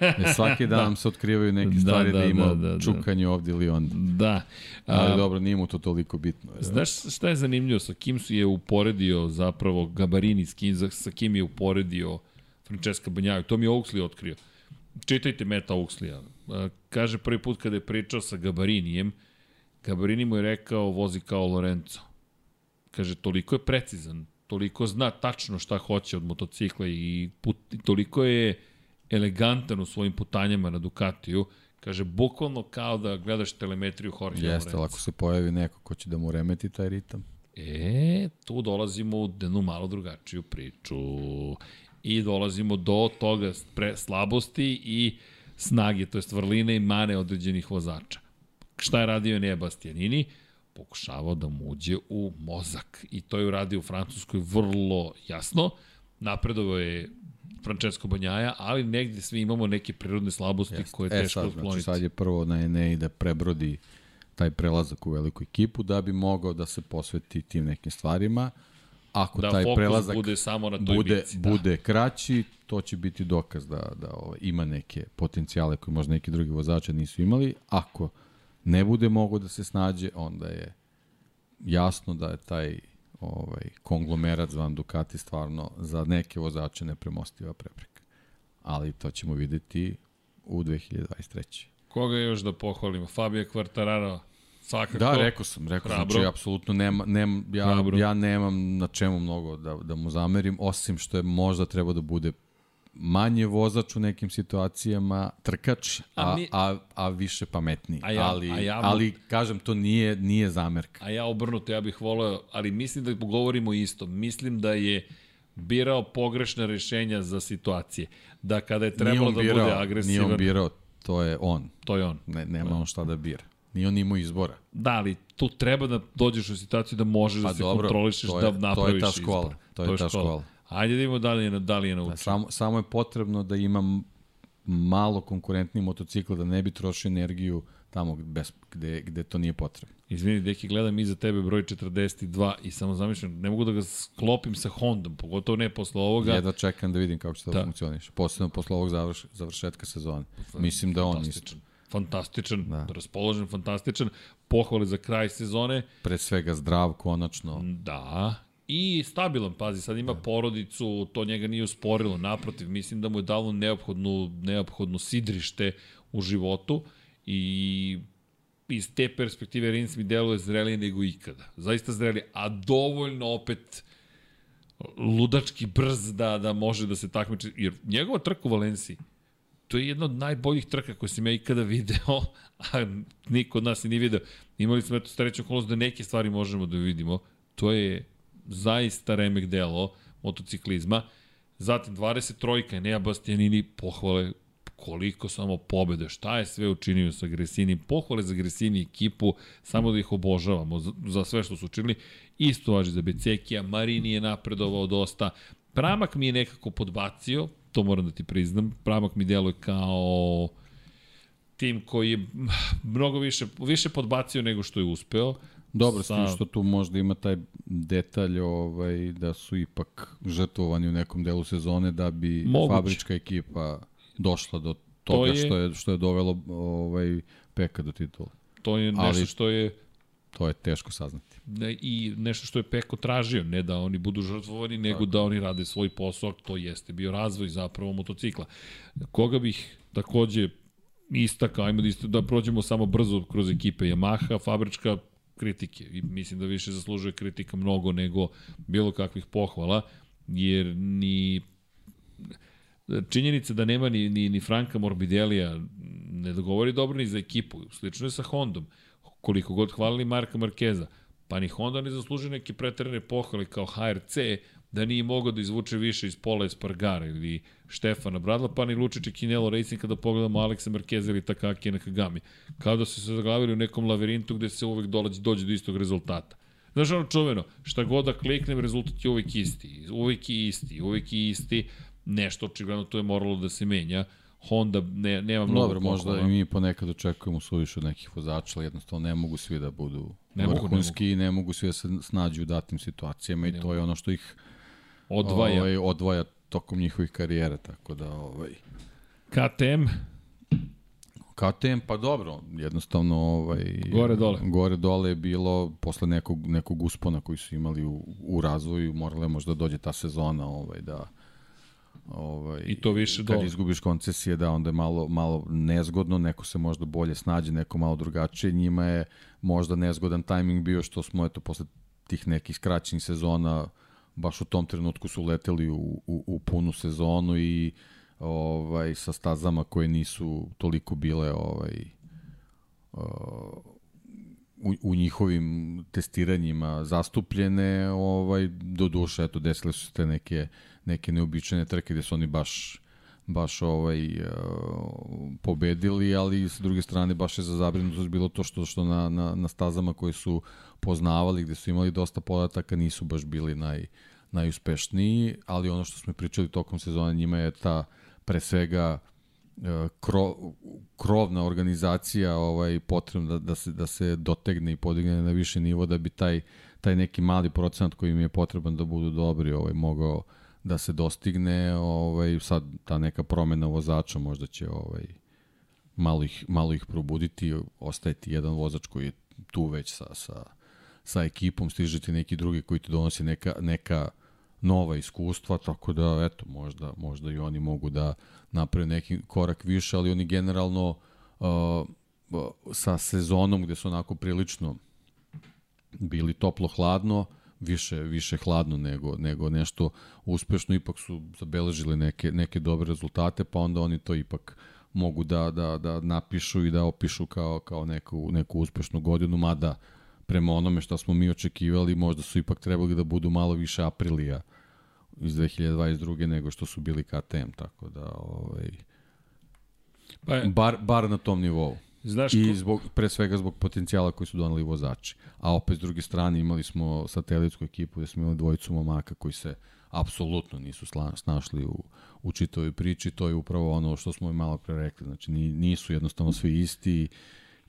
E, svaki dan da. se otkrivaju neke da, stvari da, da ima da, da, da. čukanje ovdje ili onda. Da. Ali dobro, nije mu to toliko bitno. Ja. Znaš šta je zanimljivo? Sa kim su je uporedio zapravo Gabarini, s kim, sa kim je uporedio Francesca Banjaju? To mi je Oaksley otkrio. Čitajte Meta Oakleya. Kaže prvi put kada je pričao sa Gabarinijem, Gabarini mu je rekao vozi kao Lorenzo. Kaže, toliko je precizan, toliko zna tačno šta hoće od motocikla i put, toliko je elegantan u svojim putanjama na Ducatiju, kaže, bukvalno kao da gledaš telemetriju Jorge Jeste, ali ako se pojavi neko ko će da mu remeti taj ritam. E, tu dolazimo u jednu malo drugačiju priču. I dolazimo do toga pre, slabosti i snage, to je vrline i mane određenih vozača. Šta je radio Enea Bastianini? Pokušavao da mu uđe u mozak. I to je uradio u Francuskoj vrlo jasno. Napredovao je Francesco Banjaja, ali negde svi imamo neke prirodne slabosti Jeste. koje je e, teško sad, otkloniti. Znači sad je prvo na Enei da prebrodi taj prelazak u veliku ekipu da bi mogao da se posveti tim nekim stvarima. Ako da taj prelazak bude samo na toj bude, bici, da. bude kraći, to će biti dokaz da, da ovo, ima neke potencijale koje možda neki drugi vozači nisu imali. Ako ne bude mogo da se snađe, onda je jasno da je taj ovaj, konglomerat zvan Ducati stvarno za neke vozače nepremostiva prepreka. Ali to ćemo videti u 2023. Koga još da pohvalimo? Fabio Quartararo, svakako. Da, rekao sam, rekao Hrabro. sam, znači, apsolutno nema, nema, ja, Hrabro. ja nemam na čemu mnogo da, da mu zamerim, osim što je možda treba da bude manje vozač u nekim situacijama, trkač, a, a, mi, a, a više pametniji. A ja, ali, a ja, ali, kažem, to nije, nije zamerka. A ja obrnuto, ja bih voleo, ali mislim da govorimo isto. Mislim da je birao pogrešna rešenja za situacije. Da kada je trebalo da birao, bude agresivan... Nije on birao, to je on. To je on. Ne, nema on šta da bira. Nije on imao izbora. Da, ali tu treba da dođeš u situaciju da možeš da pa da se dobro, kontrolišeš, je, da napraviš To je ta škola. Izbor. To je, to je ta škola. škola. Ajde da vidimo da li je, da li je naučio. Da, samo, samo je potrebno da imam malo konkurentni motocikl, da ne bi trošio energiju tamo bez, gde, gde to nije potrebno. Izvini, deki, gledam iza tebe broj 42 i samo zamišljam, ne mogu da ga sklopim sa Hondom, pogotovo ne posle ovoga. Jedva čekam da vidim kako će to da. funkcioniš. Posledno posle ovog završ, završetka sezone. Mislim da on isto. Fantastičan, da. raspoložen, fantastičan. Pohvale za kraj sezone. Pre svega zdrav, konačno. Da, i stabilan, pazi, sad ima porodicu, to njega nije usporilo, naprotiv, mislim da mu je dalo neophodnu, neophodno sidrište u životu i iz te perspektive Rins mi deluje zrelije nego ikada. Zaista zrelije, a dovoljno opet ludački brz da, da može da se takmiče. Jer njegova trka u Valenciji, to je jedna od najboljih trka koje sam ja ikada video, a niko od nas i nije video. Imali smo eto srećnu kolost da neke stvari možemo da vidimo. To je zaista remek delo. motociklizma. Zatim 23. Enea Bastianini, pohvale koliko samo pobede, šta je sve učinio sa Gresini, pohvale za Gresini ekipu, samo da ih obožavamo za, za sve što su učinili. Isto važi za Becekija, Marini je napredovao dosta, Pramak mi je nekako podbacio, to moram da ti priznam, Pramak mi deluje kao tim koji je mnogo više, više podbacio nego što je uspeo. Dobro, sa... što tu možda ima taj detalj ovaj, da su ipak žrtvovani u nekom delu sezone da bi Moguće. fabrička ekipa došla do toga to je, što je što je dovelo ovaj Peka do titula. To je nešto Ali, što je to je teško saznati. Ne, I nešto što je Peko tražio, ne da oni budu žrtvovani, nego Tako. da oni rade svoj posao, to jeste bio razvoj zapravo motocikla. Koga bih takođe istakao, ajmo da, isto, da prođemo samo brzo kroz ekipe Yamaha, fabrička kritike. I mislim da više zaslužuje kritika mnogo nego bilo kakvih pohvala, jer ni činjenica da nema ni, ni, ni Franka Morbidelija ne dogovori dobro ni za ekipu. Slično je sa Hondom. Koliko god hvalili Marka Markeza, pa ni Honda ne zaslužuje neke pretrene pohvale kao HRC, da nije mogao da izvuče više iz pola Espargara ili Štefana Bradla, pa ni Lučić Kinelo Racing kada pogledamo Aleksa Markeza ili Takaki Nakagami. Kao da su se zaglavili u nekom lavirintu gde se uvek dolazi, dođe do istog rezultata. Znaš ono čuveno, šta god da kliknem, rezultat je uvek isti, uvek isti, uvek isti, nešto očigledno to je moralo da se menja. Honda ne, nema mnogo Dobro, možda i mi ponekad očekujemo suviše od nekih vozača, ali jednostavno ne mogu svi da budu ne vrhunski i ne, ne mogu svi da se snađu u datim situacijama ne i to mogu. je ono što ih odvaja. Ovaj, odvaja tokom njihovih karijera, tako da ovaj KTM KTM pa dobro, jednostavno ovaj gore dole. Gore dole je bilo posle nekog nekog uspona koji su imali u, u razvoju, morale možda dođe ta sezona ovaj da Ovaj, I to više kad dole. izgubiš koncesije, da, onda je malo, malo nezgodno, neko se možda bolje snađe, neko malo drugačije. Njima je možda nezgodan tajming bio što smo, eto, posle tih nekih skraćenih sezona, baš u tom trenutku su leteli u, u, u punu sezonu i ovaj sa stazama koje nisu toliko bile ovaj uh, u, u njihovim testiranjima zastupljene, ovaj do duše eto desile su se te neke neke neobičajne trke gde su oni baš baš ovaj uh, pobedili, ali s druge strane baš je za zabrinutost bilo to što što na, na, na stazama koje su poznavali, gde su imali dosta podataka, nisu baš bili naj, najuspešniji, ali ono što smo pričali tokom sezone njima je ta pre svega uh, kro, krovna organizacija ovaj potrebna da, da se da se dotegne i podigne na više nivo da bi taj taj neki mali procenat koji im je potreban da budu dobri ovaj mogao uh, da se dostigne, ovaj, sad ta neka promena vozača možda će ovaj, malo, ih, malo ih probuditi, ostaje ti jedan vozač koji je tu već sa, sa, sa ekipom, stiže ti neki drugi koji ti donosi neka, neka nova iskustva, tako da, eto, možda, možda i oni mogu da naprave neki korak više, ali oni generalno uh, sa sezonom gde su onako prilično bili toplo-hladno, više više hladno nego nego nešto uspešno ipak su zabeležili neke neke dobre rezultate pa onda oni to ipak mogu da da da napišu i da opišu kao kao neku neku uspešnu godinu mada prema onome što smo mi očekivali možda su ipak trebali da budu malo više aprilija iz 2022. nego što su bili KTM tako da ovaj pa bar bar na tom nivou Znaš I zbog, pre svega zbog potencijala koji su donali vozači. A opet s druge strane imali smo satelitsku ekipu gde smo imali dvojicu momaka koji se apsolutno nisu snašli u, u čitavoj priči. To je upravo ono što smo i malo pre rekli. Znači nisu jednostavno svi isti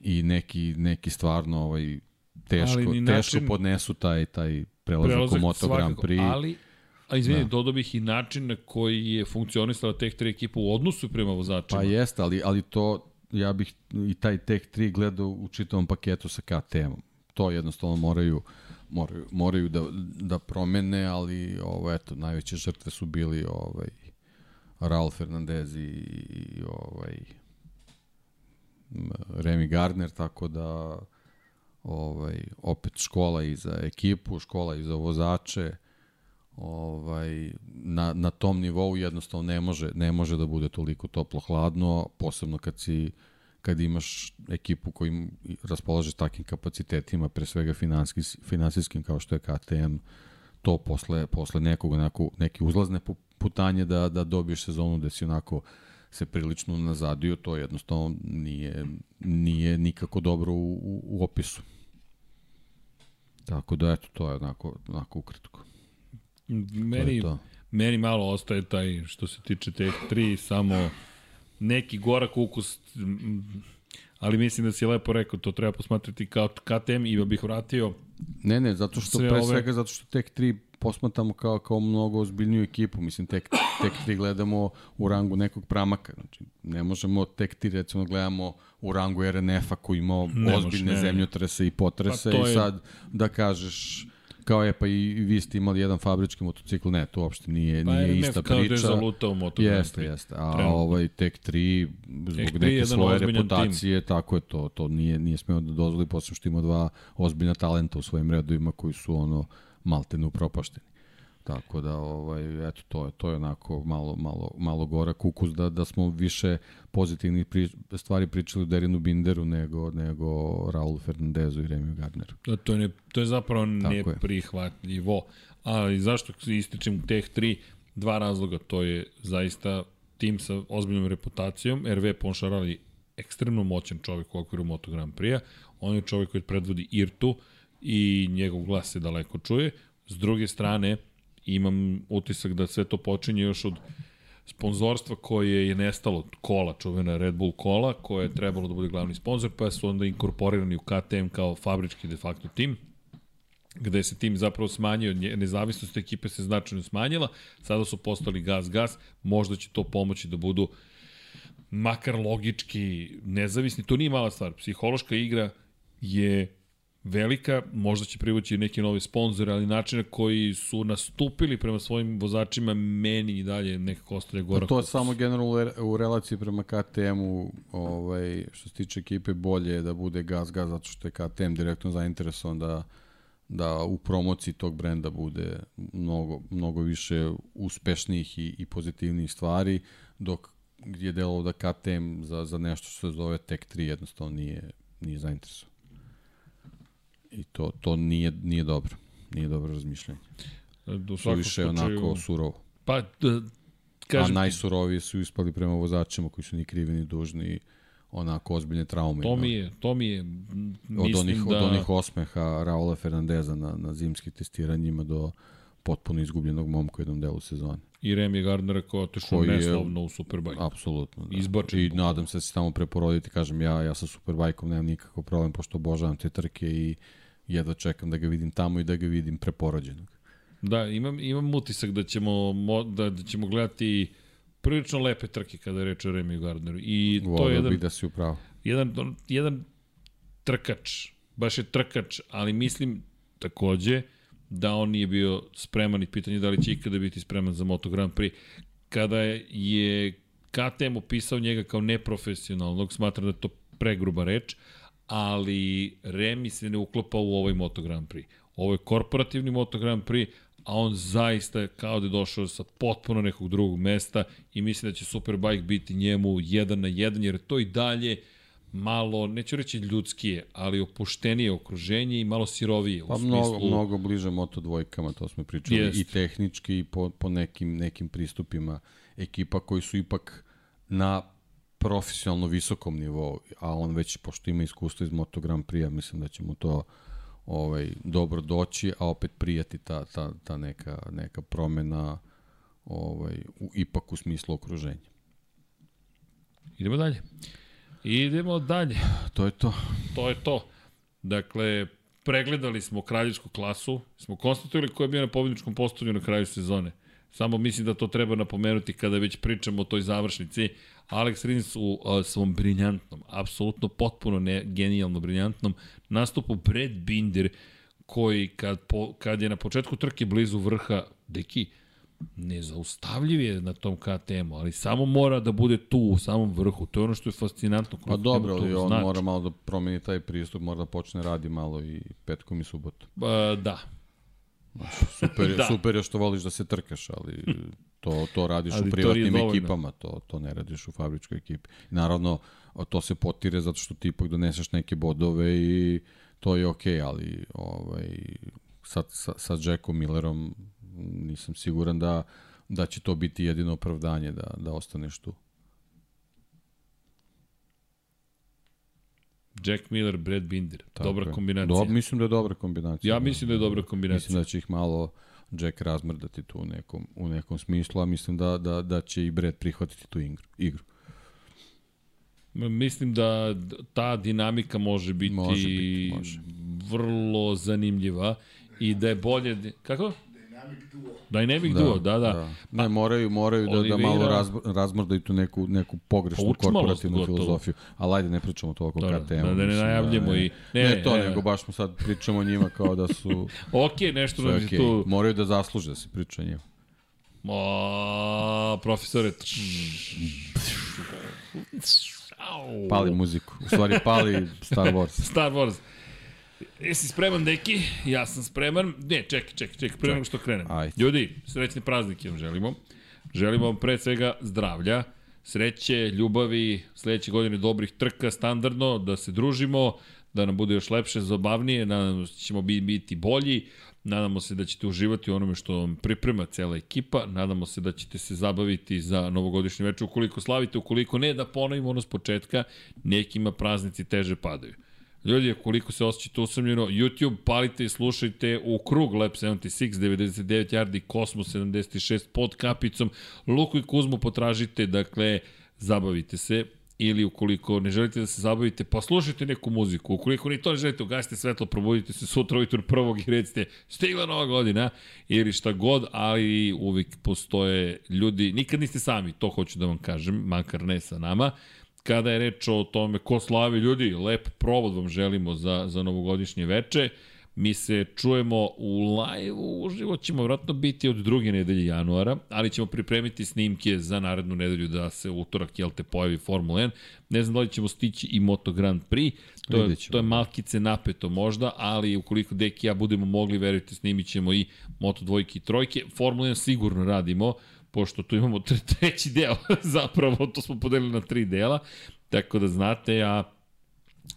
i neki, neki stvarno ovaj, teško, način, teško podnesu taj, taj prelazak, prelazak u Moto Grand Prix. Ali A izvini, da. dodao bih i način na koji je funkcionisala teh tri ekipa u odnosu prema vozačima. Pa jeste, ali, ali to ja bih i taj Tech 3 gledao u čitavom paketu sa KTM-om. To jednostavno moraju moraju, moraju da, da promene, ali ovo, eto, najveće žrtve su bili ovaj, Raul Fernandez i, i ovaj, Remy Gardner, tako da ovaj, opet škola i za ekipu, škola i za vozače, ovaj, na, na tom nivou jednostavno ne može, ne može da bude toliko toplo-hladno, posebno kad si kad imaš ekipu koji raspolaže takvim kapacitetima, pre svega finansijskim kao što je KTM, to posle, posle nekog, onako, neke uzlazne putanje da, da dobiješ sezonu gde si onako se prilično nazadio, to jednostavno nije, nije nikako dobro u, u, u opisu. Tako da, eto, to je onako, onako ukratko. Meni, to to. meni malo ostaje taj, što se tiče teh tri, samo neki gorak ukus, ali mislim da si lepo rekao, to treba posmatrati kao KTM i bih vratio Ne, ne, zato što pre ove... svega, zato što tek tri posmatamo kao, kao mnogo ozbiljniju ekipu, mislim, tek, tek tri gledamo u rangu nekog pramaka, znači, ne možemo tek tri, recimo, gledamo u rangu RNF-a koji ima ozbiljne zemljotrese i potrese pa i sad da kažeš Kao je, pa i vi ste imali jedan fabrički motocikl, ne, to uopšte nije, pa nije ista priča. Pa je zalutao u Moto Jeste, jeste. A Trenutno. ovaj Tek 3, zbog tek neke svoje reputacije, tim. tako je to, to nije, nije smeo da dozvoli, posle što ima dva ozbiljna talenta u svojim redovima koji su ono maltene upropašteni. Tako da, ovaj, eto, to je, to je onako malo, malo, malo gora kukus da, da smo više pozitivnih pri, stvari pričali o Derinu Binderu nego, nego Raul Fernandezu i Remiju Gardneru. Da, to, je, to je zapravo Tako neprihvatljivo. Je. Ali zašto ističem teh tri? Dva razloga. To je zaista tim sa ozbiljnom reputacijom. RV Ponšarali ekstremno moćan čovjek u okviru Moto Grand Prix-a. On je čovjek koji predvodi IRTU i njegov glas se daleko čuje. S druge strane, imam utisak da sve to počinje još od sponzorstva koje je nestalo kola, čuvena Red Bull kola, koje je trebalo da bude glavni sponsor, pa su onda inkorporirani u KTM kao fabrički de facto tim, gde se tim zapravo smanjio, nezavisnost ekipe se značajno smanjila, sada su postali gas-gas, možda će to pomoći da budu makar logički nezavisni, to nije mala stvar, psihološka igra je velika, možda će privući neki novi sponzor, ali načine koji su nastupili prema svojim vozačima meni i dalje nekako ostaje gora. Pa to je samo generalno u relaciji prema KTM-u, ovaj, što se tiče ekipe, bolje je da bude gas gas, zato što je KTM direktno zainteresovan da da u promociji tog brenda bude mnogo, mnogo više uspešnih i, i pozitivnih stvari, dok je delo da KTM za, za nešto što se zove Tech 3 jednostavno nije, nije zainteresovan. I to, to nije, nije dobro. Nije dobro razmišljanje. Do više slučaju... onako surovo. Pa, da, kažem... A najsurovije su ispali prema vozačima koji su ni krivi ni dužni onako ozbiljne traume. To mi je, to mi je, od onih, da... Od onih osmeha Raula Fernandeza na, na zimskim testiranjima do potpuno izgubljenog momka u jednom delu sezone. I Remy Gardner koji je otišao neslovno u Superbike. Apsolutno. Da. Izbačen. I nadam se da se tamo preporoditi, kažem ja, ja sa Superbajkom nemam nikakav problem, pošto obožavam te trke i jedva čekam da ga vidim tamo i da ga vidim preporođenog. Da, imam, imam utisak da ćemo, da, da ćemo gledati prilično lepe trke kada je reč o Remy Gardneru. I Volio to je jedan, da si upravo. Jedan, jedan trkač, baš je trkač, ali mislim takođe da on nije bio spreman i pitanje da li će ikada biti spreman za Moto Grand Prix. Kada je KTM opisao njega kao neprofesionalnog, smatram da je to pregruba reč, ali Remi se ne uklapa u ovaj Moto Grand Prix. Ovo je korporativni Moto Grand Prix, a on zaista kao da je došao sa potpuno nekog drugog mesta i mislim da će Superbike biti njemu jedan na jedan, jer to i dalje malo, neću reći ljudskije, ali opuštenije okruženje i malo sirovije. Pa u smislu... mnogo, mnogo bliže moto dvojkama, to smo pričali, Jest. i tehnički i po, po nekim, nekim pristupima ekipa koji su ipak na profesionalno visokom nivou, a on već, pošto ima iskustvo iz Moto Grand Prix, mislim da će mu to ovaj, dobro doći, a opet prijati ta, ta, ta neka, neka promena ovaj, u, ipak u smislu okruženja. Idemo dalje. Idemo dalje. To je to. To je to. Dakle, pregledali smo kraljičku klasu, smo konstatovali ko je bio na pobjedničkom postavlju na kraju sezone. Samo mislim da to treba napomenuti kada već pričamo o toj završnici. Alex Rins u uh, svom briljantnom, apsolutno potpuno ne, genijalno briljantnom nastupu pred Binder, koji kad, po, kad je na početku trke blizu vrha, deki, nezaustavljiv je na tom KTM-u, ali samo mora da bude tu u samom vrhu. To je ono što je fascinantno. Pa dobro, ali on znači. mora malo da promeni taj pristup, mora da počne radi malo i petkom i subotom. Pa, da, super, da. super je što voliš da se trkaš, ali to, to radiš ali u privatnim to ekipama, to, to ne radiš u fabričkoj ekipi. Naravno, to se potire zato što ti ipak doneseš neke bodove i to je okej, okay, ali ovaj, sa, sa, sa Jackom Millerom nisam siguran da, da će to biti jedino opravdanje da, da ostaneš tu. Jack Miller, Brad Binder. Tako dobra je. kombinacija. Do, mislim da je dobra kombinacija. Ja mislim da je dobra kombinacija. Mislim da će ih malo Jack razmrdati tu u nekom, u nekom smislu, a mislim da, da, da će i Brad prihvatiti tu igru. igru. Mislim da ta dinamika može biti, može biti može. vrlo zanimljiva i da je bolje... Kako? Dynamic da, duo, da, da. da. Ne, moraju, moraju da, da malo raz, razmrdaju tu neku, neku pogrešnu korporativnu gotovo. filozofiju. Ali ajde, ne pričamo to oko da, KTM. Da, da ne najavljamo da, i... Ne, ne to, ne, nego baš smo sad pričamo o njima kao da su... ok, nešto nam okay. tu... Moraju da zasluže da se priča o njima. O, profesore... Pali muziku. U stvari pali Star Wars. Star Wars. Jesi spreman, deki? Ja sam spreman. Ne, čekaj, čekaj, čekaj, pre nego što krenem. Ajde. Ljudi, srećne praznike vam želimo. Želimo vam pre svega zdravlja, sreće, ljubavi, sledeće godine dobrih trka, standardno, da se družimo, da nam bude još lepše, zabavnije, nadamo se da ćemo biti bolji, nadamo se da ćete uživati u onome što vam priprema cela ekipa, nadamo se da ćete se zabaviti za novogodišnje večer, ukoliko slavite, ukoliko ne, da ponovimo ono s početka, nekima praznici teže padaju. Ljudi, koliko se osjećate usamljeno, YouTube palite i slušajte u krug Lab 76, 99 yardi, Cosmos 76 pod kapicom, Luku i Kuzmu potražite, dakle, zabavite se, ili ukoliko ne želite da se zabavite, pa slušajte neku muziku. Ukoliko ni to ne želite, ugasite svetlo, probudite se sutra ujutru prvog i recite stigla nova godina ili šta god, ali uvijek postoje ljudi, nikad niste sami, to hoću da vam kažem, makar ne sa nama, kada je reč o tome ko slavi ljudi, lep provod vam želimo za, za novogodišnje veče. Mi se čujemo u live-u, uživo ćemo vratno biti od druge nedelje januara, ali ćemo pripremiti snimke za narednu nedelju da se utorak, jel te, pojavi Formula 1. Ne znam da li ćemo stići i Moto Grand Prix, to je, to je malkice napeto možda, ali ukoliko Deki ja budemo mogli, verujte, snimit ćemo i Moto dvojke i trojke. Formula 1 sigurno radimo, pošto tu imamo treći deo, zapravo to smo podelili na tri dela, tako da znate, a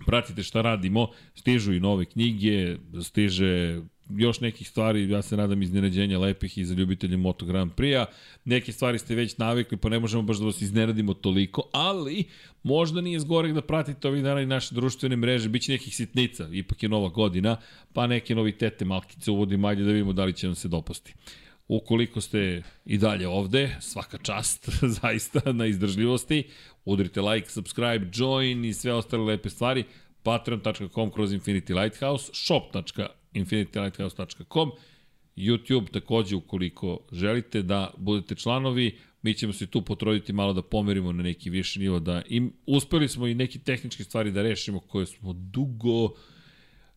pratite šta radimo, stižu i nove knjige, stiže još nekih stvari, ja se nadam iznenađenja lepih i za ljubitelje Moto Grand Prix-a. Neke stvari ste već navikli, pa ne možemo baš da vas iznenadimo toliko, ali možda nije zgorek da pratite ovih dana i naše društvene mreže, biće nekih sitnica, ipak je nova godina, pa neke novitete malkice uvodimo, ajde da vidimo da li će nam se dopasti. Ukoliko ste i dalje ovde, svaka čast zaista na izdržljivosti, udrite like, subscribe, join i sve ostale lepe stvari, patreon.com kroz Infinity Lighthouse, shop.infinitylighthouse.com, YouTube takođe ukoliko želite da budete članovi, mi ćemo se tu potruditi malo da pomerimo na neki viši nivo, da im, uspeli smo i neki tehničke stvari da rešimo koje smo dugo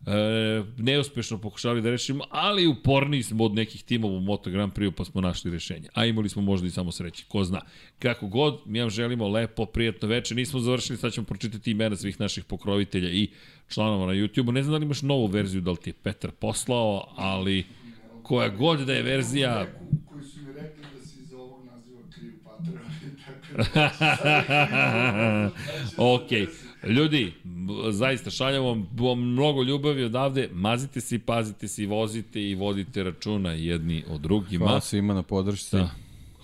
e, neuspešno pokušali da rešimo, ali uporniji smo od nekih timova u Moto Grand Prix pa smo našli rešenje. A imali smo možda i samo sreće, ko zna. Kako god, mi vam želimo lepo, prijatno veče. Nismo završili, sad ćemo pročitati imena svih naših pokrovitelja i članova na YouTube-u. Ne znam da li imaš novu verziju, da li ti je Petar poslao, ali koja god da je verzija... Koji su mi rekli da si iz ovog naziva kriv Patreon, tako da... ok. Ljudi, zaista šaljam vam, mnogo ljubavi odavde, mazite se i pazite se i vozite i vodite računa jedni od drugima. Hvala svima na podršci. Da.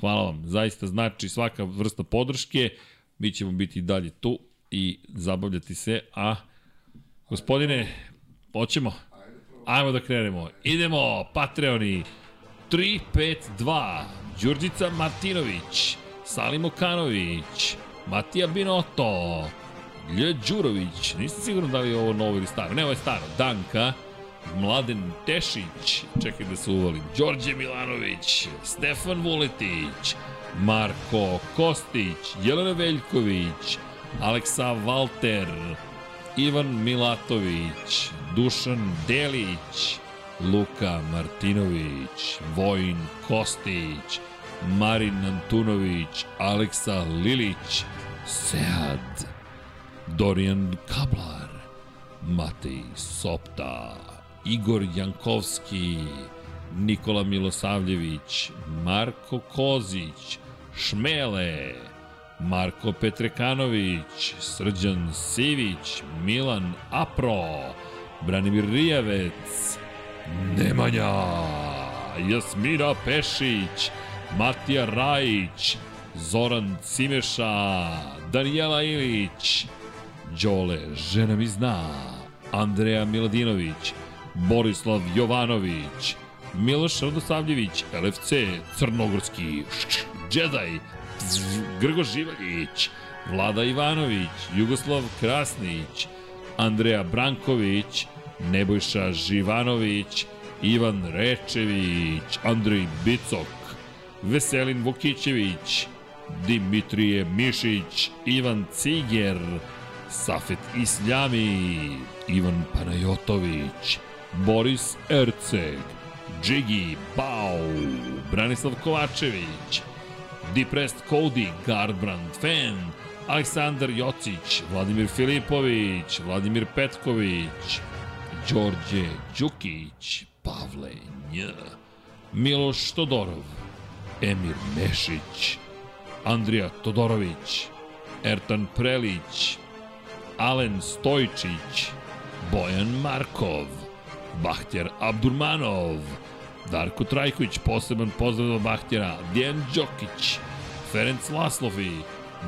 Hvala vam, zaista znači svaka vrsta podrške, mi ćemo biti dalje tu i zabavljati se, a gospodine, hoćemo? Ajmo da krenemo. Idemo, Patreoni, 352, Đurđica Martinović, Salim Okanović, Matija Binoto, Lje Đurović, nisam siguran da li je ovo novo ili staro. Ne, ovo je staro. Danka, Mladen Tešić, čekaj da se uvolim, Đorđe Milanović, Stefan Vuletić, Marko Kostić, Jelena Veljković, Aleksa Valter, Ivan Milatović, Dušan Delić, Luka Martinović, Vojn Kostić, Marin Antunović, Aleksa Lilić, Sead, Dorijan Kablar, Matej Sopta, Igor Jankovski, Nikola Milosavljević, Marko Kozić, Šmele, Marko Petrekanović, Srđan Sivić, Milan Apro, Branimir Rijavec, Nemanja, Jasmira Pešić, Matija Rajić, Zoran Cimeša, Danijela Ilić, Đole, žena mi zna, Andreja Miladinović, Borislav Jovanović, Miloš Radosavljević, LFC, Crnogorski, Jedi, Grgo Živaljić, Vlada Ivanović, Jugoslav Krasnić, Andreja Branković, Nebojša Živanović, Ivan Rečević, Andrej Bicok, Veselin Vukićević, Dimitrije Mišić, Ivan Ciger, Safet Isljami, Ivan Panajotović, Boris Erceg, Džigi Bau, Branislav Kovačević, Depressed Cody, Gardbrand Fan, Aleksandar Jocić, Vladimir Filipović, Vladimir Petković, Đorđe Đukić, Pavle Nj, Miloš Todorov, Emir Mešić, Andrija Todorović, Ertan Prelić, Alen Stojčić, Bojan Markov, Bahtjar Abdurmanov, Darko Trajković, poseban pozdrav do Bahtjara, Dijan Đokić, Ferenc Laslovi,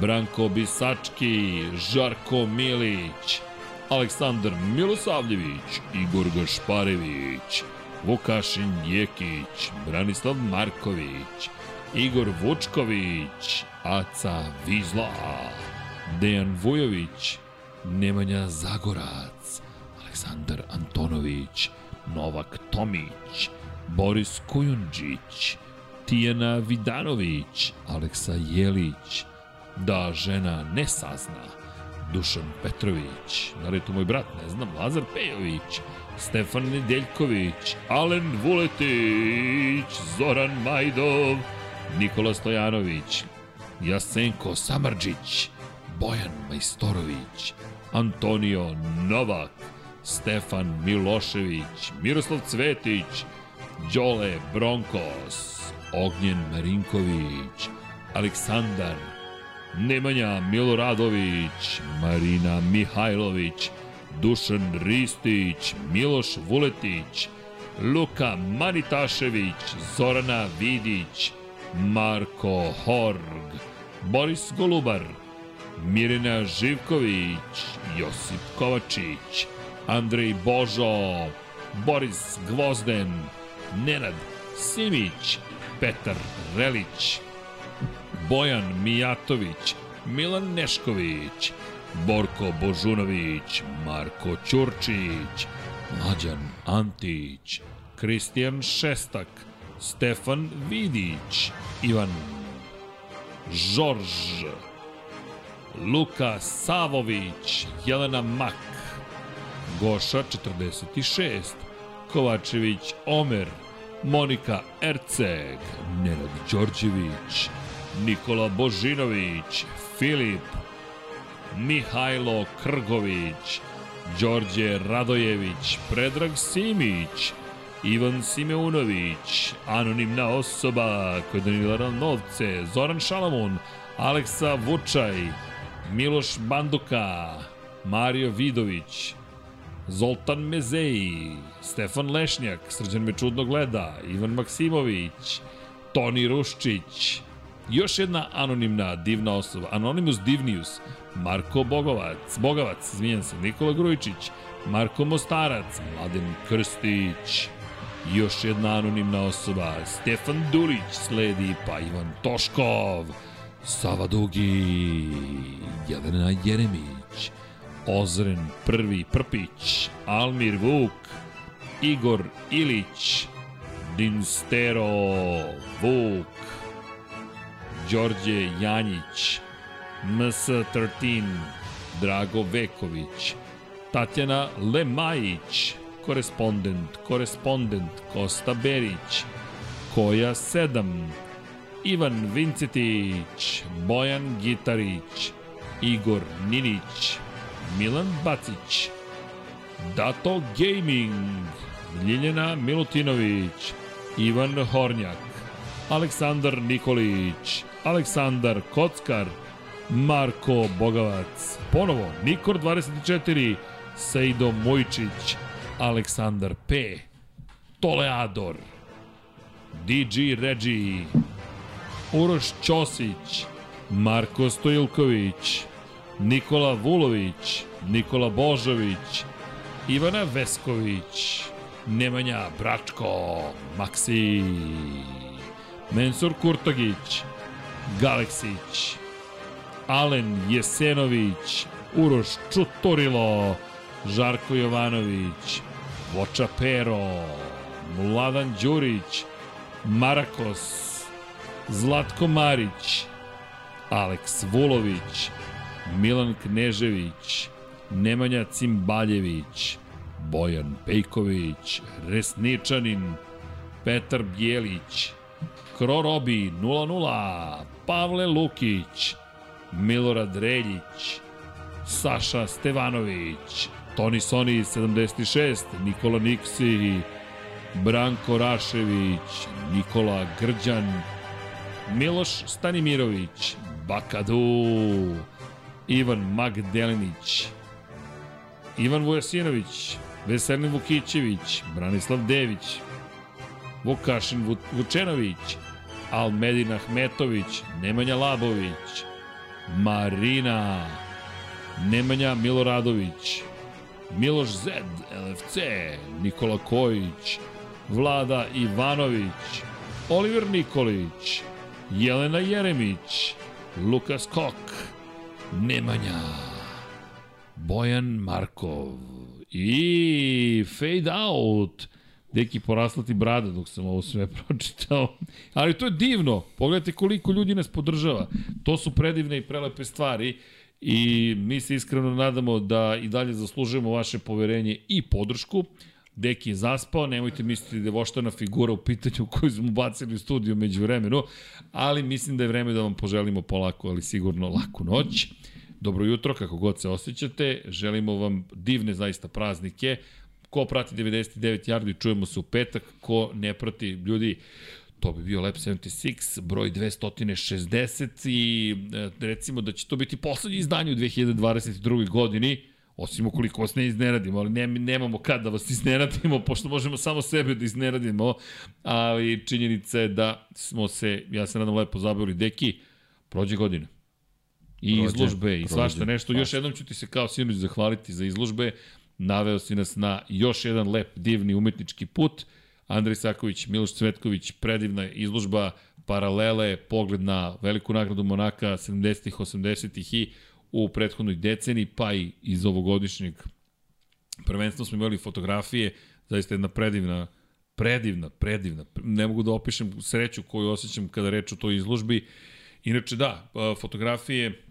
Branko Bisački, Žarko Milić, Aleksandar Milosavljević, Igor Gašparević, Vukašin Jekić, Branislav Marković, Igor Vučković, Aca Vizla, Dejan Vujović, Nemanja Zagorac, Aleksandar Antonović, Novak Tomić, Boris Kujundžić, Tijana Vidanović, Aleksa Jelić, da žena ne sazna, Dušan Petrović, da li je moj brat, ne znam, Lazar Pejović, Stefan Nedeljković, Alen Vuletić, Zoran Majdov, Nikola Stojanović, Jasenko Samarđić, Bojan Majstorović, Antonio Novak, Stefan Milošević, Miroslav Cvetić, Đole Bronkos, Ognjen Marinković, Aleksandar, Nemanja Miloradović, Marina Mihajlović, Dušan Ristić, Miloš Vuletić, Luka Manitašević, Zorana Vidić, Marko Horg, Boris Golubar, Mirina Živković, Josip Kovačić, Andrej Božo, Boris Gvozden, Nenad Simić, Petar Relić, Bojan Mijatović, Milan Nešković, Borko Božunović, Marko Ćurčić, Mlađan Antić, Kristijan Šestak, Stefan Vidić, Ivan Žorž, Luka Savović, Jelena Mak, Goša 46, Kovačević Omer, Monika Erceg, Nenad Đorđević, Nikola Božinović, Filip, Mihajlo Krgović, Đorđe Radojević, Predrag Simić, Ivan Simeunović, anonimna osoba koja je donirala novce, Zoran Šalamun, Aleksa Vučaj, Miloš Banduka, Mario Vidović, Zoltan Mezeji, Stefan Lešnjak, Srđan me čudno gleda, Ivan Maksimović, Toni Ruščić, još jedna anonimna divna osoba, Anonymous Divnius, Marko Bogovac, Bogavac, izvinjam se, Nikola Grujičić, Marko Mostarac, Mladen Krstić, još jedna anonimna osoba, Stefan Durić, sledi pa Ivan Toškov, Sava Dugi, Jelena Jeremić, Ozren Prvi Prpić, Almir Vuk, Igor Ilić, Dinstero Vuk, Đorđe Janjić, MS13, Drago Veković, Tatjana Lemajić, korespondent, korespondent Kosta Berić, Koja 7, Иван Винцитич, Бојан Гитарич, Игор Нинич, Милан Бацич, Дато Гейминг, Лилјана Милутиновиќ, Иван Хорњак, Александар Николиќ, Александар Коцкар, Марко Богавац, поново Никор 24, Сејдо Мојчиќ, Александар П, Толеадор, DG Реджи, Uroš Ćosić, Marko Stojilković, Nikola Vulović, Nikola Božović, Ivana Vesković, Nemanja Bračko, Maksi, Mensur Kurtogić, Galeksić, Alen Jesenović, Uroš Čutorilo, Žarko Jovanović, Voča Pero, Mladan Đurić, Marakos, Zlatko Marić, Aleks Vulović, Milan Knežević, Nemanja Cimbaljević, Bojan Pejković, Resničanin, Petar Bjelić, Krorobi 00, Pavle Lukić, Milorad Reljić, Saša Stevanović, Toni Soni 76, Nikola Niksi, Branko Rašević, Nikola Grđan, Miloš Stanimirović, Bakadu, Ivan Magdelinić, Ivan Vujasinović, Veselin Vukićević, Branislav Dević, Vukašin Vučenović, Almedin Ahmetović, Nemanja Labović, Marina, Nemanja Miloradović, Miloš Zed, LFC, Nikola Kojić, Vlada Ivanović, Oliver Nikolić, Jelena Jeremić, Lukas Kok, Nemanja, Bojan Markov i Fade Out. Deki poraslati brada dok sam ovo sve pročitao. Ali to je divno. Pogledajte koliko ljudi nas podržava. To su predivne i prelepe stvari i mi se iskreno nadamo da i dalje zaslužujemo vaše poverenje i podršku. Deki je zaspao, nemojte misliti da je voštana figura u pitanju koju smo bacili u studiju među vremenu, ali mislim da je vreme da vam poželimo polako, ali sigurno laku noć. Dobro jutro, kako god se osjećate, želimo vam divne zaista praznike. Ko prati 99 yardi, čujemo se u petak, ko ne prati, ljudi, to bi bio Lab 76, broj 260 i e, recimo da će to biti poslednji izdanje u 2022. godini Osim ukoliko vas ne izneradimo, ali ne, nemamo kad da vas izneradimo, pošto možemo samo sebe da izneradimo, ali činjenica je da smo se, ja se nadam, lepo zabavili. Deki, prođe godina. I prođe, izložbe, prođe, i svašta nešto. Još jednom ću ti se kao sinoć zahvaliti za izložbe. Naveo si nas na još jedan lep, divni umetnički put. Andrej Saković, Miloš Cvetković, predivna izložba, paralele, pogled na veliku nagradu Monaka 70-ih, 80-ih i u prethodnoj deceni, pa i iz ovogodišnjeg prvenstva smo imali fotografije, zaista jedna predivna, predivna, predivna, ne mogu da opišem sreću koju osjećam kada reč o toj izložbi. Inače da, fotografije,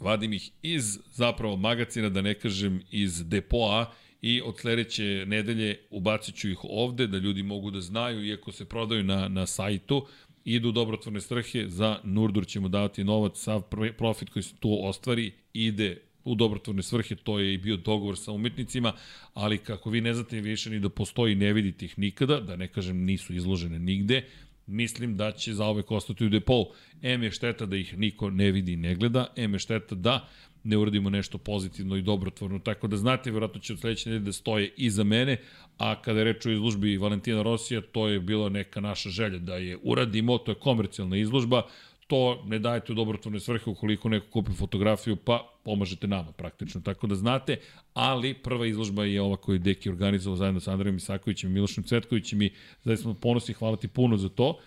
vadim ih iz zapravo magacina, da ne kažem iz depoa, i od sledeće nedelje ubacit ću ih ovde da ljudi mogu da znaju, iako se prodaju na, na sajtu, idu u dobrotvorne svrhe, za Nurdur ćemo davati novac, sav profit koji se tu ostvari ide u dobrotvorne svrhe, to je i bio dogovor sa umetnicima, ali kako vi ne znate više ni da postoji, ne vidite ih nikada, da ne kažem nisu izložene nigde, mislim da će za ove ostati u depou. M je šteta da ih niko ne vidi i ne gleda, M je šteta da ne uradimo nešto pozitivno i dobrotvorno. Tako da znate, vjerojatno će od sledeće nedelje da stoje iza mene, a kada je reč o izložbi Valentina Rosija, to je bila neka naša želja da je uradimo, to je komercijalna izložba, to ne dajete u dobrotvorne svrhe ukoliko neko kupi fotografiju, pa pomažete nama praktično, tako da znate, ali prva izložba je ova koju je Deki organizovao zajedno sa Andrejom Isakovićem i Milošem Cvetkovićem i zaista smo ponosni, hvala ti puno za to.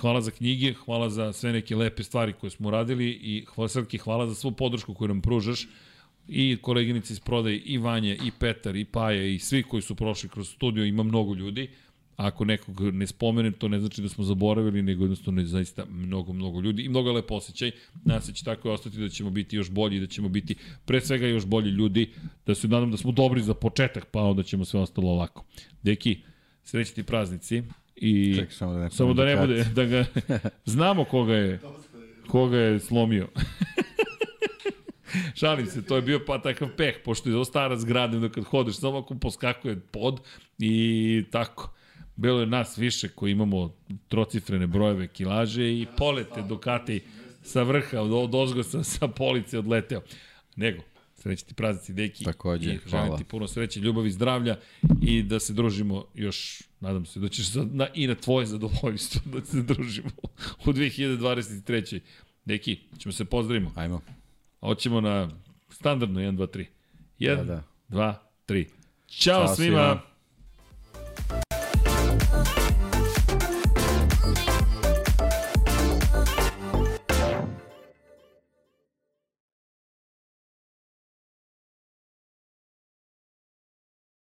Hvala za knjige, hvala za sve neke lepe stvari koje smo uradili i hvala Srki, hvala za svu podršku koju nam pružaš i koleginice iz prodaje, i Vanje, i Petar, i Paja, i svi koji su prošli kroz studio, ima mnogo ljudi. Ako nekog ne spomenem, to ne znači da smo zaboravili, nego jednostavno je zaista mnogo, mnogo ljudi i mnogo lepo osjećaj. Nas će tako ostati da ćemo biti još bolji, da ćemo biti pre svega još bolji ljudi, da se nadam da smo dobri za početak, pa onda ćemo sve ostalo ovako. Deki, srećni praznici, I Ček, samo da ne, samo da ne bude, da ga, znamo koga je, koga je slomio. Šalim se, to je bio pa takav peh, pošto je stara zgrada, da kad hodeš, samo ako poskakuje pod i tako. Bilo je nas više koji imamo trocifrene brojeve kilaže i polete Ducati sa vrha, od, ozgo sa, sa police odleteo. Nego, Sreći ti praznici, deki. Takođe, I želim hvala. ti puno sreće, ljubavi, zdravlja i da se družimo još, nadam se, da ćeš za, na, i na tvoje zadovoljstvo da se družimo u 2023. Deki, ćemo se pozdravimo. Ajmo. Hoćemo na standardno 1, 2, 3. 1, Da, da. 2, 3. Ćao, Ćao svima. svima.